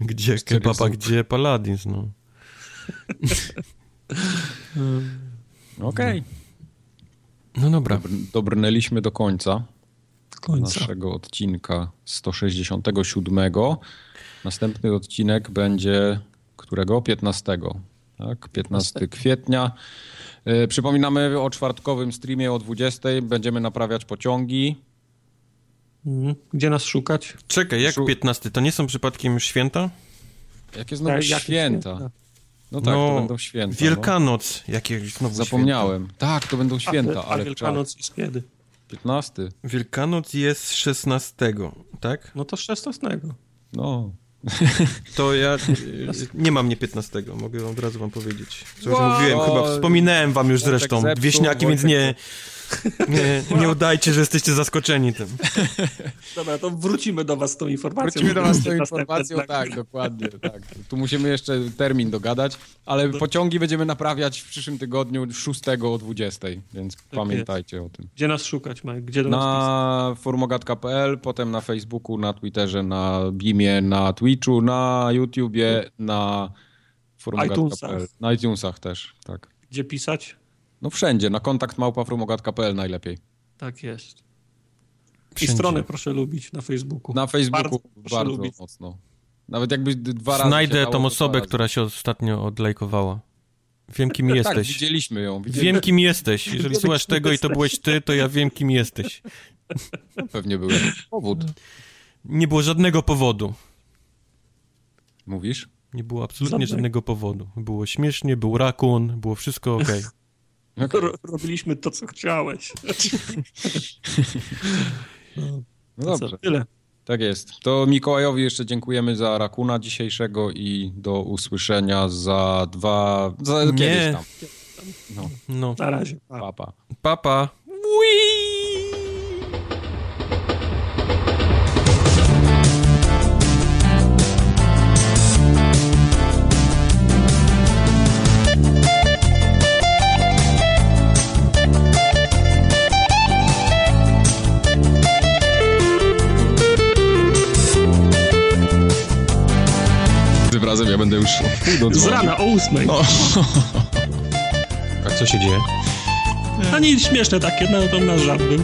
*laughs* Gdzie kebaba, gdzie Paladins, no. *laughs* Okej. No dobra. Dobr, dobrnęliśmy do końca końca. naszego odcinka 167. Następny odcinek będzie którego? 15. Tak, 15 kwietnia. E, Przypominamy o czwartkowym streamie o 20. Będziemy naprawiać pociągi. Mhm. Gdzie nas szukać? Czekaj, jak Szu- 15? To nie są przypadkiem święta? Jakie znowu jakie święta? święta? No tak, No, to będą święta. Wielkanoc. Jakie znowu No. Zapomniałem. Tak, to będą A, święta, a ale czas. Wielkanoc jest kiedy? 15. święta? Wielkanoc jest 16, tak? No to 16. No. To ja *laughs* nie mam nie 15, mogę od razu wam powiedzieć. Co już Wow. mówiłem, chyba wspominałem wam już Wojtek zresztą. zepsuł, Wieśniaki, więc Wojtek nie, nie, nie udajcie, że jesteście zaskoczeni tym. Dobra, to wrócimy do was z tą informacją. Wrócimy do was z tą informacją, tak, dokładnie, tak. Tu musimy jeszcze termin dogadać, ale pociągi będziemy naprawiać w przyszłym tygodniu 6 o 20, więc pamiętajcie o tym. Gdzie nas szukać, Mike? Gdzie do? Na formogatka.pl, potem na Facebooku, na Twitterze, na Beamie, na Twitchu, na YouTubie, na iTunesach. Na iTunesach też, tak. Gdzie pisać? No wszędzie, na kontakt małpa formogatka.pl najlepiej. Tak jest. I Wszędzie. stronę proszę lubić na Facebooku. Na Facebooku Bardzo bardzo, lubić. mocno. Nawet jakbyś d- dwa razy Znajdę tą osobę, która się ostatnio odlajkowała. Wiem, kim *laughs* Tak, jesteś. widzieliśmy ją. Widzieliśmy. Wiem, kim jesteś. *laughs* Jeżeli słuchasz tego i to byłeś ty, to ja wiem, kim jesteś. *laughs* Pewnie był jakiś powód. Nie było żadnego powodu. Mówisz? Nie było absolutnie Żadnego. żadnego powodu. Było śmiesznie, był rakun, było wszystko okej. Ro- Robiliśmy to, co chciałeś. *laughs* No co, dobrze, tyle. tak jest. To Mikołajowi jeszcze dziękujemy za rakuna dzisiejszego i do usłyszenia za dwa... Za Nie. kiedyś tam. No, No, Na razie. Pa. papa. papa. Whee! Razem ja będę już Z rana o ósmej. A co się dzieje? A nic śmieszne takie, no to nasz żart był.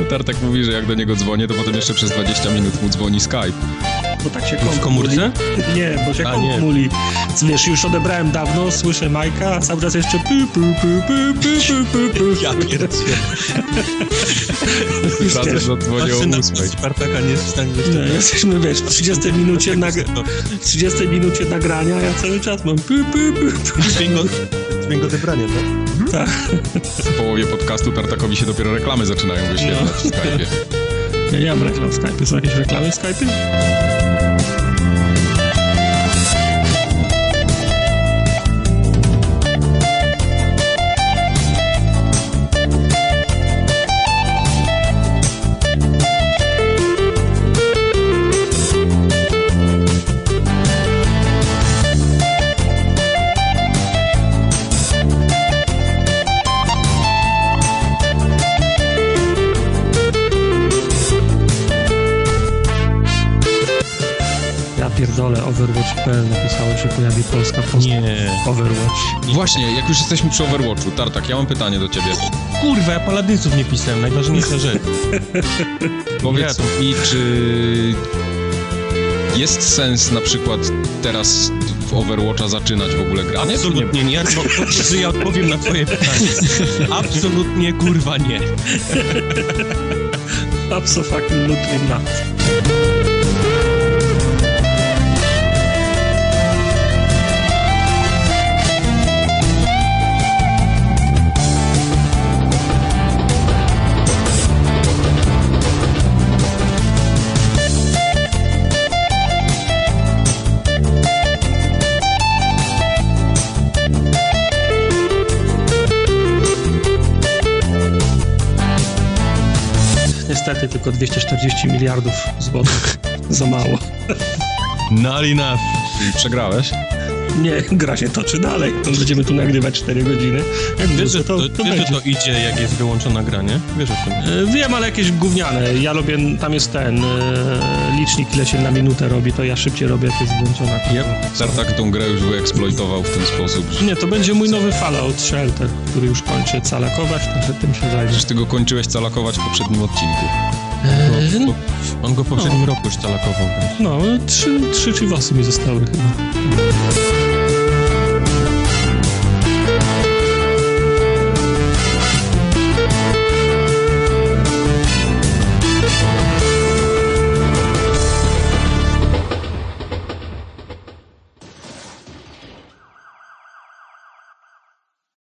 *laughs* Tartek mówi, że jak do niego dzwonię, to potem jeszcze przez 20 minut mu dzwoni Skype. Bo tak się W komp komórce? muli. Nie, bo się A, nie. muli. Wiesz, już odebrałem dawno, słyszę Majka, a cały czas jeszcze pu, pu, pu, pu, pu, pu, pu. Ja pierdzielę. Już Razem wiesz, zadzwonię o 8. Spartaka, nie jest w stanie jeszcze... nie, jesteśmy, wiesz, w 30 minucie, nag... w 30 minucie nagrania, ja cały czas mam pu, pu, pu, pu. Dźwięk, dźwięk odebrania, tak? Tak. W połowie podcastu Tartakowi się dopiero reklamy zaczynają wyświetlać w Skype'ie. Ja nie mam reklam w Skype. Są jakieś reklamy w Skype? Pierdolę, Overwatch.pl napisało się pojawi polska posta. Nie. Overwatch. Właśnie, jak już jesteśmy przy Overwatchu, Tartak, ja mam pytanie do ciebie. Kurwa, ja paladynców nie pisałem, najważniejsza rzecz. *laughs* Powiedz Ja mi, czy jest sens na przykład teraz w Overwatcha zaczynać w ogóle granie? nie? Absolutnie nie. Ja, bo, że ja odpowiem na twoje pytanie. *laughs* Absolutnie kurwa nie. Absolutnie not. Niestety tylko 240 miliardów złotych. *laughs* Za mało. Not enough. I przegrałeś? Nie, gra się toczy dalej. Będziemy tu nagrywać 4 godziny. Jak Wiesz, że to, to, to, wiesz, że będzie. to idzie, jak jest wyłączona granie? Wiesz o tym. E, Wiem, ale jakieś gówniane. Ja robię, tam jest ten e, licznik, ile się na minutę robi, to ja szybciej robię, jak jest włączona. Yep. Tartak tą grę już wyeksploitował w ten sposób, że Nie, to będzie mój nowy Fallout Shelter, który już kończy calakować, także tym się zajmę. Przecież ty go kończyłeś calakować w poprzednim odcinku. E, Bo- On go w poprzednim roku już talakował. więc- No, trzy, trzy chivosy mi zostały chyba.